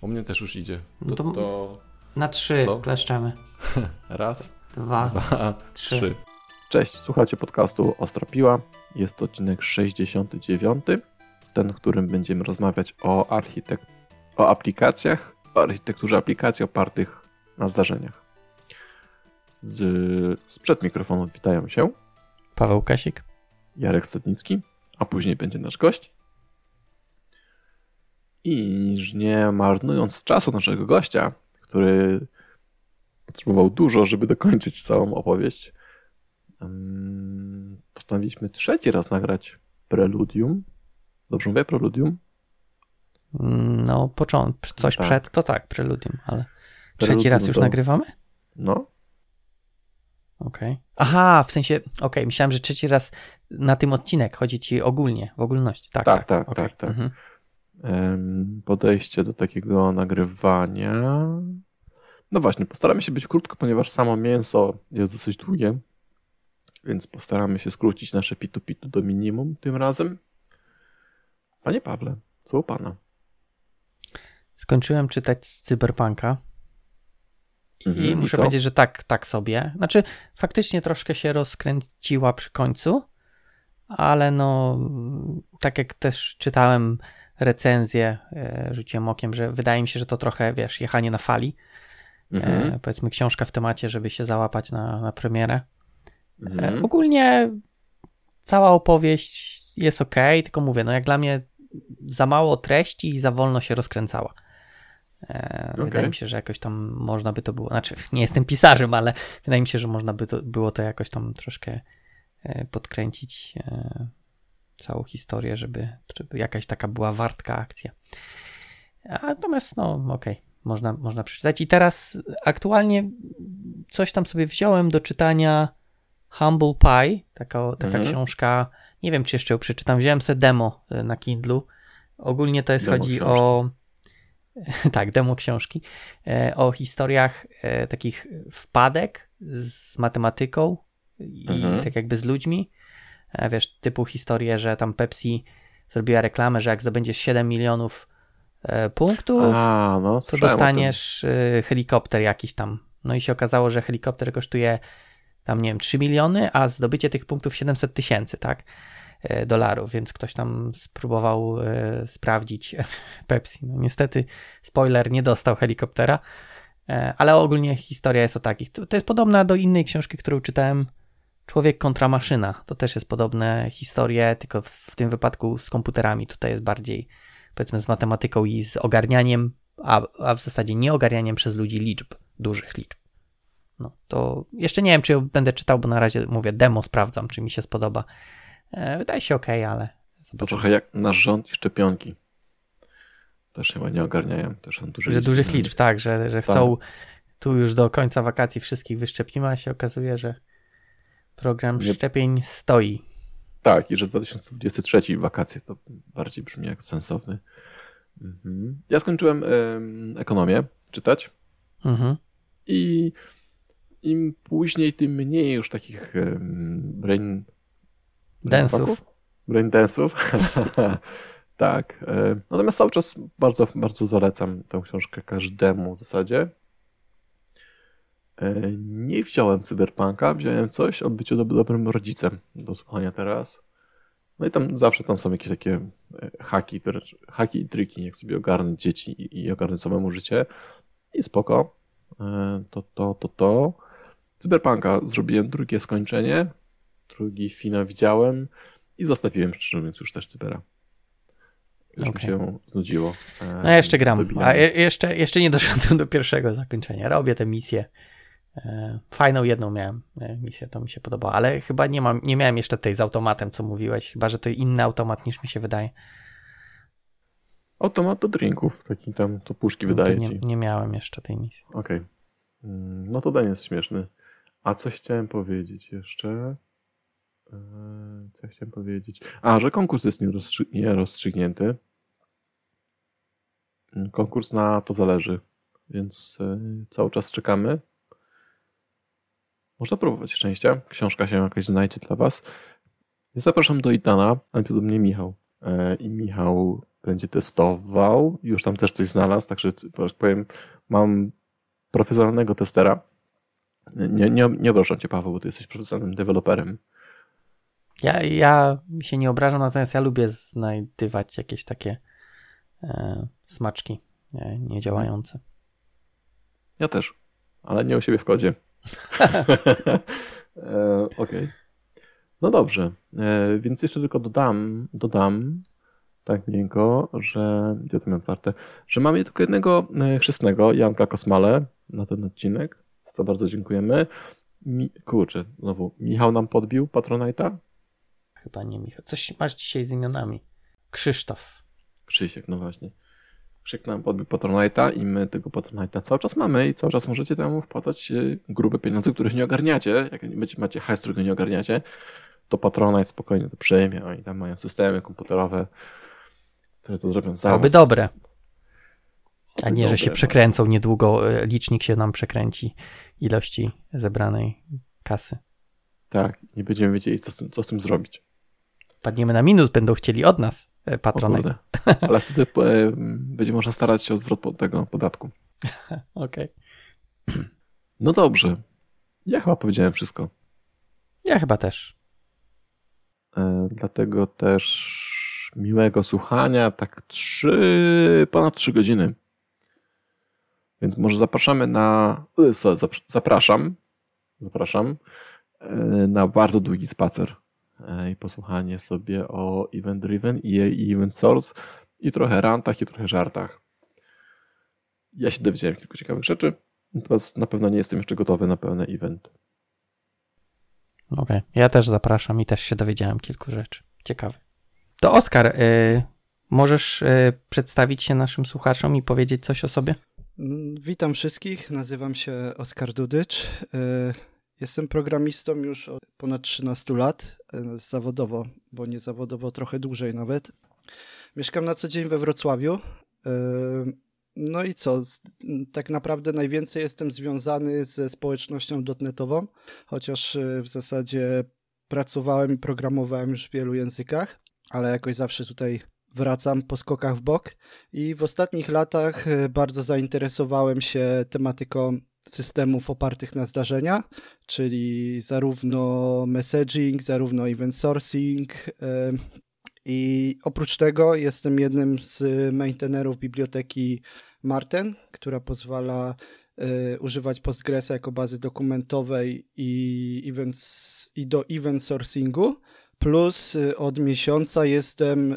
U mnie też już idzie. No To, to- to Na trzy Co? kleszczemy. raz, Dwa. dwa, trzy. trzy. Cześć, słuchacie podcastu Ostra Piła. Jest to odcinek 69. Ten, w którym będziemy rozmawiać o architek... o aplikacjach, o architekturze aplikacji opartych na zdarzeniach. Z... Sprzed mikrofonów witają się Paweł Kasik. Jarek Stadnicki, a później będzie nasz gość. I nie marnując czasu naszego gościa, który potrzebował dużo, żeby dokończyć całą opowieść, postanowiliśmy trzeci raz nagrać preludium. Dobrze mówię? Preludium? No, początek, coś Tak. przed to tak, preludium, ale trzeci Preludium raz już to- nagrywamy? No, Okej. Aha, w sensie, okej, myślałem, że trzeci raz na tym odcinek chodzi ci ogólnie, w ogólności. Tak, Tak, tak, tak, okej. tak, tak. Mhm. Podejście do takiego nagrywania. No właśnie, postaramy się być krótko, ponieważ samo mięso jest dosyć długie, więc postaramy się skrócić nasze pitu-pitu do minimum tym razem. Panie Pawle, co u pana? Skończyłem czytać z Cyberpunka i Mhm, i muszę co? powiedzieć, że tak, tak sobie. Znaczy, faktycznie troszkę się rozkręciła przy końcu, ale no, tak jak też czytałem recenzję, e, rzuciłem okiem, że wydaje mi się, że to trochę, wiesz, jechanie na fali. Mhm, E, powiedzmy książka w temacie, żeby się załapać na, na premierę. E, mhm. Ogólnie cała opowieść jest ok, tylko mówię, no jak dla mnie za mało treści i za wolno się rozkręcała. Okej. Wydaje mi się, że jakoś tam można by to było, znaczy nie jestem pisarzem, ale wydaje mi się, że można by to, było to jakoś tam troszkę podkręcić całą historię, żeby, żeby jakaś taka była wartka akcja. Natomiast no okej, można, można przeczytać. I teraz aktualnie coś tam sobie wziąłem do czytania Humble Pie, taka, taka Mhm. książka, nie wiem czy jeszcze ją przeczytam, wziąłem sobie demo e, na Kindlu. Ogólnie to jest Demo chodzi książki. o tak, demo książki, e, o historiach e, takich wpadek z matematyką i Mhm. tak jakby z ludźmi. E, Wiesz, typu historię, że tam Pepsi zrobiła reklamę, że jak zdobędziesz 7 milionów e, punktów, A, no, to dostaniesz y, helikopter jakiś tam. No i się okazało, że helikopter kosztuje tam, nie wiem, 3 miliony, a zdobycie tych punktów 700 tysięcy, tak? Dolarów, więc ktoś tam spróbował sprawdzić Pepsi. No niestety, spoiler, nie dostał helikoptera, e, ale ogólnie historia jest o takich. To jest podobna do innej książki, którą czytałem. Człowiek kontra maszyna. To też jest podobne historie, tylko w tym wypadku z komputerami. Tutaj jest bardziej powiedzmy z matematyką i z ogarnianiem, a, a w zasadzie nie ogarnianiem przez ludzi liczb, dużych liczb. No to jeszcze nie wiem, czy będę czytał, bo na razie mówię, demo sprawdzam, czy mi się spodoba. E, wydaje się ok, ale To zobaczymy. trochę jak nasz rząd i szczepionki. Też chyba nie ogarniają. Też są duże że dużych liczb, tak, że, że chcą tu już do końca wakacji wszystkich wyszczepimy, a się okazuje, że program Nie- szczepień stoi. Tak, i że 2023 wakacje to bardziej brzmi jak sensowny. Mhm. Ja skończyłem em, ekonomię czytać Mhm. i im później, tym mniej już takich em, brain... Densów. Brain dance'ów. tak. Natomiast cały czas bardzo, bardzo zalecam tę książkę każdemu w zasadzie. E, Nie wziąłem cyberpunka, wziąłem coś o byciu dob- dobrym rodzicem do słuchania teraz. No i tam zawsze tam są jakieś takie e, haki, haki i triki, jak sobie ogarnąć dzieci i, i ogarnąć samemu życie. I spoko. E, To, to, to, to. Cyberpunka zrobiłem drugie skończenie, drugi finał widziałem i zostawiłem, szczerze mówiąc, już też cybera. Już Okej. mi się znudziło. E, No ja jeszcze gram, a dobijanie. je, jeszcze, jeszcze nie doszedłem do pierwszego zakończenia. Robię tę misję. E, Fajną jedną miałem e, misję, to mi się podobało, ale chyba nie, mam, nie miałem jeszcze tej z automatem, co mówiłeś, chyba, że to inny automat niż mi się wydaje. Automat do drinków, taki tam, to puszki No to wydaje nie, ci. nie miałem jeszcze tej misji. Okej. Mm, No to ten jest śmieszny. A coś chciałem powiedzieć jeszcze. Eee, Co ja chciałem powiedzieć? A, że konkurs jest nierozstrzy- nierozstrzygnięty. Mm, Konkurs na to zależy, więc e, cały czas czekamy. Można próbować szczęścia. Książka się jakaś znajdzie dla Was. Ja zapraszam do Idana, ale podobnie Michał. E, I Michał będzie testował. Już tam też coś znalazł, także powiem, mam profesjonalnego testera. Nie, nie, nie obrażam cię, Paweł, bo ty jesteś profesjonalnym deweloperem. Ja, ja się nie obrażam, natomiast ja lubię znajdywać jakieś takie e, smaczki nie, niedziałające. Ja też, ale nie u siebie w kodzie. e, Okej. No dobrze, e, więc jeszcze tylko dodam, dodam tak miękko, że gdzie to miałem otwarte, że mamy tylko jednego e, chrzestnego, Janka Kosmale, na ten odcinek, za co bardzo dziękujemy. Mi, kurczę, znowu, Michał nam podbił Patronite'a? Chyba nie Michał. Coś masz dzisiaj z imionami. Krzysztof. Krzysiek, no właśnie. Krzyk nam podbił Patronite'a i my tego Patronite'a cały czas mamy i cały czas możecie temu wpłacać e, grube pieniądze, których nie ogarniacie. Jak macie hajs, którego nie ogarniacie, to Patronite spokojnie to przejmie. Oni tam mają systemy komputerowe, które to zrobią za Oby dobre. A nie, że się przekręcą niedługo, e, licznik się nam przekręci ilości zebranej kasy. Tak, nie będziemy wiedzieli, co, co z tym zrobić. Padniemy na minus, będą chcieli od nas e, patronat. Ale wtedy e, będzie można starać się o zwrot tego podatku. Okej. Okay. No dobrze. Ja chyba powiedziałem wszystko. Ja chyba też. Dlatego też miłego słuchania, tak trzy, ponad trzy godziny. Więc może zapraszamy na. Zapraszam. Zapraszam e, na bardzo długi spacer e, i posłuchanie sobie o Event Driven i Event Source i trochę rantach i trochę żartach. Ja się dowiedziałem kilku ciekawych rzeczy, natomiast na pewno nie jestem jeszcze gotowy na pełny event. Okej, okay. ja też zapraszam i też się dowiedziałem kilku rzeczy. Ciekawe. To Oskar, y, możesz y, przedstawić się naszym słuchaczom i powiedzieć coś o sobie? Mm, witam wszystkich, nazywam się Oskar Dudycz. Y, jestem programistą już od ponad 13 lat, zawodowo, bo nie zawodowo trochę dłużej nawet. Mieszkam na co dzień we Wrocławiu. No i co? Tak naprawdę najwięcej jestem związany ze społecznością dotnetową, chociaż w zasadzie pracowałem i programowałem już w wielu językach ale jakoś zawsze tutaj wracam po skokach w bok. I w ostatnich latach e, bardzo zainteresowałem się tematyką systemów opartych na zdarzenia, czyli zarówno messaging, zarówno event sourcing. E, I oprócz tego jestem jednym z maintainerów biblioteki Marten, która pozwala e, używać Postgresa jako bazy dokumentowej i, i do event sourcingu. Plus y, od miesiąca jestem y,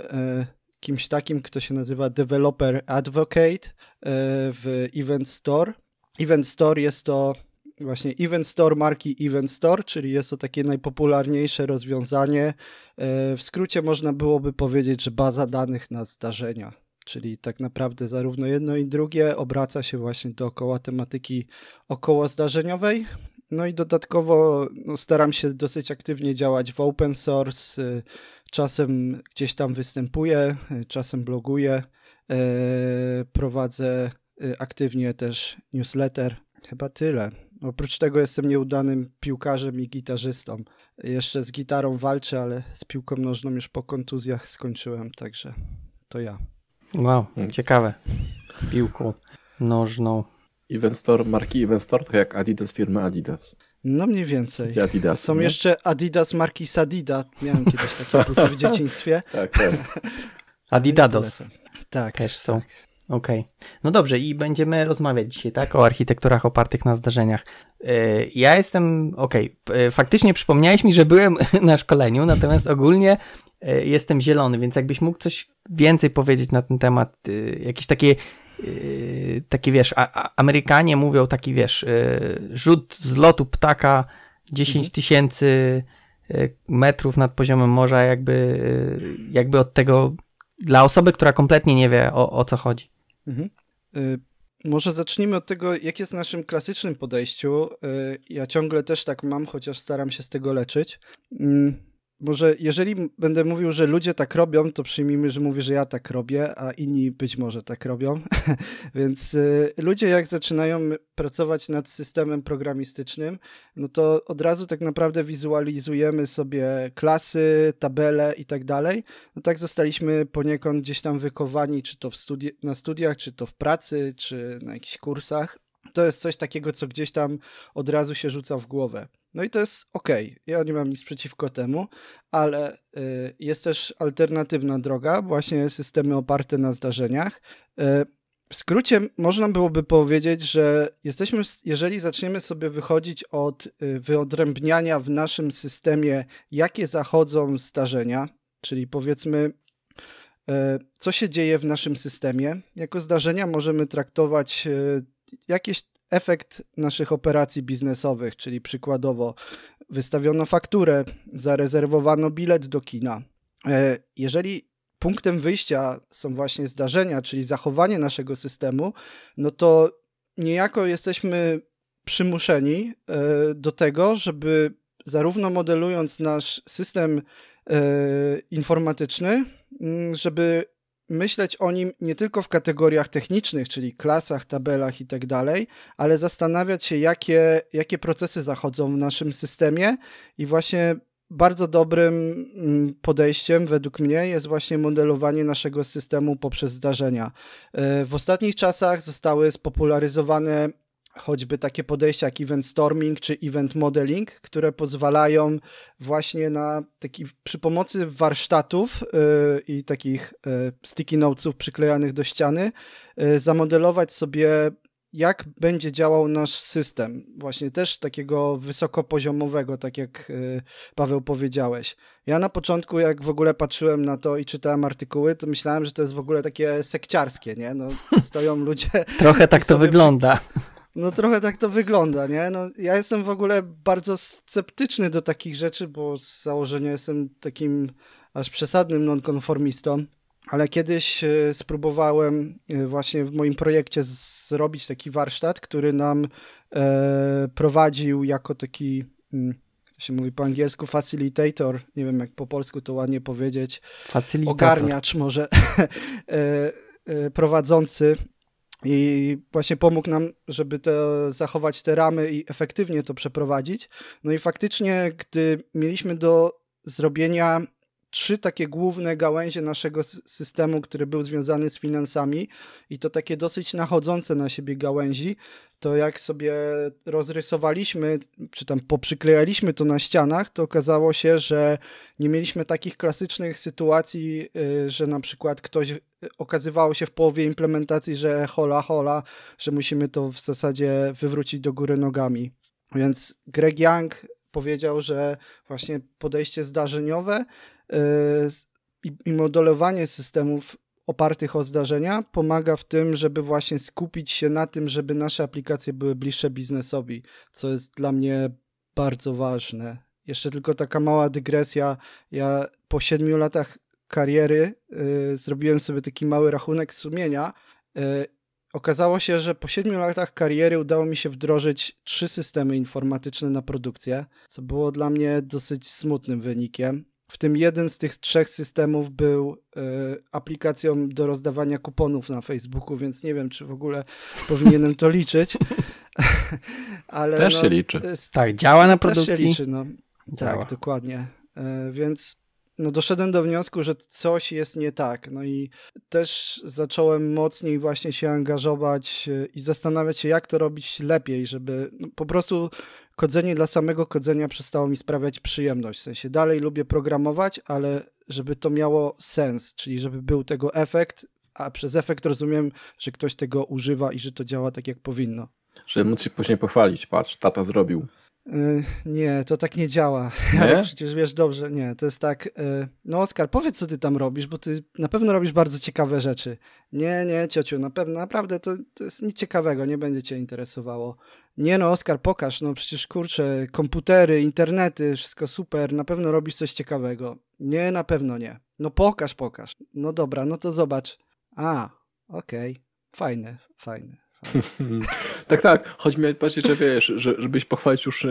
kimś takim, kto się nazywa Developer Advocate w Event Store. Event Store jest to właśnie Event Store marki Event Store, czyli jest to takie najpopularniejsze rozwiązanie. W skrócie można byłoby powiedzieć, że baza danych na zdarzenia. Czyli tak naprawdę zarówno jedno i drugie obraca się właśnie dookoła tematyki około zdarzeniowej. No i dodatkowo no, staram się dosyć aktywnie działać w open source. Y, czasem gdzieś tam występuję, y, czasem bloguję. Prowadzę aktywnie też newsletter. Chyba tyle. Oprócz tego jestem nieudanym piłkarzem i gitarzystą. Jeszcze z gitarą walczę, ale z piłką nożną już po kontuzjach skończyłem, także to ja. Wow, ciekawe. Piłką nożną. Event Store, marki Event Store, tak jak Adidas firmy Adidas. No mniej więcej. Adidas, Są nie? jeszcze Adidas marki Sadida. Miałem kiedyś takie buty w dzieciństwie. tak, tak. Adidados. Tak. Też są. Tak. Okej. Okay. No dobrze, i będziemy rozmawiać dzisiaj, tak, o architekturach opartych na zdarzeniach. Yy, ja jestem, okej, okay. Yy, faktycznie przypomniałeś mi, że byłem na szkoleniu, natomiast ogólnie yy, jestem zielony, więc jakbyś mógł coś więcej powiedzieć na ten temat, jakieś takie Yy, taki wiesz, Amerykanie mówią taki wiesz, rzut z lotu ptaka 10 mhm. tysięcy metrów nad poziomem morza, jakby, jakby od tego dla osoby, która kompletnie nie wie o, o co chodzi. Mhm. Może zacznijmy od tego, jak jest naszym klasycznym podejściu. Ja ciągle też tak mam, chociaż staram się z tego leczyć. Może jeżeli będę mówił, że ludzie tak robią, to przyjmijmy, że mówię, że ja tak robię, a inni być może tak robią. Więc y, ludzie jak zaczynają pracować nad systemem programistycznym, no to od razu tak naprawdę wizualizujemy sobie klasy, tabele i tak dalej. No tak zostaliśmy poniekąd gdzieś tam wykowani, czy to studi na studiach, czy to w pracy, czy na jakichś kursach. To jest coś takiego, co gdzieś tam od razu się rzuca w głowę. No i to jest ok. Ja nie mam nic przeciwko temu, ale y, jest też alternatywna droga, właśnie systemy oparte na zdarzeniach. Y, w skrócie można byłoby powiedzieć, że jesteśmy, jeżeli zaczniemy sobie wychodzić od y, wyodrębniania w naszym systemie, jakie zachodzą zdarzenia, czyli powiedzmy, co się dzieje w naszym systemie, jako zdarzenia możemy traktować jakieś efekt naszych operacji biznesowych, czyli przykładowo wystawiono fakturę, zarezerwowano bilet do kina. E, jeżeli punktem wyjścia są właśnie zdarzenia, czyli zachowanie naszego systemu, no to niejako jesteśmy przymuszeni e, do tego, żeby zarówno modelując nasz system e, informatyczny, żeby myśleć o nim nie tylko w kategoriach technicznych, czyli klasach, tabelach i tak dalej, ale zastanawiać się, jakie, jakie procesy zachodzą w naszym systemie i właśnie bardzo dobrym mm, podejściem według mnie jest właśnie modelowanie naszego systemu poprzez zdarzenia. E, w ostatnich czasach zostały spopularyzowane choćby takie podejścia jak event storming czy event modeling, które pozwalają właśnie na taki przy pomocy warsztatów yy, i takich yy, sticky notesów przyklejanych do ściany yy, zamodelować sobie jak będzie działał nasz system, właśnie też takiego wysokopoziomowego, tak jak y, Paweł powiedziałeś. Ja na początku, jak w ogóle patrzyłem na to i czytałem artykuły, to myślałem, że to jest w ogóle takie sekciarskie, nie? No, stoją ludzie. Trochę tak to wygląda. No trochę tak to wygląda, nie? No, ja jestem w ogóle bardzo sceptyczny do takich rzeczy, bo z założenia jestem takim aż przesadnym nonkonformistą, ale kiedyś e, spróbowałem e, właśnie w moim projekcie zrobić taki warsztat, który nam e, prowadził jako taki, hmm, to się mówi po angielsku, facilitator, nie wiem jak po polsku to ładnie powiedzieć, facilitator. ogarniacz może, e, e, prowadzący i właśnie pomógł nam, żeby te, zachować te ramy i efektywnie to przeprowadzić. No i faktycznie, gdy mieliśmy do zrobienia trzy takie główne gałęzie naszego systemu, który był związany z finansami i to takie dosyć nachodzące na siebie gałęzi, to jak sobie rozrysowaliśmy, czy tam poprzyklejaliśmy to na ścianach, to okazało się, że nie mieliśmy takich klasycznych sytuacji, y, że na przykład ktoś y, okazywało się w połowie implementacji, że hola, hola, że musimy to w zasadzie wywrócić do góry nogami. Więc Greg Young powiedział, że właśnie podejście zdarzeniowe y, i modelowanie systemów opartych o zdarzenia pomaga w tym, żeby właśnie skupić się na tym, żeby nasze aplikacje były bliższe biznesowi, co jest dla mnie bardzo ważne. Jeszcze tylko taka mała dygresja. Ja po siedmiu latach kariery y, zrobiłem sobie taki mały rachunek sumienia. Y, okazało się, że po siedmiu latach kariery udało mi się wdrożyć trzy systemy informatyczne na produkcję, co było dla mnie dosyć smutnym wynikiem. W tym jeden z tych trzech systemów był y, aplikacją do rozdawania kuponów na Facebooku, więc nie wiem, czy w ogóle powinienem to liczyć. Ale też no, się liczy. Tak, działa na produkcji. Też się liczy, no. Tak, dokładnie. Y, więc no doszedłem do wniosku, że coś jest nie tak. No i też zacząłem mocniej właśnie się angażować y, i zastanawiać się, jak to robić lepiej, żeby no, po prostu kodzenie dla samego kodzenia przestało mi sprawiać przyjemność. W sensie dalej lubię programować, ale żeby to miało sens, czyli żeby był tego efekt, a przez efekt rozumiem, że ktoś tego używa i że to działa tak, jak powinno. Żeby móc się później pochwalić, patrz, tata zrobił. Y, nie, to tak nie działa. Nie? przecież wiesz dobrze, nie, to jest tak. Y, no, Oskar, powiedz, co ty tam robisz, bo ty na pewno robisz bardzo ciekawe rzeczy. Nie, nie, ciociu, na pewno, naprawdę to, to jest nic ciekawego, nie będzie cię interesowało. Nie, no, Oskar, pokaż, no przecież kurczę, komputery, internety, wszystko super, na pewno robisz coś ciekawego. Nie, na pewno nie. No, pokaż, pokaż. No dobra, no to zobacz. A, okej, okay. fajne, fajne. tak, tak. Chodzi mi bardziej, że wiesz, że, żebyś pochwalić już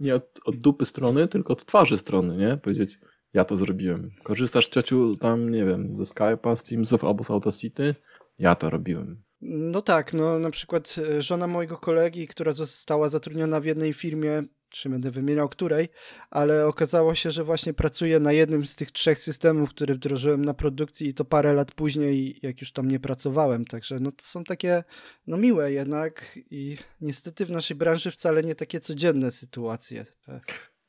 nie od, od, dupy strony, tylko od twarzy strony, nie? Powiedzieć, Ja to zrobiłem. Korzystasz ciociu tam, nie wiem, ze Skype'a, z Teamsów albo z Audacity? Ja to robiłem. No tak, no na przykład e, żona mojego kolegi, która została zatrudniona w jednej firmie, czy będę wymieniał której, ale okazało się, że właśnie pracuje na jednym z tych trzech systemów, które wdrożyłem na produkcji i to parę lat później, jak już tam nie pracowałem, także no to są takie, no miłe jednak i niestety w naszej branży wcale nie takie codzienne sytuacje.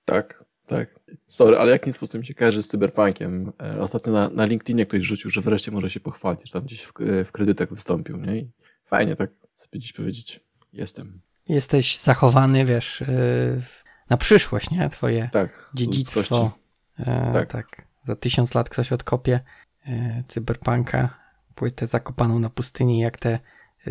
Tak, tak. Sorry, ale jak nic po tym się kojarzy z cyberpunkiem. E, ostatnio na, na LinkedInie ktoś rzucił, że wreszcie może się pochwalić, że tam gdzieś w, w kredytach wystąpił, nie? I fajnie tak sobie dziś powiedzieć, jestem. Jesteś zachowany, wiesz, y, na przyszłość, nie? Twoje tak, dziedzictwo. E, tak. tak. Za tysiąc lat ktoś odkopie e, cyberpunka, płytę zakopaną na pustyni, jak te,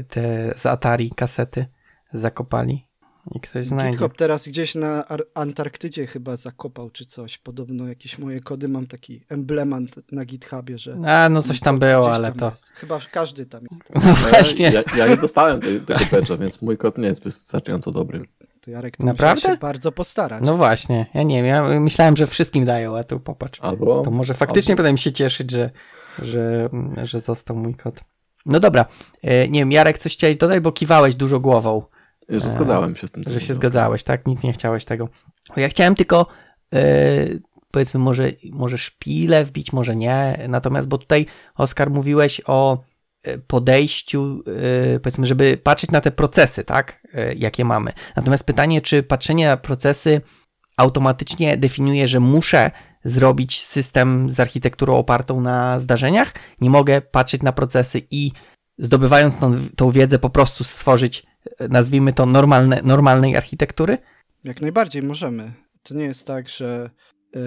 te z Atari kasety zakopali i ktoś znajdzie. GitHub teraz gdzieś na Antarktydzie chyba zakopał czy coś. Podobno jakieś moje kody mam taki emblemat na GitHubie, że... A, no coś tam było, ale to... Jest. Chyba każdy tam jest. No właśnie. Ja, ja nie dostałem tego patcha, więc mój kod nie jest wystarczająco dobry. To Jarek, to Naprawdę? się bardzo postarać. No właśnie, ja nie wiem, ja myślałem, że wszystkim dają, a tu popatrz. Albo, to może faktycznie albo... będę mi się cieszyć, że, że, że został mój kod. No dobra, e, nie wiem, Jarek, coś chciałeś dodać, bo kiwałeś dużo głową. Że zgadzałem się z tym. Że się zgadzałeś, tak? Nic nie chciałeś tego. Ja chciałem tylko yy, powiedzmy może, może szpilę wbić, może nie. Natomiast, bo tutaj Oskar mówiłeś o e, podejściu, powiedzmy, żeby patrzeć na te procesy, tak? Jakie mamy. Natomiast pytanie, czy patrzenie na procesy automatycznie definiuje, że muszę zrobić system z architekturą opartą na zdarzeniach? Nie mogę patrzeć na procesy i zdobywając tą, tą wiedzę po prostu stworzyć nazwijmy to, normalne, normalnej architektury? Jak najbardziej możemy. To nie jest tak, że e,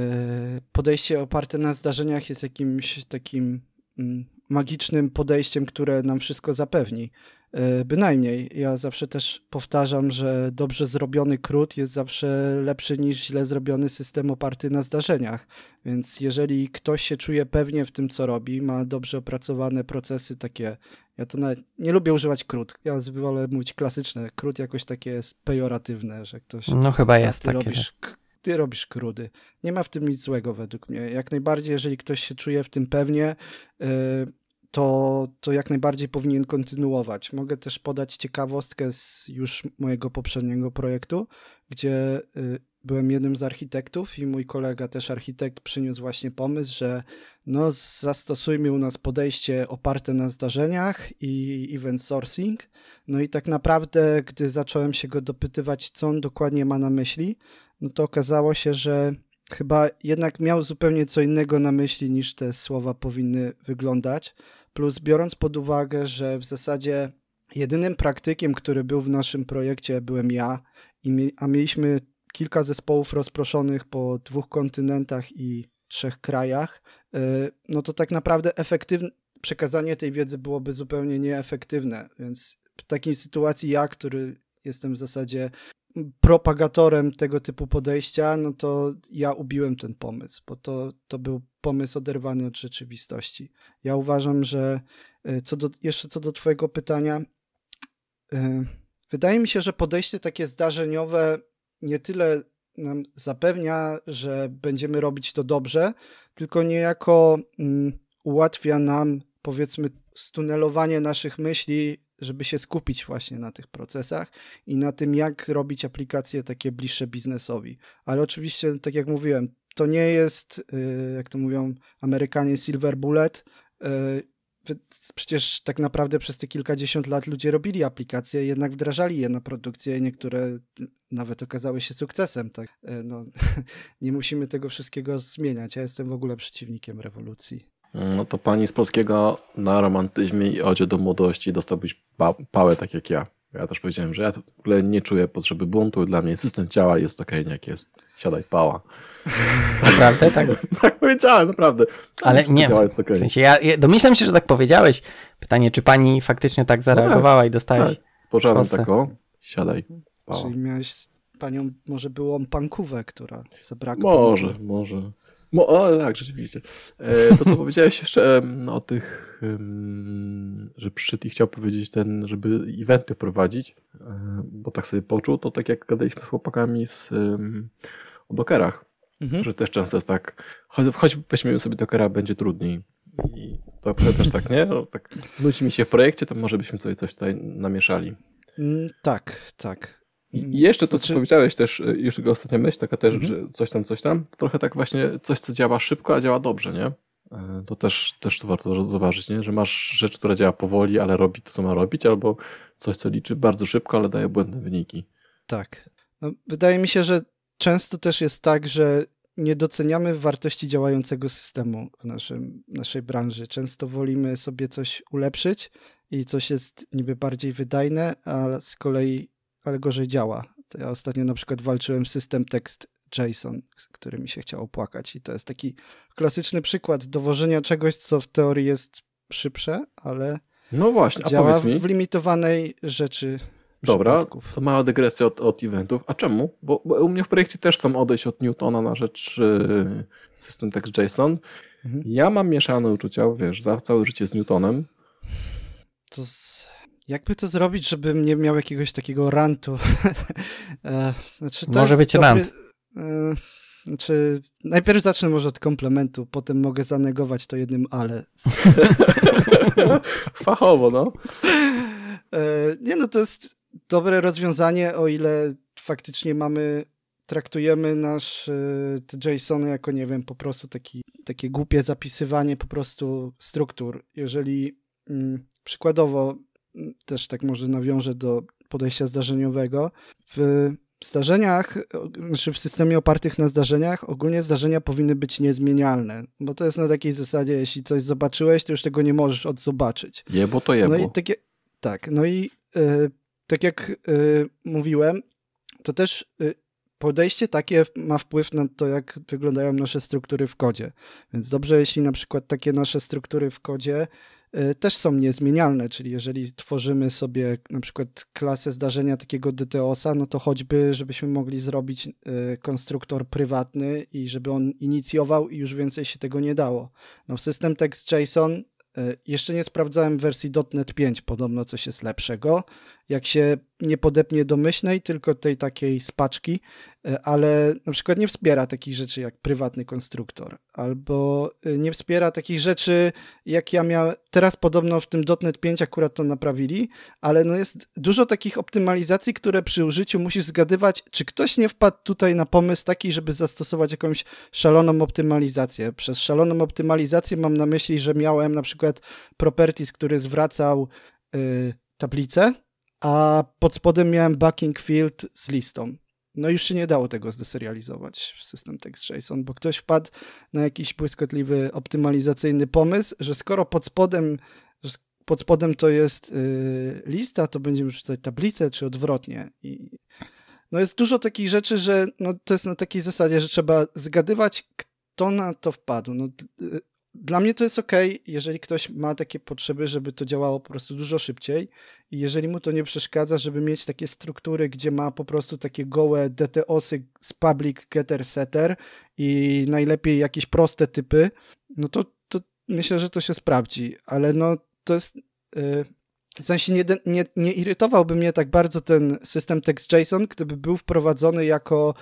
podejście oparte na zdarzeniach jest jakimś takim mm, magicznym podejściem, które nam wszystko zapewni. E, bynajmniej. Ja zawsze też powtarzam, że dobrze zrobiony krót jest zawsze lepszy niż źle zrobiony system oparty na zdarzeniach. Więc jeżeli ktoś się czuje pewnie w tym, co robi, ma dobrze opracowane procesy takie, ja to nawet nie lubię używać krót. Ja wolę mówić klasyczne. Krót jakoś takie jest pejoratywne, że ktoś. No chyba jest ty takie. Robisz, ty robisz krudy. Nie ma w tym nic złego według mnie. Jak najbardziej, jeżeli ktoś się czuje w tym pewnie, yy, to, to jak najbardziej powinien kontynuować. Mogę też podać ciekawostkę z już mojego poprzedniego projektu, gdzie y, byłem jednym z architektów i mój kolega, też architekt, przyniósł właśnie pomysł, że no, zastosujmy u nas podejście oparte na zdarzeniach i event sourcing. No i tak naprawdę, gdy zacząłem się go dopytywać, co on dokładnie ma na myśli, no to okazało się, że chyba jednak miał zupełnie co innego na myśli niż te słowa powinny wyglądać. Plus biorąc pod uwagę, że w zasadzie jedynym praktykiem, który był w naszym projekcie byłem ja, a mieliśmy kilka zespołów rozproszonych po dwóch kontynentach i trzech krajach, y, no to tak naprawdę efektywne przekazanie tej wiedzy byłoby zupełnie nieefektywne. Więc w takiej sytuacji ja, który jestem w zasadzie propagatorem tego typu podejścia, no to ja ubiłem ten pomysł, bo to, to był pomysł oderwany od rzeczywistości. Ja uważam, że e, co do, jeszcze co do Twojego pytania, e, wydaje mi się, że podejście takie zdarzeniowe nie tyle nam zapewnia, że będziemy robić to dobrze, tylko niejako mm, ułatwia nam, powiedzmy, stunelowanie naszych myśli żeby się skupić właśnie na tych procesach i na tym, jak robić aplikacje takie bliższe biznesowi. Ale oczywiście, tak jak mówiłem, to nie jest, y, jak to mówią Amerykanie, silver bullet. Y, przecież tak naprawdę przez te kilkadziesiąt lat ludzie robili aplikacje, jednak wdrażali je na produkcję, niektóre nawet okazały się sukcesem. Tak? Y, no, nie musimy tego wszystkiego zmieniać. Ja jestem w ogóle przeciwnikiem rewolucji. No to pani z polskiego na romantyzmie i odzie do młodości dostałbyś pa pałę tak jak ja. Ja też powiedziałem, że ja w ogóle nie czuję potrzeby buntu. Dla mnie system działa jest ok, jak jest. Siadaj pała. Naprawdę? Tak, tak powiedziałem, naprawdę. Ale nie, jest okay. w sensie ja, ja, domyślam się, że tak powiedziałeś. Pytanie, czy pani faktycznie tak zareagowała no, i dostałeś tak. Spojrzałem taką, siadaj pała. Czyli miałeś panią, może byłą pankówę, która zabrakła. Może, może. Mo, o, tak, rzeczywiście. E, to, co powiedziałeś jeszcze o tych, że przyszedł i chciał powiedzieć ten, żeby eventy prowadzić, e, bo tak sobie poczuł, to tak jak gadaliśmy z chłopakami z, o dokerach. Mhm. Że też często jest tak, choć, choć weźmiemy sobie Dockera, będzie trudniej. I to też tak, nie? No, tak nudzi mi się w projekcie, to może byśmy sobie coś tutaj namieszali. Mm, tak, tak. I jeszcze to, co znaczy... powiedziałeś też, y, już tylko ostatnia myśl, taka też, mhm. że coś tam, coś tam, trochę tak właśnie coś, co działa szybko, a działa dobrze, nie? E, to też, też to warto zauważyć, nie? że masz rzecz, która działa powoli, ale robi to, co ma robić, albo coś, co liczy bardzo szybko, ale daje błędne wyniki. Tak. No, wydaje mi się, że często też jest tak, że nie doceniamy wartości działającego systemu w naszym, naszej branży. Często wolimy sobie coś ulepszyć i coś jest niby bardziej wydajne, a z kolei ale gorzej działa. To ja ostatnio na przykład walczyłem system tekst JSON, z którym mi się chciało płakać i to jest taki klasyczny przykład dowożenia czegoś, co w teorii jest szybsze, ale no właśnie, a działa powiedz mi. w limitowanej rzeczy Dobra, to mała dygresja od, od eventów. A czemu? Bo, bo, u mnie w projekcie też są odejść od Newtona na rzecz y, system text JSON. Mhm. Ja mam mieszane uczucia, wiesz, za całe życie z Newtonem. To z... Jakby to zrobić, żebym nie miał jakiegoś takiego rantu? E, znaczy, Może być dobry... rant. E, znaczy, najpierw zacznę może od komplementu, potem mogę zanegować to jednym ale. Fachowo, no. E, nie no, to jest dobre rozwiązanie, o ile faktycznie mamy, traktujemy nasz te JSON jako, nie wiem, po prostu taki, takie głupie zapisywanie po prostu struktur. Jeżeli mm, przykładowo, też tak może nawiążę do podejścia zdarzeniowego, w zdarzeniach, znaczy w systemie opartych na zdarzeniach, ogólnie zdarzenia powinny być niezmienialne, bo to jest na takiej zasadzie, jeśli coś zobaczyłeś, to już tego nie możesz odzobaczyć. Jebo to jebo. No i takie, tak, no i y, tak jak y, mówiłem, to też y, podejście takie ma wpływ na to, jak wyglądają nasze struktury w kodzie. Więc dobrze, jeśli na przykład takie nasze struktury w kodzie też są niezmienialne, czyli jeżeli tworzymy sobie na przykład klasę zdarzenia takiego DTOS-a, no to choćby, żebyśmy mogli zrobić konstruktor prywatny i żeby on inicjował i już więcej się tego nie dało. No w system text JSON jeszcze nie sprawdzałem wersji .NET 5, podobno coś jest lepszego. Jak się nie podepnie domyślnej, tylko tej takiej spaczki, e, ale na przykład nie wspiera takich rzeczy jak prywatny konstruktor, albo e, nie wspiera takich rzeczy, jak ja miałem, teraz podobno w tym .NET 5 akurat to naprawili, ale no jest dużo takich optymalizacji, które przy użyciu musisz zgadywać, czy ktoś nie wpadł tutaj na pomysł taki, żeby zastosować jakąś szaloną optymalizację. Przez szaloną optymalizację mam na myśli, że miałem na przykład properties, który zwracał yy, tablicę, a pod spodem miałem backing field z listą. No już się nie dało tego zdeserializować w system text.json, bo ktoś wpadł na jakiś błyskotliwy optymalizacyjny pomysł, że skoro pod spodem, pod spodem to jest yy, lista, to będziemy rzucać tablicę, czy odwrotnie. I no jest dużo takich rzeczy, że no to jest na takiej zasadzie, że trzeba zgadywać, kto na to wpadł. No, y, dla mnie to jest ok, jeżeli ktoś ma takie potrzeby, żeby to działało po prostu dużo szybciej i jeżeli mu to nie przeszkadza, żeby mieć takie struktury, gdzie ma po prostu takie gołe DTOSy z public getter setter i najlepiej jakieś proste typy, no to, to myślę, że to się sprawdzi, ale no to jest... Yy, w sensie nie, nie, nie irytowałby mnie tak bardzo ten system text.json, gdyby był wprowadzony jako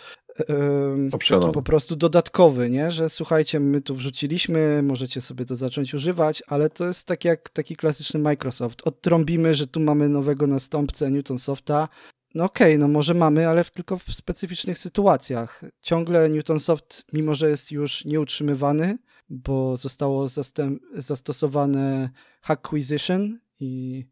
taki po prostu dodatkowy, nie? że słuchajcie, my tu wrzuciliśmy, możecie sobie to zacząć używać, ale to jest tak jak taki klasyczny Microsoft. Odtrąbimy, że tu mamy nowego następcę Newtonsofta. No okej, okay, no może mamy, ale w, tylko w specyficznych sytuacjach. Ciągle Newtonsoft, mimo że jest już nieutrzymywany, bo zostało zastosowane Hackquisition i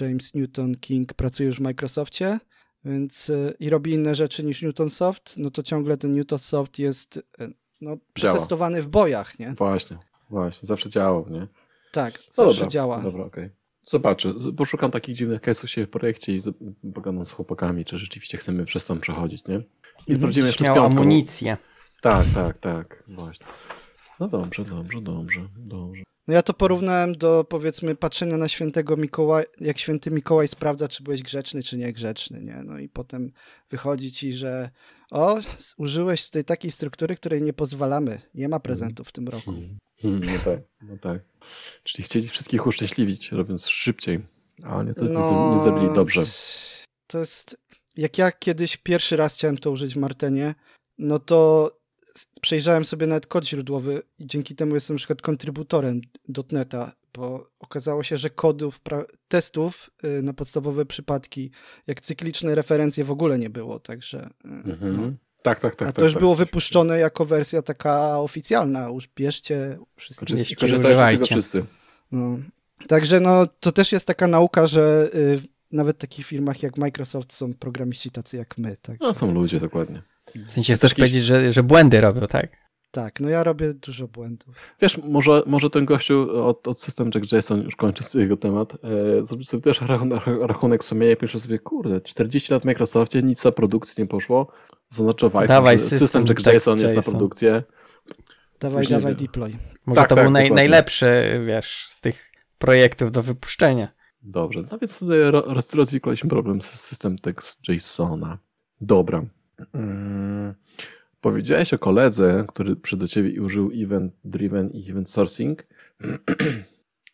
James Newton King pracuje już w Microsoftie, więc e, i robi inne rzeczy niż Newtonsoft, no to ciągle ten Newtonsoft jest e, no, przetestowany w bojach, nie? Właśnie, właśnie, zawsze działał, nie? Tak, no zawsze dobra, działa. Dobra, okej. Okay. Zobaczę, poszukam takich dziwnych case'ów się w projekcie i pogadam z chłopakami, czy rzeczywiście chcemy przez to przechodzić, nie? I mhm. sprawdzimy jeszcze z piątką. amunicję. Tak, tak, tak, właśnie. No dobrze, dobrze, dobrze, dobrze. No ja to porównałem do powiedzmy patrzenia na świętego Mikołaja, jak święty Mikołaj sprawdza, czy byłeś grzeczny, czy niegrzeczny, nie? No i potem wychodzi ci, że o, użyłeś tutaj takiej struktury, której nie pozwalamy. Nie ma prezentów w tym roku. No tak, no tak. Czyli chcieli wszystkich uszczęśliwić, robiąc szybciej, ale niestety no, nie zrobili dobrze. To jest, jak ja kiedyś pierwszy raz chciałem to użyć w Martenie, no to przejrzałem sobie nawet kod źródłowy i dzięki temu jestem na przykład kontrybutorem .NETA, bo okazało się, że kodów, testów y, na podstawowe przypadki, jak cykliczne referencje w ogóle nie było, także... Y, mhm. No. Tak, tak, tak. A to tak, już tak, było tak. wypuszczone jako wersja taka oficjalna. Już bierzcie wszyscy. Korzystają z tego wszyscy. No. Także no, to też jest taka nauka, że y, nawet w takich firmach jak Microsoft są programiści tacy jak my. Także... No są ludzie, dokładnie. W sensie chcesz powiedzieć, że, że błędy robią, tak? Tak, no ja robię dużo błędów. Wiesz, może, może ten gościu od, od System Jack Jason, już kończąc jego temat, e, zrobić sobie też rachunek, rachunek sumienia i pisze sobie, kurde, 40 lat w Microsoftie, nic na produkcji nie poszło. Zaznaczowaj, Dawaj, że system, system Jack, Jack Jason jest Jason. na produkcję. Dawaj, Później dawaj, deploy. Może Tak, to tak, był naj, najlepszy, wiesz, z tych projektów do wypuszczenia. Dobrze, no więc tutaj ro- roz, rozwikłaliśmy problem z system text JSONa. Dobra. Mm. Powiedziałeś o koledze, który przyszedł do ciebie użył event driven i event sourcing.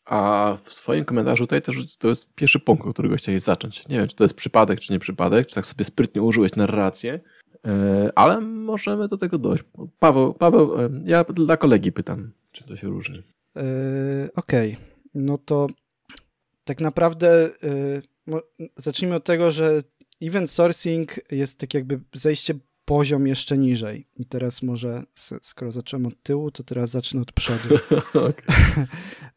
A w swoim komentarzu tutaj też to jest pierwszy punkt, od którego chciałeś zacząć. Nie wiem, czy to jest przypadek, czy nie przypadek, czy tak sobie sprytnie użyłeś narrację, e, ale możemy do tego dojść. Paweł, Paweł, e, ja dla kolegi pytam, czym to się różni. Yy, Okej, no to tak naprawdę mo- zacznijmy od tego, że event sourcing jest tak jakby zejście poziom jeszcze niżej. I teraz może, skoro zacząłem od tyłu, to teraz zacznę od przodu.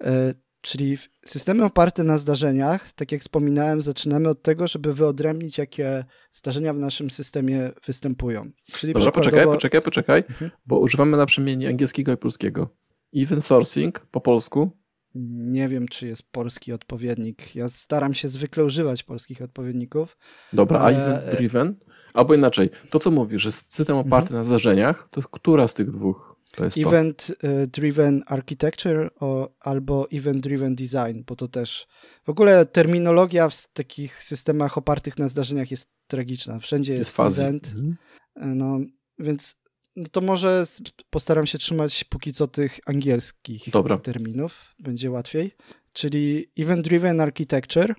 E, Czyli systemy oparte na zdarzeniach, tak jak wspominałem, zaczynamy od tego, żeby wyodrębnić, jakie zdarzenia w naszym systemie występują. Czyli poczekaj, przykładowo- poczekaj, poczekaj, Mhm. bo używamy na przemiennie angielskiego i polskiego. Event sourcing po polsku. Nie wiem, czy jest polski odpowiednik. Ja staram się zwykle używać polskich odpowiedników. Dobra, a Ale- event driven? Albo inaczej, to co mówisz, że system oparty na zdarzeniach, to która z tych dwóch to jest to? Event e, Driven Architecture o, albo Event Driven Design, bo to też w ogóle terminologia w takich systemach opartych na zdarzeniach jest tragiczna. Wszędzie jest, Jest event. Mhm. E, No, więc no to może postaram się trzymać póki co tych angielskich Dobra. terminów, będzie łatwiej. Czyli Event Driven Architecture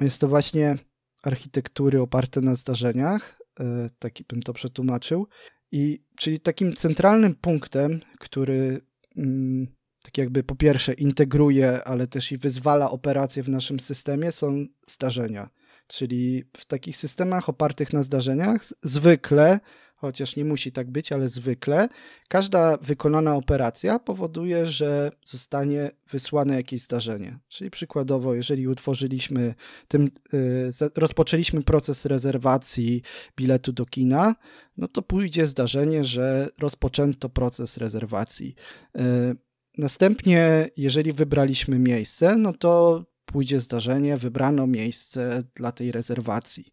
jest to właśnie architektury oparte na zdarzeniach, e, taki bym to przetłumaczył. I czyli takim centralnym punktem, który mm, tak jakby po pierwsze integruje, ale też i wyzwala operacje w naszym systemie są zdarzenia. Czyli w takich systemach opartych na zdarzeniach zwykle, chociaż nie musi tak być, ale zwykle, każda wykonana operacja powoduje, że zostanie wysłane jakieś zdarzenie. Czyli przykładowo, jeżeli utworzyliśmy tym, y, rozpoczęliśmy proces rezerwacji biletu do kina, no to pójdzie zdarzenie, że rozpoczęto proces rezerwacji. Y, Następnie, jeżeli wybraliśmy miejsce, no to pójdzie zdarzenie, wybrano miejsce dla tej rezerwacji.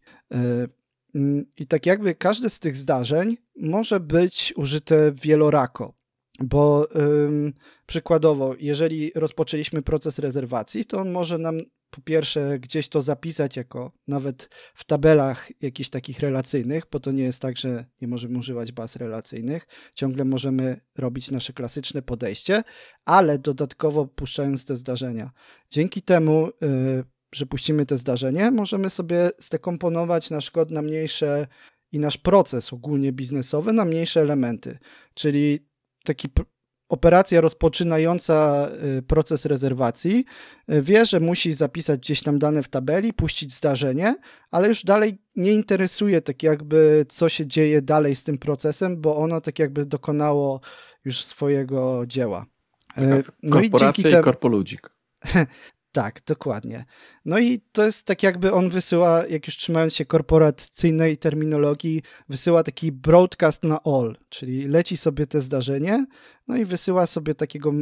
Mm, I tak jakby każde z tych zdarzeń może być użyte wielorako, bo ym, przykładowo, jeżeli rozpoczęliśmy proces rezerwacji, to on może nam po pierwsze gdzieś to zapisać jako nawet w tabelach jakichś takich relacyjnych, bo to nie jest tak, że nie możemy używać baz relacyjnych. Ciągle możemy robić nasze klasyczne podejście, ale dodatkowo puszczając te zdarzenia. Dzięki temu, y, że puścimy te zdarzenie, możemy sobie zdekomponować nasz kod na mniejsze i nasz proces ogólnie biznesowy na mniejsze elementy. Czyli taki operacja rozpoczynająca y, proces rezerwacji y, wie, że musi zapisać gdzieś tam dane w tabeli, puścić zdarzenie, ale już dalej nie interesuje tak jakby co się dzieje dalej z tym procesem, bo ono tak jakby dokonało już swojego dzieła. Taka Y, No i dzięki i temu... korpoludzik. Tak, dokładnie. No i to jest tak jakby on wysyła, jak już trzymając się korporacyjnej terminologii, wysyła taki broadcast na all, czyli leci sobie te zdarzenie, no i wysyła sobie takiego,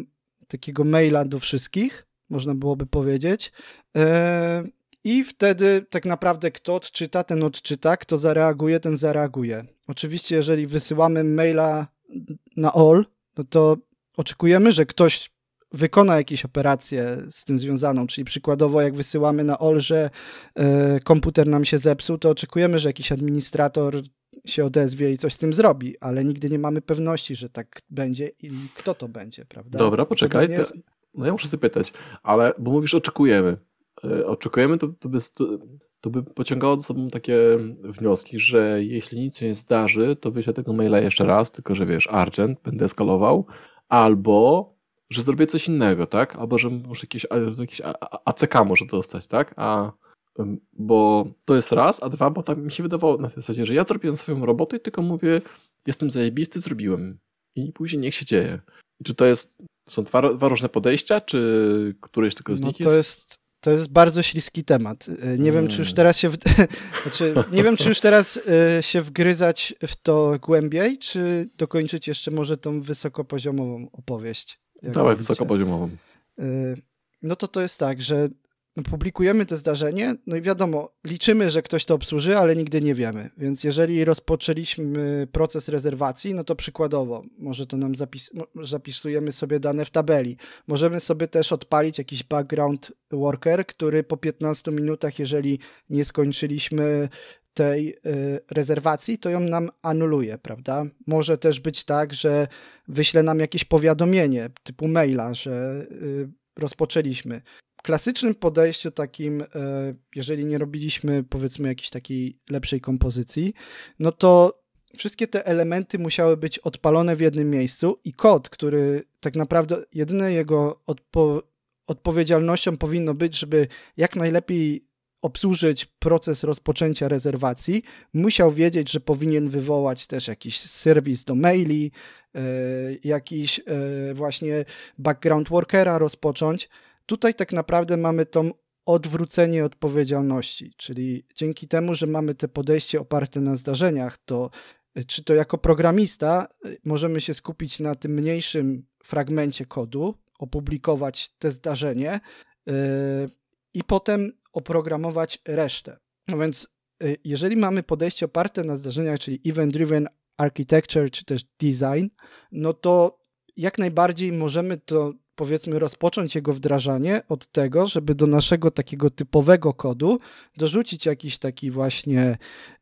takiego maila do wszystkich, można byłoby powiedzieć. E, I wtedy tak naprawdę kto odczyta, ten odczyta, kto zareaguje, ten zareaguje. Oczywiście, jeżeli wysyłamy maila na all, no to oczekujemy, że ktoś wykona jakieś operację z tym związaną, czyli przykładowo jak wysyłamy na OL, że e, komputer nam się zepsuł, to oczekujemy, że jakiś administrator się odezwie i coś z tym zrobi, ale nigdy nie mamy pewności, że tak będzie i kto to będzie, prawda? Dobra, poczekaj. Jest- no ja muszę sobie pytać, ale bo mówisz oczekujemy. E, Oczekujemy to, to, bez, to, by pociągało za sobą takie wnioski, że jeśli nic się nie zdarzy, to wyślę tego maila jeszcze raz, tylko że wiesz, Argent, będę eskalował, albo że zrobię coś innego, tak? Albo że muszę jakieś, jakieś ACK może dostać, tak? A bo to jest raz, a dwa, bo tam mi się wydawało na zasadzie, że ja zrobiłem swoją robotę i tylko mówię, jestem zajebisty, zrobiłem. I później niech się dzieje. I czy to jest, są dwa, dwa różne podejścia, czy któreś tylko z no nich to jest? To jest bardzo śliski temat. E, nie wiem, czy już mm. teraz się. W... znaczy, nie wiem, czy już teraz e, się wgryzać w to głębiej, czy dokończyć jeszcze może tą wysokopoziomową opowieść. Dawaj, wysokopoziomową. E, no to to jest tak, że publikujemy to zdarzenie, no i wiadomo, liczymy, że ktoś to obsłuży, ale nigdy nie wiemy. Więc jeżeli rozpoczęliśmy proces rezerwacji, no to przykładowo, może to nam zapis zapisujemy sobie dane w tabeli. Możemy sobie też odpalić jakiś background worker, który po 15 minutach, jeżeli nie skończyliśmy tej y, rezerwacji, to ją nam anuluje, prawda? Może też być tak, że wyśle nam jakieś powiadomienie typu maila, że y, rozpoczęliśmy klasycznym podejściu takim, e, jeżeli nie robiliśmy powiedzmy jakiejś takiej lepszej kompozycji, no to wszystkie te elementy musiały być odpalone w jednym miejscu i kod, który tak naprawdę jedyne jego odpo odpowiedzialnością powinno być, żeby jak najlepiej obsłużyć proces rozpoczęcia rezerwacji, musiał wiedzieć, że powinien wywołać też jakiś serwis do maili, e, jakiś e, właśnie background workera rozpocząć, Tutaj tak naprawdę mamy tą odwrócenie odpowiedzialności, czyli dzięki temu, że mamy te podejście oparte na zdarzeniach, to e, czy to jako programista możemy się skupić na tym mniejszym fragmencie kodu, opublikować te zdarzenie yy, i potem oprogramować resztę. No więc yy, jeżeli mamy podejście oparte na zdarzeniach, czyli event-driven architecture czy też design, no to jak najbardziej możemy to powiedzmy rozpocząć jego wdrażanie od tego, żeby do naszego takiego typowego kodu dorzucić jakiś taki właśnie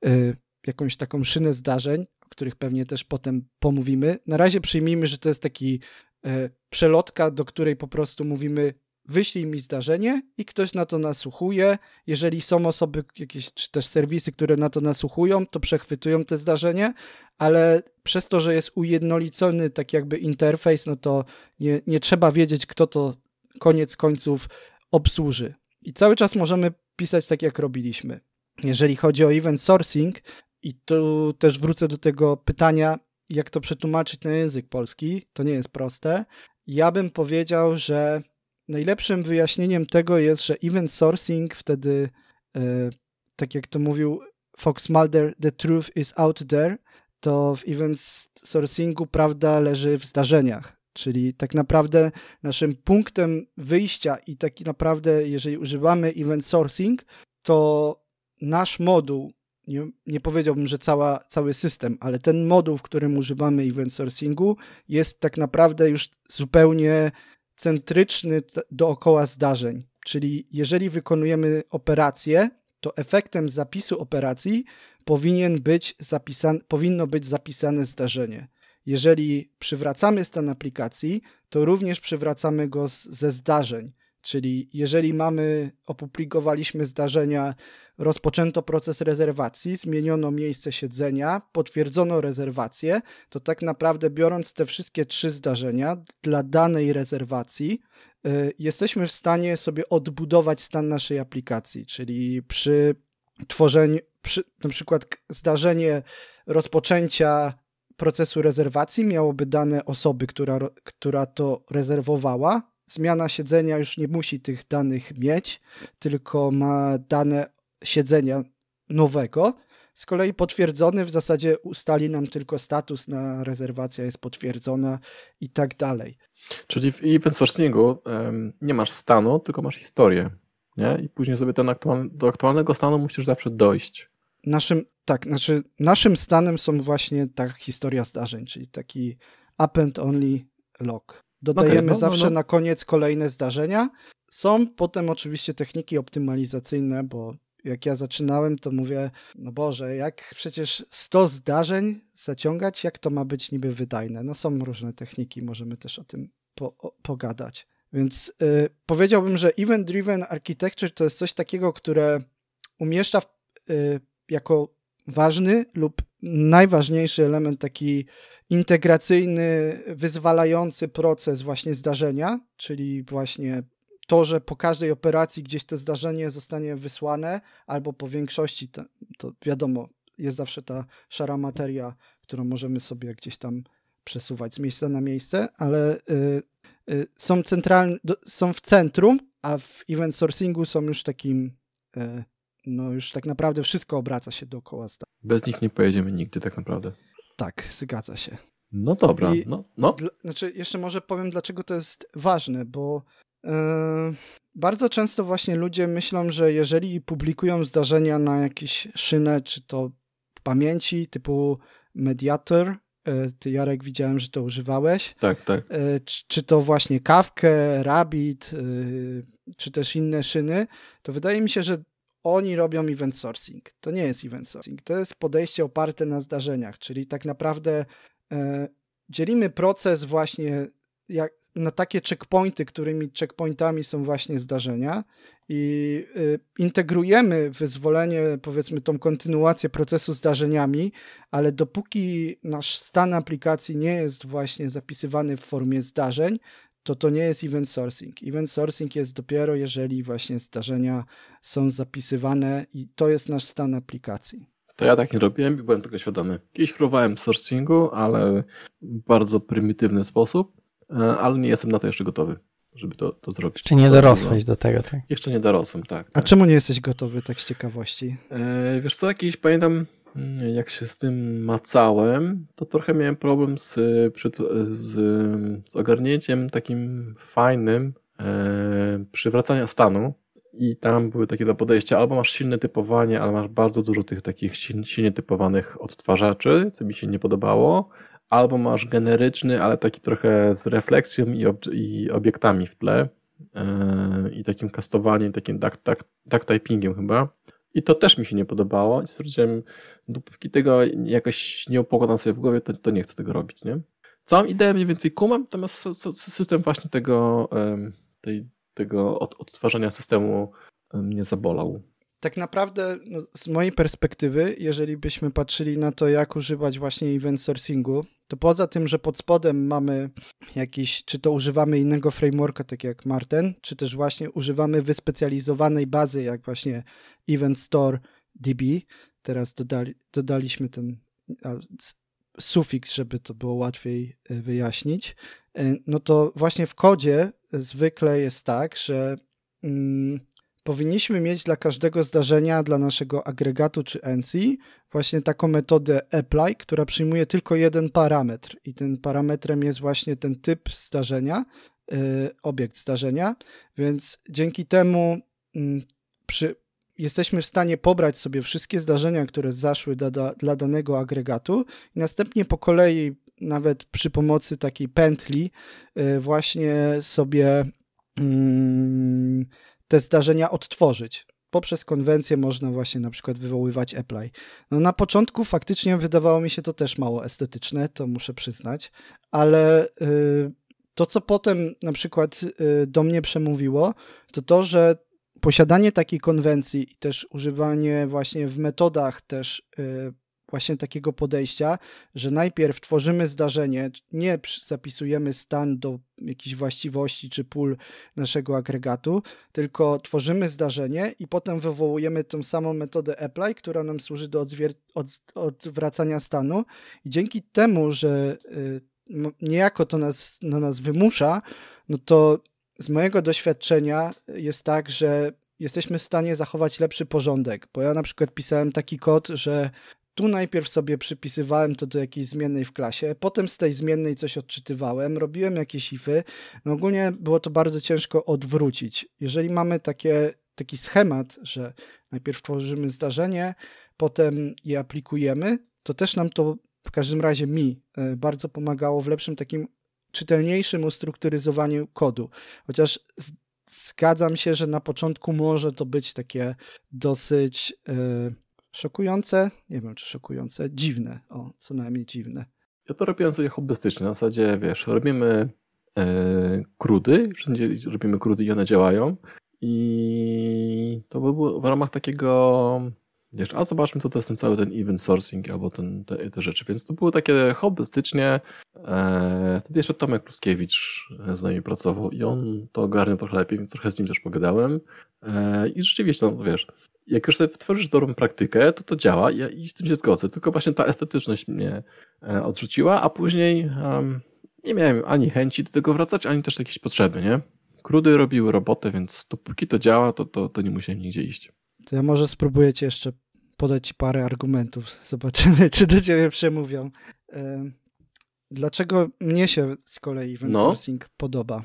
y, jakąś taką szynę zdarzeń, o których pewnie też potem pomówimy. Na razie przyjmijmy, że to jest taki y, przelotka, do której po prostu mówimy wyślij mi zdarzenie i ktoś na to nasłuchuje. Jeżeli są osoby, jakieś czy też serwisy, które na to nasłuchują, to przechwytują te zdarzenie, ale przez to, że jest ujednolicony tak jakby interfejs, no to nie, nie trzeba wiedzieć, kto to koniec końców obsłuży. I cały czas możemy pisać tak, jak robiliśmy. Jeżeli chodzi o event sourcing, i tu też wrócę do tego pytania, jak to przetłumaczyć na język polski, to nie jest proste. Ja bym powiedział, że najlepszym wyjaśnieniem tego jest, że event sourcing wtedy, e, tak jak to mówił Fox Mulder, the truth is out there, to w event sourcingu prawda leży w zdarzeniach. Czyli tak naprawdę naszym punktem wyjścia i tak naprawdę, jeżeli używamy event sourcing, to nasz moduł, nie, nie powiedziałbym, że cała, cały system, ale ten moduł, w którym używamy event sourcingu, jest tak naprawdę już zupełnie centryczny dookoła zdarzeń. Czyli jeżeli wykonujemy operację, to efektem zapisu operacji powinien być zapisan, powinno być zapisane zdarzenie. Jeżeli przywracamy stan aplikacji, to również przywracamy go z, ze zdarzeń. Czyli jeżeli mamy, opublikowaliśmy zdarzenia, rozpoczęto proces rezerwacji, zmieniono miejsce siedzenia, potwierdzono rezerwację, to tak naprawdę biorąc te wszystkie trzy zdarzenia dla danej rezerwacji, y, jesteśmy w stanie sobie odbudować stan naszej aplikacji, czyli przy tworzeniu, przy, na przykład zdarzenie rozpoczęcia procesu rezerwacji miałoby dane osoby, która, która to rezerwowała, zmiana siedzenia już nie musi tych danych mieć, tylko ma dane siedzenia nowego. Z kolei potwierdzony w zasadzie ustali nam tylko status na rezerwacja jest potwierdzona i tak dalej. Czyli w event sourcingu um, nie masz stanu, tylko masz historię. Nie? I później sobie ten aktualny, do aktualnego stanu musisz zawsze dojść. Naszym, tak, znaczy naszym stanem są właśnie ta historia zdarzeń, czyli taki append only log. Dodajemy okay, no, no, zawsze no, no. na koniec kolejne zdarzenia. Są potem oczywiście techniki optymalizacyjne, bo jak ja zaczynałem, to mówię, no Boże, jak przecież 100 zdarzeń zaciągać, jak to ma być niby wydajne? No są różne techniki, możemy też o tym po, o, pogadać. Więc y, powiedziałbym, że event-driven architecture to jest coś takiego, które umieszcza w, y, jako ważny lub najważniejszy element taki integracyjny, wyzwalający proces właśnie zdarzenia, czyli właśnie to, że po każdej operacji gdzieś to zdarzenie zostanie wysłane, albo po większości, to, to wiadomo, jest zawsze ta szara materia, którą możemy sobie gdzieś tam przesuwać z miejsca na miejsce, ale y, y, są, centralne, są w centrum, a w event sourcingu są już takim, y, no już tak naprawdę wszystko obraca się dookoła. Bez nich nie pojedziemy nigdzie tak naprawdę. Tak, zgadza się. No dobra, I no. no. Znaczy, jeszcze może powiem, dlaczego to jest ważne, bo yy, bardzo często właśnie ludzie myślą, że jeżeli publikują zdarzenia na jakieś szynę, czy to w pamięci typu Mediator, yy, ty Jarek widziałem, że to używałeś. Tak, tak. Yy, czy, czy, to właśnie Kawkę, Rabbit, czy też inne szyny, to wydaje mi się, że oni robią event sourcing. To nie jest event sourcing. To jest podejście oparte na zdarzeniach, czyli tak naprawdę e, dzielimy proces właśnie jak, na takie checkpointy, którymi checkpointami są właśnie zdarzenia i y, integrujemy wyzwolenie, powiedzmy, tą kontynuację procesu zdarzeniami, ale dopóki nasz stan aplikacji nie jest właśnie zapisywany w formie zdarzeń, to to nie jest event sourcing. Event sourcing jest dopiero, jeżeli właśnie zdarzenia są zapisywane i to jest nasz stan aplikacji. To ja tak nie robiłem i byłem tego świadomy. Kiedyś próbowałem sourcingu, ale w bardzo prymitywny sposób, e, ale nie jestem na to jeszcze gotowy, żeby to, to zrobić. Jeszcze nie dorosłeś do tego, tak? Jeszcze nie dorosłem, tak. A tak. czemu nie jesteś gotowy, tak z ciekawości? E, wiesz co, jakiś pamiętam jak się z tym macałem, to trochę miałem problem z, z, z ogarnięciem takim fajnym e, przywracania stanu. I tam były takie dwa podejścia. Albo masz silne typowanie, ale masz bardzo dużo tych takich silnie typowanych odtwarzaczy, co mi się nie podobało. Albo masz generyczny, ale taki trochę z refleksją i, ob i obiektami w tle. E, I takim kastowaniem, takim duck, duck, duck typingiem chyba i to też mi się nie podobało i stwierdziłem, dopóki tego jakoś nie upokładam sobie w głowie, to, to nie chcę tego robić, nie? Całą ideę mniej więcej kumam, natomiast system właśnie tego, tej, tego odtwarzania systemu mnie zabolał. Tak naprawdę no, z mojej perspektywy, jeżeli byśmy patrzyli na to, jak używać właśnie event sourcingu, to poza tym, że pod spodem mamy jakiś, czy to używamy innego frameworka, tak jak Marten, czy też właśnie używamy wyspecjalizowanej bazy, jak właśnie Event Store DB. Teraz dodali, dodaliśmy ten sufiks, żeby to było łatwiej e, wyjaśnić. E, no to właśnie w kodzie zwykle jest tak, że mm, powinniśmy mieć dla każdego zdarzenia, dla naszego agregatu czy NC, właśnie taką metodę apply, która przyjmuje tylko jeden parametr. I tym parametrem jest właśnie ten typ zdarzenia, yy, obiekt zdarzenia, więc dzięki temu yy, przy, jesteśmy w stanie pobrać sobie wszystkie zdarzenia, które zaszły dla, dla danego agregatu. I następnie po kolei nawet przy pomocy takiej pętli yy, właśnie sobie mm, te zdarzenia odtworzyć. Poprzez konwencję można właśnie na przykład wywoływać apply. No na początku faktycznie wydawało mi się to też mało estetyczne, to muszę przyznać, ale y, to, co potem na przykład y, do mnie przemówiło, to to, że posiadanie takiej konwencji i też używanie właśnie w metodach też y, właśnie takiego podejścia, że najpierw tworzymy zdarzenie, nie zapisujemy stan do jakichś właściwości czy pól naszego agregatu, tylko tworzymy zdarzenie i potem wywołujemy tą samą metodę apply, która nam służy do od odwracania stanu. I dzięki temu, że y, niejako to nas, na nas wymusza, no to z mojego doświadczenia jest tak, że jesteśmy w stanie zachować lepszy porządek, bo ja na przykład pisałem taki kod, że tu najpierw sobie przypisywałem to do jakiejś zmiennej w klasie, potem z tej zmiennej coś odczytywałem, robiłem jakieś ify. No ogólnie było to bardzo ciężko odwrócić. Jeżeli mamy takie, taki schemat, że najpierw tworzymy zdarzenie, potem je aplikujemy, to też nam to w każdym razie mi e, bardzo pomagało w lepszym takim czytelniejszym ustrukturyzowaniu kodu. Chociaż zgadzam się, że na początku może to być takie dosyć. Yy, Szokujące? Nie wiem, czy szokujące. Dziwne. O, co najmniej dziwne. Ja to robiłem sobie hobbystycznie. Na zasadzie, wiesz, robimy e, krudy, wszędzie robimy krudy i one działają. I to by było w ramach takiego Wiesz, a zobaczmy, co to jest ten cały ten event sourcing albo ten, te, te rzeczy. Więc to były takie hobbystycznie. E, wtedy jeszcze Tomek Kluskiewicz z nami pracował i on to ogarnia trochę lepiej, więc trochę z nim też pogadałem. E, I rzeczywiście, no wiesz, jak już sobie tworzysz dobrą praktykę, to to działa ja, i z tym się zgodzę. Tylko właśnie ta estetyczność mnie e, odrzuciła, a później um, nie miałem ani chęci do tego wracać, ani też jakiejś potrzeby, nie? Krudy robiły robotę, więc dopóki to działa, to, to, to nie musiałem nigdzie iść. To ja może spróbuję ci jeszcze podać ci parę argumentów. Zobaczymy, czy do ciebie przemówią. Dlaczego mnie się z kolei event no. sourcing podoba?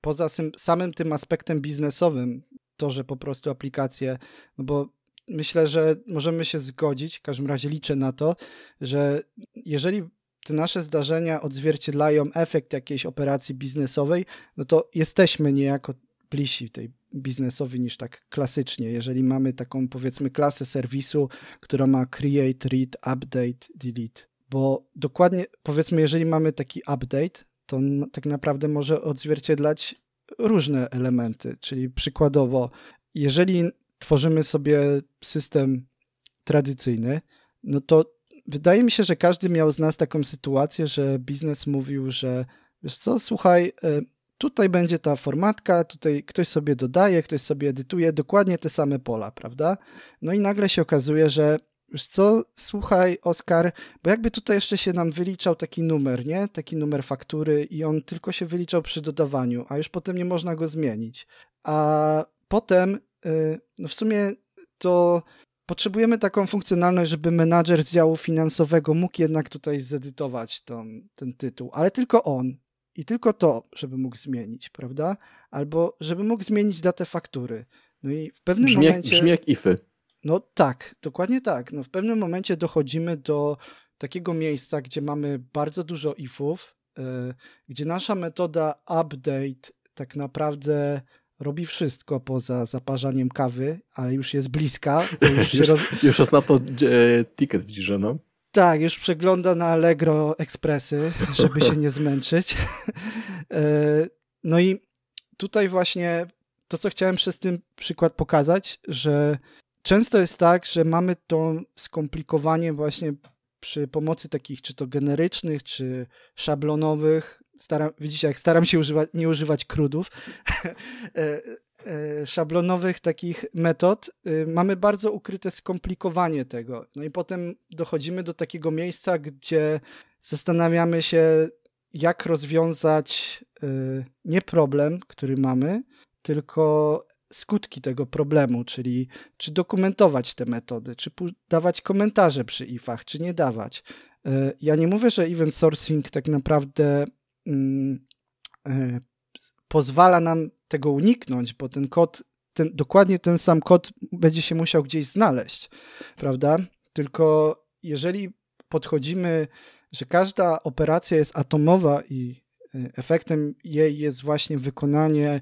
Poza samym tym aspektem biznesowym, to, że po prostu aplikacje, no bo myślę, że możemy się zgodzić, w każdym razie liczę na to, że jeżeli te nasze zdarzenia odzwierciedlają efekt jakiejś operacji biznesowej, no to jesteśmy niejako bliżsi tej biznesowi niż tak klasycznie. Jeżeli mamy taką powiedzmy klasę serwisu, która ma create, read, update, delete, bo dokładnie powiedzmy, jeżeli mamy taki update, to tak naprawdę może odzwierciedlać różne elementy, czyli przykładowo, jeżeli tworzymy sobie system tradycyjny, no to wydaje mi się, że każdy miał z nas taką sytuację, że biznes mówił, że wiesz co, słuchaj, e, tutaj będzie ta formatka, tutaj ktoś sobie dodaje, ktoś sobie edytuje dokładnie te same pola, prawda? No i nagle się okazuje, że już co, słuchaj, Oskar, bo jakby tutaj jeszcze się nam wyliczał taki numer, nie? Taki numer faktury i on tylko się wyliczał przy dodawaniu, a już potem nie można go zmienić. A potem, y, no w sumie to potrzebujemy taką funkcjonalność, żeby menadżer z działu finansowego mógł jednak tutaj zedytować tą, ten tytuł, ale tylko on i tylko to, żeby mógł zmienić, prawda? Albo żeby mógł zmienić datę faktury. No i w pewnym brzmi, momencie. Brzmi jak ify. No tak, dokładnie tak. No w pewnym momencie dochodzimy do takiego miejsca, gdzie mamy bardzo dużo ifów, yy, gdzie nasza metoda update tak naprawdę robi wszystko poza zaparzaniem kawy, ale już jest bliska. Już, już, roz... już jest na to e, ticket widzisz, no. Tak, już przegląda na Allegro ekspresy, żeby się nie zmęczyć. E, no i tutaj właśnie to, co chciałem przez ten przykład pokazać, że często jest tak, że mamy to skomplikowanie właśnie przy pomocy takich czy to generycznych, czy szablonowych. Staram, widzicie, jak staram się używać, nie używać krudów. E, E, szablonowych takich metod y, mamy bardzo ukryte skomplikowanie tego. No i potem dochodzimy do takiego miejsca, gdzie zastanawiamy się, jak rozwiązać y, nie problem, który mamy, tylko skutki tego problemu, czyli czy dokumentować te metody, czy dawać komentarze przy ifach, czy nie dawać. E, ja nie mówię, że event sourcing tak naprawdę mm, e, pozwala nam tego uniknąć, bo ten kod, ten, dokładnie ten sam kod będzie się musiał gdzieś znaleźć, prawda? Tylko jeżeli podchodzimy, że każda operacja jest atomowa i e, efektem jej jest właśnie wykonanie,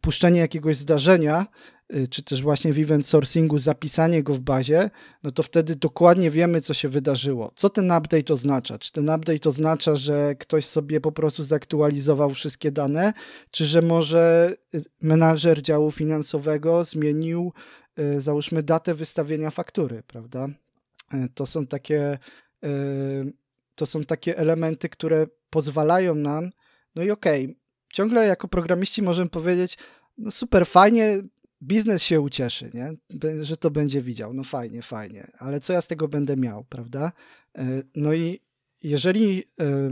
puszczenie jakiegoś zdarzenia, Y, czy też właśnie w event sourcingu zapisanie go w bazie, no to wtedy dokładnie wiemy, co się wydarzyło. Co ten update oznacza? Czy ten update oznacza, że ktoś sobie po prostu zaktualizował wszystkie dane, czy że może y, menadżer działu finansowego zmienił, y, załóżmy, datę wystawienia faktury, prawda? To są takie, to są takie elementy, które pozwalają nam, no i okej, okay, ciągle jako programiści możemy powiedzieć, no super, fajnie, biznes się ucieszy, nie? że to będzie widział. No fajnie, fajnie, ale co ja z tego będę miał, prawda? E, no i jeżeli e,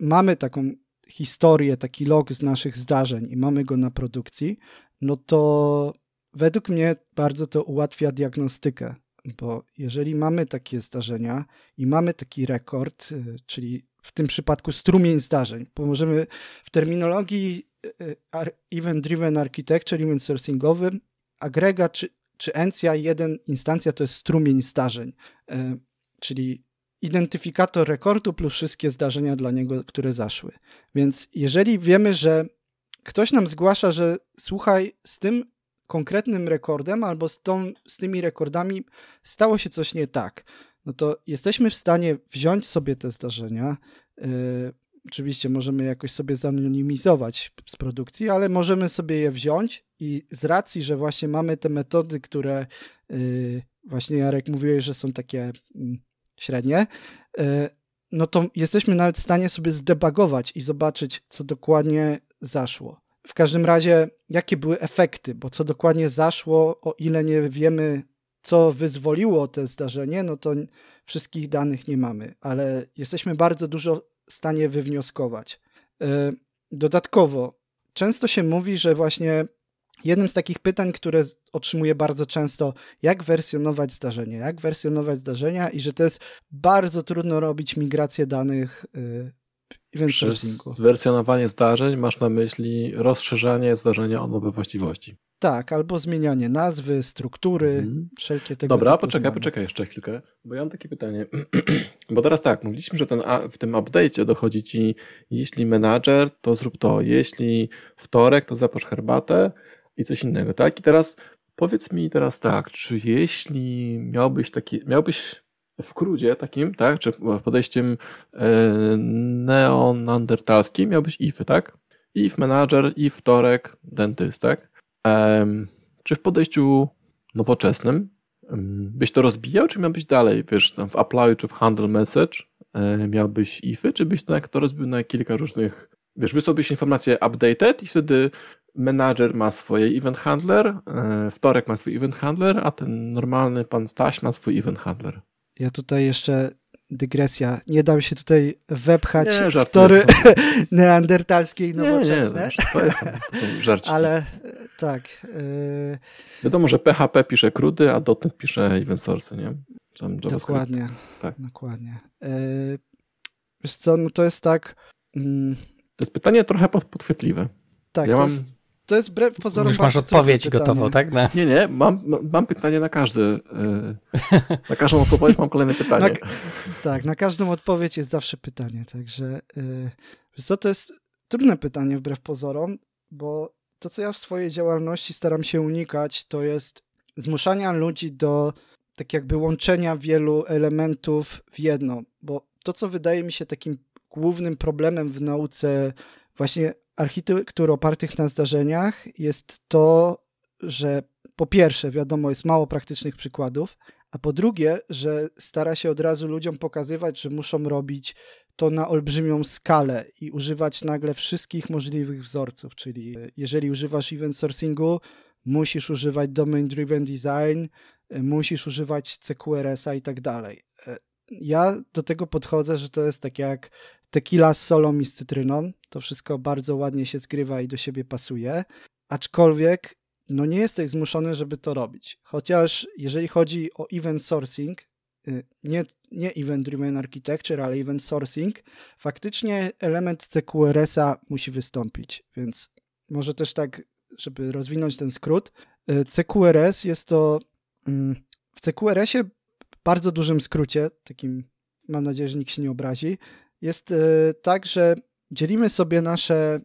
mamy taką historię, taki log z naszych zdarzeń i mamy go na produkcji, no to według mnie bardzo to ułatwia diagnostykę, bo jeżeli mamy takie zdarzenia i mamy taki rekord, e, czyli w tym przypadku strumień zdarzeń, bo możemy w terminologii Event Driven Architecture, event sourcingowym, agregat czy, czy encja, jeden instancja to jest strumień zdarzeń, e, czyli identyfikator rekordu plus wszystkie zdarzenia dla niego, które zaszły. Więc jeżeli wiemy, że ktoś nam zgłasza, że słuchaj, z tym konkretnym rekordem albo z, tą, z tymi rekordami stało się coś nie tak, no to jesteśmy w stanie wziąć sobie te zdarzenia. Yy, oczywiście możemy jakoś sobie zanonimizować z produkcji, ale możemy sobie je wziąć I z racji, że właśnie mamy te metody, które yy, właśnie Jarek mówiłeś, że są takie yy, średnie, yy, no to jesteśmy nawet w stanie sobie zdebagować i zobaczyć, co dokładnie zaszło. W każdym razie, jakie były efekty, bo co dokładnie zaszło, o ile nie wiemy, co wyzwoliło to zdarzenie, no to wszystkich danych nie mamy, ale jesteśmy bardzo dużo w stanie wywnioskować. E, dodatkowo, często się mówi, że właśnie jednym z takich pytań, które otrzymuję bardzo często, jak wersjonować zdarzenie, jak wersjonować zdarzenia i że to jest bardzo trudno robić migrację danych e, event Przez wersjonowanie zdarzeń masz na myśli rozszerzanie zdarzenia o nowe właściwości. Tak, albo zmienianie nazwy, struktury, mhm. wszelkie tego Dobra, poczekaj, zmiany. poczekaj jeszcze chwilkę, bo ja mam takie pytanie. bo teraz tak, mówiliśmy, że ten, w tym update'cie dochodzi ci, jeśli menadżer, to zrób to, jeśli wtorek, to zapasz herbatę i coś innego, tak? I teraz powiedz mi teraz tak, czy jeśli miałbyś taki, miałbyś w krudzie takim, tak, czy podejściem e, neonandertalskim miałbyś ify, tak? If manager, if wtorek, dentyst, tak? Czy w podejściu nowoczesnym byś to rozbijał, czy miałbyś dalej, wiesz, tam w apply czy w handle message e, miałbyś ify, czy byś to, jak to rozbił na kilka różnych, wiesz, wysłałbyś informację updated i wtedy manager ma swoje event handler, e, wtorek ma swój event handler, a ten normalny pan Staś ma swój event handler. Ja tutaj jeszcze dygresja. Nie dam się tutaj wepchać nie, w tory neandertalskiej nowoczesne. Nie, nie, to, jest, to żarci. Ale tak. Yy... Wiadomo, że PHP pisze krudy, a .NET pisze event source, nie? Dokładnie. Tak. Dokładnie. Yy... Wiesz co, no to jest tak... Mm... To jest pytanie trochę podchwytliwe. Tak, ja mam... Jest to jest wbrew pozorom Już masz odpowiedź gotową, tak? No. Nie, nie, mam, mam pytanie na każdy. E, na każdą odpowiedź mam kolejne pytanie. Na, tak, na każdą odpowiedź jest zawsze pytanie, także yy, co, to jest trudne pytanie wbrew pozorom, bo to, co ja w swojej działalności staram się unikać, to jest zmuszania ludzi do tak jakby łączenia wielu elementów w jedno, bo to, co wydaje mi się takim głównym problemem w nauce właśnie architektur opartych na zdarzeniach jest to, że po pierwsze, wiadomo, jest mało praktycznych przykładów, a po drugie, że stara się od razu ludziom pokazywać, że muszą robić to na olbrzymią skalę i używać nagle wszystkich możliwych wzorców, czyli jeżeli używasz event sourcingu, musisz używać domain driven design, musisz używać CQRS-a i tak dalej. Ja do tego podchodzę, że to jest tak jak tequila z solą i z cytryną. To wszystko bardzo ładnie się zgrywa i do siebie pasuje. Aczkolwiek no nie jesteś zmuszony, żeby to robić. Chociaż jeżeli chodzi o event sourcing, y, nie, nie event driven architecture, ale event sourcing, faktycznie element CQRS-a musi wystąpić. Więc może też tak, żeby rozwinąć ten skrót, y, CQRS jest to mm, w CQRS-ie bardzo dużym skrócie, takim mam nadzieję, że nikt się nie obrazi, jest e, tak, że dzielimy sobie nasze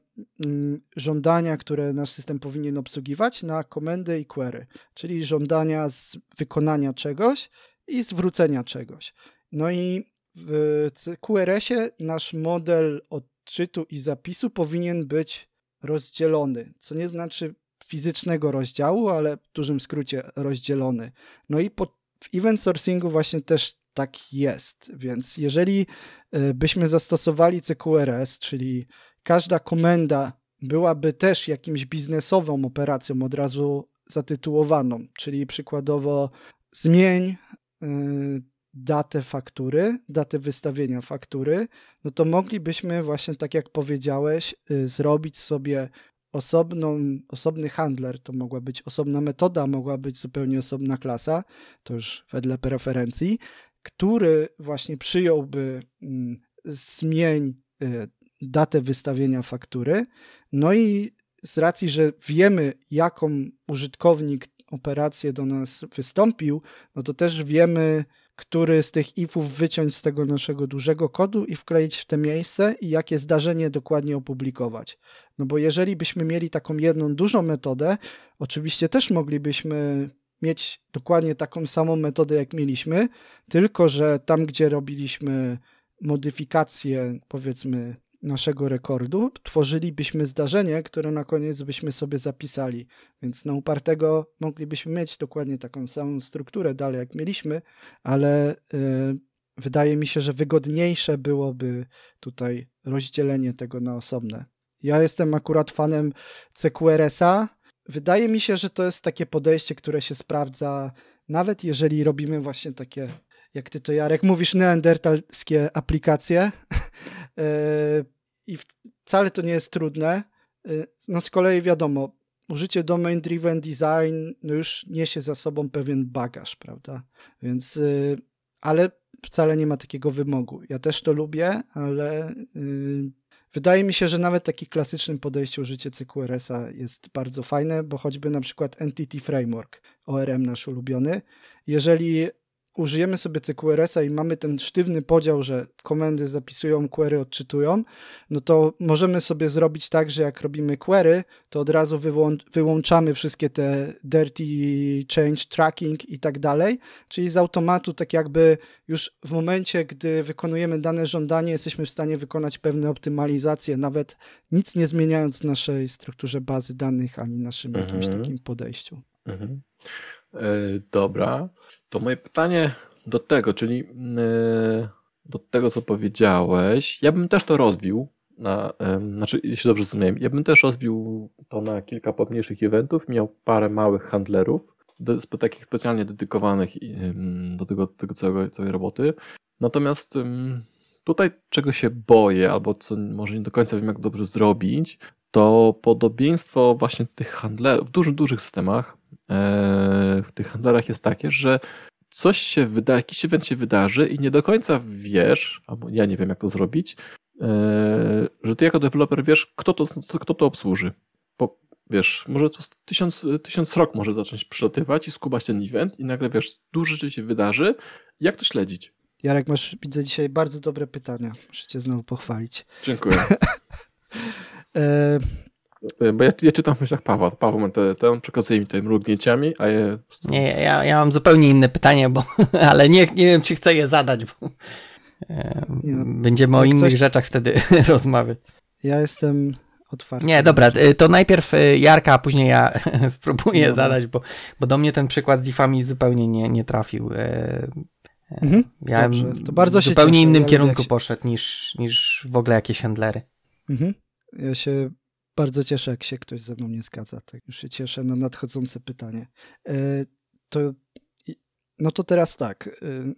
mm, żądania, które nasz system powinien obsługiwać, na komendy i query, czyli żądania z wykonania czegoś i zwrócenia czegoś. No i w QRS-ie nasz model odczytu i zapisu powinien być rozdzielony, co nie znaczy fizycznego rozdziału, ale w dużym skrócie rozdzielony. No i po, w event sourcingu właśnie też tak jest. Więc jeżeli e, byśmy zastosowali CQRS, czyli każda komenda byłaby też jakimś biznesową operacją od razu zatytułowaną, czyli przykładowo zmień e, datę faktury, datę wystawienia faktury, no to moglibyśmy właśnie tak jak powiedziałeś, e, zrobić sobie osobną, osobny handler, to mogła być osobna metoda, mogła być zupełnie osobna klasa, to już wedle preferencji, który właśnie przyjąłby mm, zmień y, datę wystawienia faktury. No i z racji, że wiemy, jaką użytkownik operację do nas wystąpił, no to też wiemy, który z tych ifów wyciąć z tego naszego dużego kodu i wkleić w te miejsce i jakie zdarzenie dokładnie opublikować. No bo jeżeli byśmy mieli taką jedną dużą metodę, oczywiście też moglibyśmy mieć dokładnie taką samą metodę, jak mieliśmy, tylko że tam, gdzie robiliśmy modyfikacje, powiedzmy, naszego rekordu, tworzylibyśmy zdarzenie, które na koniec byśmy sobie zapisali. Więc na upartego moglibyśmy mieć dokładnie taką samą strukturę dalej, jak mieliśmy, ale y, wydaje mi się, że wygodniejsze byłoby tutaj rozdzielenie tego na osobne. Ja jestem akurat fanem CQRS-a. Wydaje mi się, że to jest takie podejście, które się sprawdza, nawet jeżeli robimy właśnie takie, jak ty to Jarek mówisz, neandertalskie aplikacje. E, I wcale to nie jest trudne. E, no z kolei wiadomo, użycie domain driven design no już niesie za sobą pewien bagaż, prawda? Więc, e, ale wcale nie ma takiego wymogu. Ja też to lubię, ale Wydaje mi się, że nawet taki klasycznym podejście użycie CQRS-a jest bardzo fajne, bo choćby na przykład Entity Framework, ORM nasz ulubiony, jeżeli użyjemy sobie CQRS-a i mamy ten sztywny podział, że komendy zapisują, query odczytują, no to możemy sobie zrobić tak, że jak robimy query, to od razu wyłączamy wszystkie te dirty change tracking i tak dalej, czyli z automatu tak jakby już w momencie, gdy wykonujemy dane żądanie, jesteśmy w stanie wykonać pewne optymalizacje, nawet nic nie zmieniając w naszej strukturze bazy danych ani naszym mhm. jakimś takim podejściu. Mhm. E, dobra, to moje pytanie do tego, czyli e, do tego, co powiedziałeś, ja bym też to rozbił. Na, znaczy, jeśli dobrze zrozumiałem, ja bym też rozbił to na kilka pomniejszych eventów, miał parę małych handlerów, do, takich specjalnie dedykowanych do tego, tego całego, całej roboty. Natomiast tutaj czego się boję, albo co może nie do końca wiem, jak dobrze zrobić, to podobieństwo właśnie tych handlerów w dużych, dużych systemach E, w tych handlarach jest takie, że coś się wyda, jakiś event się wydarzy i nie do końca wiesz, albo ja nie wiem jak to zrobić, e, że ty jako deweloper wiesz, kto to, kto to obsłuży. Bo wiesz, może to tysiąc, tysiąc rok może zacząć przelatywać i skubać ten event i nagle wiesz, dużo rzeczy się wydarzy. Jak to śledzić? Jarek, masz, widzę dzisiaj bardzo dobre pytania. Muszę cię znowu pochwalić. Dziękuję. e, E, bo ja, ja czytam w myślach Pawła. Paweł ma te, te on przekazuje mi tutaj mrugnięciami, a ja... Nie, ja, ja mam zupełnie inne pytanie, bo, ale nie, nie wiem, czy chcę je zadać, bo e, no, będziemy o innych coś... rzeczach wtedy rozmawiać. Ja jestem otwarty. Nie, dobra, e, to najpierw Jarka, a później ja spróbuję dobra. zadać, bo, bo do mnie ten przykład z ifami zupełnie nie, nie trafił. Mhm, ja dobrze. to bardzo w zupełnie cieszę, innym kierunku się... poszedł niż, niż w ogóle jakieś handlery. Mhm. Ja się bardzo cieszę, jak się ktoś ze mną nie zgadza. Tak już się cieszę na nadchodzące pytanie. E, to, no to teraz tak. E,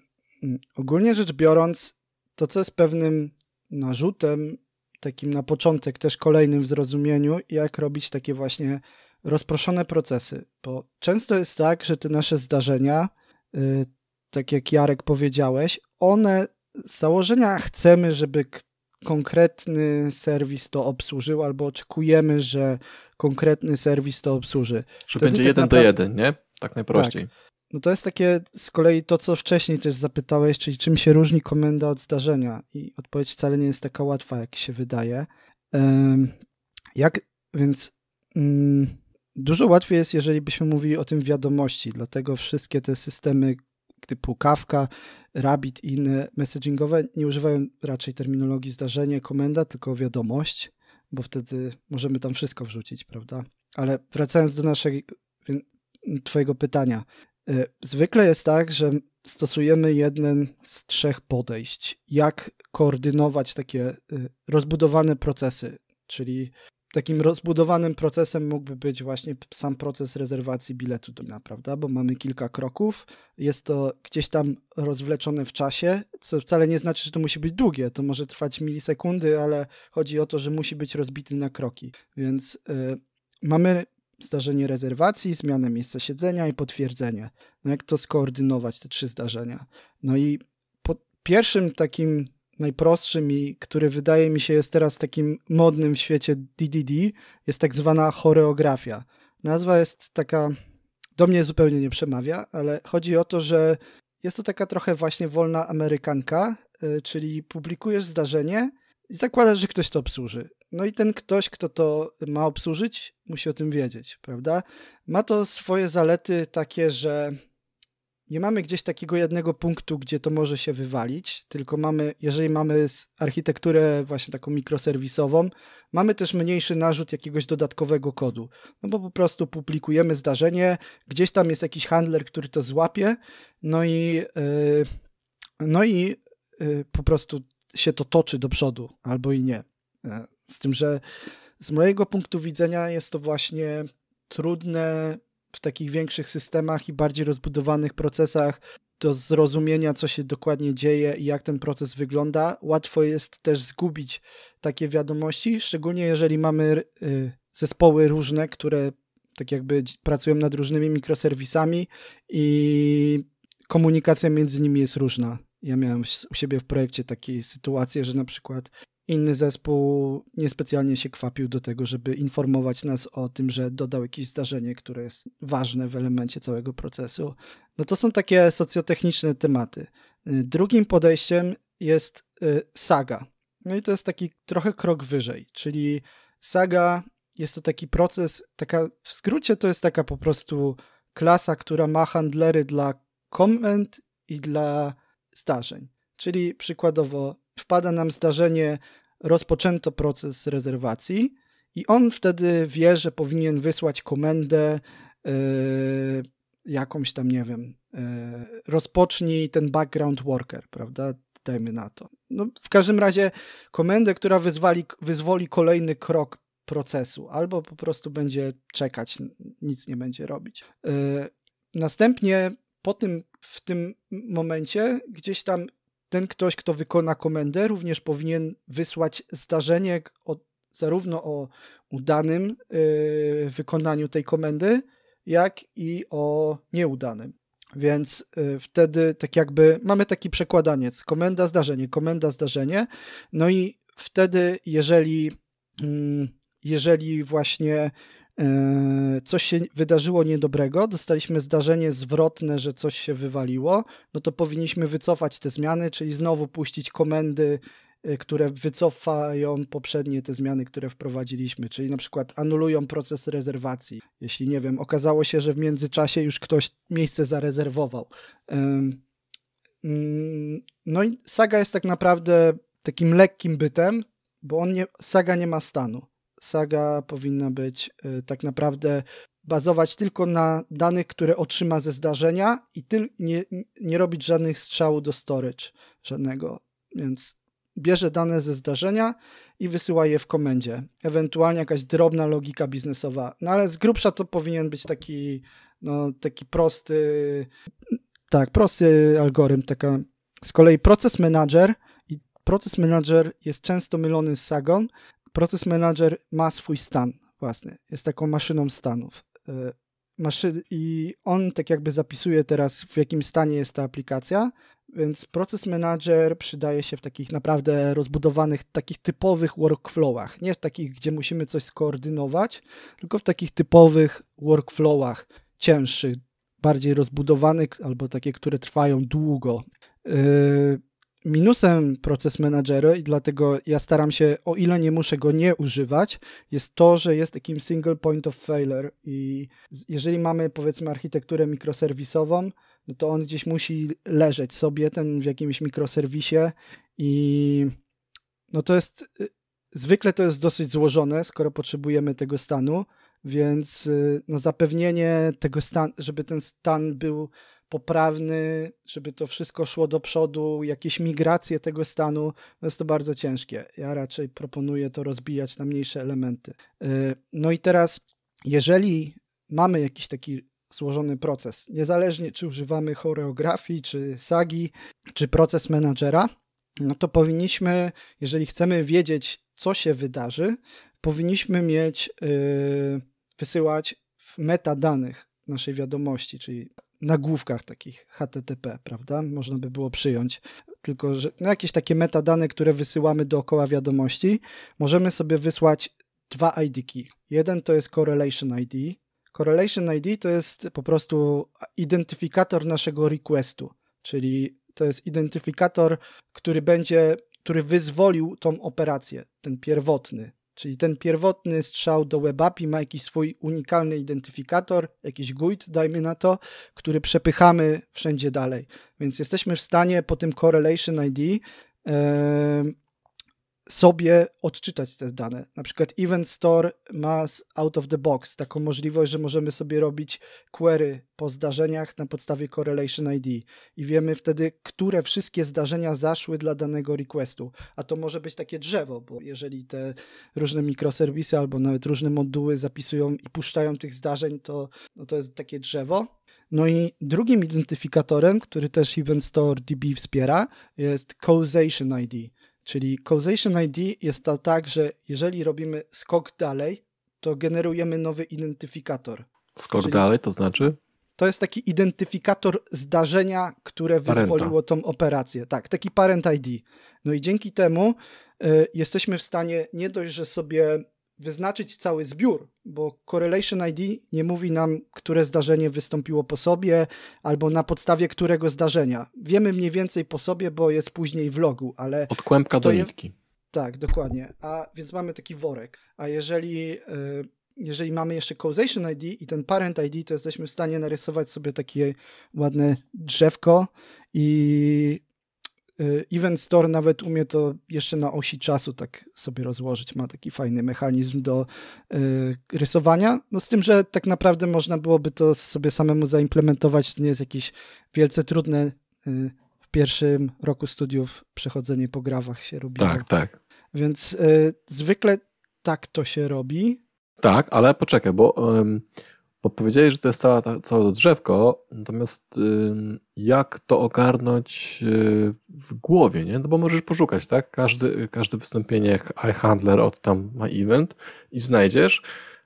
ogólnie rzecz biorąc, to co jest pewnym narzutem, takim na początek też kolejnym w zrozumieniu, jak robić takie właśnie rozproszone procesy. Bo często jest tak, że te nasze zdarzenia, e, tak jak Jarek powiedziałeś, one z założenia chcemy, żeby konkretny serwis to obsłużył, albo oczekujemy, że konkretny serwis to obsłuży. Że Wtedy będzie tak jeden naprawdę... do jeden, nie? Tak najprościej. Tak. No to jest takie z kolei to, co wcześniej też zapytałeś, czyli czym się różni komenda od zdarzenia. I odpowiedź wcale nie jest taka łatwa, jak się wydaje. Jak, więc mm, dużo łatwiej jest, jeżeli byśmy mówili o tym wiadomości, dlatego wszystkie te systemy typu Kafka, Rabbit i inne messagingowe nie używają raczej terminologii zdarzenie, komenda, tylko wiadomość, bo wtedy możemy tam wszystko wrzucić, prawda? Ale wracając do naszego twojego pytania. Y, zwykle jest tak, że stosujemy jeden z trzech podejść. Jak koordynować takie y, rozbudowane procesy, czyli takim rozbudowanym procesem mógłby być właśnie sam proces rezerwacji biletu do kina, prawda? Bo mamy kilka kroków, jest to gdzieś tam rozwleczone w czasie, co wcale nie znaczy, że to musi być długie, to może trwać milisekundy, ale chodzi o to, że musi być rozbity na kroki. Więc yy, mamy zdarzenie rezerwacji, zmianę miejsca siedzenia i potwierdzenie. No jak to skoordynować, te trzy zdarzenia? No i po pierwszym takim najprostszym i który wydaje mi się jest teraz takim modnym w świecie DDD, jest tak zwana choreografia. Nazwa jest taka, do mnie zupełnie nie przemawia, ale chodzi o to, że jest to taka trochę właśnie wolna amerykanka, y, czyli publikujesz zdarzenie i zakładasz, że ktoś to obsłuży. No i ten ktoś, kto to ma obsłużyć, musi o tym wiedzieć, prawda? Ma to swoje zalety takie, że nie mamy gdzieś takiego jednego punktu, gdzie to może się wywalić, tylko mamy, jeżeli mamy architekturę właśnie taką mikroserwisową, mamy też mniejszy narzut jakiegoś dodatkowego kodu. No bo po prostu publikujemy zdarzenie, gdzieś tam jest jakiś handler, który to złapie, no i, yy, no i yy, po prostu się to toczy do przodu, albo i nie. E, z tym, że z mojego punktu widzenia jest to właśnie trudne w takich większych systemach i bardziej rozbudowanych procesach do zrozumienia, co się dokładnie dzieje i jak ten proces wygląda. Łatwo jest też zgubić takie wiadomości, szczególnie jeżeli mamy y, zespoły różne, które tak jakby pracują nad różnymi mikroserwisami i komunikacja między nimi jest różna. Ja miałem u siebie w projekcie takie sytuacje, że na przykład inny zespół niespecjalnie się kwapił do tego, żeby informować nas o tym, że dodał jakieś zdarzenie, które jest ważne w elemencie całego procesu. No to są takie socjotechniczne tematy. Drugim podejściem jest y, saga. No i to jest taki trochę krok wyżej, czyli saga jest to taki proces, taka w skrócie to jest taka po prostu klasa, która ma handlery dla komend i dla zdarzeń. Czyli przykładowo wpada nam zdarzenie, rozpoczęto proces rezerwacji i on wtedy wie, że powinien wysłać komendę yy, jakąś tam, nie wiem, yy, rozpocznij ten background worker, prawda? Dajmy na to. No, w każdym razie komendę, która wyzwali, wyzwoli kolejny krok procesu, albo po prostu będzie czekać, nic nie będzie robić. Yy, następnie po tym, w tym momencie gdzieś tam ten ktoś, kto wykona komendę, również powinien wysłać zdarzenie o, zarówno o udanym y, wykonaniu tej komendy, jak i o nieudanym. Więc y, wtedy tak jakby mamy taki przekładaniec, komenda, zdarzenie, komenda, zdarzenie. No i wtedy, jeżeli, mm, jeżeli właśnie coś się wydarzyło niedobrego, dostaliśmy zdarzenie zwrotne, że coś się wywaliło, no to powinniśmy wycofać te zmiany, czyli znowu puścić komendy, e, które wycofają poprzednie te zmiany, które wprowadziliśmy, czyli na przykład anulują proces rezerwacji. Jeśli nie wiem, okazało się, że w międzyczasie już ktoś miejsce zarezerwował. Mm, no i saga jest tak naprawdę takim lekkim bytem, bo on nie, saga nie ma stanu saga powinna być y, tak naprawdę bazować tylko na danych, które otrzyma ze zdarzenia i tyl, nie, nie robić żadnych strzałów do storage, żadnego. Więc bierze dane ze zdarzenia i wysyła je w komendzie. Ewentualnie jakaś drobna logika biznesowa. No ale z grubsza to powinien być taki, no, taki prosty, tak, prosty algorytm. Taka. Z kolei proces manager i proces manager jest często mylony z sagą, proces manager ma swój stan własny, jest taką maszyną stanów. E, I on tak jakby zapisuje teraz, w jakim stanie jest ta aplikacja, więc proces manager przydaje się w takich naprawdę rozbudowanych, takich typowych workflowach. Nie w takich, gdzie musimy coś skoordynować, tylko w takich typowych workflowach cięższych, bardziej rozbudowanych albo takie, które trwają długo. E, minusem proces manageru i dlatego ja staram się, o ile nie muszę go nie używać, jest to, że jest takim single point of failure i jeżeli mamy powiedzmy architekturę mikroserwisową, no to on gdzieś musi leżeć sobie ten w jakimś mikroserwisie i no to jest zwykle to jest dosyć złożone, skoro potrzebujemy tego stanu, więc no zapewnienie tego stanu, żeby ten stan był poprawny, żeby to wszystko szło do przodu, jakieś migracje tego stanu, no jest to bardzo ciężkie. Ja raczej proponuję to rozbijać na mniejsze elementy. Y, no i teraz, jeżeli mamy jakiś taki złożony proces, niezależnie czy używamy choreografii, czy sagi, czy proces menadżera, no to powinniśmy, jeżeli chcemy wiedzieć, co się wydarzy, powinniśmy mieć, yy, wysyłać metadanych naszej wiadomości, czyli nagłówkach takich HTTP, prawda? Można by było przyjąć. Tylko, że no jakieś takie metadane, które wysyłamy dookoła wiadomości, możemy sobie wysłać dwa ID key. Jeden to jest correlation ID. Correlation ID to jest po prostu identyfikator naszego requestu, czyli to jest identyfikator, który będzie, który wyzwolił tą operację, ten pierwotny, Czyli ten pierwotny strzał do WebAPI ma jakiś swój unikalny identyfikator, jakiś GUID, dajmy na to, który przepychamy wszędzie dalej. Więc jesteśmy w stanie po tym correlation ID sobie odczytać te dane. Na przykład Event Store ma out of the box taką możliwość, że możemy sobie robić query po zdarzeniach na podstawie correlation ID i wiemy wtedy, które wszystkie zdarzenia zaszły dla danego requestu. A to może być takie drzewo, bo jeżeli te różne mikroserwisy albo nawet różne moduły zapisują i puszczają tych zdarzeń, to, no to jest takie drzewo. No i drugim identyfikatorem, który też Event Store DB wspiera, jest Causation ID. Czyli Causation ID jest to tak, że jeżeli robimy skok dalej, to generujemy nowy identyfikator. Skok Czyli dalej to znaczy? To jest taki identyfikator zdarzenia, które wyzwoliło tą operację. Tak, taki parent ID. No i dzięki temu y, jesteśmy w stanie nie dość, że sobie wyznaczyć cały zbiór, bo Correlation ID nie mówi nam, które zdarzenie wystąpiło po sobie, albo na podstawie którego zdarzenia. Wiemy mniej więcej po sobie, bo jest później w logu, ale... Od kłębka do nitki. Tak, dokładnie. A więc mamy taki worek. A jeżeli, y, jeżeli mamy jeszcze Causation ID i ten Parent ID, to jesteśmy w stanie narysować sobie takie ładne drzewko i Event Store nawet umie to jeszcze na osi czasu tak sobie rozłożyć. Ma taki fajny mechanizm do y, rysowania. No z tym, że tak naprawdę można byłoby to sobie samemu zaimplementować. To nie jest jakieś wielce trudne. Y, w pierwszym roku studiów przechodzenie po grawach się robi. Tak, tak. Więc zwykle tak to się robi. Tak, ale poczekaj, bo um, bo powiedziałeś, że to jest cała, całe to drzewko, natomiast jak to ogarnąć y, w głowie, nie? No bo możesz poszukać, tak? Każdy, każde wystąpienie jak iHandler od tam ma event i znajdziesz,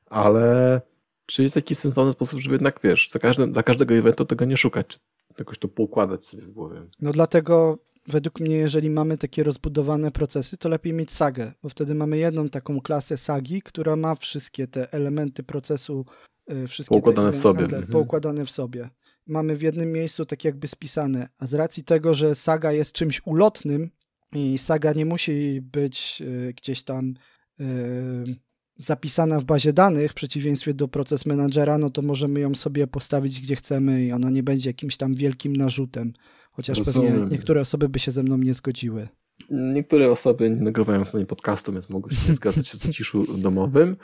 ale czy jest jakiś sensowny sposób, żeby jednak, wiesz, za każdym, dla każdego eventu tego nie szukać, czy jakoś to poukładać sobie w głowie? No dlatego według mnie, jeżeli mamy takie rozbudowane procesy, to lepiej mieć sagę, bo wtedy mamy jedną taką klasę sagi, która ma wszystkie te elementy procesu Y, wszystkie poukładane w sobie. Handler, mhm. Poukładane w sobie. Mamy w jednym miejscu tak jakby spisane, a z racji tego, że saga jest czymś ulotnym i saga nie musi być y, gdzieś tam y, zapisana w bazie danych, w przeciwieństwie do proces managera, no to możemy ją sobie postawić gdzie chcemy i ona nie będzie jakimś tam wielkim narzutem. Chociaż Rozumiem. pewnie niektóre osoby by się ze mną nie zgodziły. Niektóre osoby nie nagrywają sobie podcastu, więc mogą się nie zgadzać o zaciszu domowym.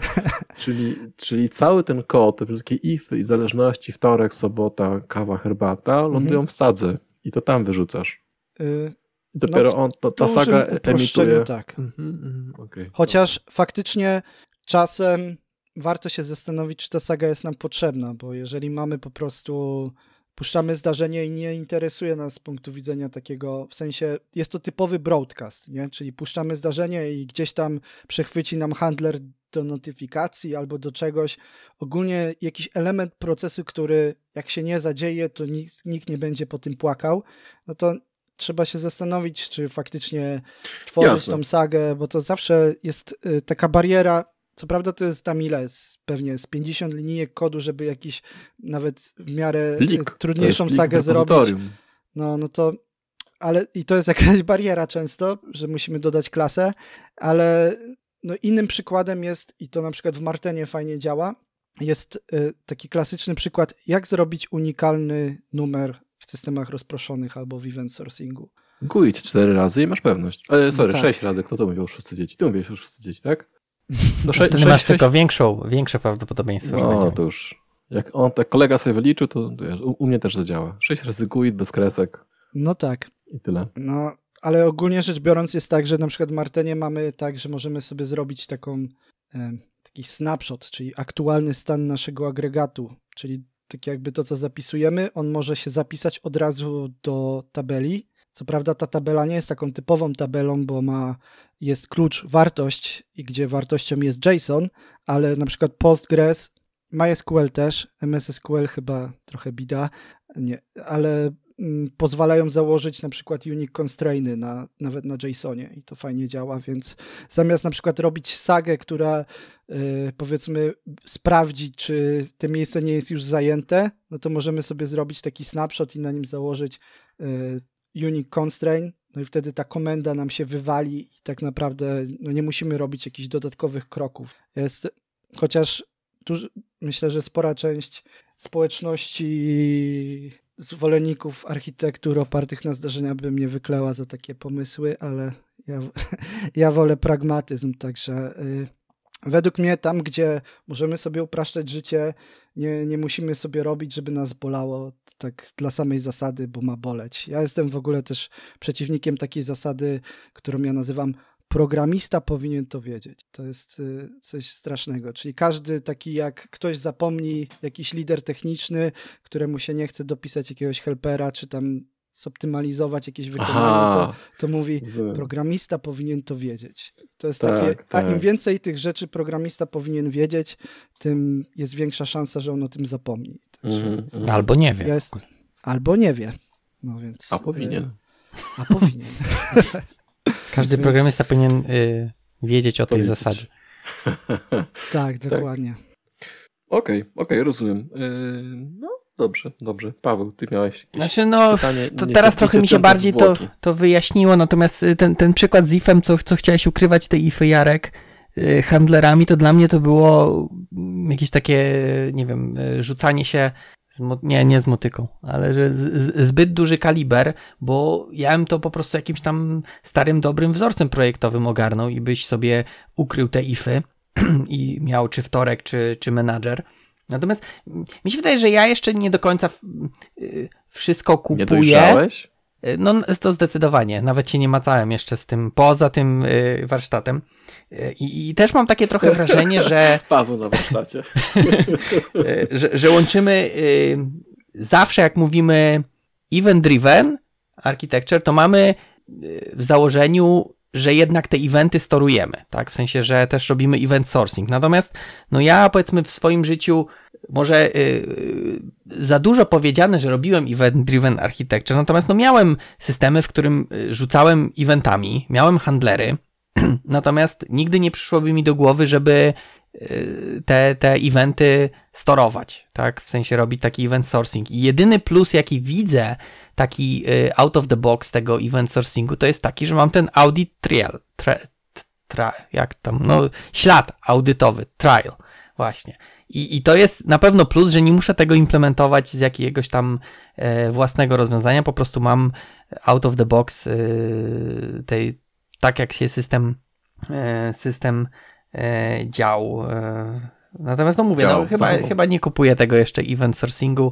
Czyli, czyli cały ten kod, te wszystkie ify i zależności, wtorek, sobota, kawa, herbata, lądują mhm. w sadze i to tam wyrzucasz. Y I dopiero no, on, to, ta saga emituje. Tak. Mhm, mhm, okay, Chociaż dobra. faktycznie czasem warto się zastanowić, czy ta saga jest nam potrzebna, bo jeżeli mamy po prostu puszczamy zdarzenie i nie interesuje nas z punktu widzenia takiego, w sensie jest to typowy broadcast, nie? czyli puszczamy zdarzenie i gdzieś tam przechwyci nam handler do notyfikacji albo do czegoś. Ogólnie jakiś element procesu, który jak się nie zadzieje, to nikt, nikt nie będzie po tym płakał, no to trzeba się zastanowić, czy faktycznie tworzyć Jasne. tą sagę, bo to zawsze jest y, taka bariera, co prawda to jest tam ile? Z, pewnie z 50 linijek kodu, żeby jakiś nawet w miarę Lik. trudniejszą sagę zrobić. No, no to ale i to jest jakaś bariera często, że musimy dodać klasę, ale no innym przykładem jest, i to na przykład w Martenie fajnie działa, jest y, taki klasyczny przykład, jak zrobić unikalny numer w systemach rozproszonych albo w event sourcingu. GUID cztery razy i masz pewność. E, sorry, no tak. sześć razy. Kto to mówił o szóstce dzieci? Ty mówisz o szóstce dzieci, tak? No, sze, Wtedy masz tylko większą, większe prawdopodobieństwo, no, będzie. to już. Jak on, tak kolega sobie wyliczył, to u, u mnie też zadziała. Sześć razy GUID bez kresek. No tak. I tyle. No, ale ogólnie rzecz biorąc jest tak, że na przykład w Martenie mamy tak, że możemy sobie zrobić taką e, taki snapshot, czyli aktualny stan naszego agregatu, czyli tak jakby to, co zapisujemy, on może się zapisać od razu do tabeli. Co prawda ta tabela nie jest taką typową tabelą, bo ma jest klucz wartość i gdzie wartością jest JSON, ale na przykład Postgres, MySQL też, MSSQL chyba trochę bida, nie, ale mm, pozwalają założyć na przykład unique constrainy na, nawet na JSONie i to fajnie działa, więc zamiast na przykład robić sagę, która y, powiedzmy sprawdzi, czy to miejsce nie jest już zajęte, no to możemy sobie zrobić taki snapshot i na nim założyć y, unique constraint, no i wtedy ta komenda nam się wywali i tak naprawdę no nie musimy robić jakichś dodatkowych kroków. Jest, chociaż duży, myślę, że spora część społeczności zwolenników architektur opartych na zdarzenia by mnie wykleła za takie pomysły, ale ja, ja wolę pragmatyzm, także y, według mnie tam, gdzie możemy sobie upraszczać życie, nie, nie musimy sobie robić, żeby nas bolało tak dla samej zasady, bo ma boleć. Ja jestem w ogóle też przeciwnikiem takiej zasady, którą ja nazywam programista powinien to wiedzieć. To jest y, coś strasznego. Czyli każdy taki, jak ktoś zapomni, jakiś lider techniczny, któremu się nie chce dopisać jakiegoś helpera, czy tam zoptymalizować jakieś wykonanie, to, to, mówi, programista powinien to wiedzieć. To jest tak, takie, tak. a im więcej tych rzeczy programista powinien wiedzieć, tym jest większa szansa, że on o tym zapomni. Także mm -hmm. Albo nie wie. Jest, albo nie wie. No więc, a powinien. Y, a powinien. Każdy programista powinien y, wiedzieć o tej zasadzie. tak, dokładnie. Okej, okej, okay, okay, rozumiem. Yy, no, dobrze, dobrze. Paweł, ty miałeś jakieś Znaczy, no, pytanie, to teraz trochę mi się bardziej to, to wyjaśniło, natomiast y, ten, ten przykład z ifem, co, co chciałeś ukrywać, te ify Jarek, y, handlerami, to dla mnie to było jakieś takie, nie wiem, y, rzucanie się nie, nie z motyką, ale że z, z, zbyt duży kaliber, bo ja bym to po prostu jakimś tam starym, dobrym wzorcem projektowym ogarnął i byś sobie ukrył te ify i miał czy wtorek, czy, czy menadżer. Natomiast mi się wydaje, że ja jeszcze nie do końca y, wszystko kupuję. Nie dojrzałeś? Y, no to zdecydowanie, nawet się nie macałem jeszcze z tym, poza tym y, warsztatem. I, I, też mam takie trochę wrażenie, że... Paweł na warsztacie. że, że łączymy zawsze jak mówimy event driven architecture, to mamy w założeniu że jednak te eventy storujemy, tak? W sensie, że też robimy event sourcing. Natomiast, no ja powiedzmy w swoim życiu może yy, za dużo powiedziane, że robiłem event-driven architecture, natomiast no miałem systemy, w którym y, rzucałem eventami, miałem handlery, natomiast nigdy nie przyszłoby mi do głowy, żeby te, te eventy storować, tak? W sensie robić taki event sourcing. I jedyny plus, jaki widzę taki y, out of the box tego event sourcingu, to jest taki, że mam ten audit trial, tra, tra, jak tam, no ślad audytowy, trial, właśnie. I, I to jest na pewno plus, że nie muszę tego implementować z jakiegoś tam e, własnego rozwiązania, po prostu mam out of the box e, tej, tak jak się system, system dział. E. natomiast no mówię, dział, no, chyba, chyba nie kupuję tego jeszcze event sourcingu,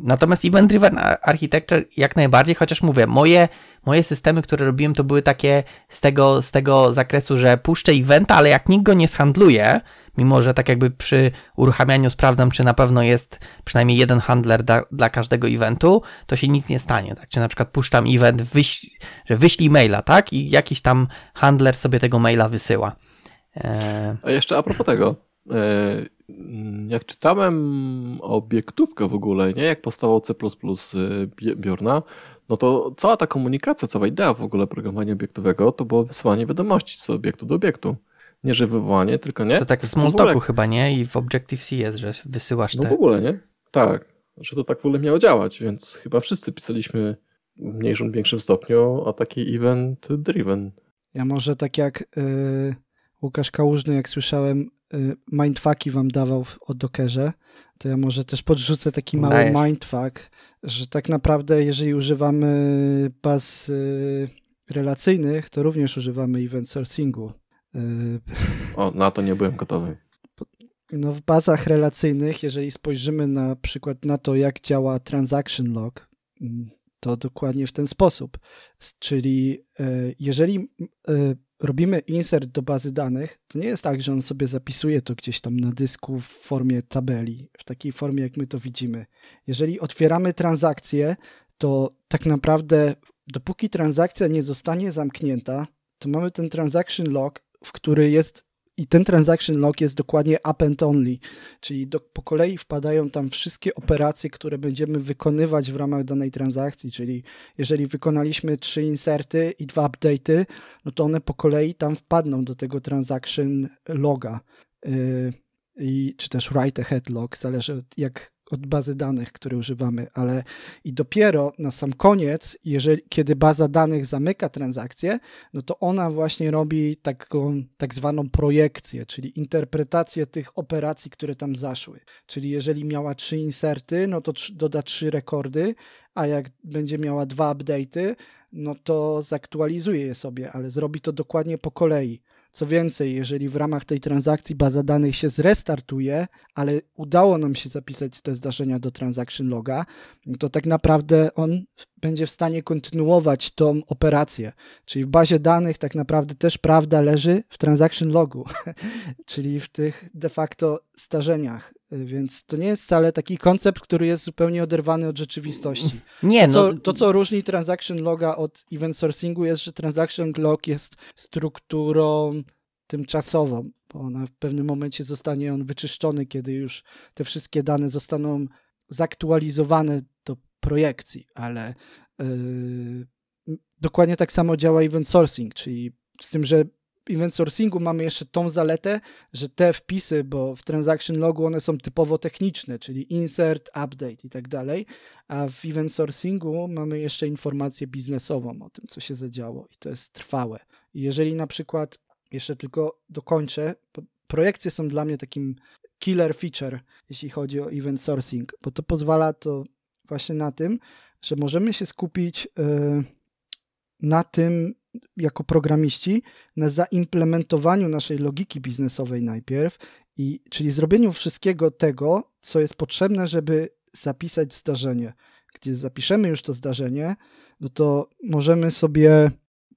Natomiast Event Driven Architecture jak najbardziej, chociaż mówię, moje, moje systemy, które robiłem, to były takie z tego, z tego zakresu, że puszczę eventa, ale jak nikt go nie shandluje, mimo że tak jakby przy uruchamianiu sprawdzam, czy na pewno jest przynajmniej jeden handler da, dla każdego eventu, to się nic nie stanie. Tak? Czy na przykład puszczam event, wyś, że wyślij maila, tak? I jakiś tam handler sobie tego maila wysyła. A jeszcze a propos tego, e, jak czytałem obiektówkę w ogóle, nie? Jak powstało C++ y, Bjorna, no to cała ta komunikacja, cała idea w ogóle programowania obiektowego to było wysyłanie wiadomości z obiektu do obiektu. Nie, że wywołanie, tylko nie. To tak w Smalltalku chyba, nie? I w Objective-C jest, że wysyłasz no te... No w ogóle, nie? Tak. Że to tak w ogóle miało działać, więc chyba wszyscy pisaliśmy w mniejszym lub większym stopniu o taki event driven. Ja może tak jak yy, Łukasz Kałużny, jak słyszałem, Y, mindfucki wam dawał o Dockerze, to ja może też podrzucę taki mały Dajesz. mindfuck, że tak naprawdę jeżeli używamy baz y, relacyjnych, to również używamy event sourcingu. Y, o, na to nie byłem gotowy. No w bazach relacyjnych, jeżeli spojrzymy na przykład na to, jak działa transaction log, mm, to dokładnie w ten sposób. Czyli jeżeli robimy insert do bazy danych, to nie jest tak, że on sobie zapisuje to gdzieś tam na dysku w formie tabeli, w takiej formie, jak my to widzimy. Jeżeli otwieramy transakcję, to tak naprawdę dopóki transakcja nie zostanie zamknięta, to mamy ten transaction log, w który jest i ten transaction log jest dokładnie append only, czyli do, po kolei wpadają tam wszystkie operacje, które będziemy wykonywać w ramach danej transakcji, czyli jeżeli wykonaliśmy trzy inserty i dwa update'y, no to one po kolei tam wpadną do tego transaction loga. Yy, i, czy też write ahead log, zależy jak od bazy danych, które używamy, ale i dopiero na sam koniec, jeżeli, kiedy baza danych zamyka transakcję, no to ona właśnie robi taką tak zwaną projekcję, czyli interpretację tych operacji, które tam zaszły. Czyli jeżeli miała trzy inserty, no to doda trzy rekordy, a jak będzie miała dwa update'y, no to zaktualizuje je sobie, ale zrobi to dokładnie po kolei. Co więcej, jeżeli w ramach tej transakcji baza danych się zrestartuje, ale udało nam się zapisać te zdarzenia do transaction loga, to tak naprawdę on będzie w stanie kontynuować tą operację. Czyli w bazie danych tak naprawdę też prawda leży w transaction logu, czyli w tych de facto zdarzeniach. Więc to nie jest wcale taki koncept, który jest zupełnie oderwany od rzeczywistości. Nie, to, co, no... to, co różni transaction loga od event sourcingu, jest, że transaction log jest strukturą tymczasową, bo na w pewnym momencie zostanie on wyczyszczony, kiedy już te wszystkie dane zostaną zaktualizowane do projekcji, ale yy, dokładnie tak samo działa event sourcing, czyli z tym, że event sourcingu mamy jeszcze tą zaletę, że te wpisy, bo w transaction logu one są typowo techniczne, czyli insert, update i tak dalej, a w event sourcingu mamy jeszcze informację biznesową o tym, co się zadziało i to jest trwałe. I jeżeli na przykład, jeszcze tylko dokończę, projekcje są dla mnie takim killer feature, jeśli chodzi o event sourcing, bo to pozwala to właśnie na tym, że możemy się skupić yy, na tym, jako programiści na zaimplementowaniu naszej logiki biznesowej najpierw, i, czyli zrobieniu wszystkiego tego, co jest potrzebne, żeby zapisać zdarzenie. Gdzie zapiszemy już to zdarzenie, no to możemy sobie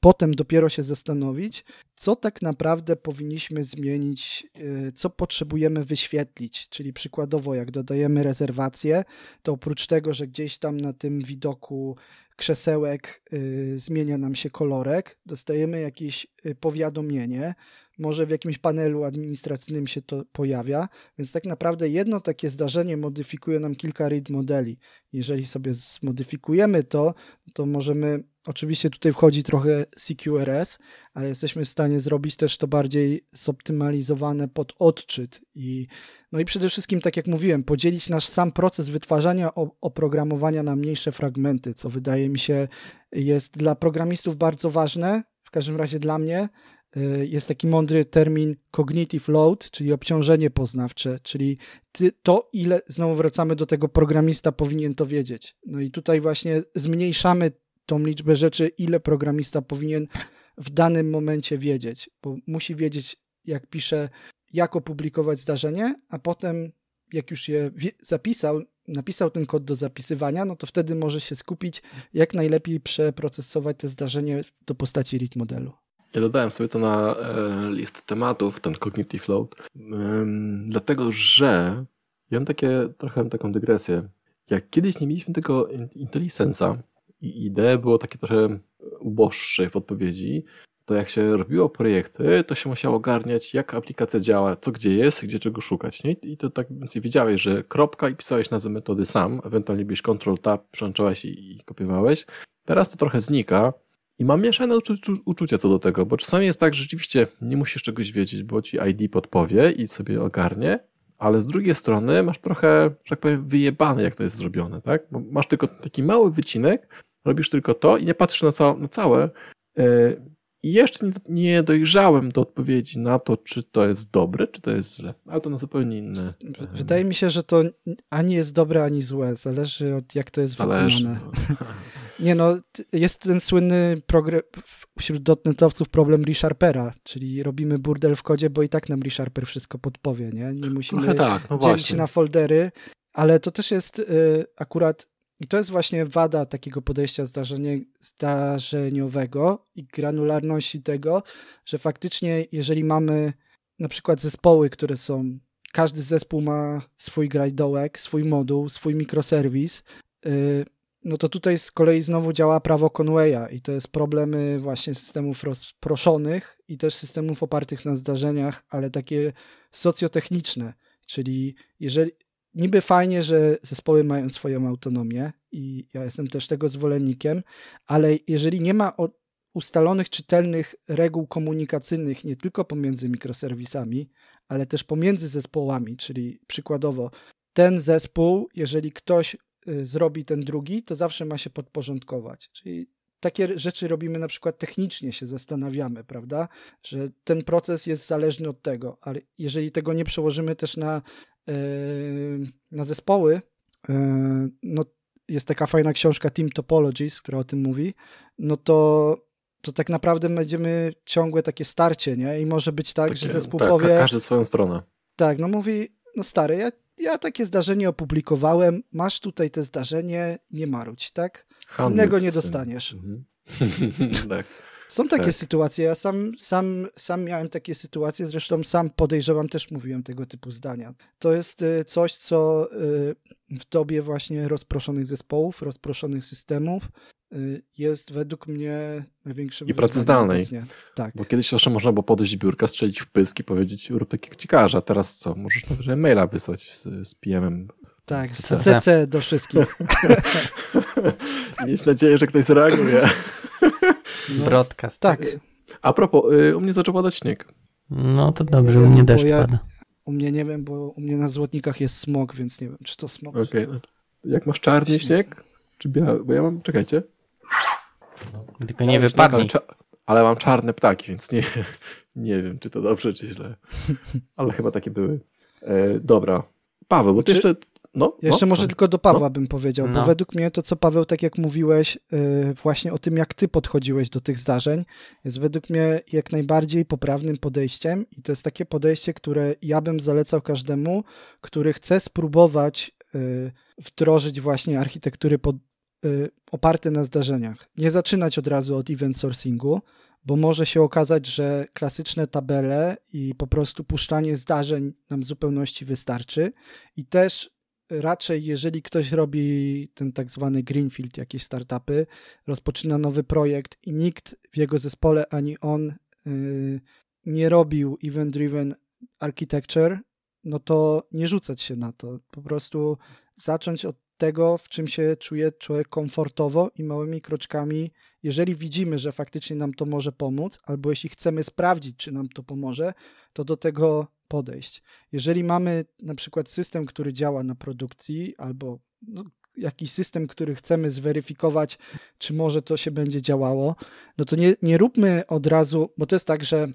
potem dopiero się zastanowić, co tak naprawdę powinniśmy zmienić, y, co potrzebujemy wyświetlić. Czyli przykładowo, jak dodajemy rezerwację, to oprócz tego, że gdzieś tam na tym widoku krzesełek y, zmienia nam się kolorek, dostajemy jakieś y, powiadomienie, może w jakimś panelu administracyjnym się to pojawia, więc tak naprawdę jedno takie zdarzenie modyfikuje nam kilka read modeli. Jeżeli sobie zmodyfikujemy to, to możemy, oczywiście tutaj wchodzi trochę CQRS, ale jesteśmy w stanie zrobić też to bardziej zoptymalizowane pod odczyt i no i przede wszystkim, tak jak mówiłem, podzielić nasz sam proces wytwarzania oprogramowania na mniejsze fragmenty, co wydaje mi się jest dla programistów bardzo ważne, w każdym razie dla mnie, jest taki mądry termin cognitive load, czyli obciążenie poznawcze, czyli to, ile, znowu wracamy do tego, programista powinien to wiedzieć. No i tutaj właśnie zmniejszamy tą liczbę rzeczy, ile programista powinien w danym momencie wiedzieć, bo musi wiedzieć, jak pisze jak opublikować zdarzenie, a potem jak już je zapisał, napisał ten kod do zapisywania, no to wtedy może się skupić, jak najlepiej przeprocesować te zdarzenie do postaci read modelu. Ja dodałem sobie to na e, list tematów, ten cognitive load, dlatego że ja mam takie, trochę taką dygresję. Jak kiedyś nie mieliśmy tego IntelliSense'a i idee było takie trochę uboższe w odpowiedzi, to jak się robiło projekty, to się musiało ogarniać, jak aplikacja działa, co gdzie jest, gdzie czego szukać. Nie? I to tak więcej wiedziałeś, że kropka i pisałeś nazwę metody sam, ewentualnie byś Ctrl Tab, przełączałeś i, i kopiowałeś. Teraz to trochę znika i mam mieszane uczu uczucia co do tego, bo czasami jest tak, że rzeczywiście nie musisz czegoś wiedzieć, bo ci ID podpowie i sobie ogarnie, ale z drugiej strony masz trochę, że tak powiem, wyjebane, jak to jest zrobione, tak? Bo masz tylko taki mały wycinek, robisz tylko to i nie patrzysz na, ca na całe. Yy, i jeszcze nie dojrzałem do odpowiedzi na to, czy to jest dobre, czy to jest złe, ale to na zupełnie inne. Wydaje mi się, że to ani jest dobre, ani złe. Zależy od jak to jest Zależy. wykonane. Nie no, jest ten słynny wśród dotnetowców problem ReSharpera, czyli robimy burdel w kodzie, bo i tak nam ReSharper wszystko podpowie, nie? Nie musimy tak, no dzielić się na foldery, ale to też jest y, akurat i to jest właśnie wada takiego podejścia zdarzenie, zdarzeniowego i granularności tego, że faktycznie, jeżeli mamy na przykład zespoły, które są, każdy zespół ma swój grajdołek, swój moduł, swój mikroserwis, yy, no to tutaj z kolei znowu działa prawo Conwaya i to jest problemy właśnie systemów rozproszonych i też systemów opartych na zdarzeniach, ale takie socjotechniczne, czyli jeżeli niby fajnie, że zespoły mają swoją autonomię i ja jestem też tego zwolennikiem, ale jeżeli nie ma ustalonych, czytelnych reguł komunikacyjnych nie tylko pomiędzy mikroserwisami, ale też pomiędzy zespołami, czyli przykładowo ten zespół, jeżeli ktoś zrobi ten drugi, to zawsze ma się podporządkować. Czyli takie rzeczy robimy na przykład technicznie, się zastanawiamy, prawda? Że ten proces jest zależny od tego, ale jeżeli tego nie przełożymy też na, yy, na zespoły, yy, no jest taka fajna książka Team Topologies, która o tym mówi, no to to tak naprawdę będziemy ciągłe takie starcie, nie? I może być tak, takie, że zespół tak, powie... każdy swoją stronę. Tak, no mówi, no stary, ja, ja takie zdarzenie opublikowałem, masz tutaj te zdarzenie, nie marudź, tak? Handel Innego nie dostaniesz. Mhm. tak. Są takie tak. sytuacje, ja sam, sam, sam miałem takie sytuacje, zresztą sam podejrzewam, też mówiłem tego typu zdania. To jest y, coś, co y, w dobie właśnie rozproszonych zespołów, rozproszonych systemów jest według mnie największym I pracy zdalnej. Tak. Bo kiedyś jeszcze można było podejść biurka, strzelić w pysk i powiedzieć rób tak jak ciekawe, a teraz co? Możesz nawet maila wysłać z, z PM-em. Tak, z CC do wszystkich. Mieć nadzieję, że ktoś zareaguje. No, Broadcast. Tak. A propos, y, u mnie zaczął padać śnieg. No to dobrze, u mnie deszcz ja, pada. U mnie nie wiem, bo u mnie na Złotnikach jest smog, więc nie wiem, czy to smog. Okej. Okay. Jak masz czarny śnieg? Czy biały? Bo ja mam, czekajcie. Tylko nie wypadnie. Ale, ale, mam czarne ptaki, więc nie, nie wiem, czy to dobrze, czy źle. Ale chyba takie były. E, dobra. Paweł, bo ty jeszcze no, Jeszcze no, może tylko do Pawła no. bym powiedział, bo no. według mnie to, co Paweł, tak jak mówiłeś, yy, właśnie o tym, jak ty podchodziłeś do tych zdarzeń, jest według mnie jak najbardziej poprawnym podejściem i to jest takie podejście, które ja bym zalecał każdemu, który chce spróbować yy, wdrożyć właśnie architektury pod, oparte na zdarzeniach. Nie zaczynać od razu od event sourcingu, bo może się okazać, że klasyczne tabele i po prostu puszczanie zdarzeń nam w zupełności wystarczy. I też raczej jeżeli ktoś robi ten tak zwany greenfield, jakieś startupy, rozpoczyna nowy projekt i nikt w jego zespole ani on yy, nie robił event-driven architecture, no to nie rzucać się na to. Po prostu zacząć od tego, w czym się czuje człowiek komfortowo i małymi kroczkami, jeżeli widzimy, że faktycznie nam to może pomóc, albo jeśli chcemy sprawdzić, czy nam to pomoże, to do tego podejść. Jeżeli mamy na przykład system, który działa na produkcji, albo no, jakiś system, który chcemy zweryfikować, czy może to się będzie działało, no to nie, nie róbmy od razu, bo to jest tak, że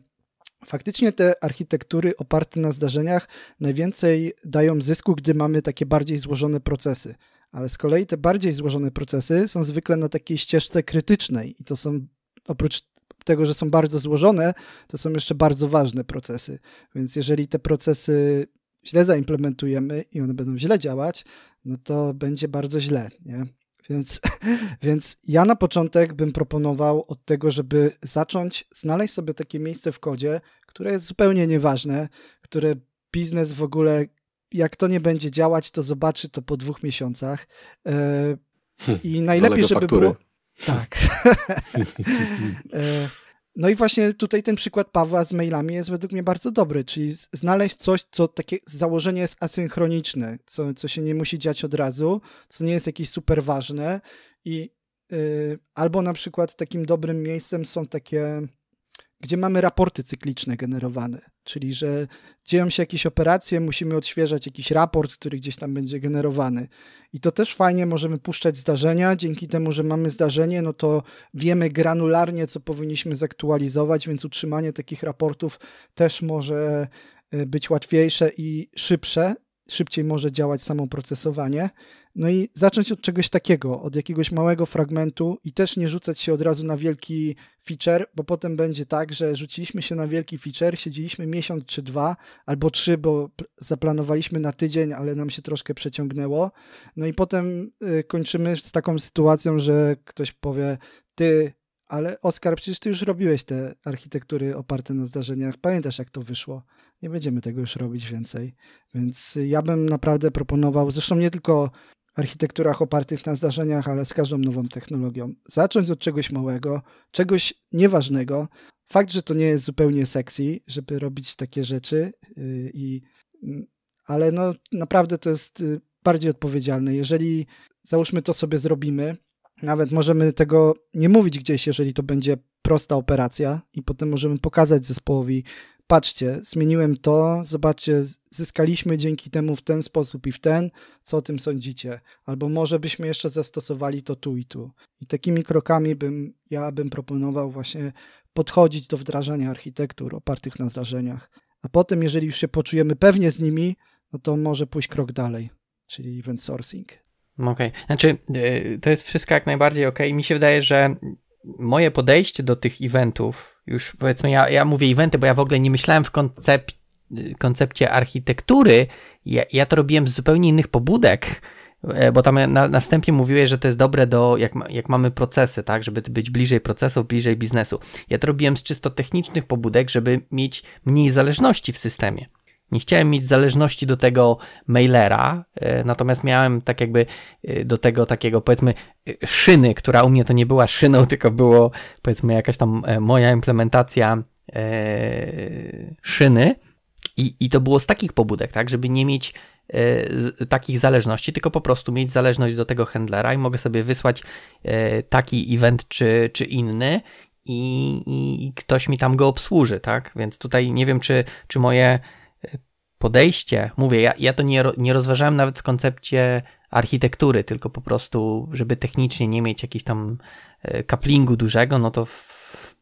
faktycznie te architektury oparte na zdarzeniach najwięcej dają zysku, gdy mamy takie bardziej złożone procesy. Ale z kolei te bardziej złożone procesy są zwykle na takiej ścieżce krytycznej i to są oprócz tego, że są bardzo złożone, to są jeszcze bardzo ważne procesy. Więc jeżeli te procesy źle zaimplementujemy i one będą źle działać, no to będzie bardzo źle, nie? Więc, więc ja na początek bym proponował od tego, żeby zacząć znaleźć sobie takie miejsce w kodzie, które jest zupełnie nieważne, które biznes w ogóle, jak to nie będzie działać, to zobaczy to po dwóch miesiącach. E, I najlepiej, żeby faktury. było. Tak. E, no i właśnie tutaj ten przykład Pawła z mailami jest według mnie bardzo dobry, czyli znaleźć coś, co takie założenie jest asynchroniczne, co, co się nie musi dziać od razu, co nie jest jakieś super ważne i yy, albo na przykład takim dobrym miejscem są takie gdzie mamy raporty cykliczne generowane, czyli że dzieją się jakieś operacje, musimy odświeżać jakiś raport, który gdzieś tam będzie generowany. I to też fajnie możemy puszczać zdarzenia, dzięki temu, że mamy zdarzenie, no to wiemy granularnie, co powinniśmy zaktualizować, więc utrzymanie takich raportów też może e, być łatwiejsze i szybsze, szybciej może działać samo procesowanie. No i zacząć od czegoś takiego, od jakiegoś małego fragmentu i też nie rzucać się od razu na wielki feature, bo potem będzie tak, że rzuciliśmy się na wielki feature, siedzieliśmy miesiąc czy dwa, albo trzy, bo zaplanowaliśmy na tydzień, ale nam się troszkę przeciągnęło. No i potem y, kończymy z taką sytuacją, że ktoś powie, ty, ale Oskar, przecież ty już robiłeś te architektury oparte na zdarzeniach, pamiętasz jak to wyszło? Nie będziemy tego już robić więcej. Więc ja bym naprawdę proponował, zresztą nie tylko architekturach opartych na zdarzeniach, ale z każdą nową technologią. Zacząć od czegoś małego, czegoś nieważnego. Fakt, że to nie jest zupełnie sexy, żeby robić takie rzeczy, yy, i, mm, ale no, naprawdę to jest y, bardziej odpowiedzialne. Jeżeli załóżmy to sobie zrobimy, nawet możemy tego nie mówić gdzieś, jeżeli to będzie prosta operacja, i potem możemy pokazać zespołowi, patrzcie, zmieniłem to, zobaczcie, zyskaliśmy dzięki temu w ten sposób i w ten, co o tym sądzicie? Albo może byśmy jeszcze zastosowali to tu i tu. I takimi krokami bym, ja bym proponował właśnie podchodzić do wdrażania architektur opartych na zdarzeniach. A potem, jeżeli już się poczujemy pewnie z nimi, no to może pójść krok dalej, czyli event sourcing. Okej, okay. znaczy y, to jest wszystko jak najbardziej ok. Mi się wydaje, że moje podejście do tych eventów, już powiedzmy, ja, ja mówię eventy, bo ja w ogóle nie myślałem w koncept, koncepcie architektury, ja, ja to robiłem z zupełnie innych pobudek, e, bo tam na, na wstępie mówiłeś, że to jest dobre do, jak, jak mamy procesy, tak, żeby być bliżej procesów, bliżej biznesu. Ja to robiłem z czysto technicznych pobudek, żeby mieć mniej zależności w systemie. Nie chciałem mieć zależności do tego mailera, e, natomiast miałem tak jakby e, do tego takiego powiedzmy e, szyny, która u mnie to nie była szyną, tylko było powiedzmy jakaś tam moja implementacja szyny i, i to było z takich pobudek, tak, żeby nie mieć takich zależności, tylko po prostu mieć zależność do tego handlera i mogę sobie wysłać taki event czy, czy inny i, i, ktoś mi tam go obsłuży, tak? Więc tutaj nie wiem, czy, czy moje podejście, mówię, ja, ja to nie, nie rozważałem nawet w koncepcie architektury, tylko po prostu, żeby technicznie nie mieć jakiegoś tam kaplingu e, dużego, no to w,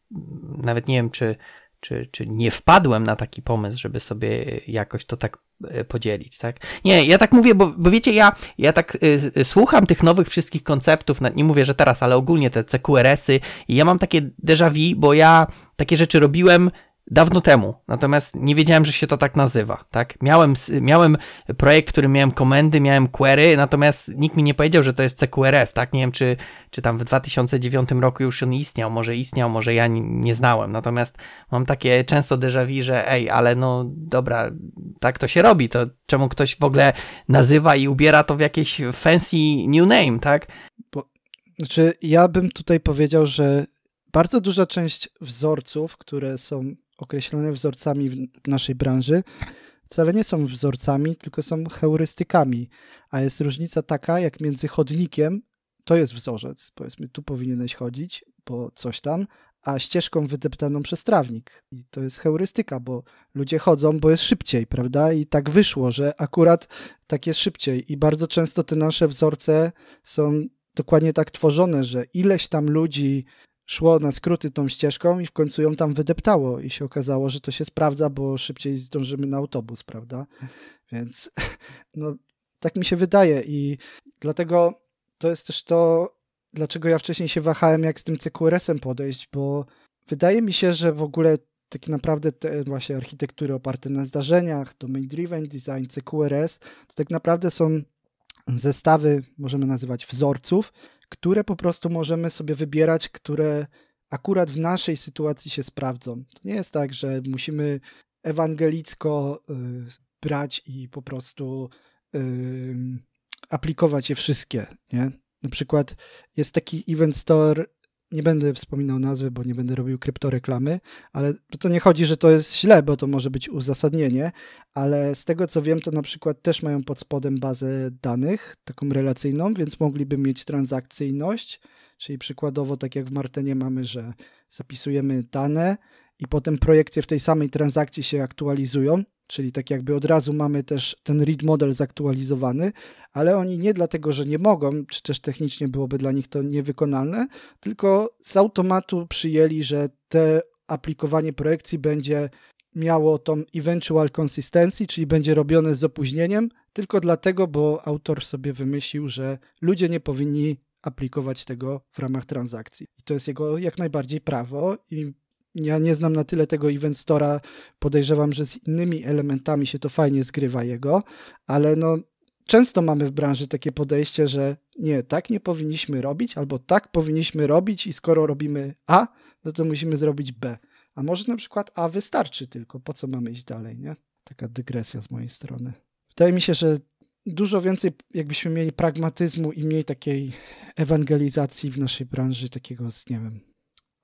nawet nie wiem, czy, czy, czy nie wpadłem na taki pomysł, żeby sobie jakoś to tak e, podzielić, tak? Nie, ja tak mówię, bo, bo wiecie, ja, ja tak y, słucham tych nowych wszystkich konceptów, nie mówię, że teraz, ale ogólnie te CQRS-y i ja mam takie déjà vu, bo ja takie rzeczy robiłem dawno temu, natomiast nie wiedziałem, że się to tak nazywa, tak? Miałem, miałem projekt, który miałem komendy, miałem query, natomiast nikt mi nie powiedział, że to jest CQRS, tak? Nie wiem, czy, czy tam w 2009 roku już on istniał, może istniał, może ja nie, nie znałem, natomiast mam takie często déjà vu, że ej, ale no dobra, tak to się robi, to czemu ktoś w ogóle nazywa i ubiera to w jakieś fancy new name, tak? Bo, znaczy, ja bym tutaj powiedział, że bardzo duża część wzorców, które są określone wzorcami w naszej branży, wcale nie są wzorcami, tylko są heurystykami. A jest różnica taka, jak między chodnikiem, to jest wzorzec, powiedzmy, tu powinieneś chodzić, bo coś tam, a ścieżką wydeptaną przez trawnik. I to jest heurystyka, bo ludzie chodzą, bo jest szybciej, prawda? I tak wyszło, że akurat tak jest szybciej. I bardzo często te nasze wzorce są dokładnie tak tworzone, że ileś tam ludzi szło na skróty tą ścieżką i w końcu ją tam wydeptało i się okazało, że to się sprawdza, bo szybciej zdążymy na autobus, prawda? Więc no, tak mi się wydaje i dlatego to jest też to, dlaczego ja wcześniej się wahałem, jak z tym CQRS-em podejść, bo wydaje mi się, że w ogóle tak naprawdę te właśnie architektury oparte na zdarzeniach, domain driven design, CQRS, to tak naprawdę są zestawy, możemy nazywać wzorców, które po prostu możemy sobie wybierać, które akurat w naszej sytuacji się sprawdzą. To nie jest tak, że musimy ewangelicko y, brać i po prostu y, aplikować je wszystkie. Nie? Na przykład jest taki event store nie będę wspominał nazwy, bo nie będę robił kryptoreklamy, ale to nie chodzi, że to jest źle, bo to może być uzasadnienie, ale z tego co wiem, to na przykład też mają pod spodem bazę danych, taką relacyjną, więc mogliby mieć transakcyjność, czyli przykładowo tak jak w Martenie mamy, że zapisujemy dane i potem projekcje w tej samej transakcji się aktualizują, czyli tak jakby od razu mamy też ten read model zaktualizowany, ale oni nie dlatego, że nie mogą, czy też technicznie byłoby dla nich to niewykonalne, tylko z automatu przyjęli, że te aplikowanie projekcji będzie miało tą eventual consistency, czyli będzie robione z opóźnieniem, tylko dlatego, bo autor sobie wymyślił, że ludzie nie powinni aplikować tego w ramach transakcji. I to jest jego jak najbardziej prawo i ja nie znam na tyle tego Event Store'a, podejrzewam, że z innymi elementami się to fajnie zgrywa jego, ale no często mamy w branży takie podejście, że nie, tak nie powinniśmy robić, albo tak powinniśmy robić i skoro robimy A, no to musimy zrobić B. A może na przykład A wystarczy tylko, po co mamy iść dalej, nie? Taka dygresja z mojej strony. Wydaje mi się, że dużo więcej jakbyśmy mieli pragmatyzmu i mniej takiej ewangelizacji w naszej branży, takiego, nie wiem,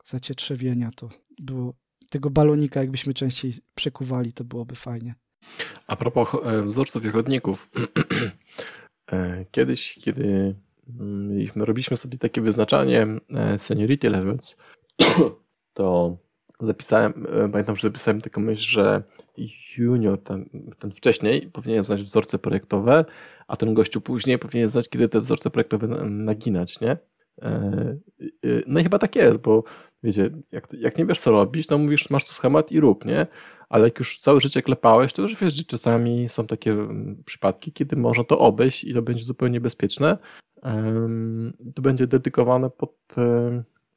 zacietrzewienia, to było tego balonika, jakbyśmy częściej przekuwali, to byłoby fajnie. A propos e, wzorców i chodników. E, kiedyś, kiedy mieliśmy, robiliśmy sobie takie wyznaczanie e, seniority levels, to zapisałem, pamiętam, że zapisałem taką myśl, że junior, ten, ten wcześniej powinien znać wzorce projektowe, a ten gościu później powinien znać, kiedy te wzorce projektowe naginać, nie? No i chyba tak jest, bo wiecie, jak, jak nie wiesz co robić, to mówisz, masz tu schemat i rób, nie? Ale jak już całe życie klepałeś, to już wiesz, że czasami są takie mm, przypadki, kiedy można to obejść i to będzie zupełnie bezpieczne. To będzie dedykowane pod,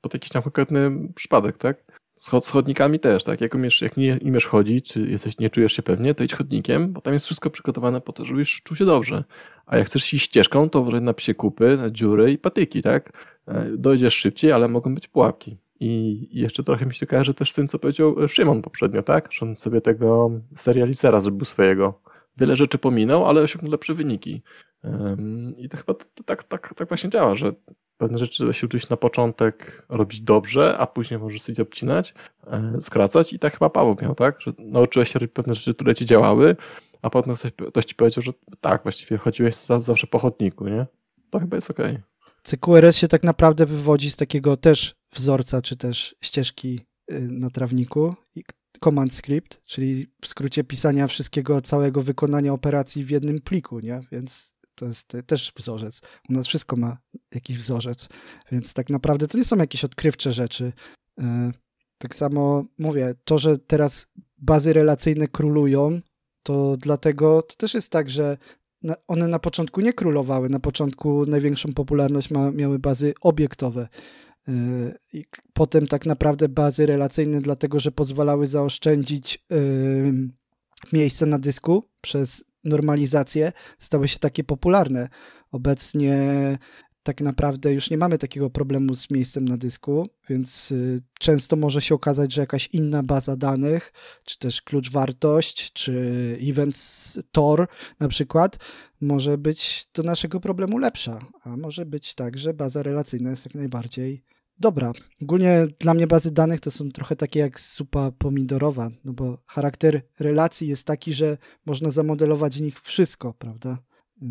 pod jakiś tam konkretny przypadek, tak? Z chodnikami też, tak? Jak, umiesz, jak nie umiesz chodzić, czy jesteś, nie czujesz się pewnie, to idź chodnikiem, bo tam jest wszystko przygotowane po to, żebyś czuł się dobrze. A jak chcesz iść ścieżką, to napisie kupy, dziury i patyki, tak? E, dojdziesz szybciej, ale mogą być pułapki. I jeszcze trochę mi się kojarzy też z tym, co powiedział Szymon poprzednio, tak? Że on sobie tego serializera zrobił swojego. Wiele rzeczy pominął, ale osiągnął lepsze wyniki. I to chyba to, to tak, tak, tak właśnie działa, że pewne rzeczy trzeba się uczyć na początek robić dobrze, a później możesz sobie obcinać, e, skracać i tak chyba Paweł miał, tak? Że nauczyłeś się robić pewne rzeczy, które ci działały, a potem ktoś, ktoś ci powiedział, że tak, właściwie chodziłeś zawsze po chodniku, nie? To chyba jest okej. Okay. CQRS się tak naprawdę wywodzi z takiego też wzorca, czy też ścieżki y, na trawniku, command script, czyli w skrócie pisania wszystkiego, całego wykonania operacji w jednym pliku, nie? Więc to jest też wzorzec. U nas wszystko ma jakiś wzorzec, więc tak naprawdę to nie są jakieś odkrywcze rzeczy. E, tak samo mówię, to, że teraz bazy relacyjne królują, to dlatego to też jest tak, że one na początku nie królowały. Na początku największą popularność miały bazy obiektowe. E, I potem tak naprawdę bazy relacyjne, dlatego że pozwalały zaoszczędzić miejsce na dysku przez normalizację stały się takie popularne. Obecnie tak naprawdę już nie mamy takiego problemu z miejscem na dysku, więc y, często może się okazać, że jakaś inna baza danych, czy też klucz wartość, czy event tor na przykład, może być do naszego problemu lepsza, a może być tak, że baza relacyjna jest jak najbardziej dobra. Ogólnie dla mnie bazy danych to są trochę takie jak supa pomidorowa, no bo charakter relacji jest taki, że można zamodelować w nich wszystko, prawda?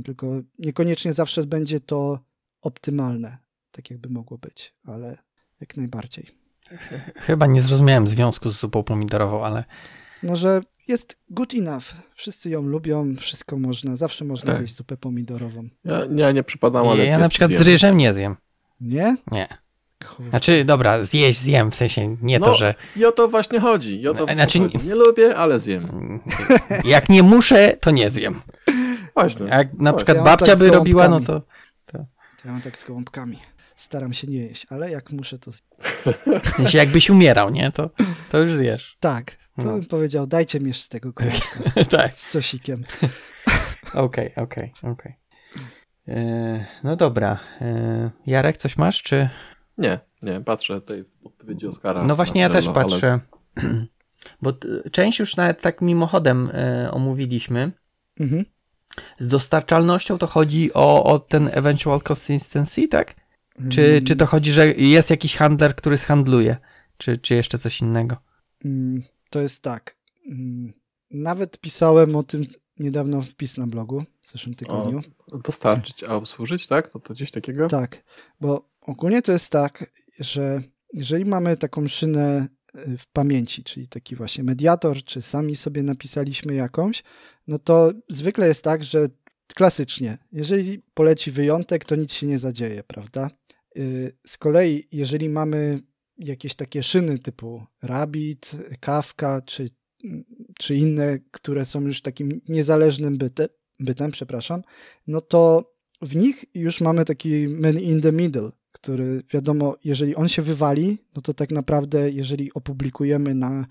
Tylko niekoniecznie zawsze będzie to optymalne, tak jakby mogło być, ale jak najbardziej. Chyba nie zrozumiałem związku z zupą pomidorową, ale. No, że jest good enough. Wszyscy ją lubią, wszystko można, zawsze można tak. zjeść zupę pomidorową. Ja nie, nie przypadam, ale. Ja, ja na przykład z ryżem nie zjem. Nie? Nie. Znaczy, dobra, zjeść zjem, w sensie nie no, to, że... I o to właśnie chodzi. I o to znaczy, chodzi. Nie lubię, ale zjem. Jak nie muszę, to nie zjem. Właśnie. Jak na właśnie. przykład ja babcia tak by robiła, no to... Ja mam tak z gołąbkami. Staram się nie jeść, ale jak muszę, to zjem. jakbyś umierał, nie? To, to już zjesz. Tak. To no. bym powiedział, dajcie mi jeszcze tego gołąbka. tak. Z sosikiem. Okej, okej, okej. E, no dobra. E, Jarek, coś masz, czy... Nie, nie, patrzę w odpowiedzi Oskara. No właśnie ja też patrzę, ale... bo część już nawet tak mimochodem y, omówiliśmy. Mhm. Z dostarczalnością to chodzi o, o ten eventual consistency, tak? Czy, mm. czy to chodzi, że jest jakiś handler, który zhandluje? Czy, czy jeszcze coś innego? Mm, to jest tak. Mm, nawet pisałem o tym niedawno wpis na blogu w zeszłym tygodniu. O, dostarczyć, a obsłużyć, tak? To, to gdzieś takiego? Tak, bo ogólnie to jest tak, że jeżeli mamy taką szynę y, w pamięci, czyli taki właśnie mediator, czy sami sobie napisaliśmy jakąś, no to zwykle jest tak, że klasycznie, jeżeli poleci wyjątek, to nic się nie zadzieje, prawda? Y, z kolei, jeżeli mamy jakieś takie szyny typu Rabbit, Kafka, czy, czy inne, które są już takim niezależnym bytem, bytem, przepraszam, no to w nich już mamy taki man in the middle, który wiadomo, jeżeli on się wywali, no to tak naprawdę, jeżeli opublikujemy na,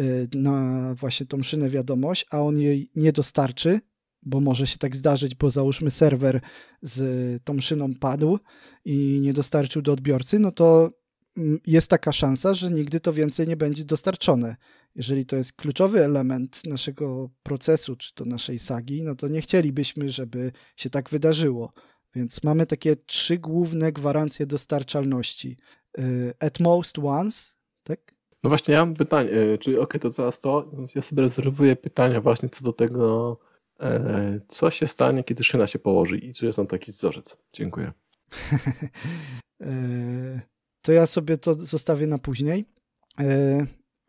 y, na właśnie tą szynę wiadomość, a on jej nie dostarczy, bo może się tak zdarzyć, bo załóżmy serwer z tą szyną padł i nie dostarczył do odbiorcy, no to mm, jest taka szansa, że nigdy to więcej nie będzie dostarczone. Jeżeli to jest kluczowy element naszego procesu, czy to naszej sagi, no to nie chcielibyśmy, żeby się tak wydarzyło. Więc mamy takie trzy główne gwarancje dostarczalności. Y, at most once, tak? No właśnie, ja mam pytanie, y, czyli ok, to zaraz to, ja sobie rezerwuję pytania właśnie co do tego, e, co się stanie, kiedy szyna się położy i czy jest tam taki wzorzec. Dziękuję. E, to ja sobie to zostawię na później.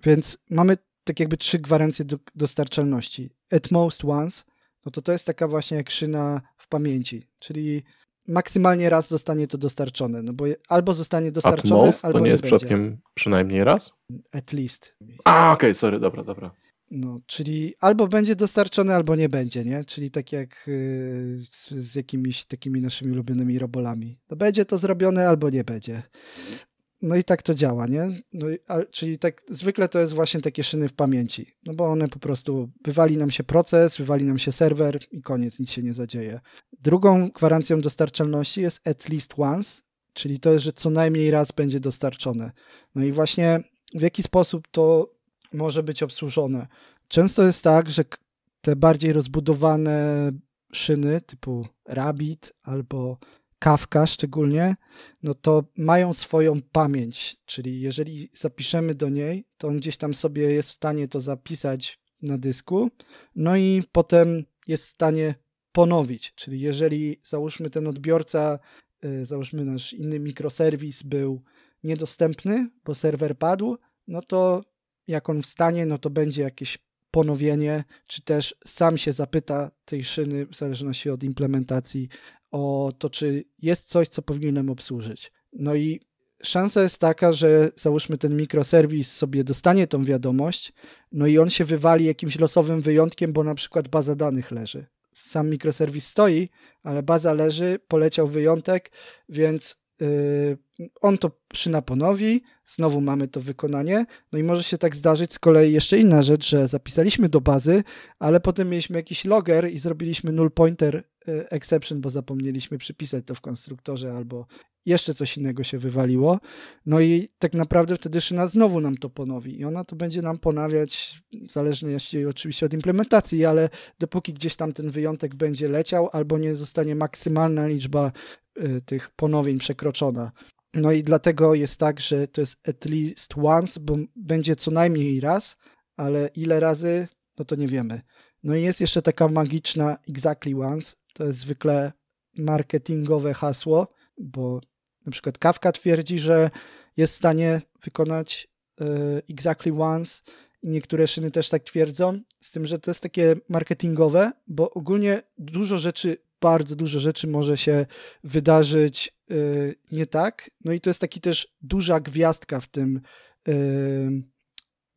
Więc mamy tak jakby trzy gwarancje do, dostarczalności. At most once, no to to jest taka właśnie jak szyna w pamięci, czyli maksymalnie raz zostanie to dostarczone, no bo albo zostanie dostarczone, At most, albo to nie jest będzie. przypadkiem przynajmniej raz? At least. A, okej, okay, sorry, dobra, dobra. No, czyli albo będzie dostarczone, albo nie będzie, nie? Czyli tak jak yy, z, z, jakimiś takimi naszymi ulubionymi robolami. No będzie to zrobione, albo nie będzie. No i tak to działa, nie? No, a, czyli tak zwykle to jest właśnie takie szyny w pamięci, no bo one po prostu wywali nam się proces, wywali nam się serwer i koniec, nic się nie zadzieje. Drugą gwarancją dostarczalności jest at least once, czyli to jest, że co najmniej raz będzie dostarczone. No i właśnie w jaki sposób to może być obsłużone? Często jest tak, że te bardziej rozbudowane szyny typu Rabbit albo Kafka szczególnie, no to mają swoją pamięć, czyli jeżeli zapiszemy do niej, to on gdzieś tam sobie jest w stanie to zapisać na dysku, no i potem jest w stanie ponowić, czyli jeżeli załóżmy ten odbiorca, załóżmy nasz inny mikroserwis był niedostępny, bo serwer padł, no to jak on wstanie, no to będzie jakieś ponowienie, czy też sam się zapyta tej szyny, w zależności od implementacji, o to, czy jest coś, co powinienem obsłużyć. No i szansa jest taka, że załóżmy ten mikroserwis sobie dostanie tą wiadomość, no i on się wywali jakimś losowym wyjątkiem, bo na przykład baza danych leży. Sam mikroserwis stoi, ale baza leży, poleciał wyjątek, więc on to szyna ponowi, znowu mamy to wykonanie, no i może się tak zdarzyć z kolei jeszcze inna rzecz, że zapisaliśmy do bazy, ale potem mieliśmy jakiś logger i zrobiliśmy null pointer exception, bo zapomnieliśmy przypisać to w konstruktorze albo jeszcze coś innego się wywaliło. No i tak naprawdę wtedy szyna znowu nam to ponowi i ona to będzie nam ponawiać, zależnie oczywiście od implementacji, ale dopóki gdzieś tam ten wyjątek będzie leciał albo nie zostanie maksymalna liczba y, tych ponowień przekroczona. No i dlatego jest tak, że to jest at least once, bo będzie co najmniej raz, ale ile razy, no to nie wiemy. No i jest jeszcze taka magiczna exactly once, to jest zwykle marketingowe hasło, bo na przykład Kafka twierdzi, że jest w stanie wykonać y, exactly once i niektóre szyny też tak twierdzą, z tym, że to jest takie marketingowe, bo ogólnie dużo rzeczy, bardzo dużo rzeczy może się wydarzyć y, nie tak. No i to jest taki też duża gwiazdka w tym y,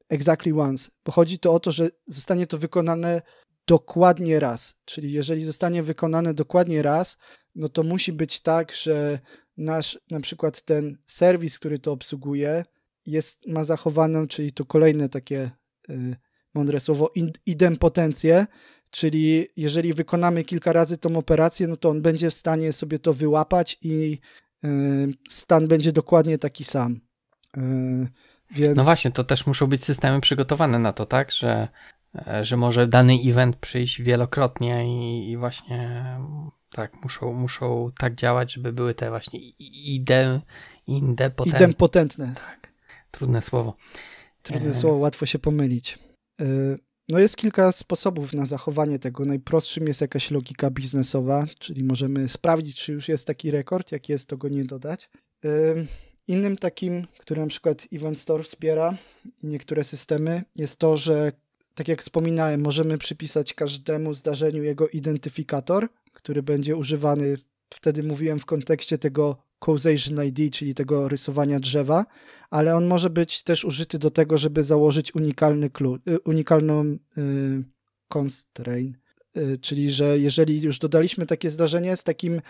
exactly once, bo chodzi to o to, że zostanie to wykonane dokładnie raz. Czyli jeżeli zostanie wykonane dokładnie raz, no to musi być tak, że nasz na przykład ten serwis, który to obsługuje, jest, ma zachowaną, czyli to kolejne takie y, mądre słowo, idempotencję, czyli jeżeli wykonamy kilka razy tą operację, no to on będzie w stanie sobie to wyłapać i y, stan będzie dokładnie taki sam. Y, więc... No właśnie, to też muszą być systemy przygotowane na to, tak, że E, że może dany event przyjść wielokrotnie i, i właśnie tak, muszą, muszą tak działać, żeby były te właśnie ide, indepotentne. Idempotentne. Tak, trudne słowo. Trudne e... słowo, łatwo się pomylić. No jest kilka sposobów na zachowanie tego. Najprostszym jest jakaś logika biznesowa, czyli możemy sprawdzić, czy już jest taki rekord, jak jest, to go nie dodać. Innym takim, który na przykład Event Store wspiera i niektóre systemy, jest to, że tak jak wspominałem, możemy przypisać każdemu zdarzeniu jego identyfikator, który będzie używany, wtedy mówiłem w kontekście tego causation ID, czyli tego rysowania drzewa, ale on może być też użyty do tego, żeby założyć unikalny klucz, y, unikalną y, constraint, y, czyli że jeżeli już dodaliśmy takie zdarzenie z takim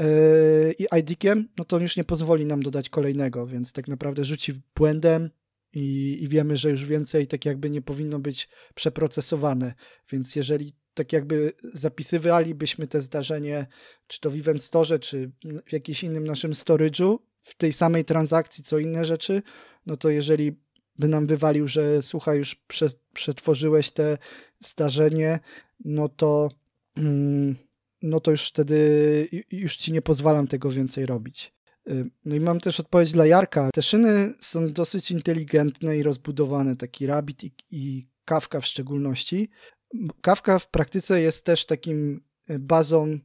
y, ID-kiem, no to już nie pozwoli nam dodać kolejnego, więc tak naprawdę rzuci błędem, i, i wiemy, że już więcej tak jakby nie powinno być przeprocesowane. Więc jeżeli tak jakby zapisywalibyśmy te zdarzenie, czy to w Event Store, czy w jakimś innym naszym storage'u, w tej samej transakcji, co inne rzeczy, no to jeżeli by nam wywalił, że słuchaj, już przetworzyłeś te zdarzenie, no to, mm, no to już wtedy już ci nie pozwalam tego więcej robić. No i mam też odpowiedź dla Jarka. Te szyny są dosyć inteligentne i rozbudowane, taki Rabbit i, i Kafka w szczególności. Kafka w praktyce jest też takim e, bazą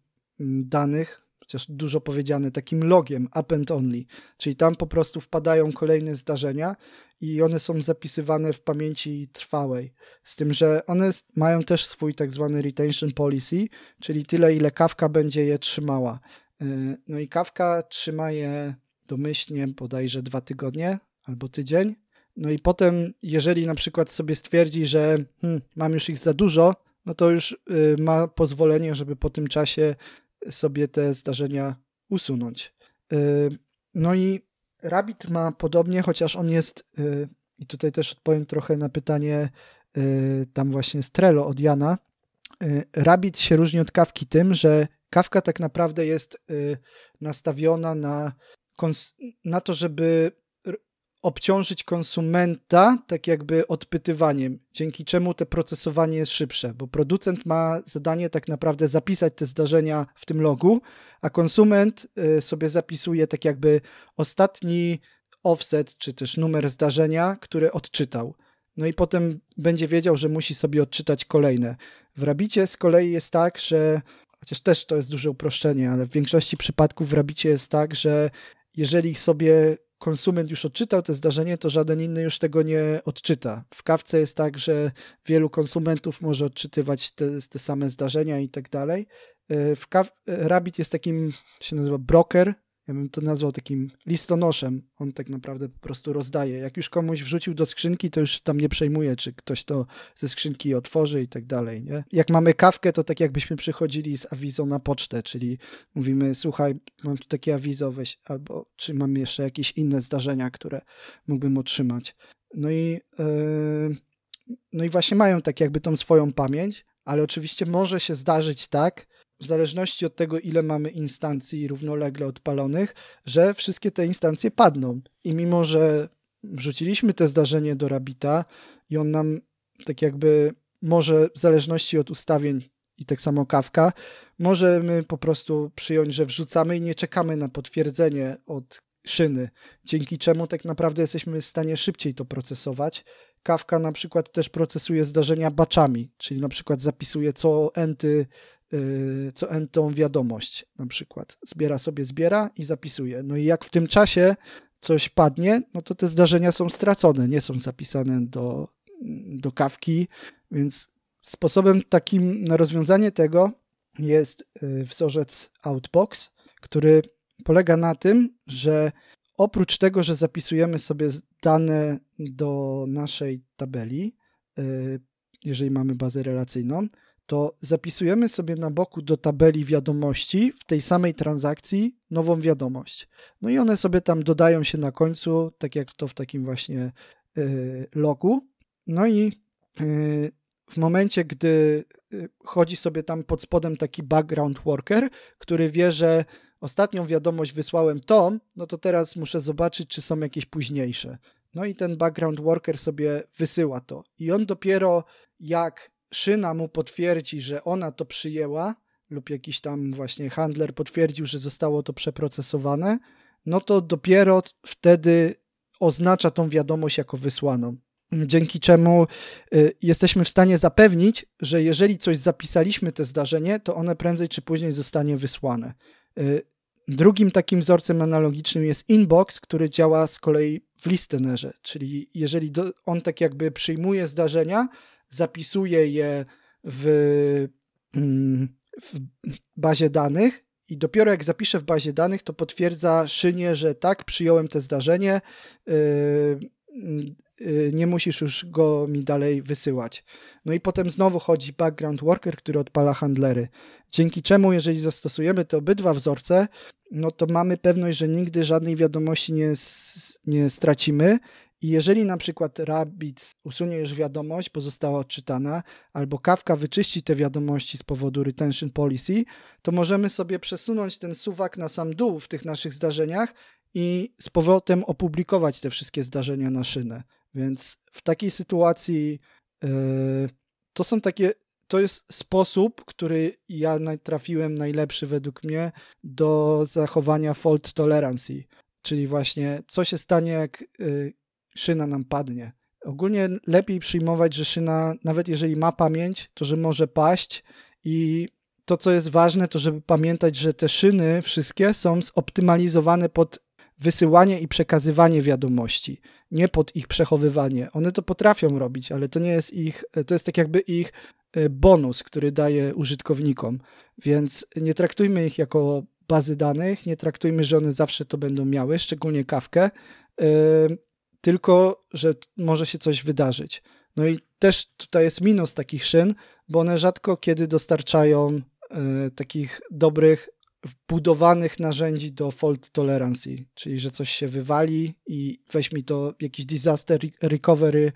danych, chociaż dużo powiedziane, takim logiem append only, czyli tam po prostu wpadają kolejne zdarzenia i one są zapisywane w pamięci trwałej. Z tym, że one mają też swój tak zwany retention policy, czyli tyle, ile kawka będzie je trzymała. Y, no i kawka trzyma je domyślnie bodajże dwa tygodnie albo tydzień. No i potem, jeżeli na przykład sobie stwierdzi, że hmm, mam już ich za dużo, no to już y, ma pozwolenie, żeby po tym czasie sobie te zdarzenia usunąć. Y, no i Rabbit ma podobnie, chociaż on jest, y, i tutaj też odpowiem trochę na pytanie tam właśnie z Trello od Jana. Rabbit się różni od kawki tym, że kawka tak naprawdę jest nastawiona na, na to, żeby obciążyć konsumenta tak jakby odpytywaniem, dzięki czemu te procesowanie jest szybsze, bo producent ma zadanie tak naprawdę zapisać te zdarzenia w tym logu, a konsument y, sobie zapisuje tak jakby ostatni offset, czy też numer zdarzenia, który odczytał. No i potem będzie wiedział, że musi sobie odczytać kolejne. W Rabicie z kolei jest tak, że chociaż też to jest duże uproszczenie, ale w większości przypadków w Rabicie jest tak, że jeżeli sobie konsument już odczytał te zdarzenie, to żaden inny już tego nie odczyta. W kawce jest tak, że wielu konsumentów może odczytywać te, te same zdarzenia i tak dalej. E, w kaw- Rabbit jest takim, się nazywa broker, ja bym to nazwał takim listonoszem. On tak naprawdę po prostu rozdaje. Jak już komuś wrzucił do skrzynki, to już tam nie przejmuje, czy ktoś to ze skrzynki otworzy i tak dalej. Nie? Jak mamy kawkę, to tak jakbyśmy przychodzili z awizą na pocztę, czyli mówimy, słuchaj, mam tu takie awizo, weź, albo czy mam jeszcze jakieś inne zdarzenia, które mógłbym otrzymać. No i, yy, no i właśnie mają tak jakby tą swoją pamięć, ale oczywiście może się zdarzyć tak, w zależności od tego, ile mamy instancji równolegle odpalonych, że wszystkie te instancje padną. I mimo, że wrzuciliśmy te zdarzenie do Rabita i on nam tak jakby może w zależności od ustawień i tak samo kawka, możemy po prostu przyjąć, że wrzucamy i nie czekamy na potwierdzenie od szyny, dzięki czemu tak naprawdę jesteśmy w stanie szybciej to procesować. Kawka na przykład też procesuje zdarzenia baczami, czyli na przykład zapisuje co enty Y, co tą wiadomość na przykład. Zbiera sobie, zbiera i zapisuje. No i jak w tym czasie coś padnie, no to te zdarzenia są stracone, nie są zapisane do, do kawki, więc sposobem takim na rozwiązanie tego jest y, wzorzec Outbox, który polega na tym, że oprócz tego, że zapisujemy sobie dane do naszej tabeli, y, jeżeli mamy bazę relacyjną, to zapisujemy sobie na boku do tabeli wiadomości w tej samej transakcji nową wiadomość. No i one sobie tam dodają się na końcu, tak jak to w takim właśnie y, logu. No i y, w momencie, gdy y, chodzi sobie tam pod spodem taki background worker, który wie, że ostatnią wiadomość wysłałem tą, no to teraz muszę zobaczyć, czy są jakieś późniejsze. No i ten background worker sobie wysyła to. I on dopiero jak szyna mu potwierdzi, że ona to przyjęła, lub jakiś tam właśnie handler potwierdził, że zostało to przeprocesowane, no to dopiero wtedy oznacza tą wiadomość jako wysłaną. Dzięki czemu y, jesteśmy w stanie zapewnić, że jeżeli coś zapisaliśmy, te zdarzenie, to one prędzej czy później zostanie wysłane. Y, drugim takim wzorcem analogicznym jest inbox, który działa z kolei w listenerze, czyli jeżeli on tak jakby przyjmuje zdarzenia, zapisuje je w, mm, w bazie danych i dopiero jak zapiszę w bazie danych, to potwierdza szynie, że tak, przyjąłem te zdarzenie, yy, yy, nie musisz już go mi dalej wysyłać. No i potem znowu chodzi background worker, który odpala handlery. Dzięki czemu, jeżeli zastosujemy te obydwa wzorce, no to mamy pewność, że nigdy żadnej wiadomości nie, nie stracimy i jeżeli na przykład Rabbit usunie już wiadomość, bo została odczytana, albo Kafka wyczyści te wiadomości z powodu retention policy, to możemy sobie przesunąć ten suwak na sam dół w tych naszych zdarzeniach i z powrotem opublikować te wszystkie zdarzenia na szynę. Więc w takiej sytuacji yy, to są takie, to jest sposób, który ja trafiłem najlepszy według mnie do zachowania fault tolerancy. Czyli właśnie co się stanie, jak yy, szyna nam padnie. Ogólnie lepiej przyjmować, że szyna, nawet jeżeli ma pamięć, to że może paść i to, co jest ważne, to żeby pamiętać, że te szyny wszystkie są zoptymalizowane pod wysyłanie i przekazywanie wiadomości, nie pod ich przechowywanie. One to potrafią robić, ale to nie jest ich, to jest tak jakby ich e, bonus, który daje użytkownikom, więc nie traktujmy ich jako bazy danych, nie traktujmy, że one zawsze to będą miały, szczególnie kawkę, yy, tylko, że może się coś wydarzyć. No i też tutaj jest minus takich szyn, bo one rzadko kiedy dostarczają yy, takich dobrych wbudowanych narzędzi do fault tolerance, czyli że coś się wywali i weź mi to jakiś disaster recovery,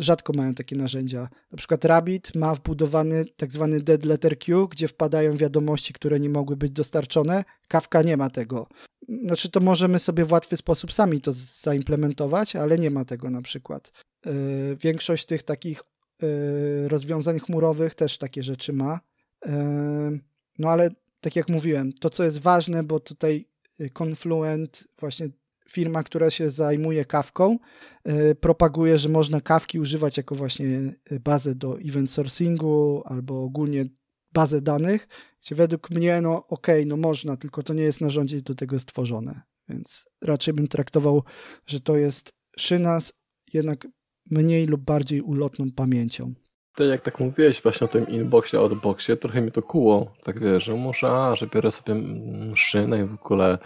rzadko mają takie narzędzia. Na przykład Rabbit ma wbudowany tak zwany dead letter queue, gdzie wpadają wiadomości, które nie mogły być dostarczone. Kafka nie ma tego. Znaczy to możemy sobie w łatwy sposób sami to zaimplementować, ale nie ma tego na przykład. Yy, większość tych takich yy, rozwiązań chmurowych też takie rzeczy ma. Yy, no ale tak jak mówiłem, to co jest ważne, bo tutaj Confluent właśnie firma, która się zajmuje kawką, e, propaguje, że można kawki używać jako właśnie e, bazę do event sourcingu albo ogólnie bazę danych, gdzie według mnie, no okej, okay, no można, tylko to nie jest narzędzie do tego stworzone. Więc raczej bym traktował, że to jest szyna z jednak mniej lub bardziej ulotną pamięcią. To jak tak mówiłeś właśnie o tym inboxie, outboxie, trochę mi to kuło. Tak wiesz, że muszę, a, że biorę sobie szynę i w ogóle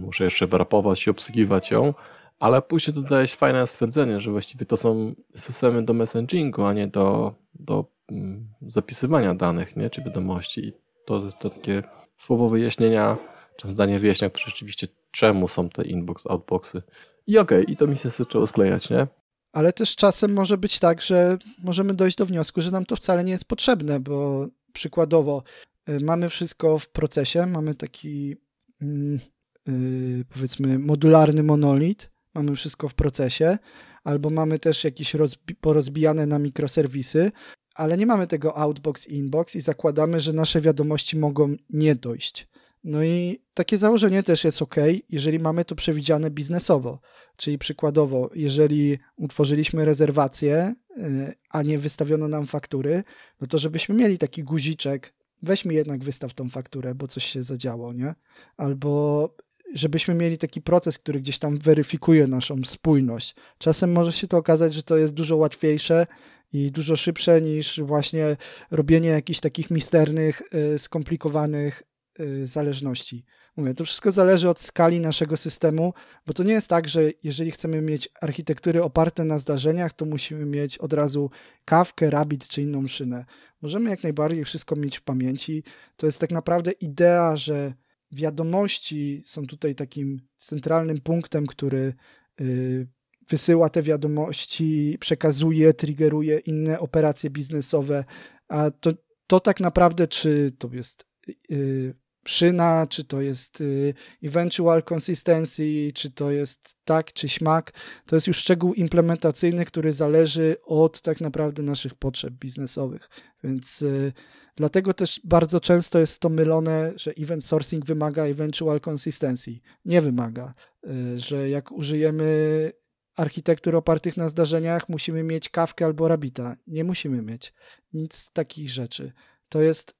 Muszę jeszcze wrapować i obsługiwać ją, ale później dodałeś fajne stwierdzenie, że właściwie to są systemy do messagingu, a nie do, do um, zapisywania danych, nie? czy wiadomości. I to, to takie słowo wyjaśnienia, czy zdanie wyjaśnia, które rzeczywiście czemu są te inbox, outboxy. I okej, okay, i to mi się zaczęło sklejać, nie? Ale też czasem może być tak, że możemy dojść do wniosku, że nam to wcale nie jest potrzebne, bo przykładowo y, mamy wszystko w procesie, mamy taki yy, powiedzmy modularny monolit, mamy wszystko w procesie, albo mamy też jakieś rozbi porozbijane na mikroserwisy, ale nie mamy tego outbox inbox i zakładamy, że nasze wiadomości mogą nie dojść. No i takie założenie też jest ok, jeżeli mamy to przewidziane biznesowo. Czyli przykładowo, jeżeli utworzyliśmy rezerwację, y, a nie wystawiono nam faktury, no to żebyśmy mieli taki guziczek weź mi jednak wystaw tą fakturę, bo coś się zadziało, nie? Albo żebyśmy mieli taki proces, który gdzieś tam weryfikuje naszą spójność. Czasem może się to okazać, że to jest dużo łatwiejsze i dużo szybsze niż właśnie robienie jakichś takich misternych, y, skomplikowanych y, zależności. Mówię, to wszystko zależy od skali naszego systemu, bo to nie jest tak, że jeżeli chcemy mieć architektury oparte na zdarzeniach, to musimy mieć od razu kawkę, Rabbit czy inną szynę. Możemy jak najbardziej wszystko mieć w pamięci. To jest tak naprawdę idea, że wiadomości są tutaj takim centralnym punktem, który yy, wysyła te wiadomości, przekazuje, triggeruje inne operacje biznesowe, a to, to tak naprawdę, czy to jest yy, szyna, czy to jest y, eventual consistency, czy to jest tak, czy śmak. To jest już szczegół implementacyjny, który zależy od tak naprawdę naszych potrzeb biznesowych. Więc y, dlatego też bardzo często jest to mylone, że event sourcing wymaga eventual consistency. Nie wymaga, y, że jak użyjemy architektur opartych na zdarzeniach, musimy mieć kawkę albo rabita. Nie musimy mieć nic z takich rzeczy. To jest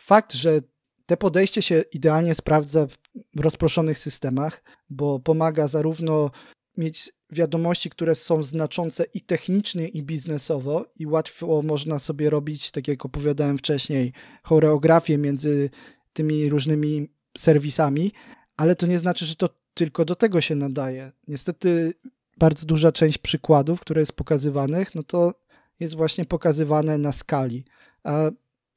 fakt, że te podejście się idealnie sprawdza w rozproszonych systemach, bo pomaga zarówno mieć wiadomości, które są znaczące i technicznie, i biznesowo, i łatwo można sobie robić, tak jak opowiadałem wcześniej, choreografię między tymi różnymi serwisami, ale to nie znaczy, że to tylko do tego się nadaje. Niestety bardzo duża część przykładów, które jest pokazywanych, no to jest właśnie pokazywane na skali. A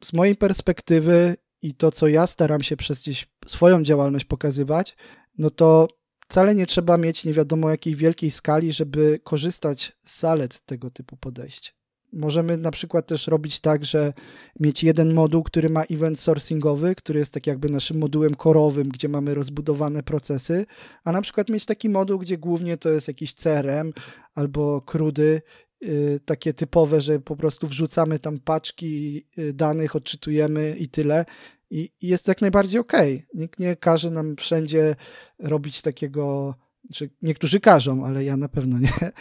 z mojej perspektywy i to, co ja staram się przez gdzieś swoją działalność pokazywać, no to wcale nie trzeba mieć nie wiadomo jakiej wielkiej skali, żeby korzystać z zalet tego typu podejścia. Możemy na przykład też robić tak, że mieć jeden moduł, który ma event sourcingowy, który jest tak jakby naszym modułem korowym, gdzie mamy rozbudowane procesy, a na przykład mieć taki moduł, gdzie głównie to jest jakiś CRM albo krudy takie typowe, że po prostu wrzucamy tam paczki y, danych, odczytujemy i tyle. I, jest jak najbardziej ok. Nikt nie każe nam wszędzie robić takiego czy niektórzy każą, ale ja na pewno nie,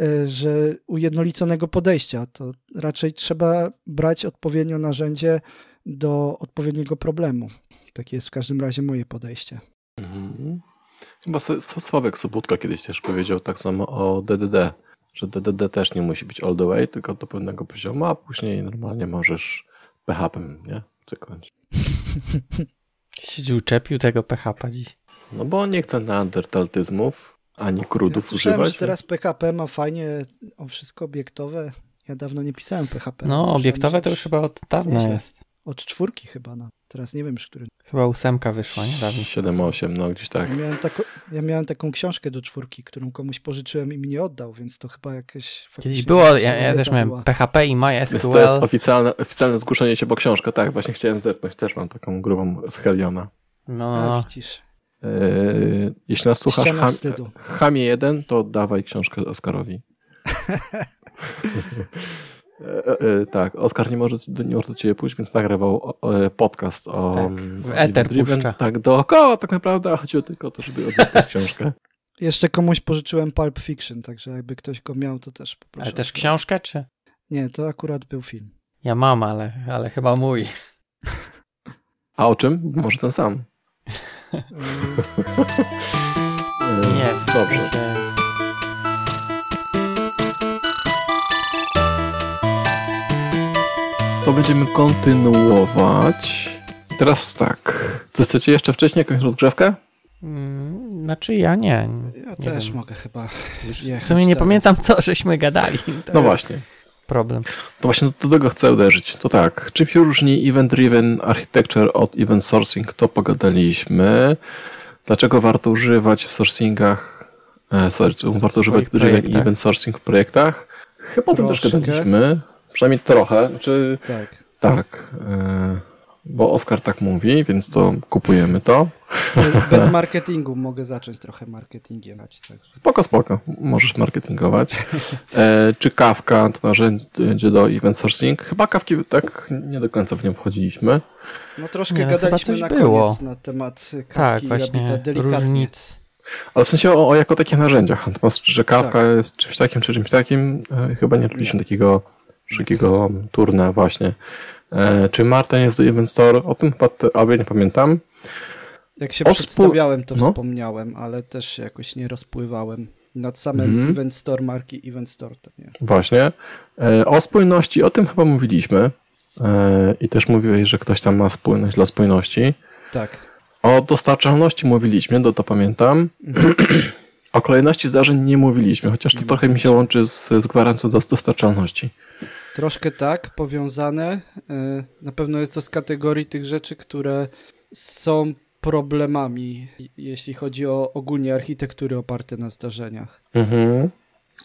e, że ujednoliconego podejścia to raczej trzeba brać odpowiednio narzędzie do odpowiedniego problemu. Takie jest w każdym razie moje podejście. Mhm. Chyba Sławek Sobutka kiedyś też powiedział tak samo o DDD, że DDD też nie musi być all the way, tylko do pewnego poziomu, a później normalnie możesz PHP, nie? Cykląć. Się uczepił tego PHP dziś. No bo nie chce neandertaltyzmów ani krudów ja używać. że teraz więc... PHP ma fajnie o wszystko obiektowe. Ja dawno nie pisałem PHP. No, obiektowe to już chyba od dawna jest. Od czwórki chyba, no. Teraz nie wiem już, który. Chyba ósemka wyszła, nie? Dawno. 7-8, no gdzieś tak. Ja miałem, tako, ja miałem, taką książkę do czwórki, którą komuś pożyczyłem i mi nie oddał, więc to chyba jakieś... Kiedyś było, ja, ja też miałem była. PHP i MySQL. To jest oficjalne, oficjalne zgłoszenie się po książkę, tak, właśnie chciałem zerknąć, też mam taką grubą z Heliona. No. A, widzisz. Yy, jeśli nas słuchasz, ham, Hamie 1, to dawaj książkę Oskarowi. E, e, tak, Oskar nie może, nie może do ciebie pójść, więc nagrywał podcast o tak, w Ether Driven. Tak, dookoła tak naprawdę, a chodziło tylko o to, żeby odzyskać książkę. Jeszcze komuś pożyczyłem Pulp Fiction, także jakby ktoś go miał, to też poproszę. Ale też książkę, czy? Nie, to akurat był film. Ja mam, ale, ale chyba mój. A o czym? Może ten sam. nie, dobrze. To będziemy kontynuować. Teraz tak. Co chcecie jeszcze wcześniej? Jakąś rozgrzewkę? Hmm, znaczy ja nie. Ja nie też wiem. mogę chyba W sumie nie pamiętam, co żeśmy gadali. To no właśnie. Problem. To właśnie do tego chcę uderzyć. To tak. Czym się różni event-driven architecture od event sourcing? To pogadaliśmy. Dlaczego warto używać w sourcingach, e, sorry, warto używać driven event sourcing w projektach? Chyba o tym też gadaliśmy. Przynajmniej trochę. Znaczy, tak. Tak. E, bo Oskar tak mówi, więc to kupujemy to. Bez marketingu mogę zacząć trochę marketingiem. Tak. Spoko, spoko. Możesz marketingować. E, czy kawka to narzędzie do event sourcing? Chyba kawki tak nie do końca w nią wchodziliśmy. No troszkę nie, no, gadaliśmy na było. koniec na temat kawki tak, właśnie, różnic. Ale w sensie o, o jako takich narzędziach. Natomiast, że kawka tak. jest czymś takim, czy czymś takim, e, chyba nie robiliśmy takiego szybkiego turna właśnie. E, czy Martin jest do Event Store? O tym chyba, nie pamiętam. Jak się o przedstawiałem, to no. wspomniałem, ale też się jakoś nie rozpływałem. Nad samym mm. Event Store, marki Event Store to nie. Właśnie. E, o spójności, o tym chyba mówiliśmy. E, I też mówiłeś, że ktoś tam ma spójność dla spójności. Tak. O dostarczalności mówiliśmy, do to pamiętam. Mhm. O kolejności zdarzeń nie mówiliśmy, chociaż to nie trochę mi się łączy z, z gwarancją do dostarczalności. Troszkę tak, powiązane. E, na pewno jest to z kategorii tych rzeczy, które są problemami, jeśli chodzi o ogólnie architektury oparte na zdarzeniach. Mhm.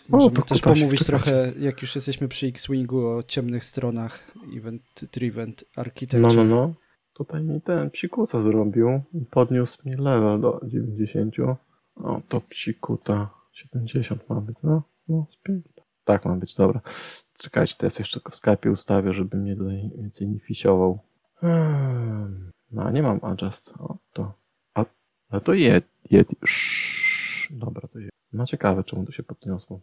Możemy o, też pomówić trochę, jak już jesteśmy przy X-Wingu, o ciemnych stronach event-driven architecture. No, no, no. Tutaj mi ten psikusa zrobił podniósł mi level do 90. O, to psikuta 70 ma być, no. No, tak ma być, dobra. Czekajcie, teraz jeszcze w Skype ustawię, żeby mnie tutaj więcej nie fisiował. Hmm. No, nie mam adjust. O, to. A, a to je, je, Dobra, to jest. No ciekawe, czemu to się podniosło.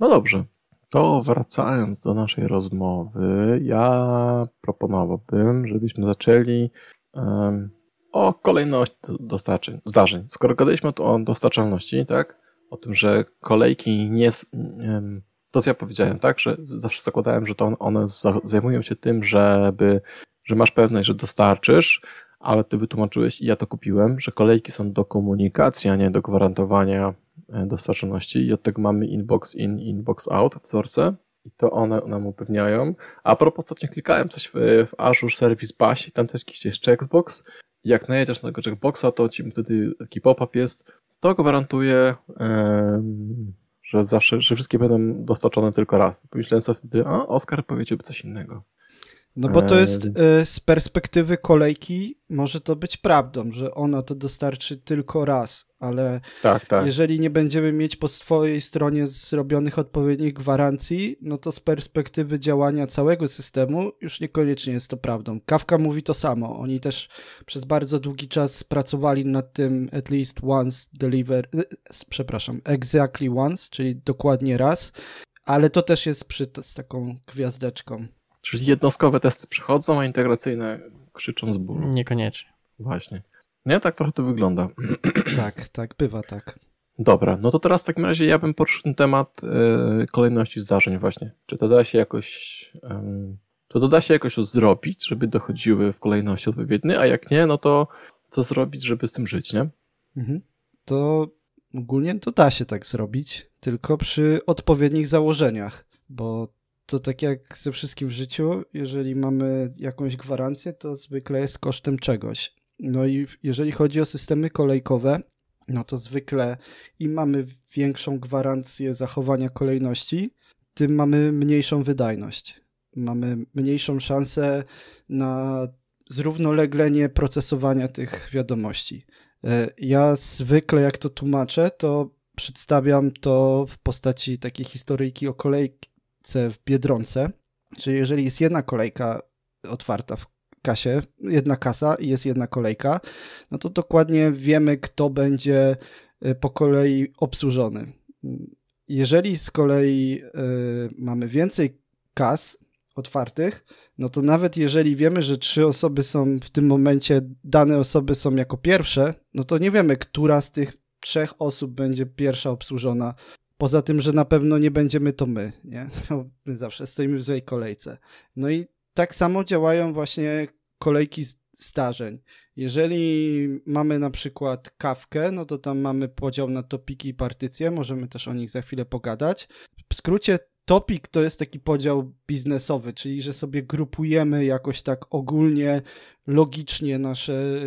No dobrze. To wracając do naszej rozmowy, ja proponowałbym, żebyśmy zaczęli um, o kolejności dostarczeń, zdarzeń. Skoro gadaliśmy o dostarczalności, tak? O tym, że kolejki nie. Um, to, co ja powiedziałem, tak? Że zawsze zakładałem, że to one zajmują się tym, żeby że masz pewność, że dostarczysz, ale ty wytłumaczyłeś i ja to kupiłem, że kolejki są do komunikacji, a nie do gwarantowania e, dostarczoności i od tego mamy inbox in, inbox out w wzorce i to one nam upewniają. A propos, ostatnio klikałem coś w, w Azure Service Bus i tam też jakiś jest checkbox. Jak najedziesz na tego checkboxa, to ci wtedy taki pop-up jest. To gwarantuje, um, że zawsze, że wszystkie będą dostarczone tylko raz. Pomyślałem sobie wtedy, a Oskar powiedziałby coś innego. No bo to jest więc... z perspektywy kolejki może to być prawdą, że ona to dostarczy tylko raz, ale tak, tak. jeżeli nie będziemy mieć po swojej stronie zrobionych odpowiednich gwarancji, no to z perspektywy działania całego systemu już niekoniecznie jest to prawdą. Kafka mówi to samo. Oni też przez bardzo długi czas pracowali nad tym at least once deliver, e, przepraszam, exactly once, czyli dokładnie raz, ale to też jest przy, z taką gwiazdeczką. Czyli jednostkowe testy przychodzą, a integracyjne krzyczą z bólu. Niekoniecznie. Właśnie. Nie, tak trochę to wygląda. Tak, tak, bywa tak. Dobra, no to teraz w takim razie ja bym poruszył ten temat yy, kolejności zdarzeń właśnie. Czy to da się jakoś... Yy, to doda się jakoś zrobić, żeby dochodziły w kolejności odpowiedniej, a jak nie, no to co zrobić, żeby z tym żyć, nie? Mhm. To ogólnie to da się tak zrobić, tylko przy odpowiednich założeniach, bo to tak jak ze wszystkim w życiu, jeżeli mamy jakąś gwarancję, to zwykle jest kosztem czegoś. No i jeżeli chodzi o systemy kolejkowe, no to zwykle im mamy większą gwarancję zachowania kolejności, tym mamy mniejszą wydajność. Mamy mniejszą szansę na zrównoleglenie procesowania tych wiadomości. E, ja zwykle, jak to tłumaczę, to przedstawiam to w postaci takiej historyjki o kolejce w Biedronce. Czyli jeżeli jest jedna kolejka otwarta w kasie, jedna kasa i jest jedna kolejka, no to dokładnie wiemy, kto będzie e, po kolei obsłużony. Jeżeli z kolei y, mamy więcej kas otwartych, no to nawet jeżeli wiemy, że trzy osoby są w tym momencie, dane osoby są jako pierwsze, no to nie wiemy, która z tych trzech osób będzie pierwsza obsłużona. Poza tym, że na pewno nie będziemy to my, nie? My zawsze stoimy w złej kolejce. No i tak samo działają właśnie kolejki zdarzeń. Jeżeli mamy na przykład kawkę, no to tam mamy podział na topiki i partycje, możemy też o nich za chwilę pogadać. W skrócie topik to jest taki podział biznesowy, czyli że sobie grupujemy jakoś tak ogólnie, logicznie nasze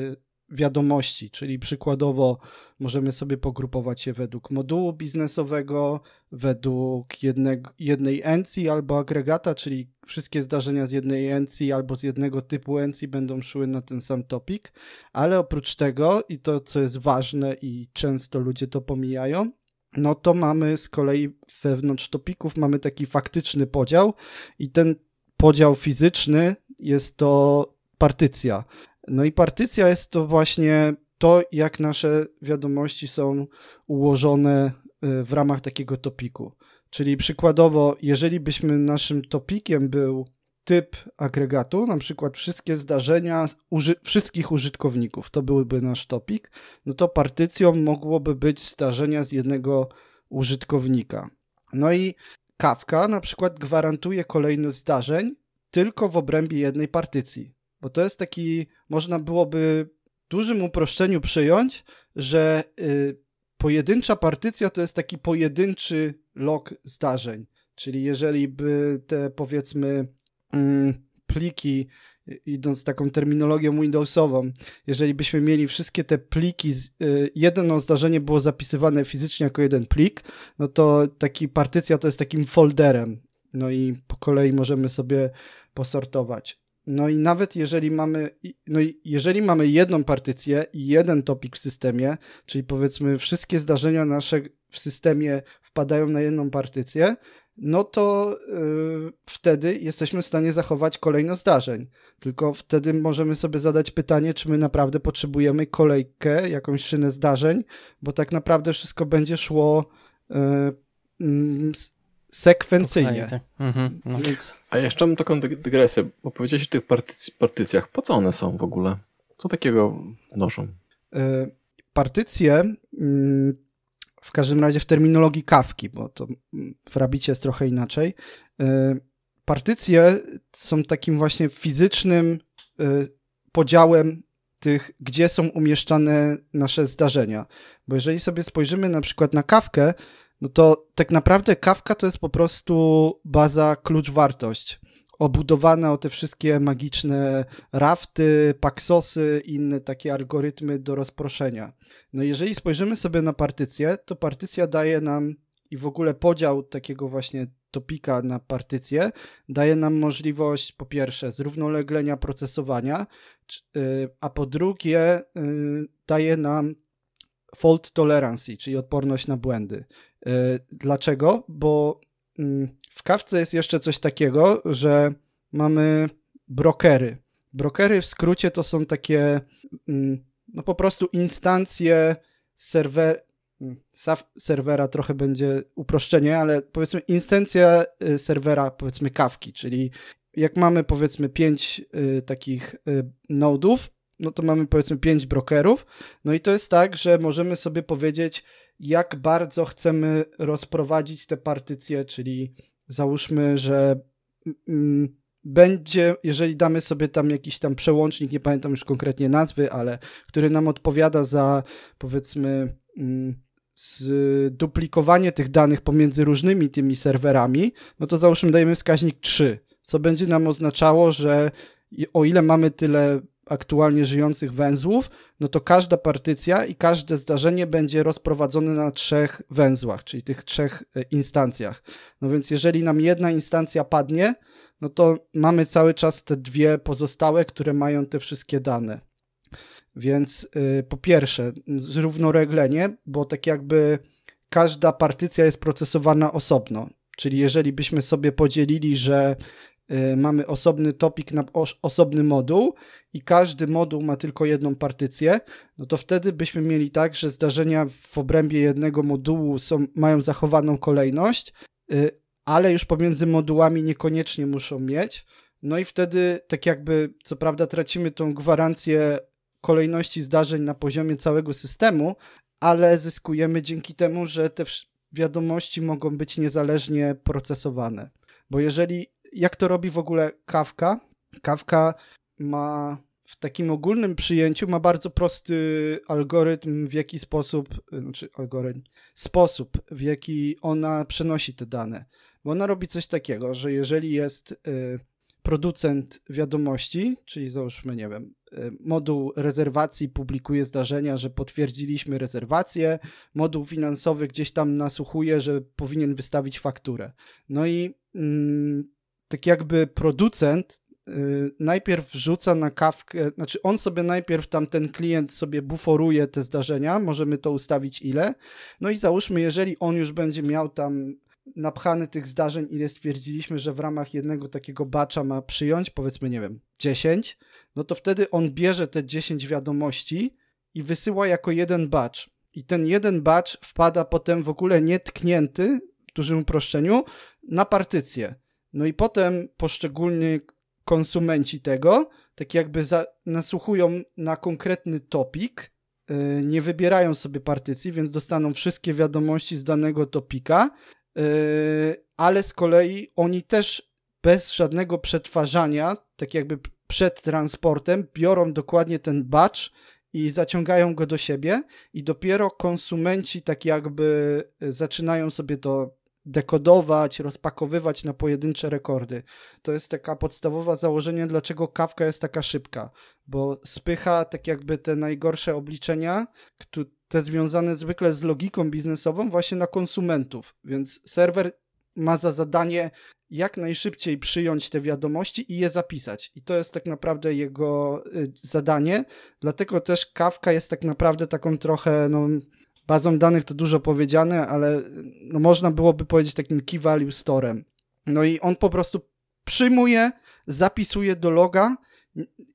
wiadomości, czyli przykładowo możemy sobie pogrupować je według modułu biznesowego, według jednego, jednej encji albo agregata, czyli wszystkie zdarzenia z jednej encji albo z jednego typu encji będą szły na ten sam topik, ale oprócz tego i to co jest ważne i często ludzie to pomijają, no to mamy z kolei wewnątrz topików mamy taki faktyczny podział i ten podział fizyczny jest to partycja. No i partycja jest to właśnie to, jak nasze wiadomości są ułożone y, w ramach takiego topiku. Czyli przykładowo, jeżeli byśmy naszym topikiem był typ agregatu, na przykład wszystkie zdarzenia uży wszystkich użytkowników, to byłby nasz topik, no to partycją mogłoby być zdarzenia z jednego użytkownika. No i Kafka na przykład gwarantuje kolejność zdarzeń tylko w obrębie jednej partycji. Bo to jest taki, można byłoby dużym uproszczeniu przyjąć, że y, pojedyncza partycja to jest taki pojedynczy log zdarzeń. Czyli jeżeli by te powiedzmy mm, pliki, idąc taką terminologią Windowsową, jeżeli byśmy mieli wszystkie te pliki, z, y, jedno zdarzenie było zapisywane fizycznie jako jeden plik, no to taki partycja to jest takim folderem. No i po kolei możemy sobie posortować. No i nawet jeżeli mamy, no i jeżeli mamy jedną partycję i jeden topik w systemie, czyli powiedzmy wszystkie zdarzenia nasze w systemie wpadają na jedną partycję, no to yy, wtedy jesteśmy w stanie zachować kolejność zdarzeń. Tylko wtedy możemy sobie zadać pytanie, czy my naprawdę potrzebujemy kolejkę, jakąś szynę zdarzeń, bo tak naprawdę wszystko będzie szło yy, yy, sekwencyjnie. Tak. Mhm, no. Więc... A jeszcze mam taką dygresję, bo powiedziałeś o tych partyc partycjach. Po co one są w ogóle? Co takiego wnoszą? E, partycje mm, w każdym razie w terminologii kawki, bo to w Rabicie jest trochę inaczej. E, partycje są takim właśnie fizycznym e, podziałem tych, gdzie są umieszczane nasze zdarzenia. Bo jeżeli sobie spojrzymy na przykład na kawkę, no to tak naprawdę Kafka to jest po prostu baza klucz-wartość. Obudowana o te wszystkie magiczne rafty, paksosy i inne takie algorytmy do rozproszenia. No jeżeli spojrzymy sobie na partycję, to partycja daje nam i w ogóle podział takiego właśnie topika na partycję daje nam możliwość po pierwsze zrównoleglenia procesowania, a po drugie daje nam fault tolerance, czyli odporność na błędy. Dlaczego? Bo mm, w kawce jest jeszcze coś takiego, że mamy brokery. Brokery w skrócie to są takie mm, no po prostu instancje serwer, mm, serwera trochę będzie uproszczenie, ale powiedzmy instancja y, serwera powiedzmy kawki, czyli jak mamy powiedzmy pięć y, takich y, nodów, no to mamy powiedzmy pięć brokerów, no i to jest tak, że możemy sobie powiedzieć jak bardzo chcemy rozprowadzić te partycje, czyli załóżmy, że mm, będzie, jeżeli damy sobie tam jakiś tam przełącznik, nie pamiętam już konkretnie nazwy, ale który nam odpowiada za powiedzmy mm, zduplikowanie tych danych pomiędzy różnymi tymi serwerami, no to załóżmy dajemy wskaźnik 3, co będzie nam oznaczało, że o ile mamy tyle aktualnie żyjących węzłów, no to każda partycja i każde zdarzenie będzie rozprowadzone na trzech węzłach, czyli tych trzech e, instancjach. No więc jeżeli nam jedna instancja padnie, no to mamy cały czas te dwie pozostałe, które mają te wszystkie dane. Więc yy, po pierwsze, zrównoreglenie, bo tak jakby każda partycja jest procesowana osobno. Czyli jeżeli byśmy sobie podzielili, że mamy osobny topik na osobny moduł i każdy moduł ma tylko jedną partycję, no to wtedy byśmy mieli tak, że zdarzenia w obrębie jednego modułu są, mają zachowaną kolejność, y, ale już pomiędzy modułami niekoniecznie muszą mieć. No i wtedy, tak jakby, co prawda, tracimy tą gwarancję kolejności zdarzeń na poziomie całego systemu, ale zyskujemy dzięki temu, że te wiadomości mogą być niezależnie procesowane. Bo jeżeli, jak to robi w ogóle Kafka? Kafka ma w takim ogólnym przyjęciu ma bardzo prosty algorytm, w jaki sposób, znaczy algorytm, sposób, w jaki ona przenosi te dane. Bo ona robi coś takiego, że jeżeli jest y, producent wiadomości, czyli załóżmy, nie wiem, y, moduł rezerwacji publikuje zdarzenia, że potwierdziliśmy rezerwację, moduł finansowy gdzieś tam nasłuchuje, że powinien wystawić fakturę. No i mm, tak jakby producent y, najpierw wrzuca na kawkę, znaczy on sobie najpierw tam ten klient sobie buforuje te zdarzenia, możemy to ustawić ile. No i załóżmy, jeżeli on już będzie miał tam napchany tych zdarzeń, ile stwierdziliśmy, że w ramach jednego takiego bacza ma przyjąć, powiedzmy, nie wiem, 10, no to wtedy on bierze te 10 wiadomości i wysyła jako jeden batch. I ten jeden batch wpada potem w ogóle nietknięty, w dużym uproszczeniu, na partycję. No i potem poszczególni konsumenci tego, tak jakby za, nasłuchują na konkretny topik, yy, nie wybierają sobie partycji, więc dostaną wszystkie wiadomości z danego topika Yy, ale z kolei oni też bez żadnego przetwarzania, tak jakby przed transportem, biorą dokładnie ten batch i zaciągają go do siebie i dopiero konsumenci tak jakby zaczynają sobie to dekodować, rozpakowywać na pojedyncze rekordy. To jest taka podstawowa założenie, dlaczego kawka jest taka szybka, bo spycha tak jakby te najgorsze obliczenia, te związane zwykle z logiką biznesową właśnie na konsumentów, więc serwer ma za zadanie jak najszybciej przyjąć te wiadomości i je zapisać. I to jest tak naprawdę jego y, zadanie. Dlatego też Kafka jest tak naprawdę taką trochę no, bazą danych to dużo powiedziane, ale no, można byłoby powiedzieć takim key value storem. No i on po prostu przyjmuje, zapisuje do loga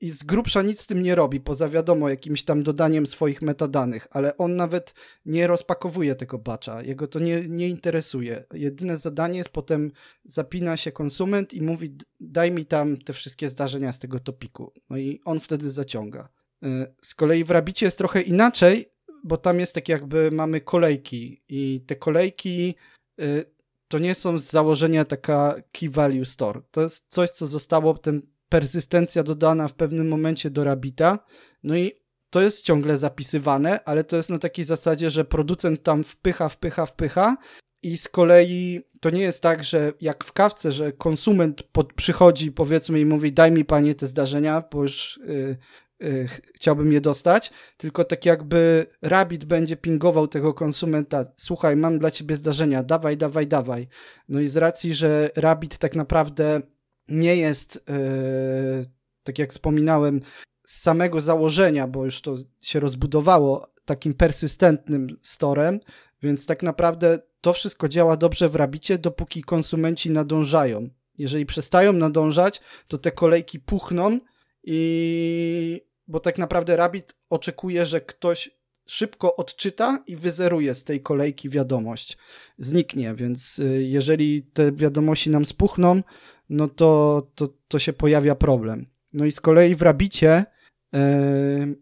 i z grubsza nic z tym nie robi, poza wiadomo jakimś tam dodaniem swoich metadanych, ale on nawet nie rozpakowuje tego batcha, jego to nie, nie interesuje. Jedyne zadanie jest potem zapina się konsument i mówi daj mi tam te wszystkie zdarzenia z tego topiku. No i on wtedy zaciąga. Y, z kolei w Rabicie jest trochę inaczej, bo tam jest tak jakby mamy kolejki i te kolejki y, to nie są z założenia taka key value store. To jest coś, co zostało, ten persystencja dodana w pewnym momencie do Rabita. No i to jest ciągle zapisywane, ale to jest na takiej zasadzie, że producent tam wpycha, wpycha, wpycha i z kolei to nie jest tak, że jak w kawce, że konsument pod, przychodzi powiedzmy i mówi daj mi panie te zdarzenia, bo już y, chciałbym je dostać, tylko tak jakby Rabbit będzie pingował tego konsumenta, słuchaj, mam dla ciebie zdarzenia, dawaj, dawaj, dawaj. No i z racji, że Rabbit tak naprawdę nie jest, yy, tak jak wspominałem, z samego założenia, bo już to się rozbudowało, takim persystentnym storem, więc tak naprawdę to wszystko działa dobrze w Rabbicie, dopóki konsumenci nadążają. Jeżeli przestają nadążać, to te kolejki puchną i bo tak naprawdę Rabbit oczekuje, że ktoś szybko odczyta i wyzeruje z tej kolejki wiadomość. Zniknie, więc y, jeżeli te wiadomości nam spuchną, no to, to, to się pojawia problem. No i z kolei w Rabicie yy,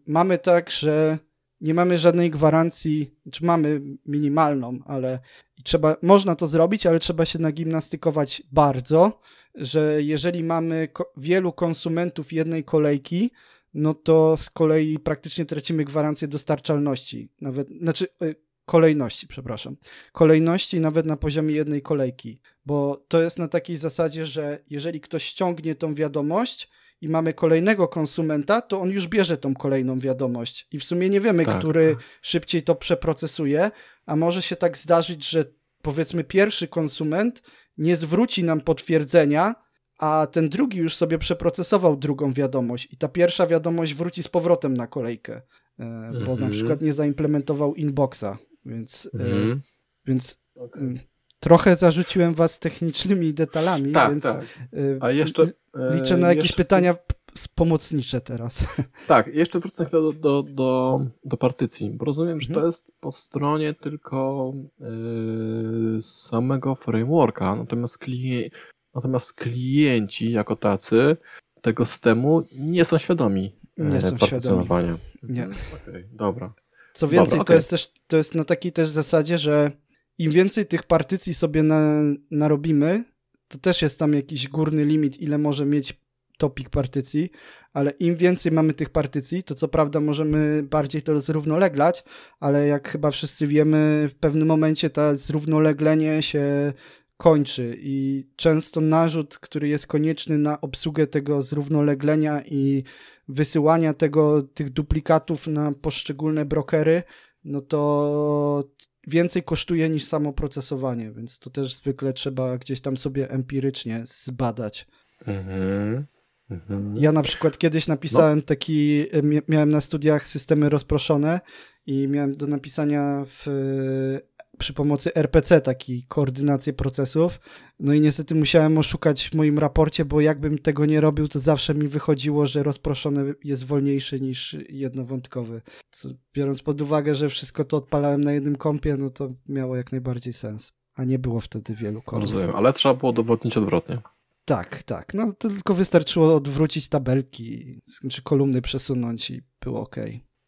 mamy tak, że nie mamy żadnej gwarancji, czy mamy minimalną, ale trzeba, można to zrobić, ale trzeba się nagimnastykować bardzo, że jeżeli mamy ko wielu konsumentów jednej kolejki, no to z kolei praktycznie tracimy gwarancję dostarczalności, nawet, znaczy y, kolejności, przepraszam, kolejności nawet na poziomie jednej kolejki, bo to jest na takiej zasadzie, że jeżeli ktoś ściągnie tą wiadomość, i mamy kolejnego konsumenta, to on już bierze tą kolejną wiadomość. I w sumie nie wiemy, tak, który tak. szybciej to przeprocesuje, a może się tak zdarzyć, że powiedzmy pierwszy konsument nie zwróci nam potwierdzenia, a ten drugi już sobie przeprocesował drugą wiadomość i ta pierwsza wiadomość wróci z powrotem na kolejkę, mm -hmm. bo na mhm. przykład nie zaimplementował inboxa, więc, mm -hmm. więc okay. Trochę zarzuciłem was technicznymi detalami, tak, więc tak. Y, a jeszcze liczę na jakieś jeszcze... pytania pomocnicze teraz. Tak, jeszcze wrócę na chwilę do, do, do, do partycji, bo rozumiem, że to mhm. jest po stronie tylko yy, samego frameworka, natomiast, klien natomiast klienci jako tacy tego systemu nie są świadomi nie są partycjonowania. Świadomi. Nie. Okay, dobra. Co więcej, dobra, okay. to jest też to jest na takiej też zasadzie, że im więcej tych partycji sobie na, narobimy, to też jest tam jakiś górny limit, ile może mieć topik partycji, ale im więcej mamy tych partycji, to co prawda możemy bardziej to zrównoleglać, ale jak chyba wszyscy wiemy, w pewnym momencie to zrównoleglenie się kończy i często narzut, który jest konieczny na obsługę tego zrównoleglenia i wysyłania tego, tych duplikatów na poszczególne brokery, no to więcej kosztuje niż samo procesowanie, więc to też zwykle trzeba gdzieś tam sobie empirycznie zbadać. Mhm. Mhm. Ja na przykład kiedyś napisałem no. taki, miałem na studiach systemy rozproszone i miałem do napisania w, przy pomocy RPC taki koordynację procesów. No i niestety musiałem oszukać w moim raporcie, bo jakbym tego nie robił, to zawsze mi wychodziło, że rozproszony jest wolniejszy niż jednowątkowy. Co, biorąc pod uwagę, że wszystko to odpalałem na jednym kompie, no to miało jak najbardziej sens. A nie było wtedy wielu kompów. Rozumiem, ale trzeba było dowodnić odwrotnie. Tak, tak. No to tylko wystarczyło odwrócić tabelki, czy kolumny przesunąć i było ok.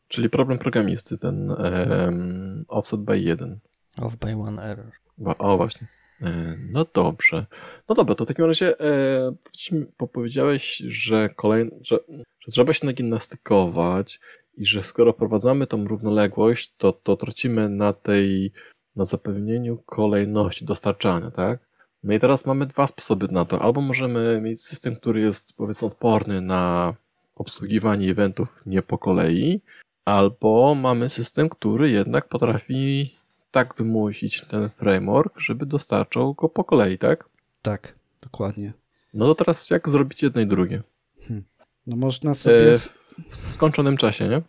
Czyli problem programisty, ten um, offset by 1. Off by one error. O, właśnie. E, no dobrze. No dobra, to w takim razie e, powiedziałeś, że, że, że trzeba się nagimnastykować i że skoro prowadzamy tą równoległość, to, to tracimy na tej, na zapewnieniu kolejności dostarczania, tak? No i teraz mamy dwa sposoby na to. Albo możemy mieć system, który jest powiedzmy odporny na obsługiwanie eventów nie po kolei, albo mamy system, który jednak potrafi tak wymusić ten framework, żeby dostarczał go po kolei, tak? Tak, dokładnie. No to teraz jak zrobić jedno i drugie? Hmm. No można sobie... E, w skończonym czasie, nie?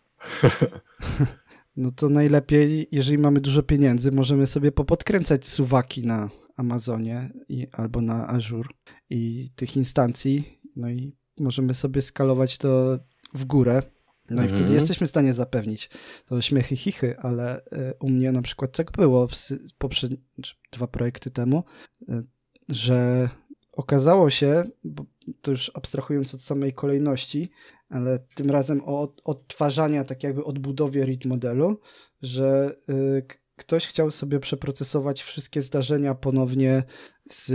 no to najlepiej, jeżeli mamy dużo pieniędzy, możemy sobie popodkręcać suwaki na Amazonie i, albo na Azure i tych instancji, no i możemy sobie skalować to w górę. No i wtedy mhm. jesteśmy w stanie zapewnić to śmiechy, chichy, ale e, u mnie na przykład tak było w poprzednie dwa projekty temu, e, że okazało się, bo to już abstrahując od samej kolejności, ale tym razem od odtwarzania, tak jakby odbudowie read modelu, że e, ktoś chciał sobie przeprocesować wszystkie zdarzenia ponownie z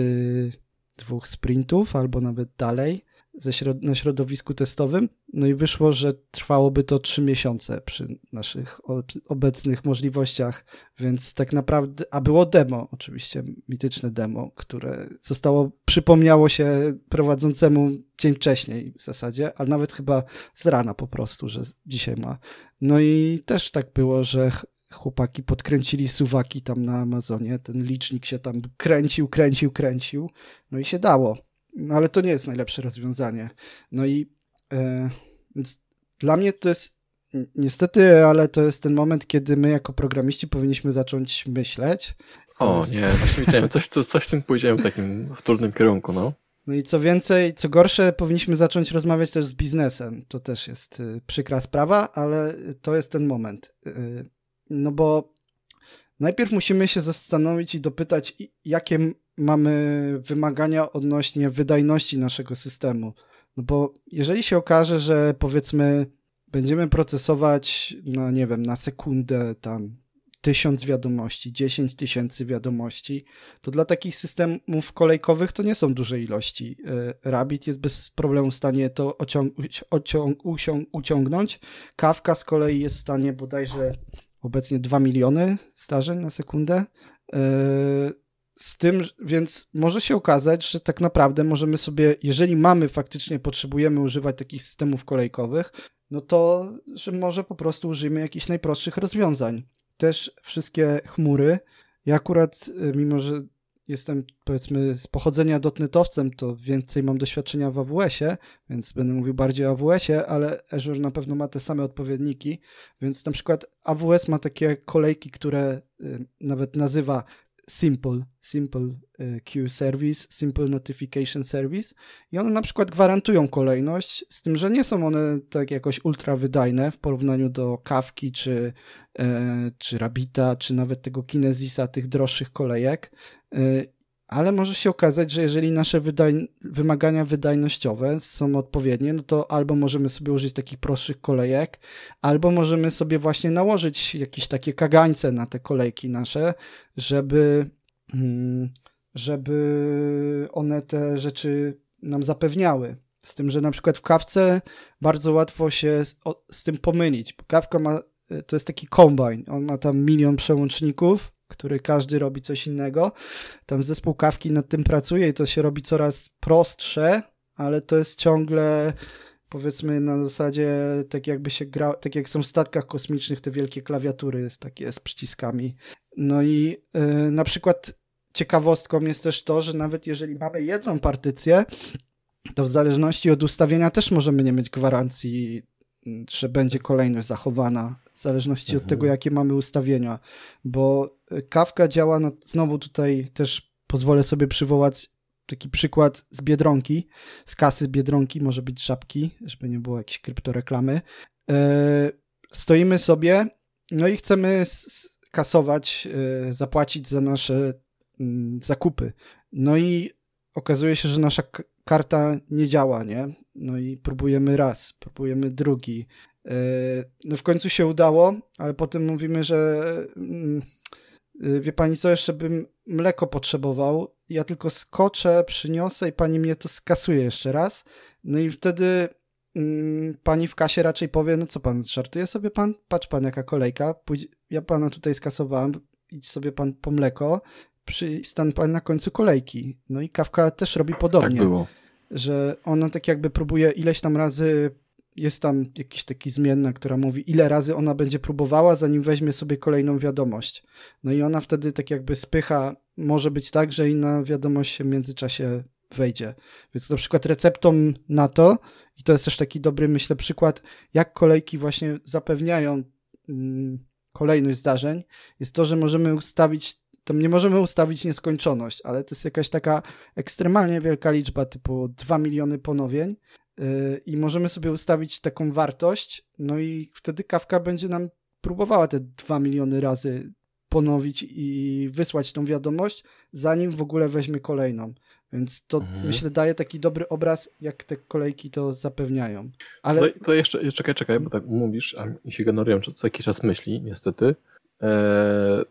dwóch sprintów albo nawet dalej środ na środowisku testowym, no i wyszło, że trwałoby to 3 miesiące przy naszych obecnych możliwościach, więc tak naprawdę, a było demo, oczywiście, mityczne demo, które zostało, przypomniało się prowadzącemu dzień wcześniej w zasadzie, ale nawet chyba z rana po prostu, że dzisiaj ma. No i też tak było, że chłopaki podkręcili suwaki tam na Amazonie, ten licznik się tam kręcił, kręcił, kręcił, no i się dało. No ale to nie jest najlepsze rozwiązanie. No i e, więc dla mnie to jest niestety, ale to jest ten moment, kiedy my jako programiści powinniśmy zacząć myśleć. O jest... nie, właśnie coś, coś w tym pójdziemy w takim wtórnym kierunku, no. No i co więcej, co gorsze, powinniśmy zacząć rozmawiać też z biznesem. To też jest y, przykra sprawa, ale to jest ten moment. Y, no bo najpierw musimy się zastanowić i dopytać, jakie mamy wymagania odnośnie wydajności naszego systemu. No bo jeżeli się okaże, że powiedzmy będziemy procesować, no nie wiem, na sekundę tam tysiąc wiadomości, dziesięć tysięcy wiadomości, to dla takich systemów kolejkowych to nie są duże ilości. E, Rabbit jest bez problemu w stanie to uciągnąć. Kawka z kolei jest w stanie bodajże obecnie 2 miliony zdarzeń na sekundę. Z tym, więc może się okazać, że tak naprawdę możemy sobie, jeżeli mamy faktycznie, potrzebujemy używać takich systemów kolejkowych, no to, że może po prostu użyjmy jakichś najprostszych rozwiązań. Też wszystkie chmury. Ja akurat, y, mimo że jestem powiedzmy z pochodzenia dotnetowcem, to więcej mam doświadczenia w AWS-ie, więc będę mówił bardziej o AWS-ie, ale Azure na pewno ma te same odpowiedniki, więc na przykład AWS ma takie kolejki, które y, nawet nazywa Simple, Simple e, Queue Service, Simple Notification Service i one na przykład gwarantują kolejność, z tym, że nie są one tak jakoś ultra wydajne w porównaniu do Kawki czy, e, czy Rabita, czy nawet tego Kinesisa, tych droższych kolejek. E, ale może się okazać, że jeżeli nasze wydaj wymagania wydajnościowe są odpowiednie, no to albo możemy sobie użyć takich prostszych kolejek, albo możemy sobie właśnie nałożyć jakieś takie kagańce na te kolejki nasze, żeby, mm, żeby one te rzeczy nam zapewniały. Z tym, że na przykład w kawce bardzo łatwo się z, z tym pomylić. Kawka ma, to jest taki kombine, on ma tam milion przełączników, który każdy robi coś innego. Tam zespół kawki nad tym pracuje i to się robi coraz prostsze, ale to jest ciągle powiedzmy na zasadzie tak jakby się gra, tak jak są w statkach kosmicznych te wielkie klawiatury jest takie z przyciskami. No i yy, na przykład ciekawostką jest też to, że nawet jeżeli mamy jedną partycję, to w zależności od ustawienia też możemy nie mieć gwarancji, że będzie kolejność zachowana w zależności mhm. od tego, jakie mamy ustawienia, bo Kawka działa, no, znowu tutaj też pozwolę sobie przywołać taki przykład z Biedronki, z kasy Biedronki, może być żabki, żeby nie było jakiejś kryptoreklamy. E, stoimy sobie, no i chcemy kasować, e, zapłacić za nasze mm, zakupy. No i okazuje się, że nasza karta nie działa, nie? No i próbujemy raz, próbujemy drugi. E, no w końcu się udało, ale potem mówimy, że mm, wie pani co, jeszcze bym mleko potrzebował, ja tylko skoczę, przyniosę i pani mnie to skasuje jeszcze raz. No i wtedy mm, pani w kasie raczej powie, no co pan, żartuje sobie pan? Patrz pan jaka kolejka, Pójdź, ja pana tutaj skasowałem, idź sobie pan po mleko, stan pan na końcu kolejki. No i kawka też robi podobnie. Tak było. Że ona tak jakby próbuje ileś tam razy jest tam jakiś taki zmienna, która mówi, ile razy ona będzie próbowała, zanim weźmie sobie kolejną wiadomość. No i ona wtedy tak jakby spycha, może być tak, że inna wiadomość się w międzyczasie wejdzie. Więc na przykład receptą na to, i to jest też taki dobry, myślę, przykład, jak kolejki właśnie zapewniają mm, kolejność zdarzeń, jest to, że możemy ustawić, tam nie możemy ustawić nieskończoność, ale to jest jakaś taka ekstremalnie wielka liczba, typu 2 miliony ponowień, i możemy sobie ustawić taką wartość, no i wtedy kawka będzie nam próbowała te 2 miliony razy ponowić i wysłać tą wiadomość, zanim w ogóle weźmie kolejną. Więc to mhm. myślę daje taki dobry obraz, jak te kolejki to zapewniają. Ale... To, to jeszcze, jeszcze czekaj, czekaj, bo tak mówisz, a mi się generują co jakiś czas myśli, niestety, eee,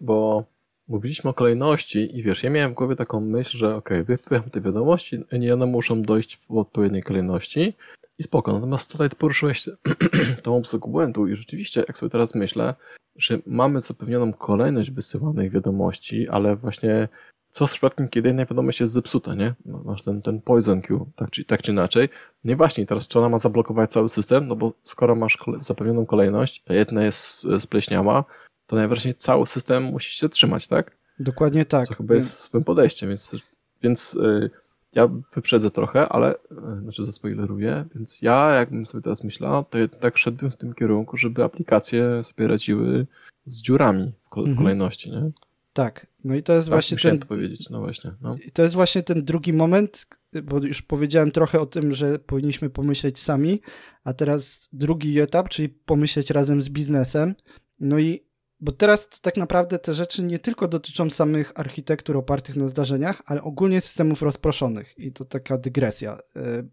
bo mówiliśmy o kolejności i wiesz, ja miałem w głowie taką myśl, że okay, wypycham te wiadomości i one muszą dojść w odpowiedniej kolejności i spoko. Natomiast tutaj poruszyłeś tą obsługę błędu i rzeczywiście, jak sobie teraz myślę, że mamy zapewnioną kolejność wysyłanych wiadomości, ale właśnie co z przypadkiem, kiedy jedna wiadomość jest zepsuta, nie? Masz ten, ten poison queue, tak czy, tak czy inaczej. Nie właśnie, teraz czy ona ma zablokować cały system, no bo skoro masz zapewnioną kolejność, jedna jest spleśniała, to najwyraźniej cały system musi się trzymać, tak? Dokładnie tak. To chyba jest swym podejściem, więc, więc yy, ja wyprzedzę trochę, ale, yy, znaczy zaspoileruję, więc ja, jakbym sobie teraz myślał, to tak szedłbym w tym kierunku, żeby aplikacje sobie radziły z dziurami w, w mhm. kolejności, nie? Tak, no i to jest tak, właśnie ten. To powiedzieć, no właśnie. No. To jest właśnie ten drugi moment, bo już powiedziałem trochę o tym, że powinniśmy pomyśleć sami, a teraz drugi etap, czyli pomyśleć razem z biznesem. No i bo teraz tak naprawdę te rzeczy nie tylko dotyczą samych architektur opartych na zdarzeniach, ale ogólnie systemów rozproszonych. I to taka dygresja. Y,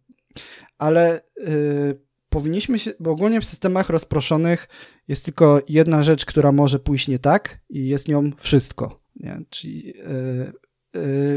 ale y, powinniśmy się, bo ogólnie w systemach rozproszonych jest tylko jedna rzecz, która może pójść nie tak i jest nią wszystko. Nie? Czyli y,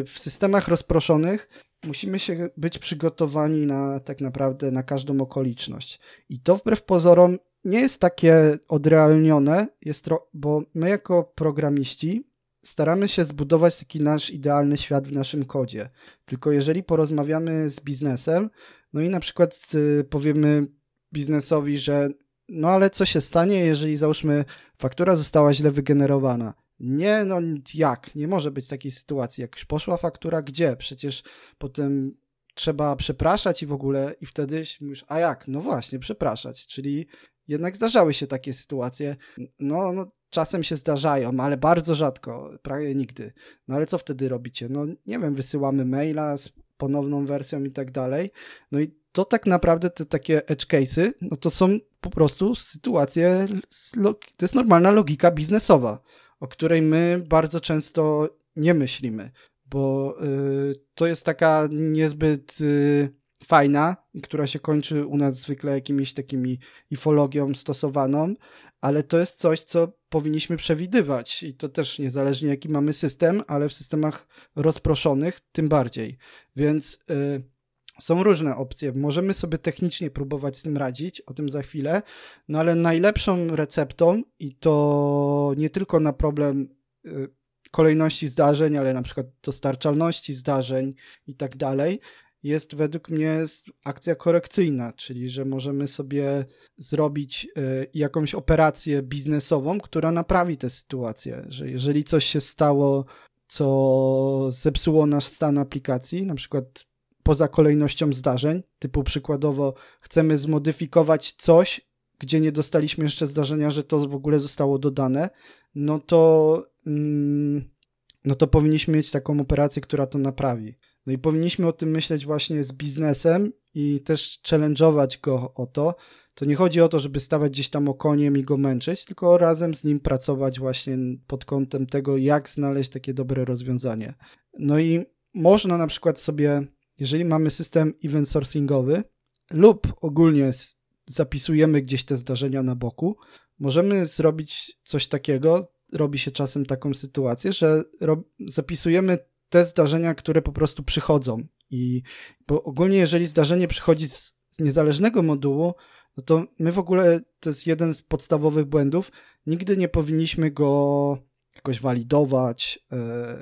w systemach rozproszonych musimy się być przygotowani na tak naprawdę na każdą okoliczność. I to wbrew pozorom nie jest takie odrealnione, jest bo my jako programiści staramy się zbudować taki nasz idealny świat w naszym kodzie. Tylko jeżeli porozmawiamy z biznesem, no i na przykład y, powiemy biznesowi, że no ale co się stanie, jeżeli załóżmy faktura została źle wygenerowana? Nie, no jak? Nie może być takiej sytuacji. Jak już poszła faktura, gdzie? Przecież potem trzeba przepraszać i w ogóle, i wtedy mówisz, a jak? No właśnie, przepraszać. Czyli jednak zdarzały się takie sytuacje. No, no czasem się zdarzają, ale bardzo rzadko, prawie nigdy. No ale co wtedy robicie? No nie wiem, wysyłamy maila z ponowną wersją i tak dalej. No i to tak naprawdę te takie edge case'y, no to są po prostu sytuacje, to jest normalna logika biznesowa, o której my bardzo często nie myślimy, bo y, to jest taka niezbyt y, fajna, która się kończy u nas zwykle jakimiś takimi ifologią stosowaną, ale to jest coś, co powinniśmy przewidywać i to też niezależnie jaki mamy system, ale w systemach rozproszonych tym bardziej. Więc y, są różne opcje. Możemy sobie technicznie próbować z tym radzić, o tym za chwilę, no ale najlepszą receptą i to nie tylko na problem y, kolejności zdarzeń, ale na przykład dostarczalności zdarzeń i tak dalej, jest według mnie akcja korekcyjna, czyli że możemy sobie zrobić y, jakąś operację biznesową, która naprawi tę sytuację, że jeżeli coś się stało, co zepsuło nasz stan aplikacji, na przykład poza kolejnością zdarzeń, typu przykładowo chcemy zmodyfikować coś, gdzie nie dostaliśmy jeszcze zdarzenia, że to w ogóle zostało dodane, no to, mm, no to powinniśmy mieć taką operację, która to naprawi. No i powinniśmy o tym myśleć właśnie z biznesem i też challenge'ować go o to. To nie chodzi o to, żeby stawać gdzieś tam okoniem i go męczyć, tylko razem z nim pracować właśnie pod kątem tego, jak znaleźć takie dobre rozwiązanie. No i można na przykład sobie, jeżeli mamy system event sourcingowy lub ogólnie zapisujemy gdzieś te zdarzenia na boku, możemy zrobić coś takiego, robi się czasem taką sytuację, że zapisujemy te zdarzenia, które po prostu przychodzą. I bo ogólnie, jeżeli zdarzenie przychodzi z, z niezależnego modułu, no to my w ogóle, to jest jeden z podstawowych błędów, nigdy nie powinniśmy go jakoś walidować, e,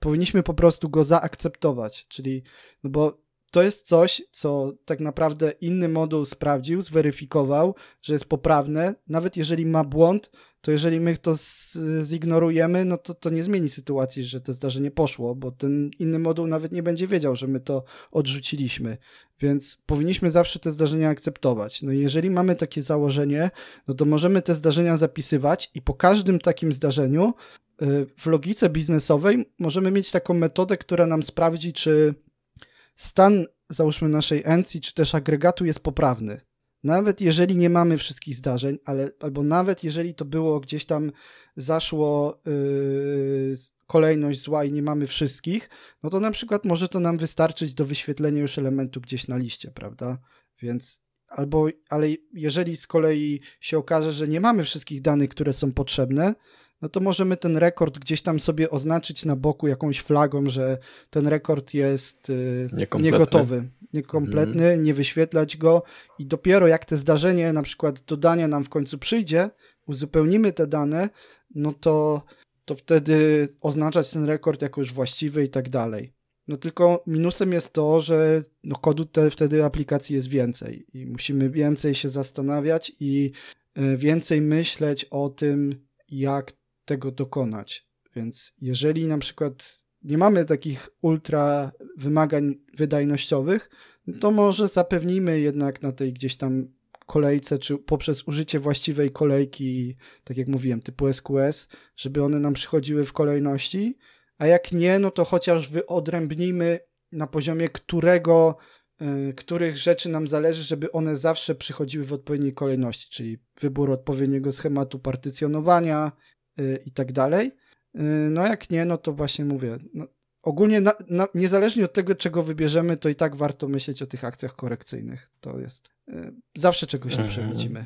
powinniśmy po prostu go zaakceptować, czyli, no bo to jest coś, co tak naprawdę inny moduł sprawdził, zweryfikował, że jest poprawne, nawet jeżeli ma błąd, to jeżeli my to zignorujemy, no to to nie zmieni sytuacji, że to zdarzenie poszło, bo ten inny moduł nawet nie będzie wiedział, że my to odrzuciliśmy. Więc powinniśmy zawsze te zdarzenia akceptować. No i jeżeli mamy takie założenie, no to możemy te zdarzenia zapisywać i po każdym takim zdarzeniu y, w logice biznesowej możemy mieć taką metodę, która nam sprawdzi, czy stan, załóżmy, naszej encji, czy też agregatu jest poprawny. Nawet jeżeli nie mamy wszystkich zdarzeń, ale, albo nawet jeżeli to było gdzieś tam zaszło yy, kolejność zła i nie mamy wszystkich, no to na przykład może to nam wystarczyć do wyświetlenia już elementu gdzieś na liście, prawda? Więc albo, ale jeżeli z kolei się okaże, że nie mamy wszystkich danych, które są potrzebne, no to możemy ten rekord gdzieś tam sobie oznaczyć na boku jakąś flagą, że ten rekord jest y, niegotowy, niekompletny, mhm. nie wyświetlać go i dopiero jak te zdarzenie na przykład dodania nam w końcu przyjdzie, uzupełnimy te dane, no to, to wtedy oznaczać ten rekord jako już właściwy i tak dalej. No tylko minusem jest to, że no kodu te, wtedy aplikacji jest więcej i musimy więcej się zastanawiać i y, więcej myśleć o tym, jak tego dokonać. Więc jeżeli na przykład nie mamy takich ultra wymagań wydajnościowych, no to może zapewnimy jednak na tej gdzieś tam kolejce, czy poprzez użycie właściwej kolejki, tak jak mówiłem, typu SQS, żeby one nam przychodziły w kolejności, a jak nie, no to chociaż wyodrębnijmy na poziomie którego, y, których rzeczy nam zależy, żeby one zawsze przychodziły w odpowiedniej kolejności, czyli wybór odpowiedniego schematu partycjonowania i tak dalej. Y, no jak nie, no to właśnie mówię, no, ogólnie na, na, niezależnie od tego, czego wybierzemy, to i tak warto myśleć o tych akcjach korekcyjnych. To jest, zawsze czegoś nie mhm. przewidzimy.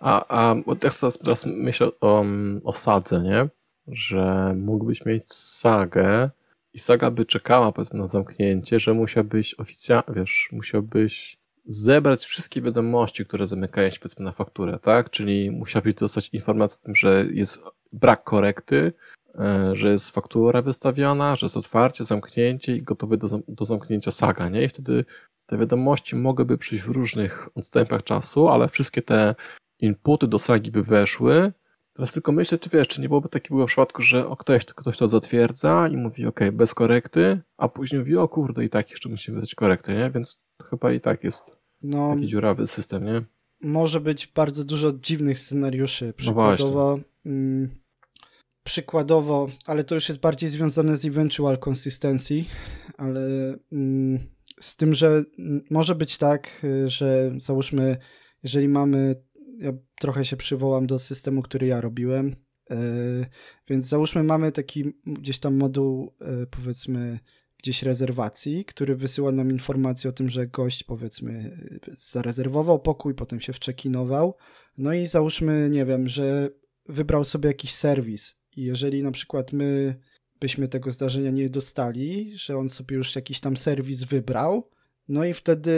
A, a teraz, teraz myślę o, o sadze, nie? że mógłbyś mieć sagę i saga by czekała powiedzmy na zamknięcie, że musiałbyś oficjalnie, wiesz, musiałbyś zebrać wszystkie wiadomości, które zamykają się powiedzmy na fakturę, tak? Czyli musiałbyś dostać informację o tym, że jest brak korekty, e, że jest faktura wystawiona, że jest otwarcie, zamknięcie i gotowy do, do zamknięcia saga, nie? I wtedy te wiadomości mogłyby przyjść w różnych odstępach czasu, ale wszystkie te inputy do sagi by weszły, Teraz tylko myślę, czy wiesz, czy nie byłoby takiego przypadku, że o, ktoś, ktoś to zatwierdza i mówi ok, bez korekty, a później mówi o kurde i tak jeszcze musimy wydać korekty, nie? Więc chyba i tak jest no, taki dziurawy system, nie? Może być bardzo dużo dziwnych scenariuszy. No przykładowo, no mm, przykładowo, ale to już jest bardziej związane z eventual consistency, ale mm, z tym, że może być tak, y, że załóżmy, jeżeli mamy ja trochę się przywołam do systemu, który ja robiłem. E, więc załóżmy, mamy taki gdzieś tam moduł, e, powiedzmy, gdzieś rezerwacji, który wysyła nam informację o tym, że gość, powiedzmy, zarezerwował pokój, potem się wczekinował. No i załóżmy, nie wiem, że wybrał sobie jakiś serwis. I jeżeli na przykład my byśmy tego zdarzenia nie dostali, że on sobie już jakiś tam serwis wybrał, no i wtedy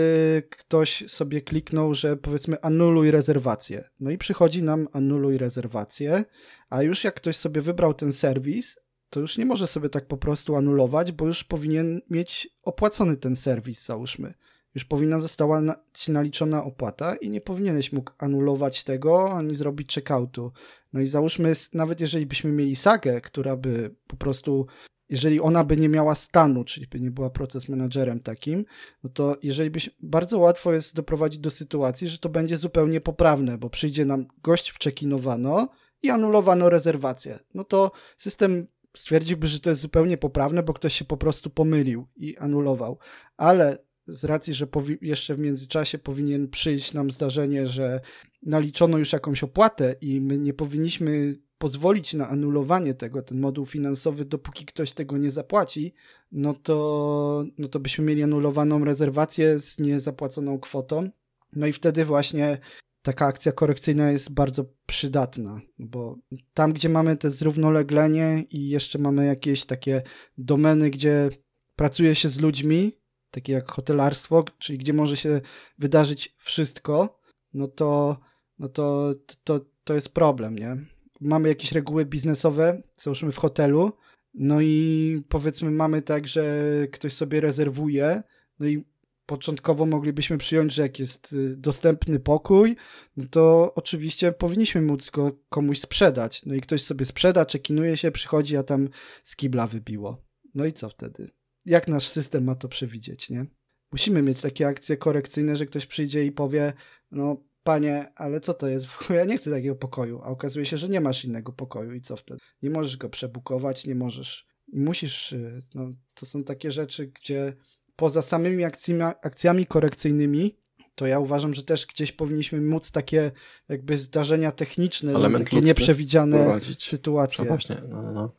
ktoś sobie kliknął, że powiedzmy anuluj rezerwację. No i przychodzi nam anuluj rezerwację, a już jak ktoś sobie wybrał ten serwis, to już nie może sobie tak po prostu anulować, bo już powinien mieć opłacony ten serwis, załóżmy. Już powinna została ci naliczona opłata i nie powinieneś mógł anulować tego ani zrobić checkoutu. No i załóżmy, nawet jeżeli byśmy mieli sagę, która by po prostu jeżeli ona by nie miała stanu, czyli by nie była proces menadżerem takim, no to jeżeli byś, bardzo łatwo jest doprowadzić do sytuacji, że to będzie zupełnie poprawne, bo przyjdzie nam gość wczekinowano i anulowano rezerwację. No to system stwierdziłby, że to jest zupełnie poprawne, bo ktoś się po prostu pomylił i anulował. Ale z racji, że jeszcze w międzyczasie powinien przyjść nam zdarzenie, że naliczono już jakąś opłatę i my nie powinniśmy pozwolić na anulowanie tego, ten moduł finansowy, dopóki ktoś tego nie zapłaci, no to, no to byśmy mieli anulowaną rezerwację z niezapłaconą kwotą. No i wtedy właśnie taka akcja korekcyjna jest bardzo przydatna, bo tam, gdzie mamy te zrównoleglenie i jeszcze mamy jakieś takie domeny, gdzie pracuje się z ludźmi, takie jak hotelarstwo, czyli gdzie może się wydarzyć wszystko, no to, no to, to, to jest problem, nie? Mamy jakieś reguły biznesowe, załóżmy w hotelu, no i powiedzmy mamy tak, że ktoś sobie rezerwuje, no i początkowo moglibyśmy przyjąć, że jak jest y, dostępny pokój, no to oczywiście powinniśmy móc go komuś sprzedać. No i ktoś sobie sprzeda, czekinuje się, przychodzi, a tam z kibla wybiło. No i co wtedy? Jak nasz system ma to przewidzieć, nie? Musimy mieć takie akcje korekcyjne, że ktoś przyjdzie i powie, no panie, ale co to jest? Ja nie chcę takiego pokoju, a okazuje się, że nie masz innego pokoju i co wtedy? Nie możesz go przebukować, nie możesz musisz, y, no, to są takie rzeczy, gdzie poza samymi akcjami, akcjami korekcyjnymi to ja uważam, że też gdzieś powinniśmy móc takie jakby zdarzenia techniczne, Element takie nieprzewidziane sytuacje. No właśnie, no, no, no.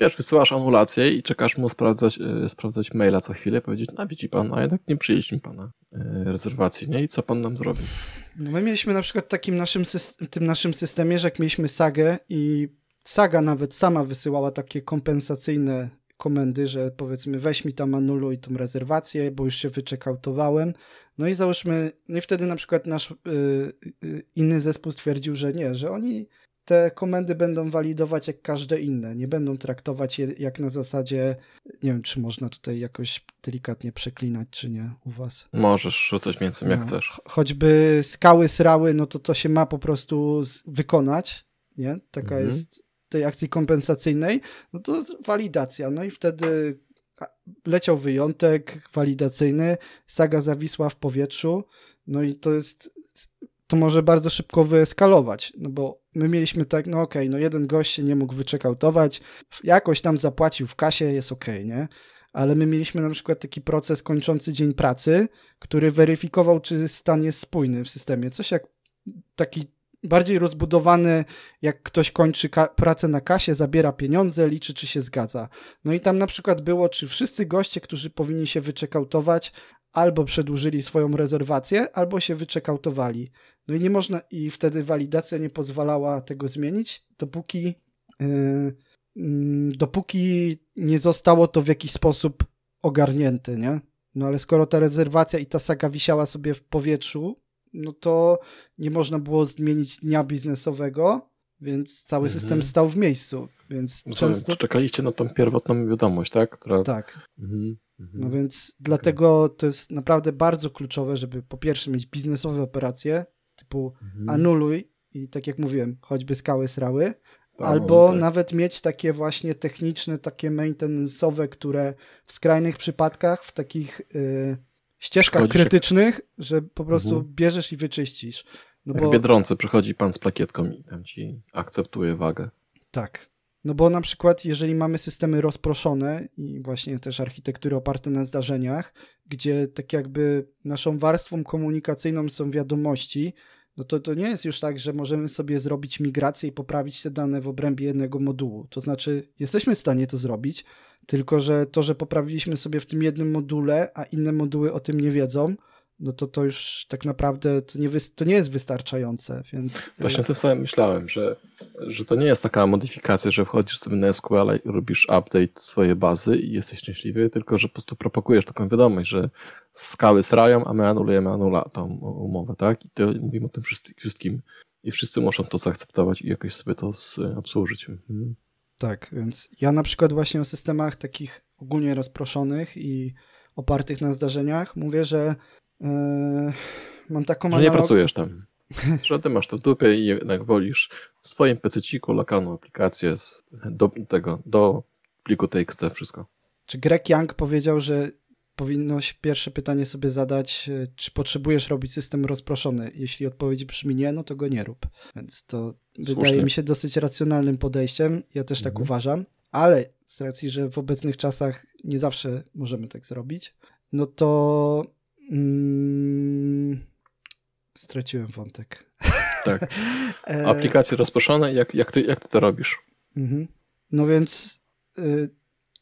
Wiesz, wysyłasz anulację i czekasz mu sprawdzać, yy, sprawdzać maila co chwilę, powiedzieć, a widzi pan, a jednak nie przyjęliśmy pana yy, rezerwacji, nie? I co pan nam zrobi? No my mieliśmy na przykład takim naszym tym naszym systemie, że jak mieliśmy sagę i Saga nawet sama wysyłała takie kompensacyjne komendy, że powiedzmy weź mi tam anuluj tą rezerwację, bo już się wyczekautowałem. No i załóżmy, no i wtedy na przykład nasz y, y, inny zespół stwierdził, że nie, że oni te komendy będą walidować jak każde inne. Nie będą traktować je jak na zasadzie, nie wiem, czy można tutaj jakoś delikatnie przeklinać, czy nie u was. Możesz rzucać jak no, chcesz. Choćby skały, srały, no to to się ma po prostu wykonać, nie? Taka mhm. jest tej akcji kompensacyjnej, no to walidacja. No i wtedy leciał wyjątek walidacyjny, saga zawisła w powietrzu, no i to jest to może bardzo szybko wyeskalować, no bo my mieliśmy tak, no okej, okay, no jeden gość się nie mógł wyczekautować, jakoś tam zapłacił w kasie, jest okej, okay, nie? Ale my mieliśmy na przykład taki proces kończący dzień pracy, który weryfikował, czy stan jest spójny w systemie. Coś jak taki bardziej rozbudowany, jak ktoś kończy pracę na kasie, zabiera pieniądze, liczy, czy się zgadza. No i tam na przykład było, czy wszyscy goście, którzy powinni się wyczekautować, albo przedłużyli swoją rezerwację, albo się wyczekautowali. No i nie można, i wtedy walidacja nie pozwalała tego zmienić, dopóki, yy, yy, dopóki nie zostało to w jakiś sposób ogarnięte, nie? No ale skoro ta rezerwacja i ta saga wisiała sobie w powietrzu, no to nie można było zmienić dnia biznesowego, więc cały mhm. system stał w miejscu. Więc często... Czekaliście na tą pierwotną wiadomość, tak? Która... Tak. Mhm. Mhm. No więc dlatego to jest naprawdę bardzo kluczowe, żeby po pierwsze mieć biznesowe operacje, typu mhm. anuluj i tak jak mówiłem, choćby skały srały, tak, albo tak. nawet mieć takie właśnie techniczne, takie maintenance'owe, które w skrajnych przypadkach, w takich y, ścieżkach krytycznych, że po prostu mhm. bierzesz i wyczyścisz. No Jak bo... Biedronce przychodzi pan z plakietką i tam ci akceptuje wagę. Tak. No bo na przykład, jeżeli mamy systemy rozproszone i właśnie też architektury oparte na zdarzeniach, gdzie tak jakby naszą warstwą komunikacyjną są wiadomości, no to to nie jest już tak, że możemy sobie zrobić migrację i poprawić te dane w obrębie jednego modułu. To znaczy, jesteśmy w stanie to zrobić, tylko że to, że poprawiliśmy sobie w tym jednym module, a inne moduły o tym nie wiedzą, no to to już tak naprawdę to nie, to nie jest wystarczające, więc... Właśnie to sobie myślałem, że, że to nie jest taka modyfikacja, że wchodzisz sobie na SQL i robisz update swojej bazy i jesteś szczęśliwy, tylko że po prostu propagujesz taką wiadomość, że skały srają, a my anulujemy anula tą umowę, tak? I to mówimy o tym wszystkim i wszyscy muszą to zaakceptować i jakoś sobie to obsłużyć. Mhm. Tak, więc ja na przykład właśnie o systemach takich ogólnie rozproszonych i opartych na zdarzeniach mówię, że mam taką że nie pracujesz tam. Że ty masz to w dupie i jednak wolisz w swoim pececiku lokalną aplikację do tego, do pliku TXT wszystko. Czy Greg Young powiedział, że powinnoś pierwsze pytanie sobie zadać, e, czy potrzebujesz robić system rozproszony. Jeśli odpowiedź brzmi nie, no to go nie rób. Więc to Słusznie. wydaje mi się dosyć racjonalnym podejściem. Ja też tak mhm. tak uważam. Ale z racji, że w obecnych czasach nie zawsze możemy tak zrobić, no to mm, straciłem wątek. Tak. E, Aplikacje rozproszone, jak, jak, ty, jak ty to robisz? Mhm. No więc y,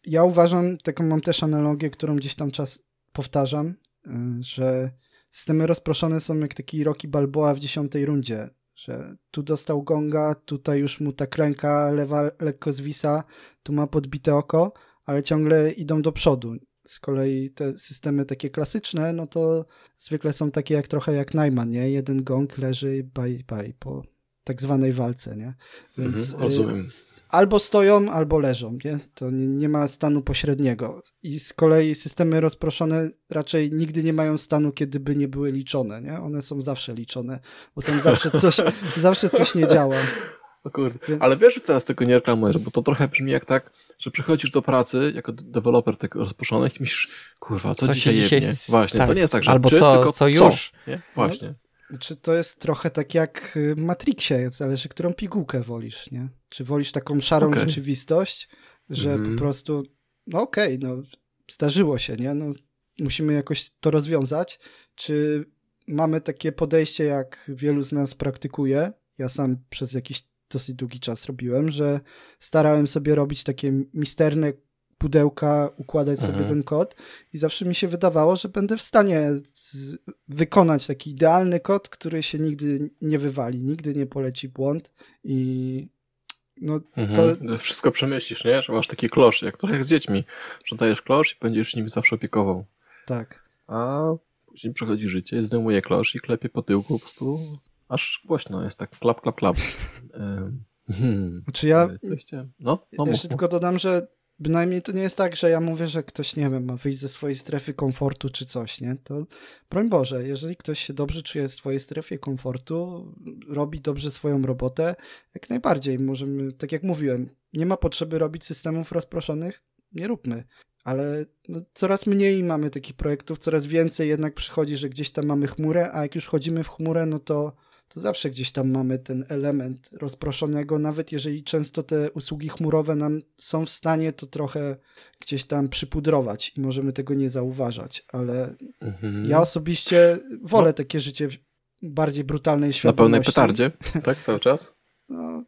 ja uważam, taką mam też analogię, którą gdzieś tam czas powtarzam, y, że systemy rozproszone są jak taki Rocky Balboa w dziesiątej rundzie, że tu dostał gonga, tutaj już mu ta ręka lewa lekko zwisa, tu ma podbite oko, ale ciągle idą do przodu. Z kolei te systemy takie klasyczne, no to zwykle są takie jak trochę jak Najman, nie? Jeden gong leży bye bye po tak zwanej walce, nie? Więc mhm. Y, albo stoją, albo leżą, nie? To nie, nie, ma stanu pośredniego. I z kolei systemy rozproszone raczej nigdy nie mają stanu, kiedy by nie były liczone, nie? One są zawsze liczone, bo tam zawsze coś, zawsze coś nie działa. O kurde. Więc... Ale wiesz, że teraz tego nie reklamujesz, bo to trochę brzmi jak tak, że przychodzisz do pracy jako deweloper tych rozproszonych i myślisz, kurwa, co, co dzisiaj, dzisiaj jest? Właśnie, tak. to nie jest tak, że Albo czy, co, tylko co już. Co, nie? Właśnie. No, czy to jest trochę tak jak w Matrixie, zależy, którą pigułkę wolisz, nie? Czy wolisz taką szarą okay. rzeczywistość, że mm po prostu, no okej, okay, no zdarzyło się, nie? No, musimy jakoś to rozwiązać. Czy mamy takie podejście, jak wielu z nas praktykuje? Ja sam przez jakiś dosyć długi czas robiłem, że starałem sobie robić takie misterne pudełka, układać mhm. sobie ten kod i zawsze mi się wydawało, że będę w stanie z, wykonać taki idealny kod, który się nigdy nie wywali, nigdy nie poleci błąd i No, mhm. to... Wszystko przemyślisz, nie? Że masz taki klosz, jak trochę z dziećmi, że dajesz klosz i będziesz nim zawsze opiekował. Tak. A później przechodzi życie, zdejmuje klosz i klepie po tyłku po prostu aż głośno jest tak klap, klap, klap. Hmm. Znaczy ja. Chciałem. No, no jeszcze tylko dodam, że bynajmniej to nie jest tak, że ja mówię, że ktoś, nie wiem, ma wyjść ze swojej strefy komfortu czy coś, nie? To broń Boże, jeżeli ktoś się dobrze czuje w swojej strefie komfortu, robi dobrze swoją robotę, jak najbardziej możemy, tak jak mówiłem, nie ma potrzeby robić systemów rozproszonych, nie róbmy. Ale no, coraz mniej mamy takich projektów, coraz więcej jednak przychodzi, że gdzieś tam mamy chmurę, a jak już chodzimy w chmurę, no to to zawsze gdzieś tam mamy ten element rozproszonego, nawet jeżeli często te usługi chmurowe nam są w stanie to trochę gdzieś tam przypudrować i możemy tego nie zauważać, ale mhm. ja osobiście wolę no. takie życie bardziej brutalnej świadomości. Na pełnej petardzie, tak, cały czas? No.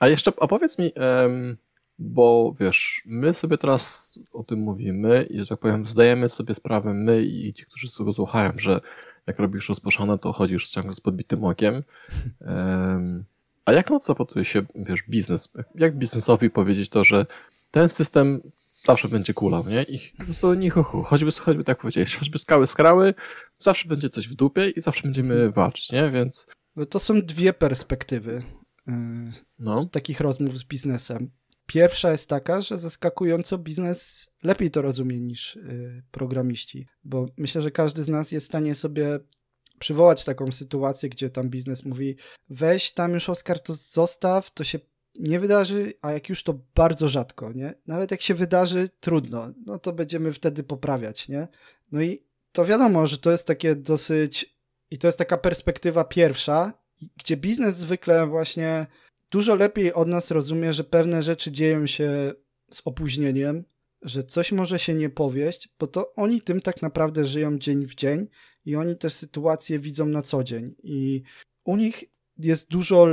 A jeszcze opowiedz mi, um, bo wiesz, my sobie teraz o tym mówimy i, że tak powiem, zdajemy sobie sprawę, my i ci, którzy z tego słuchają, że jak robisz rozproszone, to chodzisz ciągle z podbitym okiem. Um, a jak na co zapotuje się, wiesz, biznes? Jak biznesowi powiedzieć to, że ten system zawsze będzie kulał, nie? I to nie chuchu. Choćby, choćby tak powiedziałeś, choćby skały skrały, zawsze będzie coś w dupie i zawsze będziemy walczyć, nie? Więc... No to są dwie perspektywy yy, no. takich rozmów z biznesem. Pierwsza jest taka, że zaskakująco biznes lepiej to rozumie niż y, programiści, bo myślę, że każdy z nas jest w stanie sobie przywołać taką sytuację, gdzie tam biznes mówi: weź tam już Oskar, to zostaw, to się nie wydarzy, a jak już to bardzo rzadko, nie? Nawet jak się wydarzy, trudno, no to będziemy wtedy poprawiać, nie? No i to wiadomo, że to jest takie dosyć, i to jest taka perspektywa pierwsza, gdzie biznes zwykle właśnie dużo lepiej od nas rozumie, że pewne rzeczy dzieją się z opóźnieniem, że coś może się nie powieść, bo to oni tym tak naprawdę żyją dzień w dzień i oni też sytuacje widzą na co dzień. I u nich jest dużo,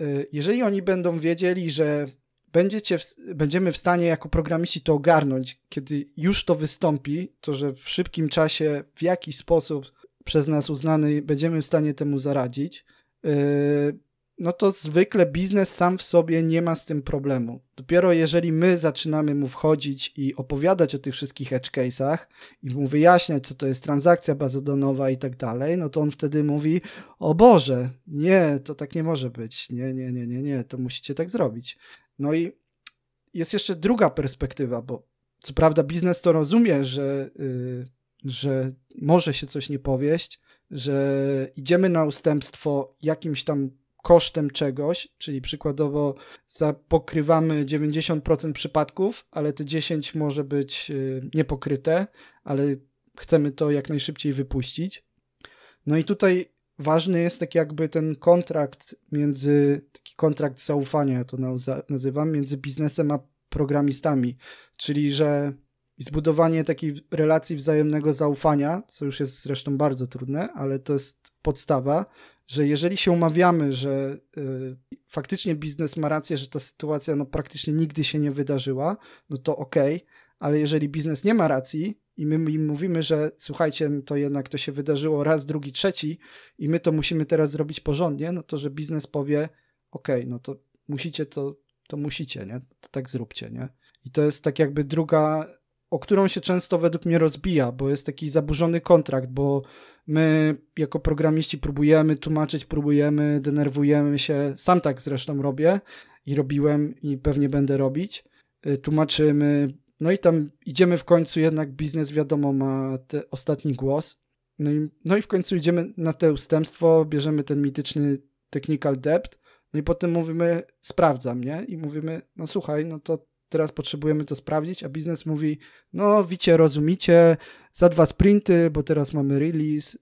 y, jeżeli oni będą wiedzieli, że będziecie, będziemy w stanie jako programiści to ogarnąć, kiedy już to wystąpi, to że w szybkim czasie w jakiś sposób przez nas uznany będziemy w stanie temu zaradzić, y, no to zwykle biznes sam w sobie nie ma z tym problemu. Dopiero jeżeli my zaczynamy mu wchodzić i opowiadać o tych wszystkich edge case'ach i mu wyjaśniać, co to jest transakcja bazodonowa i tak dalej, no to on wtedy mówi, o Boże, nie, to tak nie może być, nie, nie, nie, nie, nie, to musicie tak zrobić. No i jest jeszcze druga perspektywa, bo co prawda biznes to rozumie, że, yy, że może się coś nie powieść, że idziemy na ustępstwo jakimś tam kosztem czegoś, czyli przykładowo pokrywamy 90% przypadków, ale te 10 może być y, niepokryte, ale chcemy to jak najszybciej wypuścić. No i tutaj ważny jest tak jakby ten kontrakt między, taki kontrakt zaufania, ja to nazywam, między biznesem a programistami, czyli że zbudowanie takiej relacji wzajemnego zaufania, co już jest zresztą bardzo trudne, ale to jest podstawa, że jeżeli się umawiamy, że y, faktycznie biznes ma rację, że ta sytuacja no, praktycznie nigdy się nie wydarzyła, no to okej, okay, ale jeżeli biznes nie ma racji i my im mówimy, że słuchajcie, to jednak to się wydarzyło raz, drugi, trzeci i my to musimy teraz zrobić porządnie, no to że biznes powie okej, okay, no to musicie to, to musicie, nie? To tak zróbcie, nie? I to jest tak jakby druga, o którą się często według mnie rozbija, bo jest taki zaburzony kontrakt, bo My jako programiści próbujemy tłumaczyć, próbujemy, denerwujemy się. Sam tak zresztą robię i robiłem i pewnie będę robić. Y, tłumaczymy, no i tam idziemy w końcu, jednak biznes wiadomo ma ostatni głos. No i, no i w końcu idziemy na te ustępstwo, bierzemy ten mityczny technical depth, no i potem mówimy, sprawdzam, nie? I mówimy, no słuchaj, no to teraz potrzebujemy to sprawdzić, a biznes mówi, no wicie, rozumicie, za dwa sprinty, bo teraz mamy release.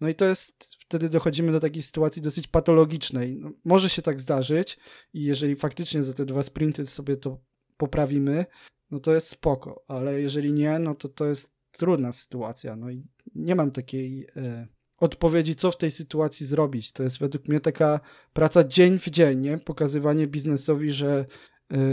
No i to jest, wtedy dochodzimy do takiej sytuacji dosyć patologicznej. No, może się tak zdarzyć i jeżeli faktycznie za te dwa sprinty sobie to poprawimy, no to jest spoko, ale jeżeli nie, no to to jest trudna sytuacja. No i nie mam takiej e, odpowiedzi, co w tej sytuacji zrobić. To jest według mnie taka praca dzień w dzień, nie? pokazywanie biznesowi, że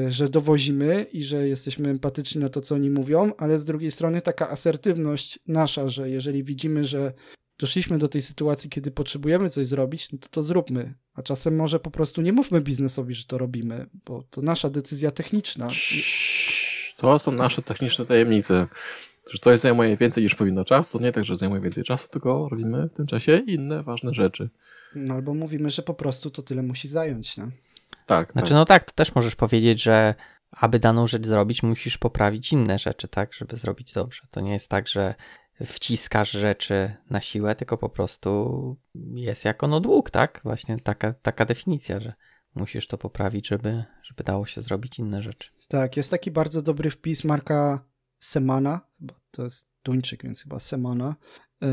że dowozimy i że jesteśmy empatyczni na to, co oni mówią, ale z drugiej strony taka asertywność nasza, że jeżeli widzimy, że doszliśmy do tej sytuacji, kiedy potrzebujemy coś zrobić, no to to zróbmy. A czasem może po prostu nie mówmy biznesowi, że to robimy, bo to nasza decyzja techniczna. To są nasze techniczne tajemnice. Że coś zajmuje więcej niż powinno czasu, to nie tak, że zajmuje więcej czasu, tylko robimy w tym czasie inne ważne rzeczy. No albo mówimy, że po prostu to tyle musi zająć, nie? Tak. Znaczy, tak. no tak, to też możesz powiedzieć, że aby daną rzecz zrobić, musisz poprawić inne rzeczy, tak, żeby zrobić dobrze. To nie jest tak, że wciskasz rzeczy na siłę, tylko po prostu jest jako no dług, tak? Właśnie taka, taka definicja, że musisz to poprawić, żeby, żeby dało się zrobić inne rzeczy. Tak, jest taki bardzo dobry wpis Marka Semana, chyba to jest Duńczyk, więc chyba Semana. Yy,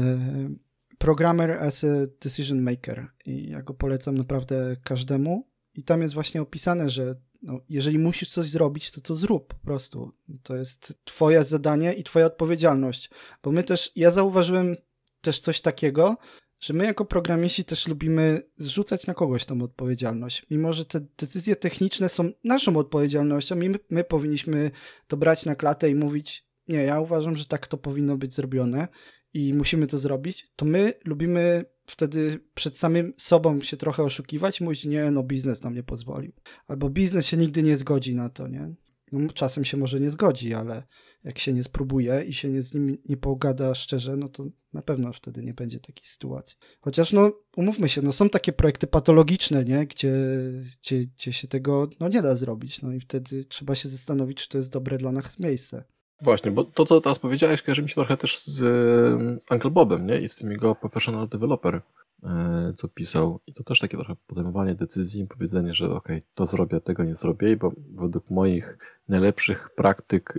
Programmer as a Decision Maker i ja go polecam naprawdę każdemu i tam jest właśnie opisane, że no, jeżeli musisz coś zrobić, to to zrób po prostu. To jest twoje zadanie i twoja odpowiedzialność. Bo my też, ja zauważyłem też coś takiego, że my jako programiści też lubimy zrzucać na kogoś tą odpowiedzialność. Mimo, że te decyzje techniczne są naszą odpowiedzialnością i my, my powinniśmy to brać na klatę i mówić, nie, ja uważam, że tak to powinno być zrobione i musimy to zrobić, to my lubimy wtedy przed samym sobą się trochę oszukiwać i mówić, nie, no biznes nam nie pozwolił. Albo biznes się nigdy nie zgodzi na to, nie? No, czasem się może nie zgodzi, ale jak się nie spróbuje i się nie, z nim nie pogada szczerze, no to na pewno wtedy nie będzie takiej sytuacji. Chociaż no, umówmy się, no są takie projekty patologiczne, nie? Gdzie, gdzie, gdzie się tego no, nie da zrobić, no i wtedy trzeba się zastanowić, czy to jest dobre dla nas miejsce. Właśnie, bo to, co teraz powiedziałeś, kojarzy mi się trochę też z, z Uncle Bobem, nie? I z tym jego professional developer, e, co pisał. I to też takie trochę podejmowanie decyzji, powiedzenie, że okej, okay, to zrobię, tego nie zrobię, bo według moich najlepszych praktyk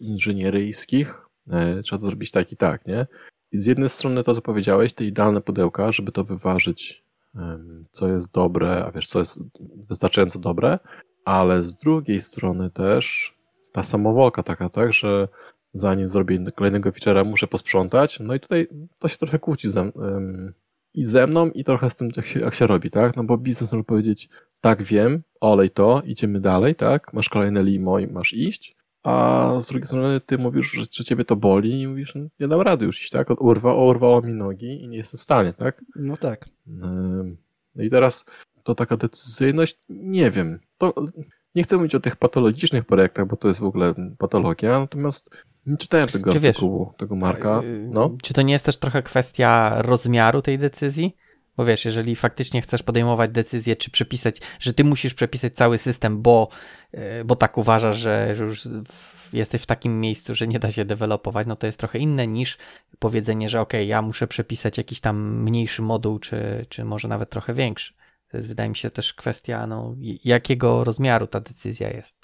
inżynieryjskich e, trzeba to zrobić tak i tak, nie? I z jednej strony to, co powiedziałeś, te idealne pudełka, żeby to wyważyć, co jest dobre, a wiesz, co jest wystarczająco dobre, ale z drugiej strony też ta samowolka taka, tak, że zanim zrobię kolejnego feature'a, muszę posprzątać. No i tutaj to się trochę kłóci ze, i ze mną, i trochę z tym, jak się, jak się robi, tak? No bo biznes może powiedzieć, tak wiem, olej to, idziemy dalej, tak? Masz kolejne limo i masz iść. A z drugiej strony ty mówisz, że, że ciebie to boli i mówisz, no, nie dam rady już iść, tak? Urwa, urwało mi nogi i nie jestem w stanie, tak? No tak. No i teraz to taka decyzyjność, nie wiem. To nie chcę mówić o tych patologicznych projektach, bo to jest w ogóle patologia, natomiast nie czytałem tego czy artykułu, wiesz, tego Marka. Y, no. Czy to nie jest też trochę kwestia rozmiaru tej decyzji? Bo wiesz, jeżeli faktycznie chcesz podejmować decyzję, czy przepisać, że ty musisz przepisać cały system, bo, y, bo tak uważasz, że już jesteś w takim miejscu, że nie da się dewelopować, no to jest trochę inne niż powiedzenie, że ok, ja muszę przepisać jakiś tam mniejszy moduł, czy, czy może nawet trochę większy. To jest, wydaje mi się, też kwestia, no, jakiego rozmiaru ta decyzja jest.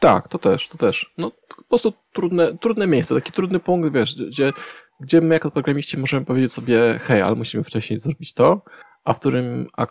Tak, to też, to też. No, po prostu trudne, trudne miejsce, taki trudny punkt, wiesz, gdzie, gdzie my jako programiści możemy powiedzieć sobie, hej, ale musimy wcześniej zrobić to, a w którym, a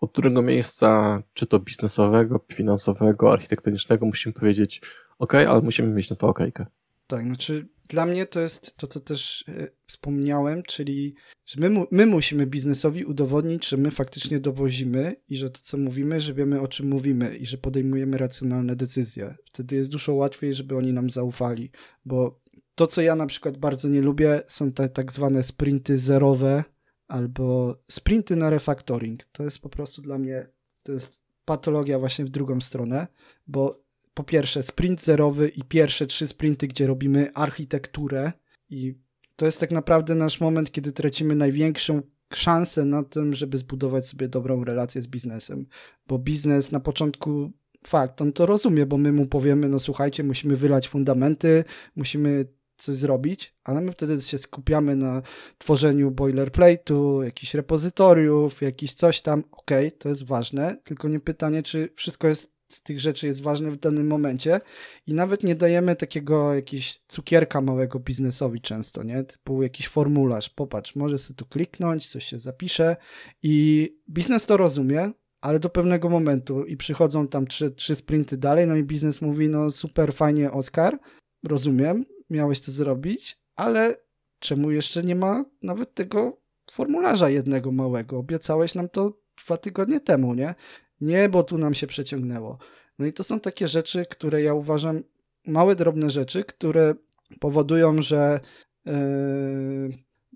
od którego miejsca, czy to biznesowego, finansowego, architektonicznego, musimy powiedzieć, ok, ale musimy mieć na to okejkę. Tak, znaczy dla mnie to jest to, co też e, wspomniałem, czyli że my, my musimy biznesowi udowodnić, że my faktycznie dowozimy i że to, co mówimy, że wiemy, o czym mówimy i że podejmujemy racjonalne decyzje. Wtedy jest dużo łatwiej, żeby oni nam zaufali, bo to, co ja na przykład bardzo nie lubię, są te tak zwane sprinty zerowe albo sprinty na refactoring. To jest po prostu dla mnie, to jest patologia właśnie w drugą stronę, bo po pierwsze sprint zerowy i pierwsze trzy sprinty, gdzie robimy architekturę. I to jest tak naprawdę nasz moment, kiedy tracimy największą szansę na tym, żeby zbudować sobie dobrą relację z biznesem, bo biznes na początku fakt, on to rozumie, bo my mu powiemy, no słuchajcie, musimy wylać fundamenty, musimy coś zrobić, ale my wtedy się skupiamy na tworzeniu boilerplate'u, jakichś repozytoriów, jakiś coś tam, okej, okay, to jest ważne, tylko nie pytanie, czy wszystko jest z tych rzeczy jest ważne w danym momencie i nawet nie dajemy takiego jakiegoś cukierka małego biznesowi często, nie? Typu jakiś formularz, popatrz, może sobie tu kliknąć, coś się zapisze i biznes to rozumie, ale do pewnego momentu i przychodzą tam trzy, trzy sprinty dalej, no i biznes mówi, no super, fajnie Oskar, rozumiem, miałeś to zrobić, ale czemu jeszcze nie ma nawet tego formularza jednego małego? Obiecałeś nam to dwa tygodnie temu, nie? Nie, bo tu nam się przeciągnęło. No i to są takie rzeczy, które ja uważam, małe, drobne rzeczy, które powodują, że yy,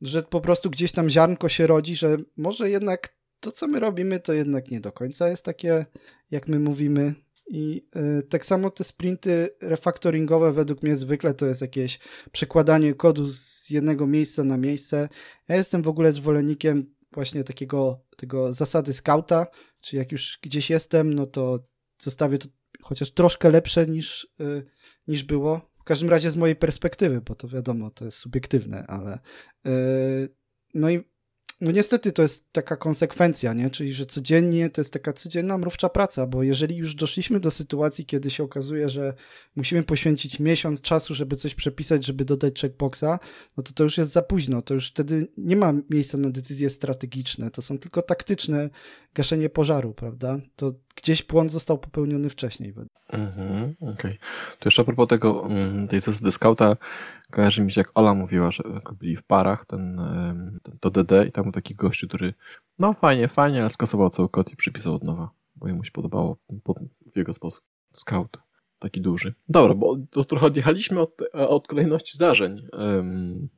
że po prostu gdzieś tam ziarnko się rodzi, że może jednak to, co my robimy, to jednak nie do końca jest takie, jak my mówimy. I y, tak samo te sprinty refaktoringowe według mnie zwykle to jest jakieś przekładanie kodu z jednego miejsca na miejsce. Ja jestem w ogóle zwolennikiem właśnie takiego tego zasady skauta, czy jak już gdzieś jestem, no to zostawię to chociaż troszkę lepsze niż, y, niż było. W każdym razie z mojej perspektywy, bo to wiadomo, to jest subiektywne, ale y, no i no niestety to jest taka konsekwencja, nie? Czyli, że codziennie to jest taka codzienna mrówcza praca, bo jeżeli już doszliśmy do sytuacji, kiedy się okazuje, że musimy poświęcić miesiąc czasu, żeby coś przepisać, żeby dodać checkboxa, no to to już jest za późno. To już wtedy nie ma miejsca na decyzje strategiczne. To są tylko taktyczne gaszenie pożaru, prawda? To gdzieś błąd został popełniony wcześniej. Mhm, Okej. Okay. To jeszcze a propos tego, mm, tej zasady skauta, kojarzy mi się jak Ola mówiła, że byli w parach, ten, ten to DD i tam był taki gościu, który no fajnie, fajnie, ale skasował cały kod i przypisał od nowa, bo jemu się podobało w jego sposób. Scout. Taki duży. Dobra, bo trochę odjechaliśmy od, od kolejności zdarzeń,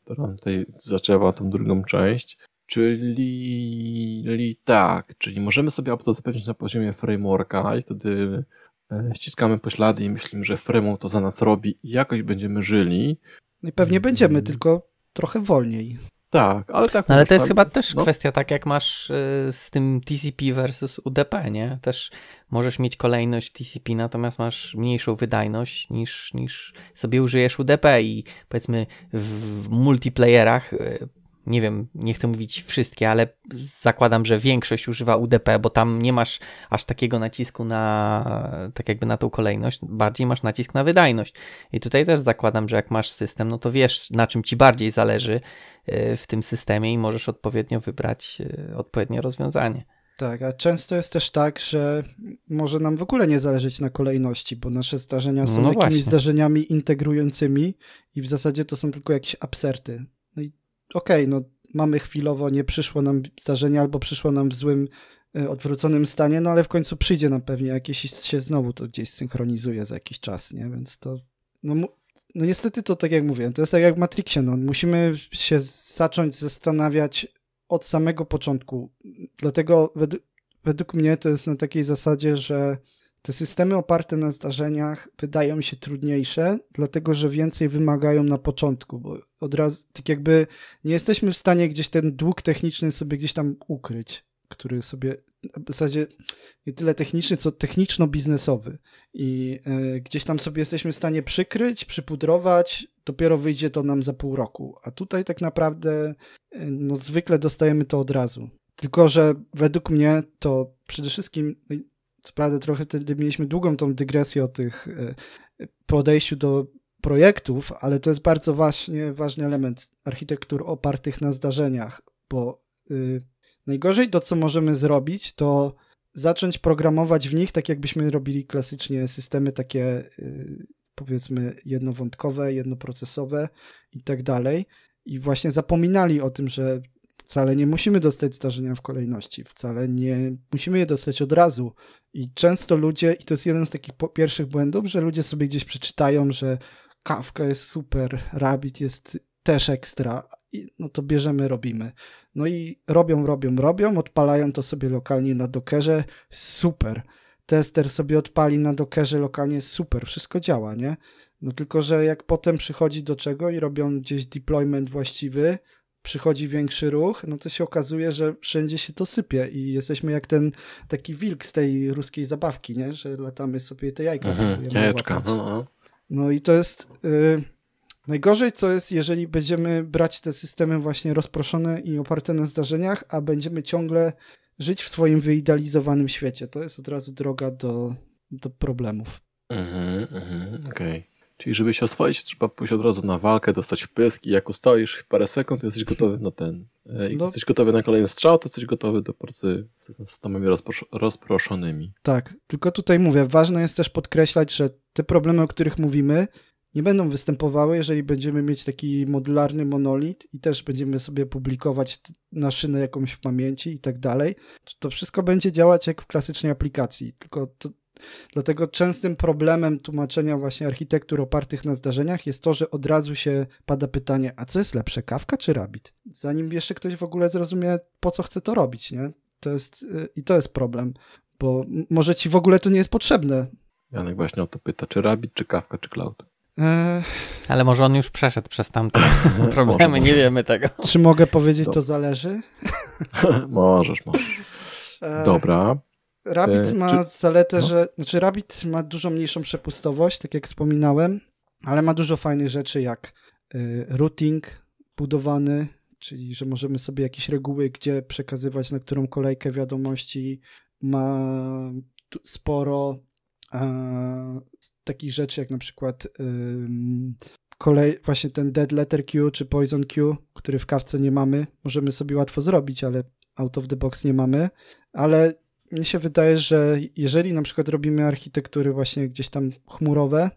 która tutaj zaczęła tą drugą część. Czyli, czyli tak, czyli możemy sobie to zapewnić na poziomie frameworka i wtedy e, ściskamy poślady i myślimy, że framework to za nas robi i jakoś będziemy żyli. No i pewnie będziemy, mm. tylko trochę wolniej. Tak, ale tak. No ale to jest chyba też no. kwestia tak jak masz y, z tym TCP versus UDP, nie? Też możesz mieć kolejność TCP, natomiast masz mniejszą wydajność niż, niż sobie użyjesz UDP i powiedzmy w multiplayerach y, nie wiem, nie chcę mówić wszystkie, ale zakładam, że większość używa UDP, bo tam nie masz aż takiego nacisku na, tak jakby na tą kolejność, bardziej masz nacisk na wydajność. I tutaj też zakładam, że jak masz system, no to wiesz, na czym ci bardziej zależy y, w tym systemie i możesz odpowiednio wybrać y, odpowiednie rozwiązanie. Tak, a często jest też tak, że może nam w ogóle nie zależeć na kolejności, bo nasze zdarzenia są no jakimiś właśnie. zdarzeniami integrującymi i w zasadzie to są tylko jakieś abserty okej, okay, no mamy chwilowo, nie przyszło nam zdarzenie albo przyszło nam w złym, e, odwróconym stanie, no ale w końcu przyjdzie nam pewnie jakieś się znowu to gdzieś synchronizuje za jakiś czas, nie? Więc to, no, no niestety to tak jak mówię, to jest tak jak w Matrixie, no musimy się zacząć zastanawiać od samego początku. Dlatego według, według mnie to jest na takiej zasadzie, że te systemy oparte na zdarzeniach wydają się trudniejsze, dlatego że więcej wymagają na początku, bo od razu, tak jakby nie jesteśmy w stanie gdzieś ten dług techniczny sobie gdzieś tam ukryć, który sobie w zasadzie nie tyle techniczny, co techniczno-biznesowy. I y, gdzieś tam sobie jesteśmy w stanie przykryć, przypudrować, dopiero wyjdzie to nam za pół roku. A tutaj tak naprawdę y, no, zwykle dostajemy to od razu. Tylko, że według mnie to przede wszystkim no co prawda trochę wtedy mieliśmy długą tą dygresję o tych e, podejściu do projektów, ale to jest bardzo właśnie ważny element architektur opartych na zdarzeniach, bo y, najgorzej to, co możemy zrobić, to zacząć programować w nich tak, jakbyśmy robili klasycznie systemy takie y, powiedzmy jednowątkowe, jednoprocesowe i tak dalej. I właśnie zapominali o tym, że Wcale nie musimy dostać zdarzenia w kolejności, wcale nie musimy je dostać od razu. I często ludzie, i to jest jeden z takich pierwszych błędów, że ludzie sobie gdzieś przeczytają, że Kafka jest super, Rabbit jest też ekstra, i no to bierzemy, robimy. No i robią, robią, robią, odpalają to sobie lokalnie na Dockerze, super. Tester sobie odpali na Dockerze lokalnie, super, wszystko działa, nie? No tylko, że jak potem przychodzi do czego i robią gdzieś deployment właściwy, przychodzi większy ruch, no to się okazuje, że wszędzie się to sypie i jesteśmy jak ten taki wilk z tej ruskiej zabawki, nie? że latamy sobie te jajka. Mhm, jajeczka. No, no. no i to jest... Y, najgorzej co jest, jeżeli będziemy brać te systemy właśnie rozproszone i oparte na zdarzeniach, a będziemy ciągle żyć w swoim wyidealizowanym świecie. To jest od razu droga do, do problemów. Mhm, mhm, okej. Okay. Czyli żeby się oswoić, trzeba pójść od razu na walkę, dostać w pysk i jak ustoisz w parę sekund, jesteś gotowy na ten. Jak no. jesteś gotowy na kolejny strzał, to jesteś gotowy do pracy z systemami rozpros rozproszonymi. Tak, tylko tutaj mówię, ważne jest też podkreślać, że te problemy, o których mówimy, nie będą występowały, jeżeli będziemy mieć taki modularny monolit i też będziemy sobie publikować na szynę jakąś w pamięci i tak dalej. To wszystko będzie działać jak w klasycznej aplikacji, tylko to Dlatego częstym problemem tłumaczenia właśnie architektur opartych na zdarzeniach jest to, że od razu się pada pytanie, a co jest lepsze, kawka czy Rabbit? Zanim jeszcze ktoś w ogóle zrozumie, po co chce to robić, nie? To jest, y, I to jest problem, bo może ci w ogóle to nie jest potrzebne. Janek właśnie o to pyta, czy Rabbit, czy Kafka, czy Cloud? Eee, Ale może on już przeszedł przez tamte problemy, nie wiemy tego. czy mogę powiedzieć, to zależy? możesz, możesz. Dobra. Rabbit E, ma czy- zaletę, no. że. Znaczy, Rabbit ma dużo mniejszą przepustowość, tak jak wspominałem, ale ma dużo fajnych rzeczy jak y, routing budowany, czyli że możemy sobie jakieś reguły, gdzie przekazywać na którą kolejkę wiadomości. Ma sporo e, takich rzeczy, jak na przykład ym, kolej, właśnie ten dead letter queue czy poison queue, który w kawce nie mamy. Możemy sobie łatwo zrobić, ale out of the box nie mamy. Ale mnie się wydaje, że jeżeli na przykład robimy architektury właśnie gdzieś tam chmurowe,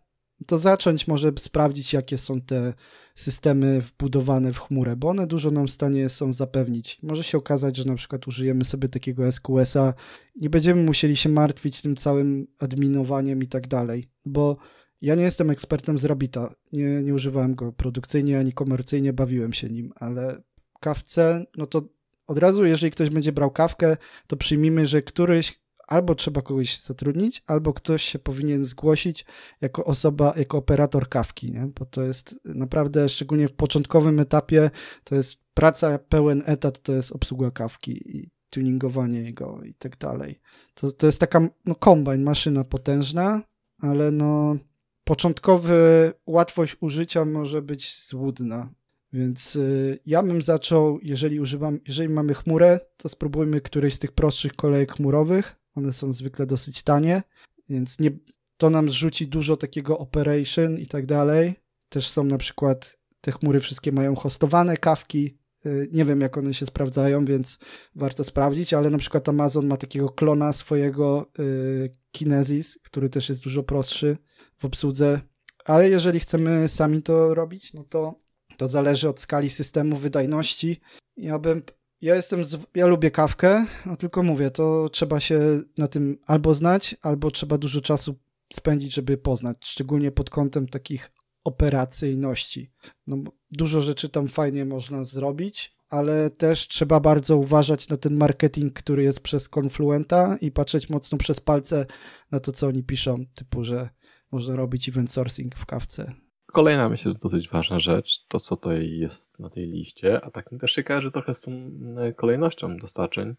to zacząć może sprawdzić, jakie są te systemy wbudowane w chmurę, bo one dużo nam w stanie są zapewnić. Może się okazać, że na przykład użyjemy sobie takiego SQS-a, nie będziemy musieli się martwić tym całym adminowaniem i tak dalej, bo ja nie jestem ekspertem z Rabbita, nie, nie używałem go produkcyjnie ani komercyjnie, bawiłem się nim, ale kawce, no to od razu, jeżeli ktoś będzie brał kawkę, to przyjmijmy, że któryś albo trzeba kogoś zatrudnić, albo ktoś się powinien zgłosić jako osoba, jako operator kawki, nie? bo to jest naprawdę, szczególnie w początkowym etapie, to jest praca, pełen etat, to jest obsługa kawki i tuningowanie jego i tak dalej. To, to jest taka no, kombajn, maszyna potężna, ale no początkowy łatwość użycia może być złudna. Więc y, ja bym zaczął, jeżeli używam, jeżeli mamy chmurę, to spróbujmy którejś z tych prostszych kolejek chmurowych. One są zwykle dosyć tanie, więc nie, to nam zrzuci dużo takiego operation i tak dalej. Też są na przykład, te chmury wszystkie mają hostowane kawki. Y, Nie wiem, jak one się sprawdzają, więc warto sprawdzić, ale na przykład Amazon ma takiego klona swojego y, Kinesis, który też jest dużo prostszy w obsłudze. Ale jeżeli chcemy sami to robić, no to to zależy od skali systemu, wydajności. Ja bym. Ja jestem. Z, ja lubię kawkę, no tylko mówię, to trzeba się na tym albo znać, albo trzeba dużo czasu spędzić, żeby poznać, szczególnie pod kątem takich operacyjności. No, dużo rzeczy tam fajnie można zrobić, ale też trzeba bardzo uważać na ten marketing, który jest przez Confluenta i patrzeć mocno przez palce na to, co oni piszą, typu, że można robić event sourcing w kawce. Kolejna, myślę, że dosyć ważna rzecz, to co tutaj jest na tej liście, a tak mi też się kojarzy trochę z tą e, kolejnością dostarczeń. E,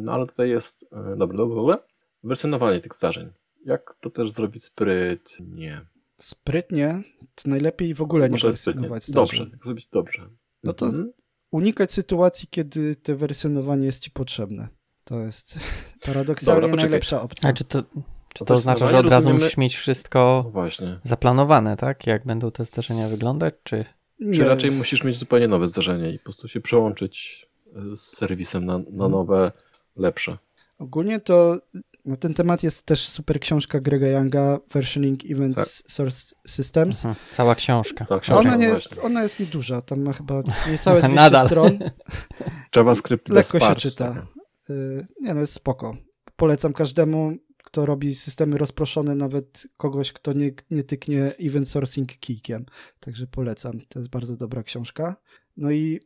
No ale tutaj jest, e, dobra, dobra, dobra, wersjonowanie tych zdarzeń. Jak to też zrobić sprytnie? Sprytnie, to najlepiej w ogóle nie Może sprytnie. wersjonować zdarzeń. Dobrze, jak zrobić dobrze. No to Mhm. unikać sytuacji, kiedy te wersjonowanie jest ci potrzebne. To jest paradoksalnie Dobra, najlepsza opcja. A czy to, To to oznacza, że od razu rozumiemy- musisz mieć wszystko No właśnie. zaplanowane, tak? Jak będą te zdarzenia wyglądać, czy... Czy raczej musisz mieć zupełnie nowe zdarzenie i po prostu się przełączyć e, z serwisem na, na Mhm. nowe, lepsze. Ogólnie to na ten temat jest też super książka Grega Younga Versioning Events Tak. Source Systems. Mhm, cała książka. Cała książka, ona, nie no jest, ona jest nieduża, tam ma chyba niecałe 200 Nadal. stron. JavaScript Lekko się parts, czyta. taka. Y, Nie no, jest spoko. Polecam każdemu, kto robi systemy rozproszone, nawet kogoś, kto nie, nie tyknie event sourcing kijkiem. Także polecam. To jest bardzo dobra książka. No i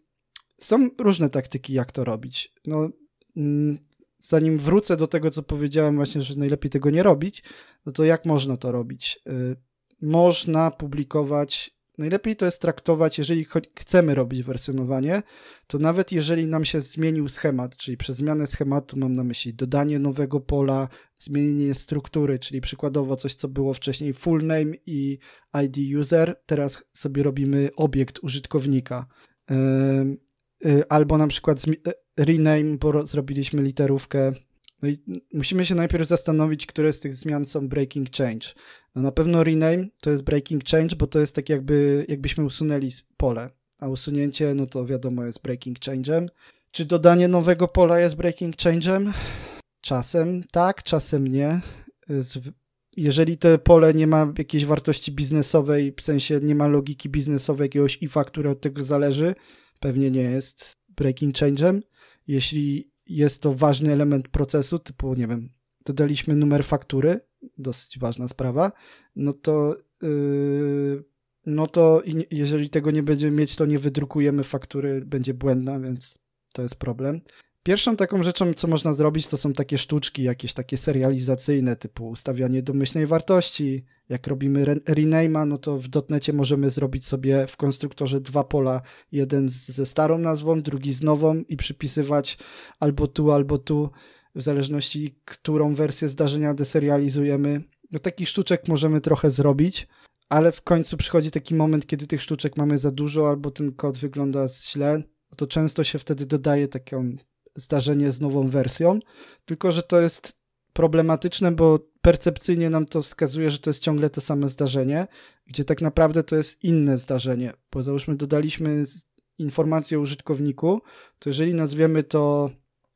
są różne taktyki, jak to robić. No, mm, zanim wrócę do tego, co powiedziałem właśnie, że najlepiej tego nie robić, no to jak można to robić? Y, Można publikować Najlepiej to jest traktować, jeżeli chcemy robić wersjonowanie, to nawet jeżeli nam się zmienił schemat, czyli przez zmianę schematu mam na myśli dodanie nowego pola, zmienienie struktury, czyli przykładowo coś, co było wcześniej full name i ID user, teraz sobie robimy obiekt użytkownika. Y, Albo na przykład e, rename, bo ro- zrobiliśmy literówkę. No i musimy się najpierw zastanowić, które z tych zmian są breaking change. No na pewno rename to jest breaking change, bo to jest tak jakby, jakbyśmy usunęli pole, a usunięcie, no to wiadomo, jest breaking change'em. Czy dodanie nowego pola jest breaking change'em? Czasem tak, czasem nie. Jeżeli to pole nie ma jakiejś wartości biznesowej, w sensie nie ma logiki biznesowej, jakiegoś ifa, które od tego zależy, pewnie nie jest breaking change'em. Jeśli jest to ważny element procesu, typu, nie wiem, dodaliśmy numer faktury, dosyć ważna sprawa, no to yy, no to jeżeli tego nie będziemy mieć, to nie wydrukujemy faktury, będzie błędna, więc to jest problem. Pierwszą taką rzeczą, co można zrobić, to są takie sztuczki, jakieś takie serializacyjne, typu ustawianie domyślnej wartości. Jak robimy re rename'a, no to w dotnecie możemy zrobić sobie w konstruktorze dwa pola, jeden ze starą nazwą, drugi z nową i przypisywać albo tu, albo tu, w zależności którą wersję zdarzenia deserializujemy. No takich sztuczek możemy trochę zrobić, ale w końcu przychodzi taki moment, kiedy tych sztuczek mamy za dużo albo ten kod wygląda źle, to często się wtedy dodaje taką zdarzenie z nową wersją, tylko że to jest problematyczne, bo percepcyjnie nam to wskazuje, że to jest ciągle to same zdarzenie, gdzie tak naprawdę to jest inne zdarzenie, bo załóżmy dodaliśmy informację o użytkowniku, to jeżeli nazwiemy to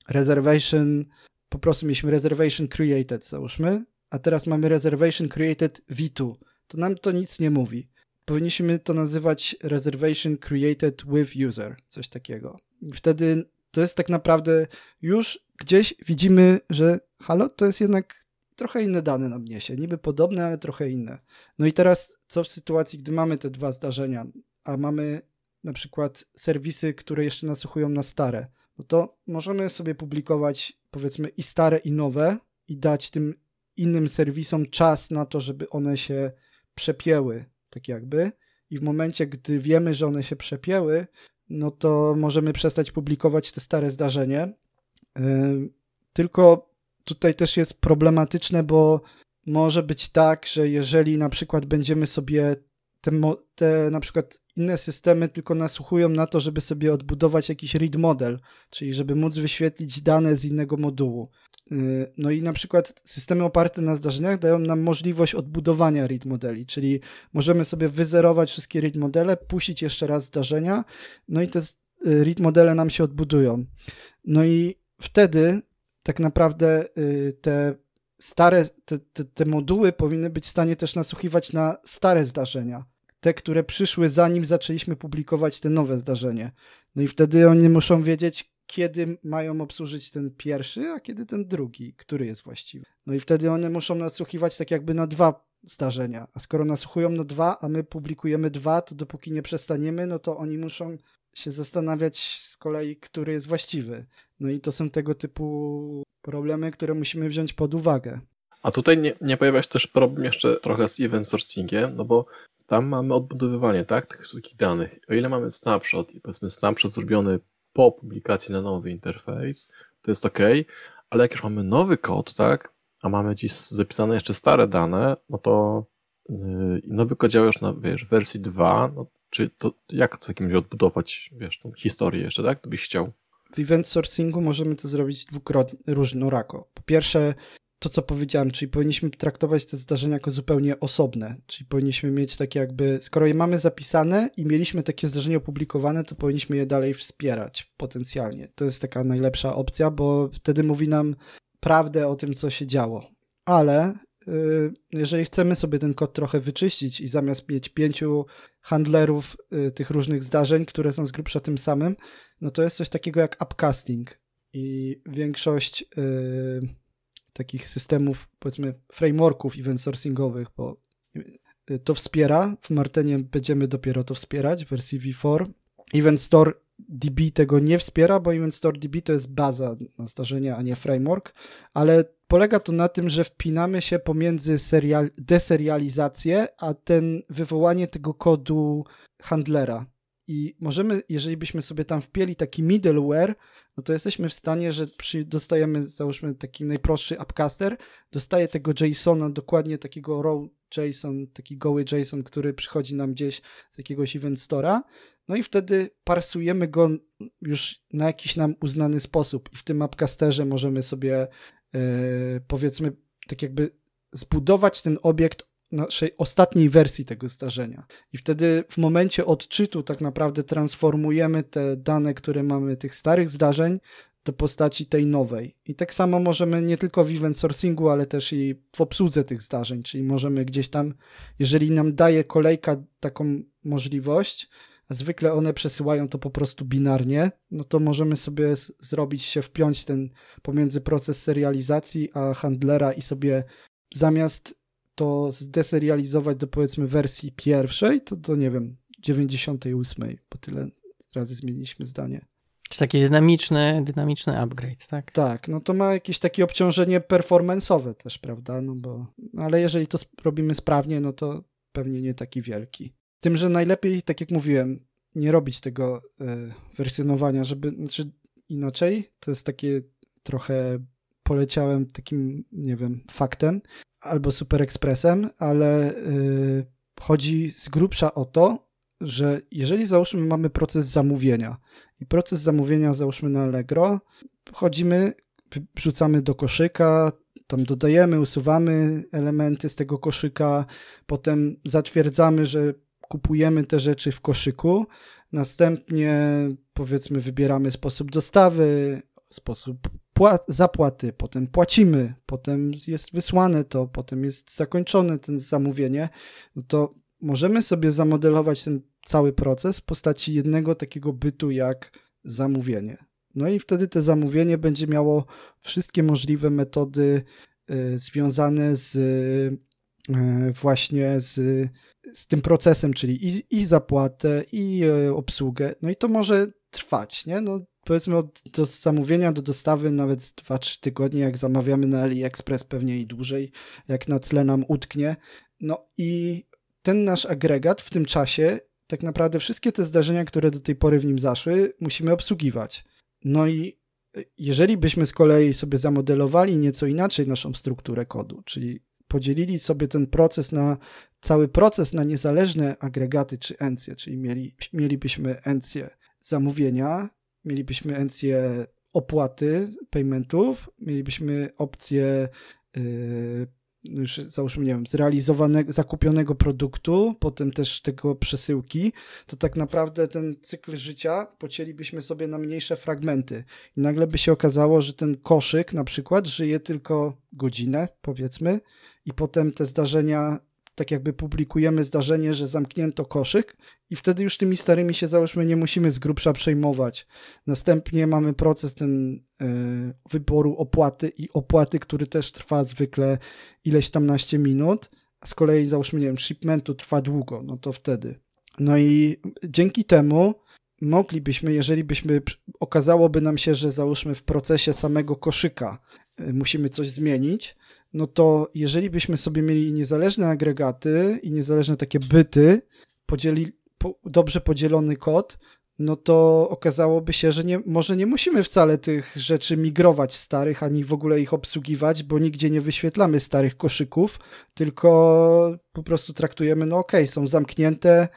reservation, po prostu mieliśmy reservation created, załóżmy, a teraz mamy reservation created v2, to nam to nic nie mówi. Powinniśmy to nazywać reservation created with user, coś takiego. Wtedy to jest tak naprawdę już gdzieś widzimy, że halo, to jest jednak trochę inne dane nam niesie. Niby podobne, ale trochę inne. No i teraz co w sytuacji, gdy mamy te dwa zdarzenia, a mamy na przykład serwisy, które jeszcze nasłuchują na stare, no to możemy sobie publikować powiedzmy i stare i nowe i dać tym innym serwisom czas na to, żeby one się przepięły, tak jakby. I w momencie, gdy wiemy, że one się przepięły, no to możemy przestać publikować te stare zdarzenie. Tylko tutaj też jest problematyczne, bo może być tak, że jeżeli na przykład będziemy sobie te, te na przykład inne systemy tylko nasłuchują na to, żeby sobie odbudować jakiś read model, czyli żeby móc wyświetlić dane z innego modułu. Y, no i na przykład systemy oparte na zdarzeniach dają nam możliwość odbudowania read modeli, czyli możemy sobie wyzerować wszystkie read modele, puścić jeszcze raz zdarzenia, no i te y, read modele nam się odbudują. No i wtedy tak naprawdę y, te stare, te, te, te moduły powinny być w stanie też nasłuchiwać na stare zdarzenia, te, które przyszły zanim zaczęliśmy publikować te nowe zdarzenie. No i wtedy oni muszą wiedzieć, kiedy mają obsłużyć ten pierwszy, a kiedy ten drugi, który jest właściwy. No i wtedy one muszą nasłuchiwać tak jakby na dwa zdarzenia. A skoro nasłuchują na dwa, a my publikujemy dwa, to dopóki nie przestaniemy, no to oni muszą się zastanawiać z kolei, który jest właściwy. No i to są tego typu problemy, które musimy wziąć pod uwagę. A tutaj nie, nie pojawia się też problem jeszcze trochę z event sourcingiem, no bo tam mamy odbudowywanie, tak, tych wszystkich danych. O ile mamy snapshot i powiedzmy snapshot zrobiony po publikacji na nowy interfejs, to jest ok, ale jak już mamy nowy kod, tak, a mamy dziś zapisane jeszcze stare dane, no to yy, nowy kod działa już na, wiesz, wersji 2, no, czy to jak w takim razie odbudować, wiesz, tą historię jeszcze, tak, to byś chciał? W event sourcingu możemy to zrobić dwukrotnie, różnorako. Po pierwsze, to, co powiedziałem, czyli powinniśmy traktować te zdarzenia jako zupełnie osobne, czyli powinniśmy mieć takie jakby, skoro je mamy zapisane i mieliśmy takie zdarzenia opublikowane, to powinniśmy je dalej wspierać potencjalnie. To jest taka najlepsza opcja, bo wtedy mówi nam prawdę o tym, co się działo. Ale jeżeli chcemy sobie ten kod trochę wyczyścić i zamiast mieć pięciu handlerów y, tych różnych zdarzeń, które są z grubsza tym samym, no to jest coś takiego jak upcasting i większość y, takich systemów, powiedzmy, frameworków event sourcingowych, bo y, to wspiera. W Martenie będziemy dopiero to wspierać w wersji V4. Event Store DB tego nie wspiera, bo Event Store DB to jest baza na zdarzenia, a nie framework, ale polega to na tym, że wpinamy się pomiędzy serial, deserializację, a ten wywołanie tego kodu handlera. I możemy, jeżeli byśmy sobie tam wpieli taki middleware, no to jesteśmy w stanie, że przy, dostajemy, załóżmy taki najprostszy upcaster, dostaje tego JSONa, dokładnie takiego raw JSON, taki goły JSON, który przychodzi nam gdzieś z jakiegoś event store'a, no i wtedy parsujemy go już na jakiś nam uznany sposób i w tym upcasterze możemy sobie yy, powiedzmy tak jakby zbudować ten obiekt naszej ostatniej wersji tego zdarzenia. I wtedy w momencie odczytu tak naprawdę transformujemy te dane, które mamy tych starych zdarzeń do postaci tej nowej. I tak samo możemy nie tylko w event sourcingu, ale też i w obsłudze tych zdarzeń, czyli możemy gdzieś tam, jeżeli nam daje kolejka taką możliwość, zwykle one przesyłają to po prostu binarnie, no to możemy sobie zrobić się, wpiąć ten pomiędzy proces serializacji a handlera i sobie zamiast to zdeserializować do powiedzmy wersji pierwszej, to do nie wiem, 98, bo tyle razy zmieniliśmy zdanie. Czy taki dynamiczny, dynamiczny upgrade, tak? Tak, no to ma jakieś takie obciążenie performance'owe też, prawda? No bo, no ale jeżeli to robimy sprawnie, no to pewnie nie taki wielki. Tym, że najlepiej, tak jak mówiłem, nie robić tego y, wersjonowania, żeby, znaczy inaczej, to jest takie trochę poleciałem takim, nie wiem, faktem albo super ekspresem, ale y, chodzi z grubsza o to, że jeżeli załóżmy mamy proces zamówienia i proces zamówienia załóżmy na Allegro, wchodzimy, wrzucamy do koszyka, tam dodajemy, usuwamy elementy z tego koszyka, potem zatwierdzamy, że kupujemy te rzeczy w koszyku, następnie powiedzmy wybieramy sposób dostawy, sposób zapłaty, potem płacimy, potem jest wysłane to, potem jest zakończone ten zamówienie, no to możemy sobie zamodelować ten cały proces w postaci jednego takiego bytu jak zamówienie. No i wtedy to zamówienie będzie miało wszystkie możliwe metody y, związane z y, właśnie z, z tym procesem, czyli i, i zapłatę, i y, obsługę. No i to może trwać, nie? No powiedzmy od do zamówienia do dostawy nawet 2-3 tygodnie, jak zamawiamy na AliExpress pewnie i dłużej, jak na tle nam utknie. No i ten nasz agregat w tym czasie, tak naprawdę wszystkie te zdarzenia, które do tej pory w nim zaszły, musimy obsługiwać. No i jeżeli byśmy z kolei sobie zamodelowali nieco inaczej naszą strukturę kodu, czyli podzielili sobie ten proces na cały proces na niezależne agregaty czy encje, czyli mieli, mielibyśmy encję zamówienia, mielibyśmy encję opłaty, paymentów, mielibyśmy opcję yy, już załóżmy, nie wiem, zrealizowanego, zakupionego produktu, potem też tego przesyłki, to tak naprawdę ten cykl życia pocięlibyśmy sobie na mniejsze fragmenty. I nagle by się okazało, że ten koszyk na przykład żyje tylko godzinę, powiedzmy, i potem te zdarzenia tak jakby publikujemy zdarzenie, że zamknięto koszyk i wtedy już tymi starymi się załóżmy nie musimy z grubsza przejmować. Następnie mamy proces ten y, wyboru opłaty i opłaty, który też trwa zwykle ileś tam naście minut, a z kolei załóżmy, nie wiem, shipmentu trwa długo, no to wtedy. No i dzięki temu moglibyśmy, jeżeli byśmy, okazałoby nam się, że załóżmy w procesie samego koszyka y, musimy coś zmienić, no to jeżeli byśmy sobie mieli niezależne agregaty i niezależne takie byty, podzieli, po, dobrze podzielony kod, no to okazałoby się, że nie, może nie musimy wcale tych rzeczy migrować starych, ani w ogóle ich obsługiwać, bo nigdzie nie wyświetlamy starych koszyków, tylko po prostu traktujemy, no okej, okay, są zamknięte,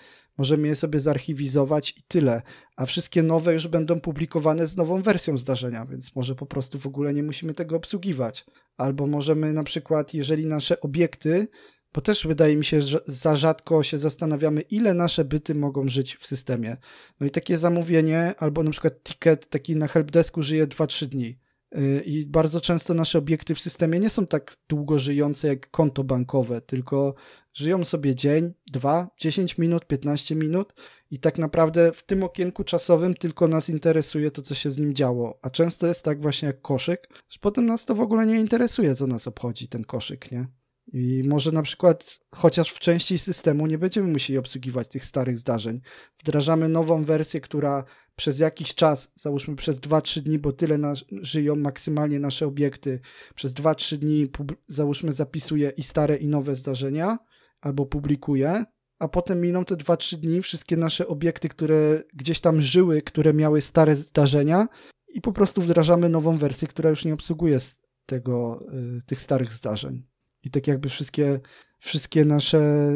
możemy je sobie zarchiwizować i tyle. A wszystkie nowe już będą publikowane z nową wersją zdarzenia, więc może po prostu w ogóle nie musimy tego obsługiwać. Albo możemy na przykład, jeżeli nasze obiekty, bo też wydaje mi się, że za rzadko się zastanawiamy, ile nasze byty mogą żyć w systemie. No i takie zamówienie, albo na przykład ticket taki na helpdesku żyje 2-3 dni. Y, I bardzo często nasze obiekty w systemie nie są tak długo żyjące jak konto bankowe, tylko żyją sobie dzień, dwa, 10 minut, 15 minut i tak naprawdę w tym okienku czasowym tylko nas interesuje to, co się z nim działo. A często jest tak właśnie jak koszyk, że potem nas to w ogóle nie interesuje, co nas obchodzi ten koszyk, nie? I może na przykład, chociaż w części systemu nie będziemy musieli obsługiwać tych starych zdarzeń. Wdrażamy nową wersję, która przez jakiś czas, załóżmy przez 2-3 dni, bo tyle nas, żyją maksymalnie nasze obiekty, przez 2-3 dni załóżmy zapisuje i stare i nowe zdarzenia, albo publikuje, a potem miną te 2-3 dni, wszystkie nasze obiekty, które gdzieś tam żyły, które miały stare zdarzenia i po prostu wdrażamy nową wersję, która już nie obsługuje tego, y, tych starych zdarzeń. I tak jakby wszystkie, wszystkie nasze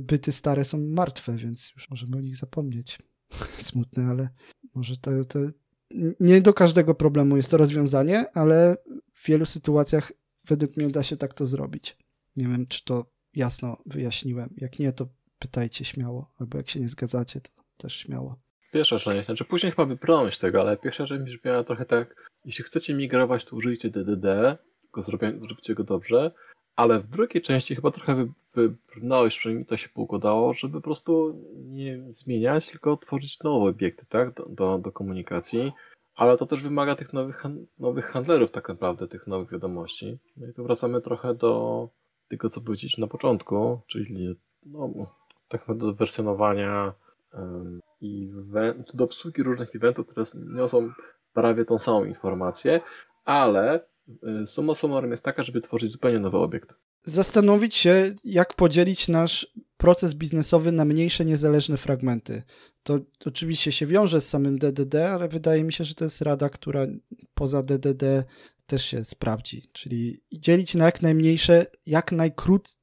byty stare są martwe, więc już możemy o nich zapomnieć. Smutne, ale może to, to nie do każdego problemu jest to rozwiązanie, ale w wielu sytuacjach według mnie da się tak to zrobić. Nie wiem, czy to jasno wyjaśniłem. Jak nie, to pytajcie śmiało, albo jak się nie zgadzacie, to też śmiało. Pierwsza część, znaczy później chyba wybrnąć tego, ale pierwsza część brzmiała trochę tak, jeśli chcecie migrować, to użyjcie DDD, tylko zrobicie go dobrze, ale w drugiej części chyba trochę wybrnąłeś, przynajmniej to się poukładało, żeby po prostu nie zmieniać, tylko tworzyć nowe obiekty, tak, do, do, do komunikacji, ale to też wymaga tych nowych, nowych handlerów tak naprawdę, tych nowych wiadomości. No i tu wracamy trochę do tego, co powiedzieć na początku, czyli no, tak do wersjonowania event, do obsługi różnych eventów, które niosą prawie tą samą informację, ale y, summa summarum jest taka, żeby tworzyć zupełnie nowy obiekt. Zastanowić się, jak podzielić nasz proces biznesowy na mniejsze, niezależne fragmenty. To oczywiście się wiąże z samym DDD, ale wydaje mi się, że to jest rada, która poza DDD też się sprawdzi. Czyli dzielić na jak najmniejsze, jak najkrót,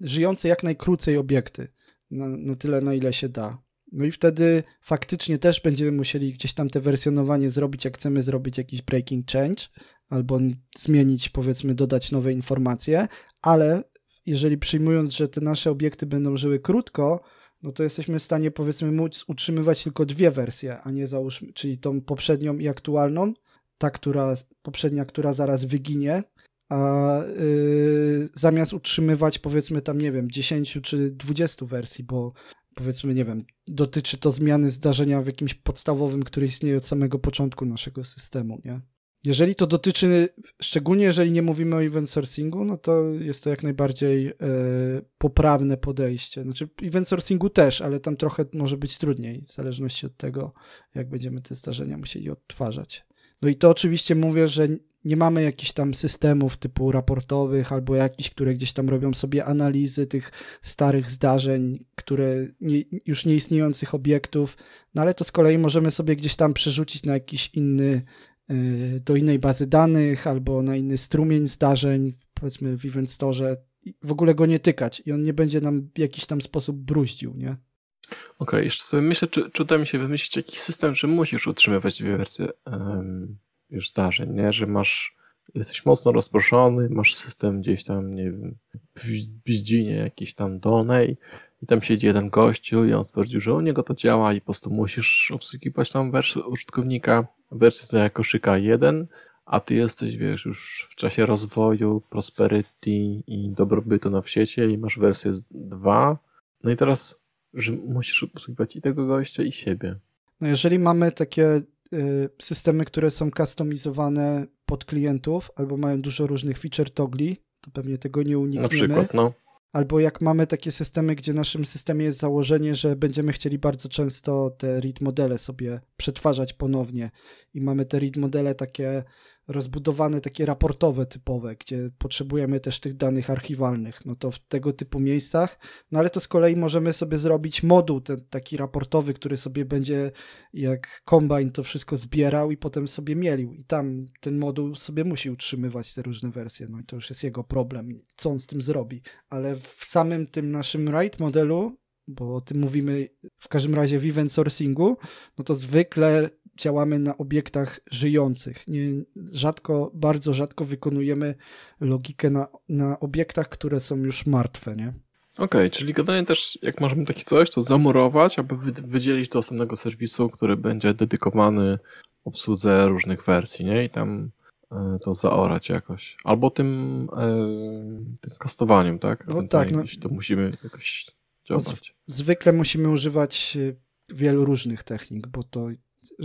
żyjące jak najkrócej obiekty. Na, na tyle, na ile się da. No i wtedy faktycznie też będziemy musieli gdzieś tam te wersjonowanie zrobić, jak chcemy zrobić jakiś breaking change, albo zmienić, powiedzmy, dodać nowe informacje, ale jeżeli przyjmując, że te nasze obiekty będą żyły krótko, no to jesteśmy w stanie, powiedzmy, móc utrzymywać tylko dwie wersje, a nie załóżmy, czyli tą poprzednią i aktualną, ta, która, poprzednia, która zaraz wyginie, a yy, zamiast utrzymywać, powiedzmy, tam, nie wiem, 10 czy 20 wersji, bo powiedzmy, nie wiem, dotyczy to zmiany zdarzenia w jakimś podstawowym, który istnieje od samego początku naszego systemu, nie? Jeżeli to dotyczy, szczególnie jeżeli nie mówimy o event sourcingu, no to jest to jak najbardziej e, poprawne podejście. Znaczy event sourcingu też, ale tam trochę może być trudniej, w zależności od tego, jak będziemy te zdarzenia musieli odtwarzać. No i to oczywiście mówię, że nie mamy jakichś tam systemów typu raportowych albo jakichś, które gdzieś tam robią sobie analizy tych starych zdarzeń, które nie, już nieistniejących obiektów, no ale to z kolei możemy sobie gdzieś tam przerzucić na jakiś inny do innej bazy danych albo na inny strumień zdarzeń, powiedzmy w Event Store, w ogóle go nie tykać i on nie będzie nam w jakiś tam sposób bruździł, nie? Okej, okay, jeszcze sobie myślę, czy, czy uda mi się wymyślić jakiś system, że musisz utrzymywać dwie wersje um, już zdarzeń, nie? Że masz, jesteś mocno rozproszony, masz system gdzieś tam, nie wiem, w bździnie jakiejś tam dolnej i tam siedzi jeden gościu i on stwierdził, że u niego to działa i po prostu musisz obsługiwać tam wersję użytkownika wersja jako koszyka 1, a ty jesteś, wiesz, już w czasie rozwoju, prosperity i dobrobytu na świecie i masz wersję 2. No i teraz, że musisz obsługiwać i tego gościa, i siebie. No jeżeli mamy takie y, systemy, które są customizowane pod klientów albo mają dużo różnych feature togli, to pewnie tego nie unikniemy. Na przykład, no. Albo jak mamy takie systemy, gdzie naszym systemie jest założenie, że będziemy chcieli bardzo często te read modele sobie przetwarzać ponownie i mamy te read modele takie rozbudowane, takie raportowe typowe, gdzie potrzebujemy też tych danych archiwalnych, no to w tego typu miejscach, no ale to z kolei możemy sobie zrobić moduł ten, taki raportowy, który sobie będzie jak Combine to wszystko zbierał i potem sobie mielił. I tam ten moduł sobie musi utrzymywać te różne wersje, no i to już jest jego problem, co on z tym zrobi, ale w samym tym naszym write modelu bo o tym mówimy w każdym razie w event sourcingu, no to zwykle działamy na obiektach żyjących. Nie, rzadko, bardzo rzadko wykonujemy logikę na, na obiektach, które są już martwe, nie? Okej, okay, czyli generalnie też jak możemy takie coś, to zamurować, aby wydzielić do osobnego serwisu, który będzie dedykowany obsłudze różnych wersji, nie? I tam e, to zaorać jakoś. Albo tym, e, tym kastowaniem, tak? No tak. No, to musimy jakoś. Zwykle musimy używać e, wielu różnych technik, bo to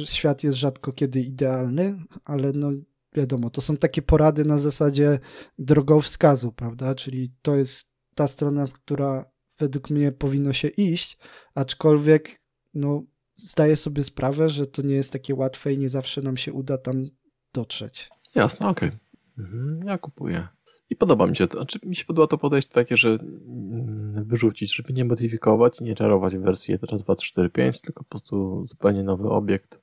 świat jest rzadko kiedy idealny, ale no wiadomo, to są takie porady na zasadzie drogowskazu, prawda? Czyli to jest ta strona, która według mnie powinno się iść, aczkolwiek no, zdaję sobie sprawę, że to nie jest takie łatwe i nie zawsze nam się uda tam dotrzeć. Jasne, okej. Okay. Mhm, ja kupuję. I podoba mi się to. Znaczy, mi się podoba to podejście takie, że mm, wyrzucić, żeby nie modyfikować i nie czarować wersji 1, 2, 3, 4, 5, tylko po prostu zupełnie nowy obiekt,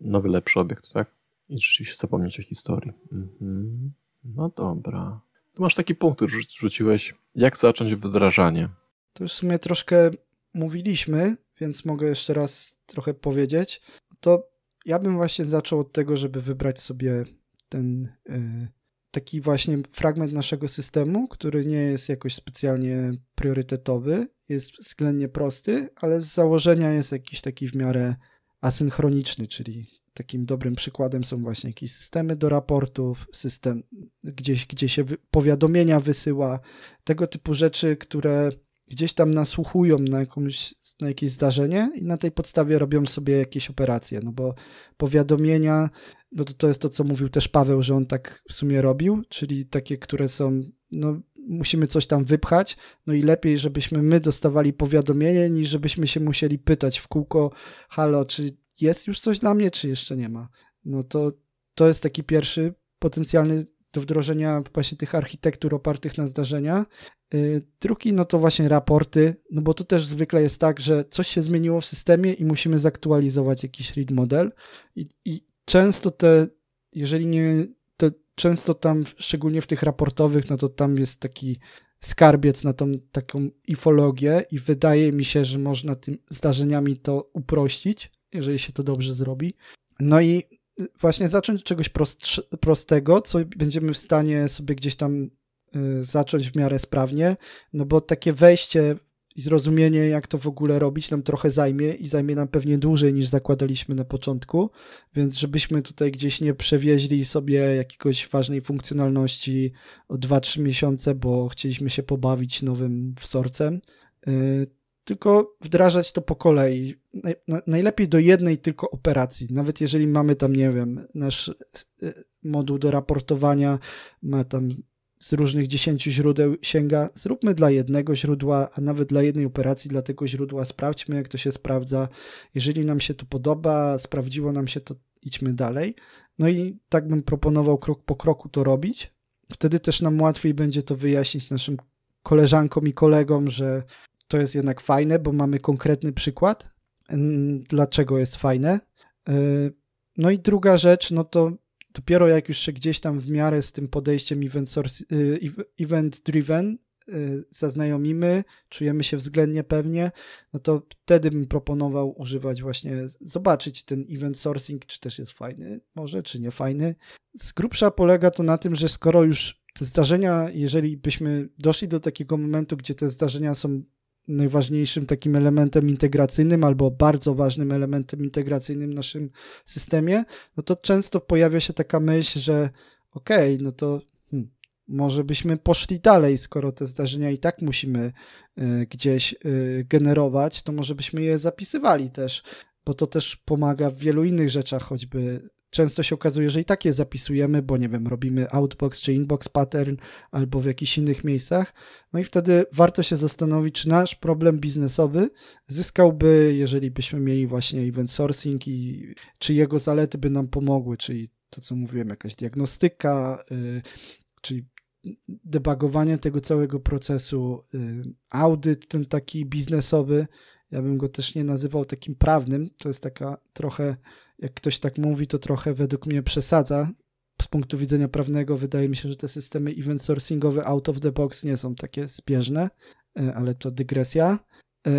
nowy, lepszy obiekt, tak? I rzeczywiście zapomnieć o historii. Mhm. No dobra. Tu masz taki punkt, który rzuciłeś. Jak zacząć wdrażanie? To już w sumie troszkę mówiliśmy, więc mogę jeszcze raz trochę powiedzieć. To ja bym właśnie zaczął od tego, żeby wybrać sobie ten y, taki właśnie fragment naszego systemu, który nie jest jakoś specjalnie priorytetowy, jest względnie prosty, ale z założenia jest jakiś taki w miarę asynchroniczny, czyli takim dobrym przykładem są właśnie jakieś systemy do raportów, system gdzieś, gdzie się powiadomienia wysyła, tego typu rzeczy, które gdzieś tam nasłuchują na, jakąś, na jakieś zdarzenie i na tej podstawie robią sobie jakieś operacje, no bo powiadomienia, no to, to jest to, co mówił też Paweł, że on tak w sumie robił, czyli takie, które są no, musimy coś tam wypchać, no i lepiej, żebyśmy my dostawali powiadomienie, niż żebyśmy się musieli pytać w kółko, halo, czy jest już coś dla mnie, czy jeszcze nie ma. No to, to jest taki pierwszy potencjalny do wdrożenia właśnie tych architektur opartych na zdarzenia. Y, drugi, no to właśnie raporty, no bo to też zwykle jest tak, że coś się zmieniło w systemie i musimy zaktualizować jakiś read model i, i często te, jeżeli nie, to często tam, szczególnie w tych raportowych, no to tam jest taki skarbiec na tą taką ifologię i wydaje mi się, że można tym zdarzeniami to uprościć, jeżeli się to dobrze zrobi. No i właśnie zacząć od czegoś prostego, co będziemy w stanie sobie gdzieś tam y, zacząć w miarę sprawnie, no bo takie wejście i zrozumienie, jak to w ogóle robić, nam trochę zajmie i zajmie nam pewnie dłużej niż zakładaliśmy na początku, więc żebyśmy tutaj gdzieś nie przewieźli sobie jakiegoś ważnej funkcjonalności o 2-3 miesiące, bo chcieliśmy się pobawić nowym wzorcem, y, tylko wdrażać to po kolei. Najlepiej do jednej tylko operacji. Nawet jeżeli mamy tam, nie wiem, nasz y, moduł do raportowania ma tam z różnych dziesięciu źródeł sięga, zróbmy dla jednego źródła, a nawet dla jednej operacji, dla tego źródła, sprawdźmy, jak to się sprawdza. Jeżeli nam się to podoba, sprawdziło nam się, to idźmy dalej. No i tak bym proponował krok po kroku to robić. Wtedy też nam łatwiej będzie to wyjaśnić naszym koleżankom i kolegom, że to jest jednak fajne, bo mamy konkretny przykład, dlaczego jest fajne. E, no i druga rzecz, no to dopiero jak już się gdzieś tam w miarę z tym podejściem event, source, y, y, zaznajomimy, czujemy się względnie pewnie, no to wtedy bym proponował używać właśnie, zobaczyć ten event sourcing, czy też jest fajny może, czy nie fajny. Z grubsza polega to na tym, że skoro już te zdarzenia, jeżeli byśmy doszli do takiego momentu, gdzie te zdarzenia są najważniejszym takim elementem integracyjnym albo bardzo ważnym elementem integracyjnym w naszym systemie, no to często pojawia się taka myśl, że okej, okay, no to hmm, może byśmy poszli dalej, skoro te zdarzenia i tak musimy y, gdzieś y, generować, to może byśmy je zapisywali też, bo to też pomaga w wielu innych rzeczach, choćby często się okazuje, że i tak je zapisujemy, bo nie wiem, robimy outbox czy inbox pattern albo w jakichś innych miejscach. No i wtedy warto się zastanowić, czy nasz problem biznesowy zyskałby, jeżeli byśmy mieli właśnie event sourcing i czy jego zalety by nam pomogły, czyli to, co mówiłem, jakaś diagnostyka, yy, czyli debugowanie tego całego procesu, yy, audyt ten taki biznesowy. Ja bym go też nie nazywał takim prawnym. To jest taka trochę jak ktoś tak mówi, to trochę według mnie przesadza. Z punktu widzenia prawnego wydaje mi się, że te systemy event sourcingowe out of the box nie są takie zbieżne, e, ale to dygresja. E,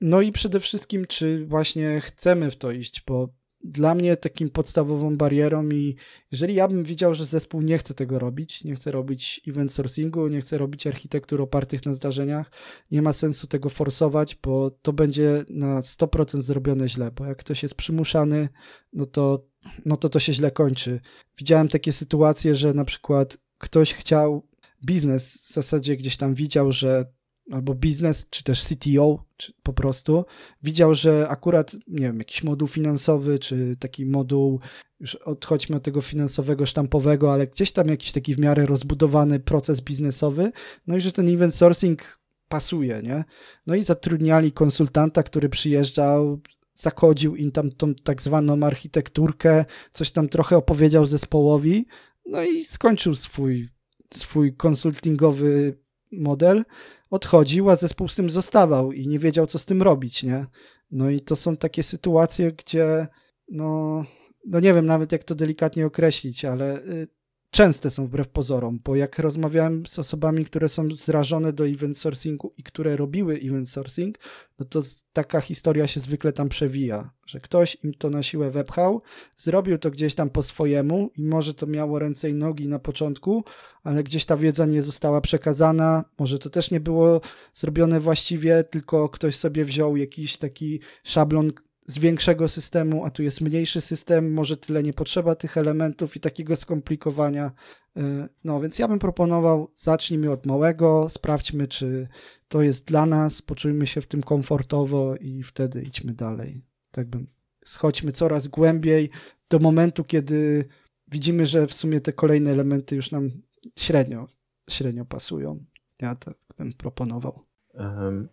no i przede wszystkim, czy właśnie chcemy w to iść, bo dla mnie takim podstawową barierą i jeżeli ja bym widział, że zespół nie chce tego robić, nie chce robić event sourcingu, nie chce robić architektur opartych na zdarzeniach, nie ma sensu tego forsować, bo to będzie na 100% zrobione źle, bo jak ktoś jest przymuszany, no to, no to to się źle kończy. Widziałem takie sytuacje, że na przykład ktoś chciał, biznes w zasadzie gdzieś tam widział, że albo biznes, czy też CTO, czy po prostu widział, że akurat, nie wiem, jakiś moduł finansowy, czy taki moduł, już odchodźmy od tego finansowego, sztampowego, ale gdzieś tam jakiś taki w miarę rozbudowany proces biznesowy, no i że ten event sourcing pasuje, nie? No i zatrudniali konsultanta, który przyjeżdżał, zakodził im tam tą tak zwaną architekturkę, coś tam trochę opowiedział zespołowi, no i skończył swój, swój konsultingowy model, odchodził, a zespół z tym zostawał i nie wiedział, co z tym robić, nie? No i to są takie sytuacje, gdzie no, no nie wiem nawet, jak to delikatnie określić, ale y, częste są wbrew pozorom, bo jak rozmawiałem z osobami, które są zrażone do event sourcingu i które robiły event sourcing, no to taka historia się zwykle tam przewija, że ktoś im to na siłę wepchał, zrobił to gdzieś tam po swojemu i może to miało ręce i nogi na początku, ale gdzieś ta wiedza nie została przekazana, może to też nie było zrobione właściwie, tylko ktoś sobie wziął jakiś taki szablon, z większego systemu, a tu jest mniejszy system, może tyle nie potrzeba tych elementów i takiego skomplikowania. Y, no więc ja bym proponował, zacznijmy od małego, sprawdźmy, czy to jest dla nas, poczujmy się w tym komfortowo i wtedy idźmy dalej. Tak bym, schodźmy coraz głębiej do momentu, kiedy widzimy, że w sumie te kolejne elementy już nam średnio średnio pasują. Ja tak bym proponował.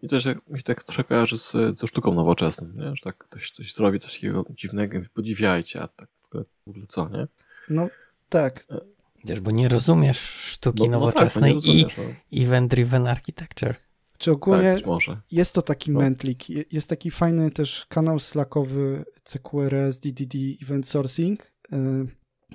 I też jak, mi się tak trochę kojarzy z, ze sztuką nowoczesną, nie? że tak ktoś coś zrobi, coś takiego dziwnego, podziwiajcie, a tak w ogóle, w ogóle co, nie? No tak. E, Wiesz, bo nie rozumiesz sztuki no, nowoczesnej no tak, i no. event-driven architecture. Czy ogólnie tak, jest to taki no. mentlik, jest taki fajny też kanał slackowy CQRS, DDD, Event Sourcing, e,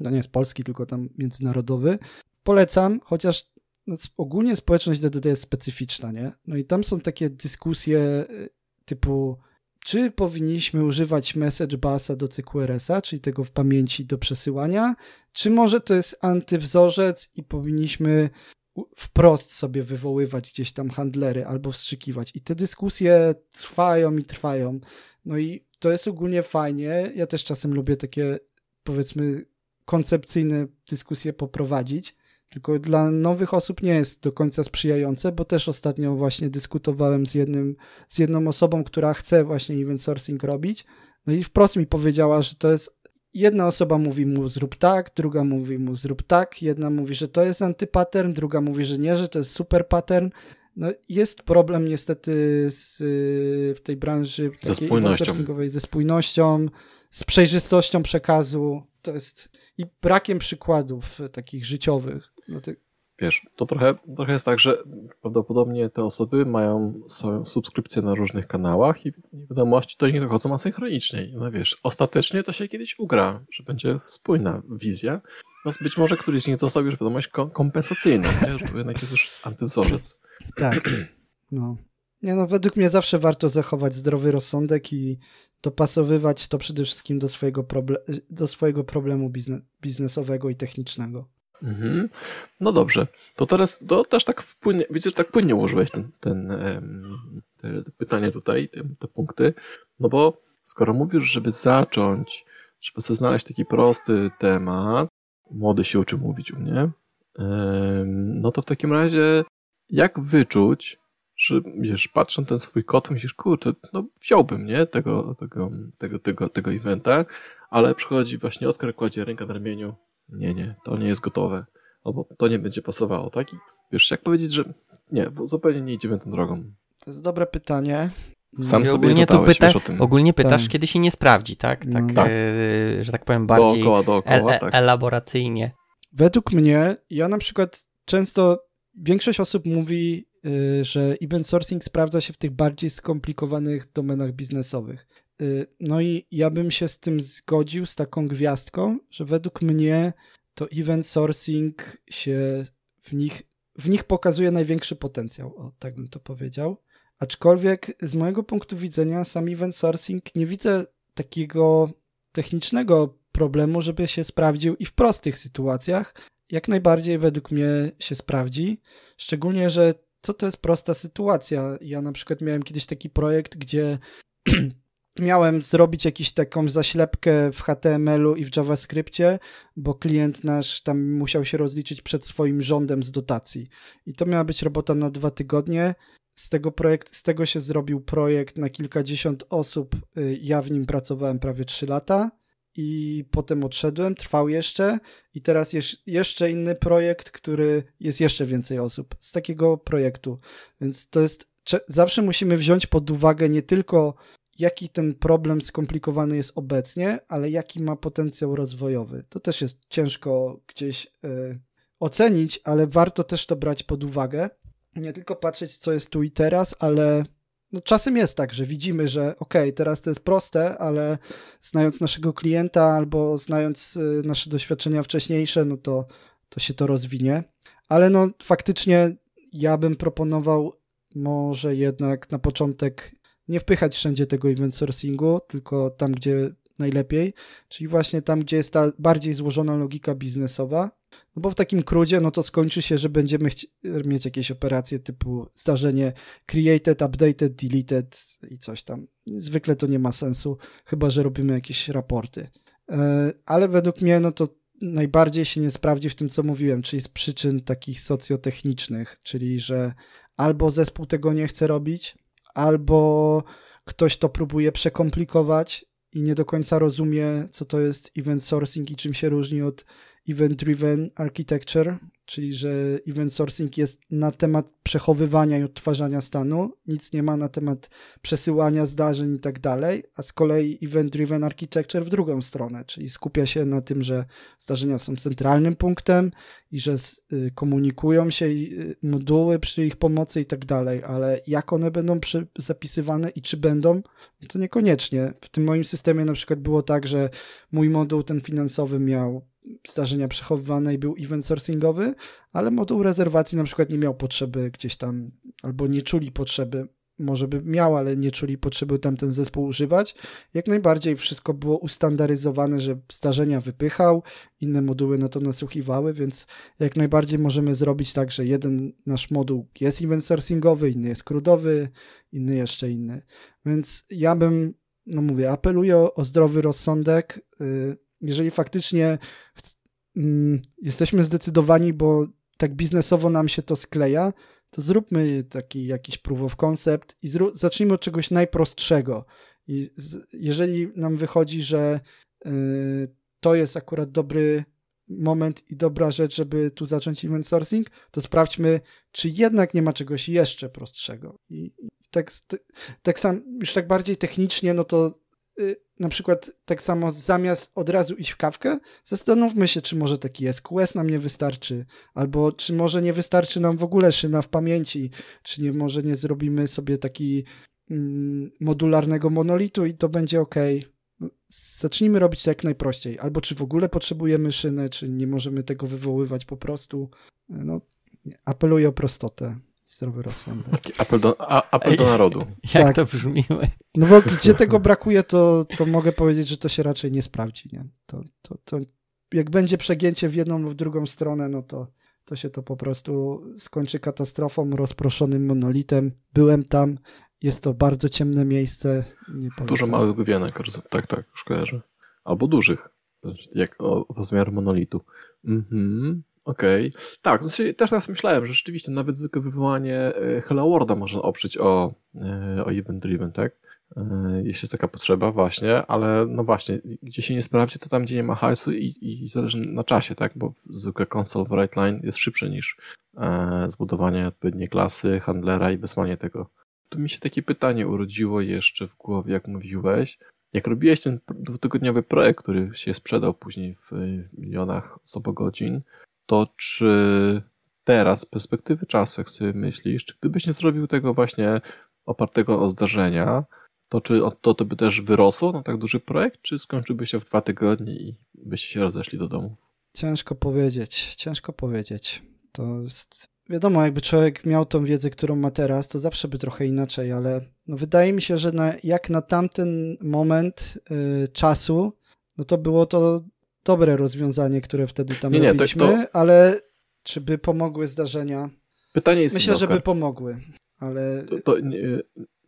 no nie jest polski, tylko tam międzynarodowy. Polecam, chociaż no, ogólnie społeczność DDD jest specyficzna, nie? No i tam są takie dyskusje y, typu czy powinniśmy używać message busa do CQRS-a, czyli tego w pamięci do przesyłania, czy może to jest antywzorzec i powinniśmy wprost sobie wywoływać gdzieś tam handlery albo wstrzykiwać. I te dyskusje trwają i trwają. No i to jest ogólnie fajnie. Ja też czasem lubię takie, powiedzmy, koncepcyjne dyskusje poprowadzić tylko dla nowych osób nie jest do końca sprzyjające, bo też ostatnio właśnie dyskutowałem z, jednym, z jedną osobą, która chce właśnie event sourcing robić, no i wprost mi powiedziała, że to jest jedna osoba mówi mu zrób tak, druga mówi mu zrób tak, jedna mówi, że to jest antypattern, druga mówi, że nie, że to jest super pattern. No jest problem niestety z, w tej branży ze spójnością. ze spójnością, z przejrzystością przekazu. To jest i brakiem przykładów takich życiowych. No ty... Wiesz, to trochę, trochę jest tak, że prawdopodobnie te osoby mają swoją subskrypcję na różnych kanałach i wiadomości do nich dochodzą asynchronicznie. No wiesz, ostatecznie to się kiedyś ugra, że będzie spójna wizja. No być może któryś z nich dostał już wiadomość kompensacyjną, nie? że to jednak jest już antywzorzec. Tak, no. Nie no, według mnie zawsze warto zachować zdrowy rozsądek i dopasowywać to przede wszystkim do swojego, proble do swojego problemu biznes biznesowego i technicznego. Mhm. No dobrze, to teraz to też tak płynnie, widzę, że tak płynnie ułożyłeś ten, ten, te, pytanie tutaj, te, te punkty, no bo skoro mówisz, żeby zacząć, żeby sobie znaleźć taki prosty temat, młody się uczy mówić u mnie, no to w takim razie jak wyczuć, że wiesz, patrząc ten swój kod, myślisz, kurczę, no wziąłbym, nie, tego, tego, tego, tego, tego eventa, ale przychodzi właśnie Oskar, kładzie rękę na ramieniu, nie, nie, to nie jest gotowe, albo to nie będzie pasowało, tak? I wiesz, jak powiedzieć, że nie, zupełnie nie idziemy tą drogą. To jest dobre pytanie. Sam sobie ogólnie zadałeś, pyta, o tym. Ogólnie pytasz, tak. kiedy się nie sprawdzi, tak? tak, no. tak. E, że tak powiem, bardziej dookoła, dookoła, tak. elaboracyjnie. Według mnie, ja na przykład często, większość osób mówi, y, że event sourcing sprawdza się w tych bardziej skomplikowanych domenach biznesowych. Y, no i ja bym się z tym zgodził, z taką gwiazdką, że według mnie to event sourcing się w nich, w nich pokazuje największy potencjał, o, tak bym to powiedział. Aczkolwiek z mojego punktu widzenia sam event sourcing nie widzę takiego technicznego problemu, żeby się sprawdził i w prostych sytuacjach. Jak najbardziej według mnie się sprawdzi, szczególnie, że co to jest prosta sytuacja. Ja na przykład miałem kiedyś taki projekt, gdzie miałem zrobić jakąś taką zaślepkę w HTML-u i w JavaScriptie, bo klient nasz tam musiał się rozliczyć przed swoim rządem z dotacji. I to miała być robota na dwa tygodnie. Z tego, projekt, z tego się zrobił projekt na kilkadziesiąt osób. Y, ja w nim pracowałem prawie trzy lata i potem odszedłem, trwał jeszcze i teraz jest jeszcze inny projekt, który jest jeszcze więcej osób z takiego projektu. Więc to jest zawsze musimy wziąć pod uwagę nie tylko jaki ten problem skomplikowany jest obecnie, ale jaki ma potencjał rozwojowy. To też jest ciężko gdzieś y, ocenić, ale warto też to brać pod uwagę. Nie tylko patrzeć, co jest tu i teraz, ale no czasem jest tak, że widzimy, że ok, teraz to jest proste, ale znając naszego klienta albo znając y, nasze doświadczenia wcześniejsze, no to, to się to rozwinie. Ale no faktycznie ja bym proponował może jednak na początek nie wpychać wszędzie tego event sourcingu, tylko tam, gdzie najlepiej, czyli właśnie tam, gdzie jest ta bardziej złożona logika biznesowa, no bo w takim crudzie, no to skończy się, że będziemy mieć jakieś operacje typu zdarzenie created, updated, deleted i coś tam. Zwykle to nie ma sensu, chyba, że robimy jakieś raporty. E, ale według mnie, no to najbardziej się nie sprawdzi w tym, co mówiłem, czyli z przyczyn takich socjotechnicznych, czyli że albo zespół tego nie chce robić, albo ktoś to próbuje przekomplikować i nie do końca rozumie, co to jest event sourcing i czym się różni od event-driven architecture, czyli że event sourcing jest na temat przechowywania i odtwarzania stanu, nic nie ma na temat przesyłania zdarzeń i tak dalej, a z kolei event-driven architecture w drugą stronę, czyli skupia się na tym, że zdarzenia są centralnym punktem i że y, komunikują się y, moduły przy ich pomocy i tak dalej, ale jak one będą zapisywane i czy będą, to niekoniecznie. W tym moim systemie na przykład było tak, że mój moduł ten finansowy miał zdarzenia przechowywane i był event sourcingowy, ale moduł rezerwacji na przykład nie miał potrzeby gdzieś tam, albo nie czuli potrzeby, może by miał, ale nie czuli potrzeby tam ten zespół używać. Jak najbardziej wszystko było ustandaryzowane, że zdarzenia wypychał, inne moduły na to nasłuchiwały, więc jak najbardziej możemy zrobić tak, że jeden nasz moduł jest event sourcingowy, inny jest crudowy, inny jeszcze inny. Więc ja bym, no mówię, apeluję o, o zdrowy rozsądek. Y, jeżeli faktycznie mm, jesteśmy zdecydowani, bo tak biznesowo nam się to skleja, to zróbmy taki jakiś proof of concept i zacznijmy od czegoś najprostszego. I jeżeli nam wychodzi, że y, to jest akurat dobry moment i dobra rzecz, żeby tu zacząć event sourcing, to sprawdźmy, czy jednak nie ma czegoś jeszcze prostszego. I, i tak, tak sam, już tak bardziej technicznie, no to na przykład tak samo zamiast od razu iść w kawkę, zastanówmy się, czy może taki SQS nam nie wystarczy, albo czy może nie wystarczy nam w ogóle szyna w pamięci, czy nie może nie zrobimy sobie taki mm, modularnego monolitu i to będzie ok. Zacznijmy robić to jak najprościej. Albo czy w ogóle potrzebujemy szynę, czy nie możemy tego wywoływać po prostu. No, apeluję o prostotę zdrowy rozsądek. Apel do, a, apel do narodu. Jak tak. to brzmi? No bo gdzie tego brakuje, to, to mogę powiedzieć, że to się raczej nie sprawdzi. Nie? To, to, to jak będzie przegięcie w jedną lub w drugą stronę, no to, to się to po prostu skończy katastrofą, rozproszonym monolitem. Byłem tam, jest to bardzo ciemne miejsce. Dużo małych główienek, tak, tak, już kojarzę. Albo dużych, jak o, o rozmiar monolitu. Mhm. Okej. Okay. Tak, znaczy, też teraz myślałem, że rzeczywiście nawet zwykłe wywołanie e, Hello Worlda można oprzeć o, e, o event driven, tak? E, jeśli jest taka potrzeba, właśnie, ale no właśnie, gdzie się nie sprawdzi, to tam, gdzie nie ma hajsu i, i zależy na czasie, tak? Bo zwykle console w write line jest szybsze niż zbudowanie odpowiedniej klasy, handlera i wysłanie tego. Tu mi się takie pytanie urodziło jeszcze w głowie, jak mówiłeś. Jak robiłeś ten dwutygodniowy projekt, który się sprzedał później w milionach osobogodzin, to czy teraz, z perspektywy czasu, jak sobie myślisz, czy gdybyś nie zrobił tego właśnie opartego o zdarzenia, to czy to, to by też wyrosło na tak duży projekt, czy skończyłby się w dwa tygodnie i byście się rozeszli do domu? Ciężko powiedzieć, ciężko powiedzieć. To jest, wiadomo, jakby człowiek miał tą wiedzę, którą ma teraz, to zawsze by trochę inaczej, ale no wydaje mi się, że na, jak na tamten moment y, czasu, no to było to dobre rozwiązanie, które wtedy tam nie, nie, robiliśmy, to, to... ale czy by pomogły zdarzenia? Pytanie jest Myślę, że by pomogły, ale... To, to nie,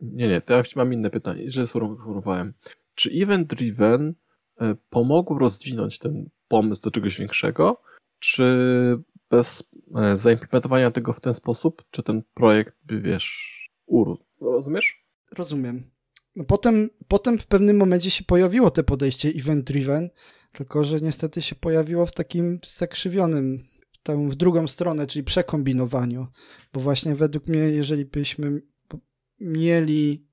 nie, nie, to ja mam inne pytanie, że sformułowałem. Czy Event Driven e, pomógł rozwinąć ten pomysł do czegoś większego, czy bez e, zaimplementowania tego w ten sposób, czy ten projekt by, wiesz, urósł? Rozumiesz? Rozumiem. No potem, potem w pewnym momencie się pojawiło te podejście event driven, tylko że niestety się pojawiło w takim zakrzywionym, tam w drugą stronę, czyli przekombinowaniu, bo właśnie według mnie, jeżeli byśmy mieli,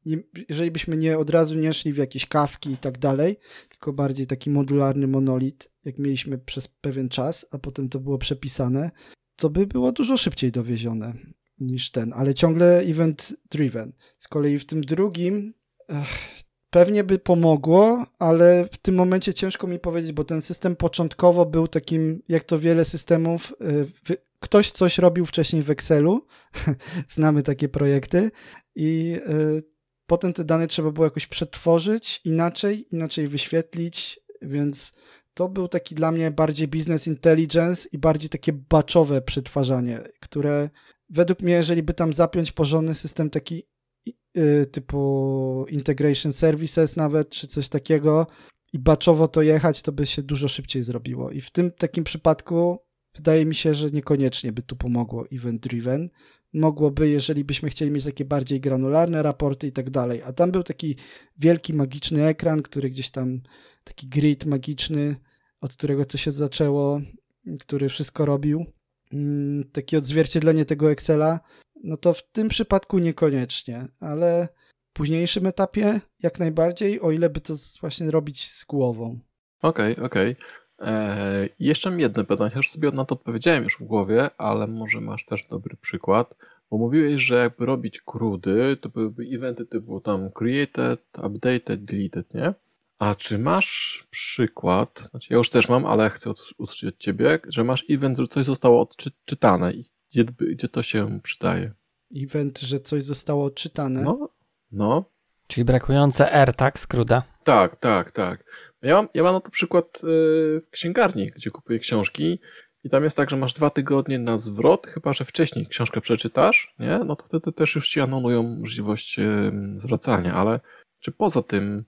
jeżeli byśmy nie od razu nie szli w jakieś kawki i tak dalej, tylko bardziej taki modularny monolit, jak mieliśmy przez pewien czas, a potem to było przepisane, to by było dużo szybciej dowiezione niż ten, ale ciągle event driven. Z kolei w tym drugim pewnie by pomogło, ale w tym momencie ciężko mi powiedzieć, bo ten system początkowo był takim, jak to wiele systemów, y, ktoś coś robił wcześniej w Excelu, znamy takie projekty. I y, potem te dane trzeba było jakoś przetworzyć inaczej, inaczej wyświetlić, więc to był taki dla mnie bardziej business intelligence i bardziej takie baczowe przetwarzanie, które według mnie, jeżeli by tam zapiąć porządny system taki typu integration services nawet, czy coś takiego i baczowo to jechać, to by się dużo szybciej zrobiło. I w tym takim przypadku wydaje mi się, że niekoniecznie by tu pomogło event driven. Mogłoby, jeżeli byśmy chcieli mieć takie bardziej granularne raporty i tak dalej. A tam był taki wielki, magiczny ekran, który gdzieś tam, taki grid magiczny, od którego to się zaczęło. który wszystko robił, mm, takie odzwierciedlenie tego Excela, no to w tym przypadku niekoniecznie, ale w późniejszym etapie jak najbardziej, o ile by to właśnie robić z głową. Okej, okay, okej. Okay. Eee, jeszcze mam jedno pytanie, już sobie na to odpowiedziałem już w głowie, ale może masz też dobry przykład. Bo mówiłeś, że jakby robić krudy, to byłyby eventy typu tam created, updated, deleted, nie? A czy masz przykład, znaczy ja już też mam, ale chcę usłyszeć od ciebie, że masz event, że coś zostało odczytane i gdzie, gdzie to się przydaje? Event, że coś zostało odczytane? No, no. Czyli brakujące R, tak, skruda? Tak, tak, tak. Ja mam, ja mam na to przykład y, w księgarni, gdzie kupuję książki i tam jest tak, że masz dwa tygodnie na zwrot, chyba że wcześniej książkę przeczytasz, nie? No to wtedy też już ci anulują możliwość y, zwracania, ale czy poza tym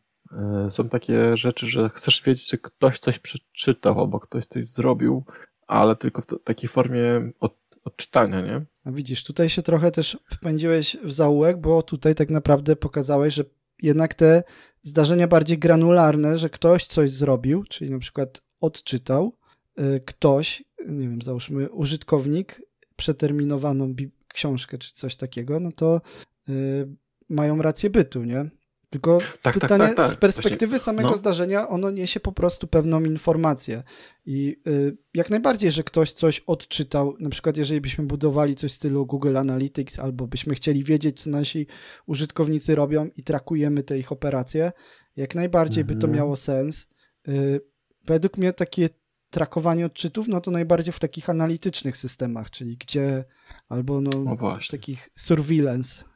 y, są takie rzeczy, że chcesz wiedzieć, czy ktoś coś przeczytał albo ktoś coś zrobił, ale tylko w takiej formie od, odczytania, nie? A widzisz, tutaj się trochę też wpędziłeś w zaułek, bo tutaj tak naprawdę pokazałeś, że jednak te zdarzenia bardziej granularne, że ktoś coś zrobił, czyli na przykład odczytał, y, ktoś, nie wiem, załóżmy użytkownik, przeterminowaną książkę czy coś takiego, no to y, mają rację bytu, nie? Tylko tak, tak pytanie tak, tak, z perspektywy Właśnie, samego no. zdarzenia, ono niesie po prostu pewną informację. I y, jak najbardziej, że ktoś coś odczytał, na przykład jeżeli byśmy budowali coś w stylu Google Analytics, albo byśmy chcieli wiedzieć, co nasi użytkownicy robią i trakujemy te ich operacje, jak najbardziej mhm. by to mhm. miało sens. Y, według mnie takie trakowanie odczytów, no to najbardziej w takich analitycznych systemach, czyli gdzie albo no, w takich surveillance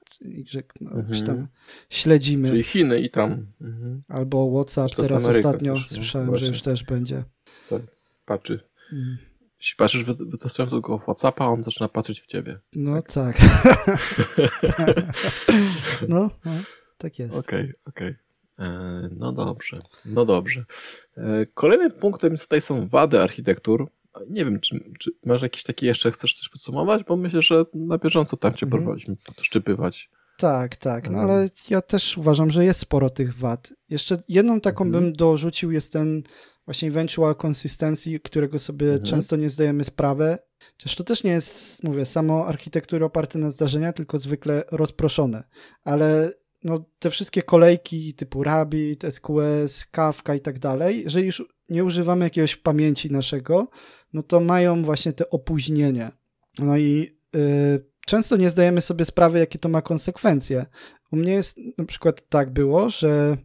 że no, mhm. tam śledzimy. Czyli Chiny i tam. Mhm. Albo WhatsApp, teraz Ameryka ostatnio też, słyszałem, Właśnie. że już też będzie. Tak, patrzy. Mhm. Jeśli patrzysz wystarczająco go w WhatsAppa, on zaczyna patrzeć w ciebie. No tak. tak. no, no, tak jest. Okej, okay, okej. Okay. E, no dobrze, no dobrze. E, kolejnym punktem tutaj są wady architektur. Nie wiem, czy, czy, masz jakiś taki jeszcze, chcesz coś podsumować? Bo myślę, że na bieżąco tam cię mhm. porwaliśmy podszczypywać. Tak, tak, no ale ja też uważam, że jest sporo tych wad. Jeszcze jedną taką mhm. bym dorzucił jest ten właśnie eventual consistency, którego sobie mhm. często nie zdajemy sprawy. Chociaż to też nie jest, mówię, samo architektury oparte na zdarzenia, tylko zwykle rozproszone. Ale no, te wszystkie kolejki typu Rabbit, SQS, Kafka i tak dalej, jeżeli już nie używamy jakiegoś pamięci naszego, no to mają właśnie te opóźnienie. No i yy, często nie zdajemy sobie sprawy, jakie to ma konsekwencje. U mnie jest na przykład tak było, że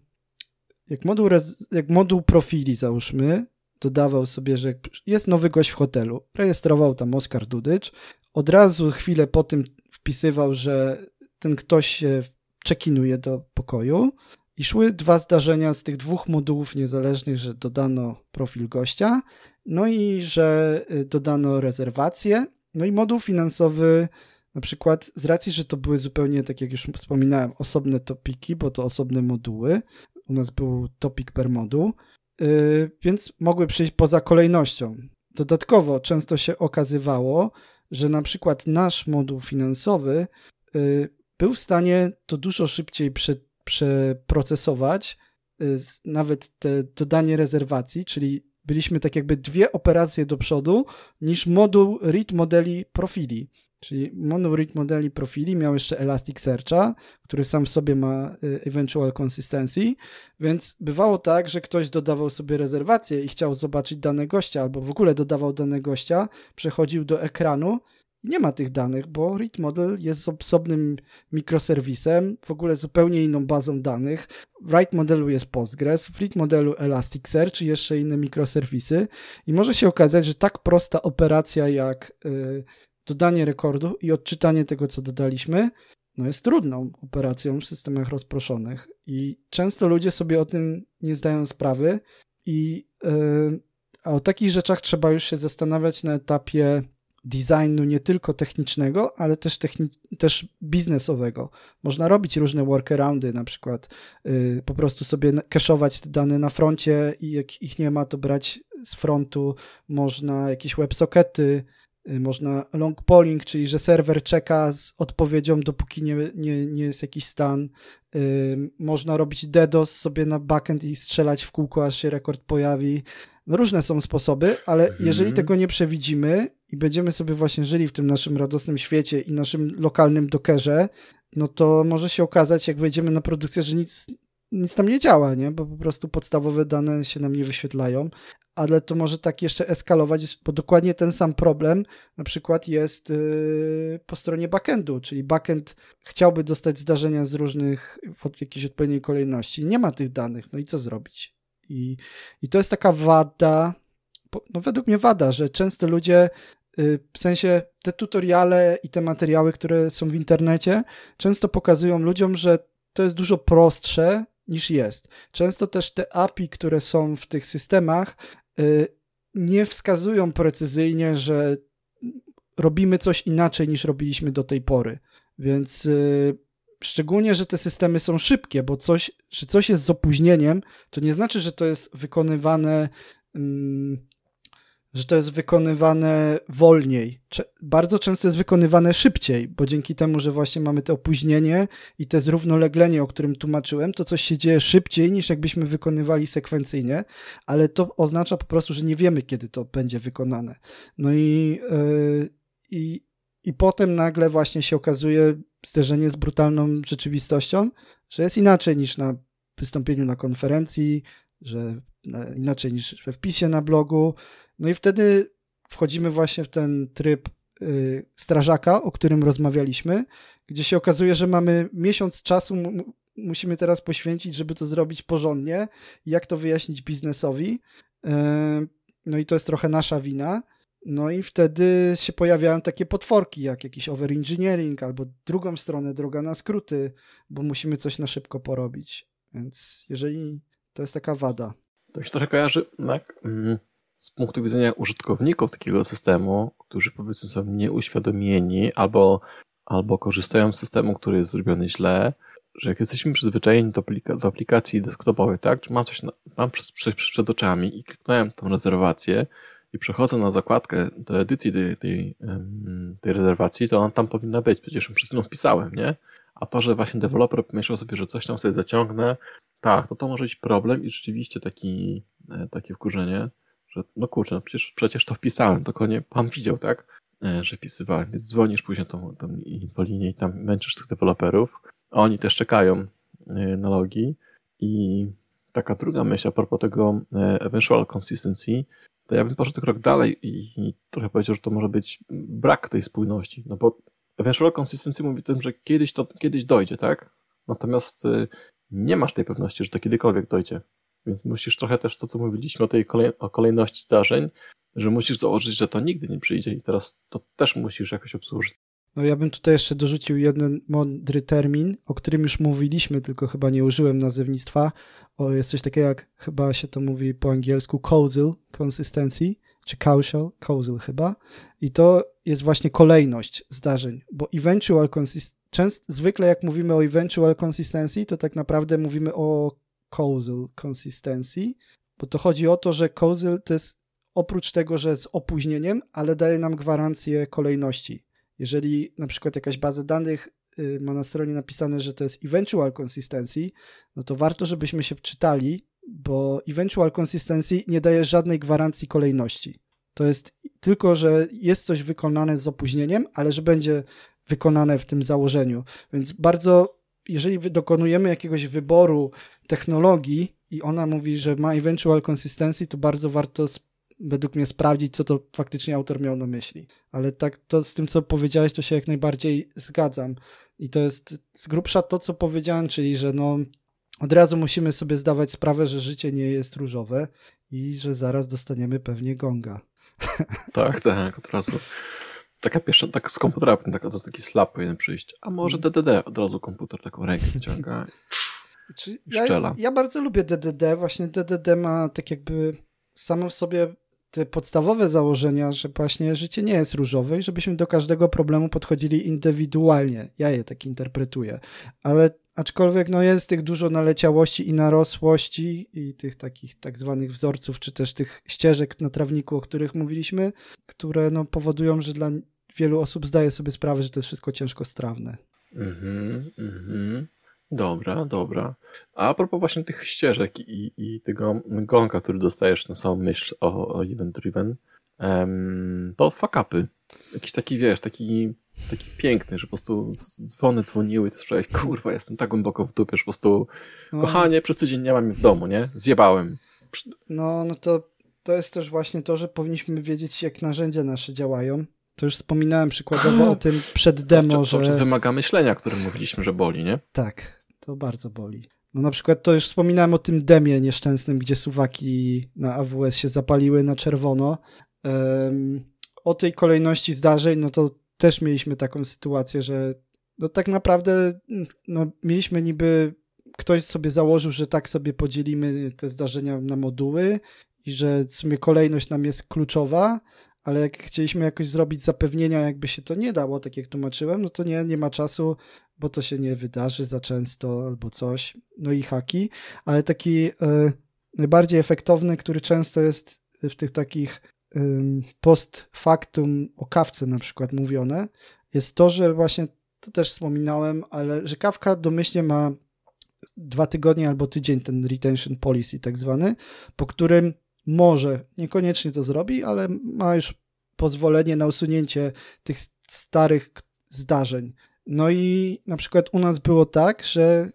jak moduł, jak moduł profili załóżmy, dodawał sobie, że jest nowy gość w hotelu, rejestrował tam Oskar Dudycz, od razu chwilę po tym wpisywał, że ten ktoś się czekinuje do pokoju i szły dwa zdarzenia z tych dwóch modułów niezależnych, że dodano profil gościa no i że y, dodano rezerwację. No i moduł finansowy, na przykład z racji, że to były zupełnie, tak jak już wspominałem, osobne topiki, bo to osobne moduły. U nas był topik per moduł, yy, więc mogły przyjść poza kolejnością. Dodatkowo często się okazywało, że na przykład nasz moduł finansowy yy, był w stanie to dużo szybciej prze, przeprocesować, nawet te dodanie rezerwacji, czyli byliśmy tak jakby dwie operacje do przodu niż moduł read modeli profili. Czyli moduł read modeli profili miał jeszcze Elasticsearcha, który sam w sobie ma y, eventual consistency, więc bywało tak, że ktoś dodawał sobie rezerwację i chciał zobaczyć dane gościa, albo w ogóle dodawał dane gościa, przechodził do ekranu nie ma tych danych, bo Read Model jest osobnym mikroserwisem, w ogóle zupełnie inną bazą danych. W Write modelu jest Postgres, w Read modelu Elasticsearch i jeszcze inne mikroserwisy. I może się okazać, że tak prosta operacja jak y, dodanie rekordu i odczytanie tego, co dodaliśmy, no jest trudną operacją w systemach rozproszonych. I często ludzie sobie o tym nie zdają sprawy. I y, a o takich rzeczach trzeba już się zastanawiać na etapie designu nie tylko technicznego, ale też, techni- też biznesowego. Można robić różne workaroundy, na przykład yy, po prostu sobie cache'ować te dane na froncie i jak ich nie ma, to brać z frontu. Można jakieś WebSockety Y, można long polling, czyli że serwer czeka z odpowiedzią, dopóki nie, nie, nie jest jakiś stan. Można robić DDoS sobie na backend i strzelać w kółko, aż się rekord pojawi. No różne są sposoby, ale mhm. jeżeli tego nie przewidzimy i będziemy sobie właśnie żyli w tym naszym radosnym świecie i naszym lokalnym dokerze, no to może się okazać, jak wejdziemy na produkcję, że nic, nic tam nie działa, nie? bo po prostu podstawowe dane się nam nie wyświetlają, ale to może tak jeszcze eskalować, bo dokładnie ten sam problem na przykład jest yy, po stronie backendu, czyli backend chciałby dostać zdarzenia z różnych, w jakiejś odpowiedniej kolejności. Nie ma tych danych, no i co zrobić? I, i to jest taka wada, no według mnie wada, że często ludzie w sensie te tutoriale i te materiały, które są w internecie, często pokazują ludziom, że to jest dużo prostsze niż jest. Często też te API, które są w tych systemach, y, nie wskazują precyzyjnie, że robimy coś inaczej niż robiliśmy do tej pory. Więc y, szczególnie, że te systemy są szybkie, bo coś, że coś jest z opóźnieniem, to nie znaczy, że to jest wykonywane mm, że to jest wykonywane wolniej. Bardzo często jest wykonywane szybciej, bo dzięki temu, że właśnie mamy to opóźnienie i te zrównoleglenie, o którym tłumaczyłem, to coś się dzieje szybciej niż jakbyśmy wykonywali sekwencyjnie, ale to oznacza po prostu, że nie wiemy, kiedy to będzie wykonane. No i, yy, i, i potem nagle właśnie się okazuje zderzenie z brutalną rzeczywistością, że jest inaczej niż na wystąpieniu na konferencji, że inaczej niż we wpisie na blogu, no i wtedy wchodzimy właśnie w ten tryb y, strażaka, o którym rozmawialiśmy, gdzie się okazuje, że mamy miesiąc czasu, musimy teraz poświęcić, żeby to zrobić porządnie, jak to wyjaśnić biznesowi. Y, no i to jest trochę nasza wina. No i wtedy się pojawiają takie potworki, jak jakiś overengineering, albo drugą stronę, droga na skróty, bo musimy coś na szybko porobić. Więc jeżeli to jest taka wada. To się trochę kojarzy, tak? Mm z punktu widzenia użytkowników takiego systemu, którzy powiedzmy są nieuświadomieni albo, albo korzystają z systemu, który jest zrobiony źle, że jak jesteśmy przyzwyczajeni do, do aplikacji desktopowej, tak, czy mam coś, na, mam przed, przed, przed oczami i kliknąłem tą rezerwację i przechodzę na zakładkę do edycji tej, tej, tej rezerwacji, to ona tam powinna być, przecież ją przed chwilą wpisałem, nie? A to, że właśnie deweloper pomyślał sobie, że coś tam sobie zaciągnę, tak, to to może być problem i rzeczywiście taki, e, takie wkurzenie że no kurczę, no przecież, przecież to wpisałem, tylko nie pan widział, tak, e, że wpisywałem, więc dzwonisz później tą, tą infolinię i tam męczysz tych deweloperów, a oni też czekają e, na logi i taka druga myśl a propos tego e, eventual consistency, to ja bym poszedł krok dalej i, i trochę powiedział, że to może być brak tej spójności, no bo eventual consistency mówi o tym, że kiedyś to kiedyś dojdzie, tak? Natomiast nie masz tej pewności, że to kiedykolwiek dojdzie. Więc musisz trochę też to, co mówiliśmy o tej kolej, o kolejności zdarzeń, że musisz założyć, że to nigdy nie przyjdzie i teraz to też musisz jakoś obsłużyć. No ja bym tutaj jeszcze dorzucił jeden mądry termin, o którym już mówiliśmy, tylko chyba nie użyłem nazewnictwa. O, jest coś takiego jak, chyba się to mówi po angielsku, causal consistency, czy causal, causal chyba. I to jest właśnie kolejność zdarzeń, bo eventual consistency, zwykle jak mówimy o eventual consistency, to tak naprawdę mówimy o causal consistency, bo to chodzi o to, że causal to jest oprócz tego, że z opóźnieniem, ale daje nam gwarancję kolejności. Jeżeli na przykład jakaś baza danych y, ma na stronie napisane, że to jest eventual consistency, no to warto, żebyśmy się wczytali, bo eventual consistency nie daje żadnej gwarancji kolejności. To jest tylko, że jest coś wykonane z opóźnieniem, ale że będzie wykonane w tym założeniu. Więc bardzo jeżeli dokonujemy jakiegoś wyboru technologii i ona mówi, że ma eventual consistency, to bardzo warto według mnie sprawdzić, co to faktycznie autor miał na myśli. Ale tak to z tym, co powiedziałeś, to się jak najbardziej zgadzam. I to jest z grubsza to, co powiedziałem, czyli że no, od razu musimy sobie zdawać sprawę, że życie nie jest różowe i że zaraz dostaniemy pewnie gonga. Tak, tak, od razu. Taka pierwsza, tak z komputera, tak, to taki slap powinien przyjść. A może DDD, od razu komputer taką rękę wyciąga i ja, jest, ja bardzo lubię DDD, właśnie DDD ma tak jakby samo w sobie te podstawowe założenia, że właśnie życie nie jest różowe i żebyśmy do każdego problemu podchodzili indywidualnie. Ja je tak interpretuję. Ale aczkolwiek no jest tych dużo naleciałości i narosłości i tych takich tak zwanych wzorców, czy też tych ścieżek na trawniku, o których mówiliśmy, które no powodują, że dla wielu osób zdaje sobie sprawę, że to jest wszystko ciężko strawne. Mhm, mhm. Dobra, dobra. A, propos właśnie tych ścieżek i, i tego gonka, który dostajesz na samą myśl o, o Event Driven, um, to fuck upy. Jakiś taki, wiesz, taki, taki piękny, że po prostu dzwony dzwoniły i słyszałeś, kurwa, jestem tak głęboko w dupie, że po prostu, no. kochanie, przez tydzień nie mam mnie w domu, nie? Zjebałem. No, no to, to jest też właśnie to, że powinniśmy wiedzieć, jak narzędzia nasze działają. To już wspominałem przykładowo o tym przed demo, to, to, to, że... wymaga myślenia, o którym mówiliśmy, że boli, nie? Tak, to bardzo boli. No na przykład to już wspominałem o tym demie nieszczęsnym, gdzie suwaki na AWS się zapaliły na czerwono. Um, o tej kolejności zdarzeń, no to też mieliśmy taką sytuację, że no tak naprawdę no, mieliśmy niby, ktoś sobie założył, że tak sobie podzielimy te zdarzenia na moduły i że w sumie kolejność nam jest kluczowa, ale jak chcieliśmy jakoś zrobić zapewnienia, jakby się to nie dało, tak jak tłumaczyłem, no to nie, nie ma czasu, bo to się nie wydarzy za często albo coś. No i haki, ale taki y, najbardziej efektowny, który często jest w tych takich y, post factum o kawce na przykład mówione, jest to, że właśnie to też wspominałem, ale że kawka domyślnie ma dwa tygodnie albo tydzień ten retention policy tak zwany, po którym może, niekoniecznie to zrobi, ale ma już pozwolenie na usunięcie tych starych zdarzeń. No i na przykład u nas było tak, że,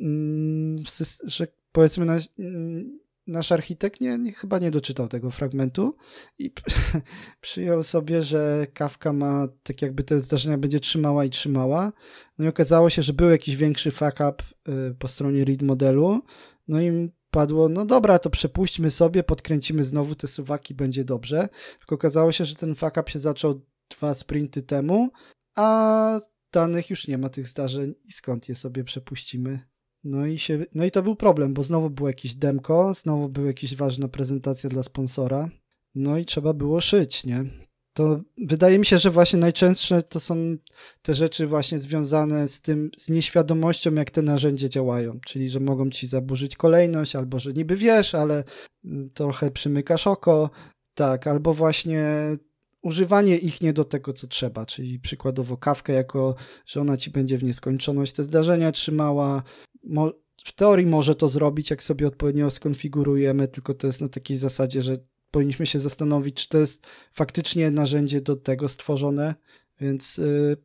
mm, że powiedzmy nasz, mm, nasz architekt nie, nie, chyba nie doczytał tego fragmentu i przyjął sobie, że Kafka ma tak jakby te zdarzenia będzie trzymała i trzymała. No i okazało się, że był jakiś większy fuck up y, po stronie read modelu. No i padło, no dobra, to przepuśćmy sobie, podkręcimy znowu te suwaki, będzie dobrze. Tylko okazało się, że ten fuck up się zaczął dwa sprinty temu, a danych już nie ma tych zdarzeń i skąd je sobie przepuścimy. No i, się, no i to był problem, bo znowu było jakieś demko, znowu była jakaś ważna prezentacja dla sponsora, no i trzeba było szyć, nie? To wydaje mi się, że właśnie najczęstsze to są te rzeczy właśnie związane z tym, z nieświadomością, jak te narzędzia działają, czyli że mogą ci zaburzyć kolejność, albo że niby wiesz, ale mm, trochę przymykasz oko, tak, albo właśnie używanie ich nie do tego, co trzeba, czyli przykładowo kawkę jako, że ona ci będzie w nieskończoność te zdarzenia trzymała, w teorii może to zrobić, jak sobie odpowiednio skonfigurujemy, tylko to jest na takiej zasadzie, że powinniśmy się zastanowić, czy to jest faktycznie narzędzie do tego stworzone, więc yy,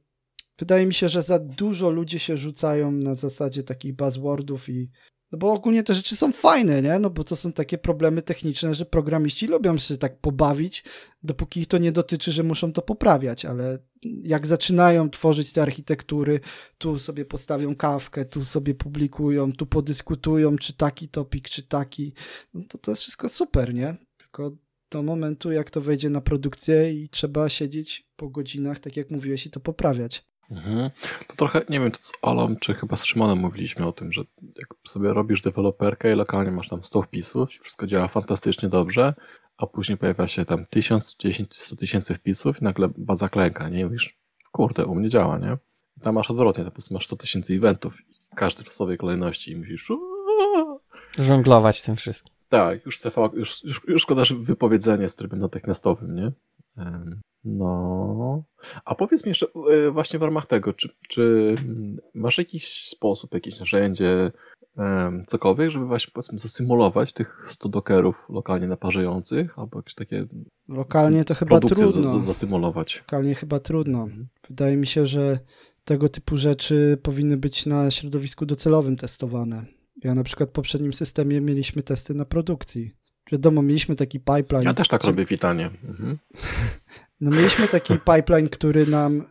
wydaje mi się, że za dużo ludzie się rzucają na zasadzie takich buzzwordów i no bo ogólnie te rzeczy są fajne, nie? No bo to są takie problemy techniczne, że programiści lubią się tak pobawić, dopóki ich to nie dotyczy, że muszą to poprawiać, ale jak zaczynają tworzyć te architektury, tu sobie postawią kawkę, tu sobie publikują, tu podyskutują, czy taki topik, czy taki, no to to jest wszystko super, nie? Tylko do momentu, jak to wejdzie na produkcję i trzeba siedzieć po godzinach, tak jak mówiłeś, i to poprawiać. Mhm. To trochę, nie wiem, czy z Olą, czy chyba z Szymonem mówiliśmy o tym, że jak sobie robisz deweloperkę i lokalnie masz tam 100 wpisów, wszystko działa fantastycznie dobrze, a później pojawia się tam 1000, 10, 100 tysięcy wpisów i nagle baza klęka, nie? I mówisz, kurde, u mnie działa, nie? I tam masz odwrotnie, po prostu masz 100 tysięcy eventów i każdy w sobie kolejności i myślisz, żonglować tym wszystkim. Tak, już, CV, już, już, już szkoda, wypowiedzenie z trybem natychmiastowym, nie? No. A powiedz mi jeszcze e, właśnie w ramach tego, czy, czy masz jakiś sposób, jakieś narzędzie, cokolwiek, żeby właśnie powiedzmy zasymulować tych 100 dokerów lokalnie naparzających, albo jakieś takie lokalnie to chyba trudno. zasymulować. Lokalnie chyba trudno. Mhm. Wydaje mi się, że tego typu rzeczy powinny być na środowisku docelowym testowane. Ja na przykład w poprzednim systemie mieliśmy testy na produkcji. Wiadomo, mieliśmy taki pipeline. Ja też tak robię witanie. Mhm. No mieliśmy taki pipeline, który nam y,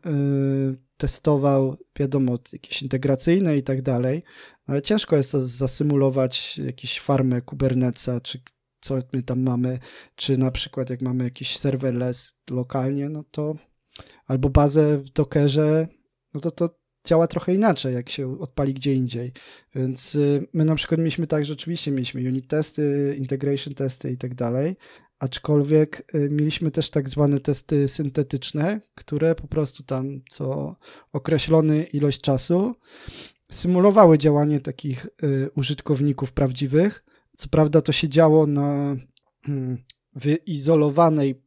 testował, wiadomo, jakieś integracyjne i tak dalej, ale ciężko jest to zasymulować jakieś farmę Kubernetesa, czy co my tam mamy, czy na przykład jak mamy jakiś serverless lokalnie, no to albo bazę w Dockerze, no to to działa trochę inaczej, jak się odpali gdzie indziej. Więc y, my na przykład mieliśmy tak, że oczywiście mieliśmy unit testy, integration testy i tak dalej, aczkolwiek y, mieliśmy też tak zwane testy syntetyczne, które po prostu tam co określony ilość czasu symulowały działanie takich y, użytkowników prawdziwych. Co prawda to się działo na mm, wyizolowanej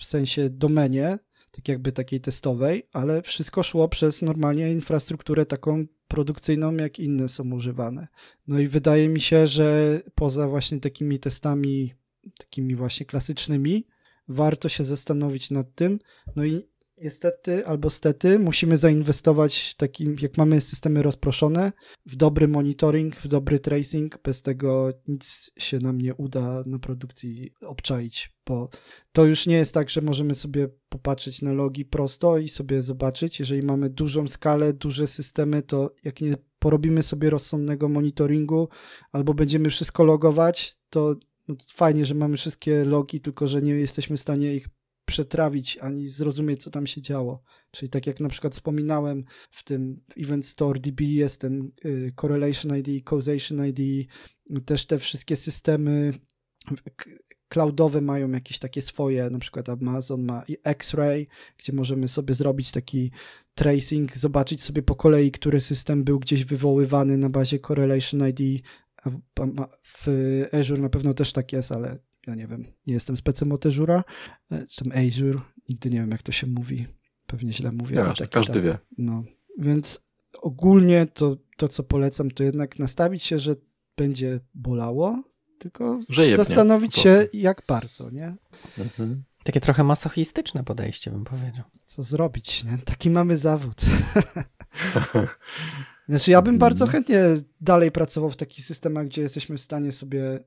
w sensie domenie, tak jakby takiej testowej, ale wszystko szło przez normalnie infrastrukturę taką produkcyjną, jak inne są używane. No i wydaje mi się, że poza właśnie takimi testami, takimi właśnie klasycznymi, warto się zastanowić nad tym. No i niestety albo stety musimy zainwestować takim, jak mamy systemy rozproszone, w dobry monitoring, w dobry tracing. Bez tego nic się nam nie uda na produkcji obczaić, bo to już nie jest tak, że możemy sobie popatrzeć na logi prosto i sobie zobaczyć. Jeżeli mamy dużą skalę, duże systemy, to jak nie porobimy sobie rozsądnego monitoringu albo będziemy wszystko logować, to no fajnie, że mamy wszystkie logi, tylko że nie jesteśmy w stanie ich przetrawić ani zrozumieć, co tam się działo. Czyli tak jak na przykład wspominałem, w tym Event Store DB jest ten y, Correlation ID, Causation ID, też te wszystkie systemy cloudowe mają jakieś takie swoje, na przykład Amazon ma X-Ray, gdzie możemy sobie zrobić taki tracing, zobaczyć sobie po kolei, który system był gdzieś wywoływany na bazie Correlation ID. W Azure na pewno też tak jest, ale ja nie wiem, nie jestem specem od Azure'a, e, czy tam Azure, nigdy nie wiem jak to się mówi, pewnie źle mówię. Ja, tak, każdy tak, wie. No, więc ogólnie to, to, co polecam, to jednak nastawić się, że będzie bolało, tylko zastanowić się jak bardzo, nie? Mhm. Takie trochę masochistyczne podejście, bym powiedział. Co zrobić, nie? Taki mamy zawód. znaczy, ja bym bardzo chętnie dalej pracował w takich systemach, gdzie jesteśmy w stanie sobie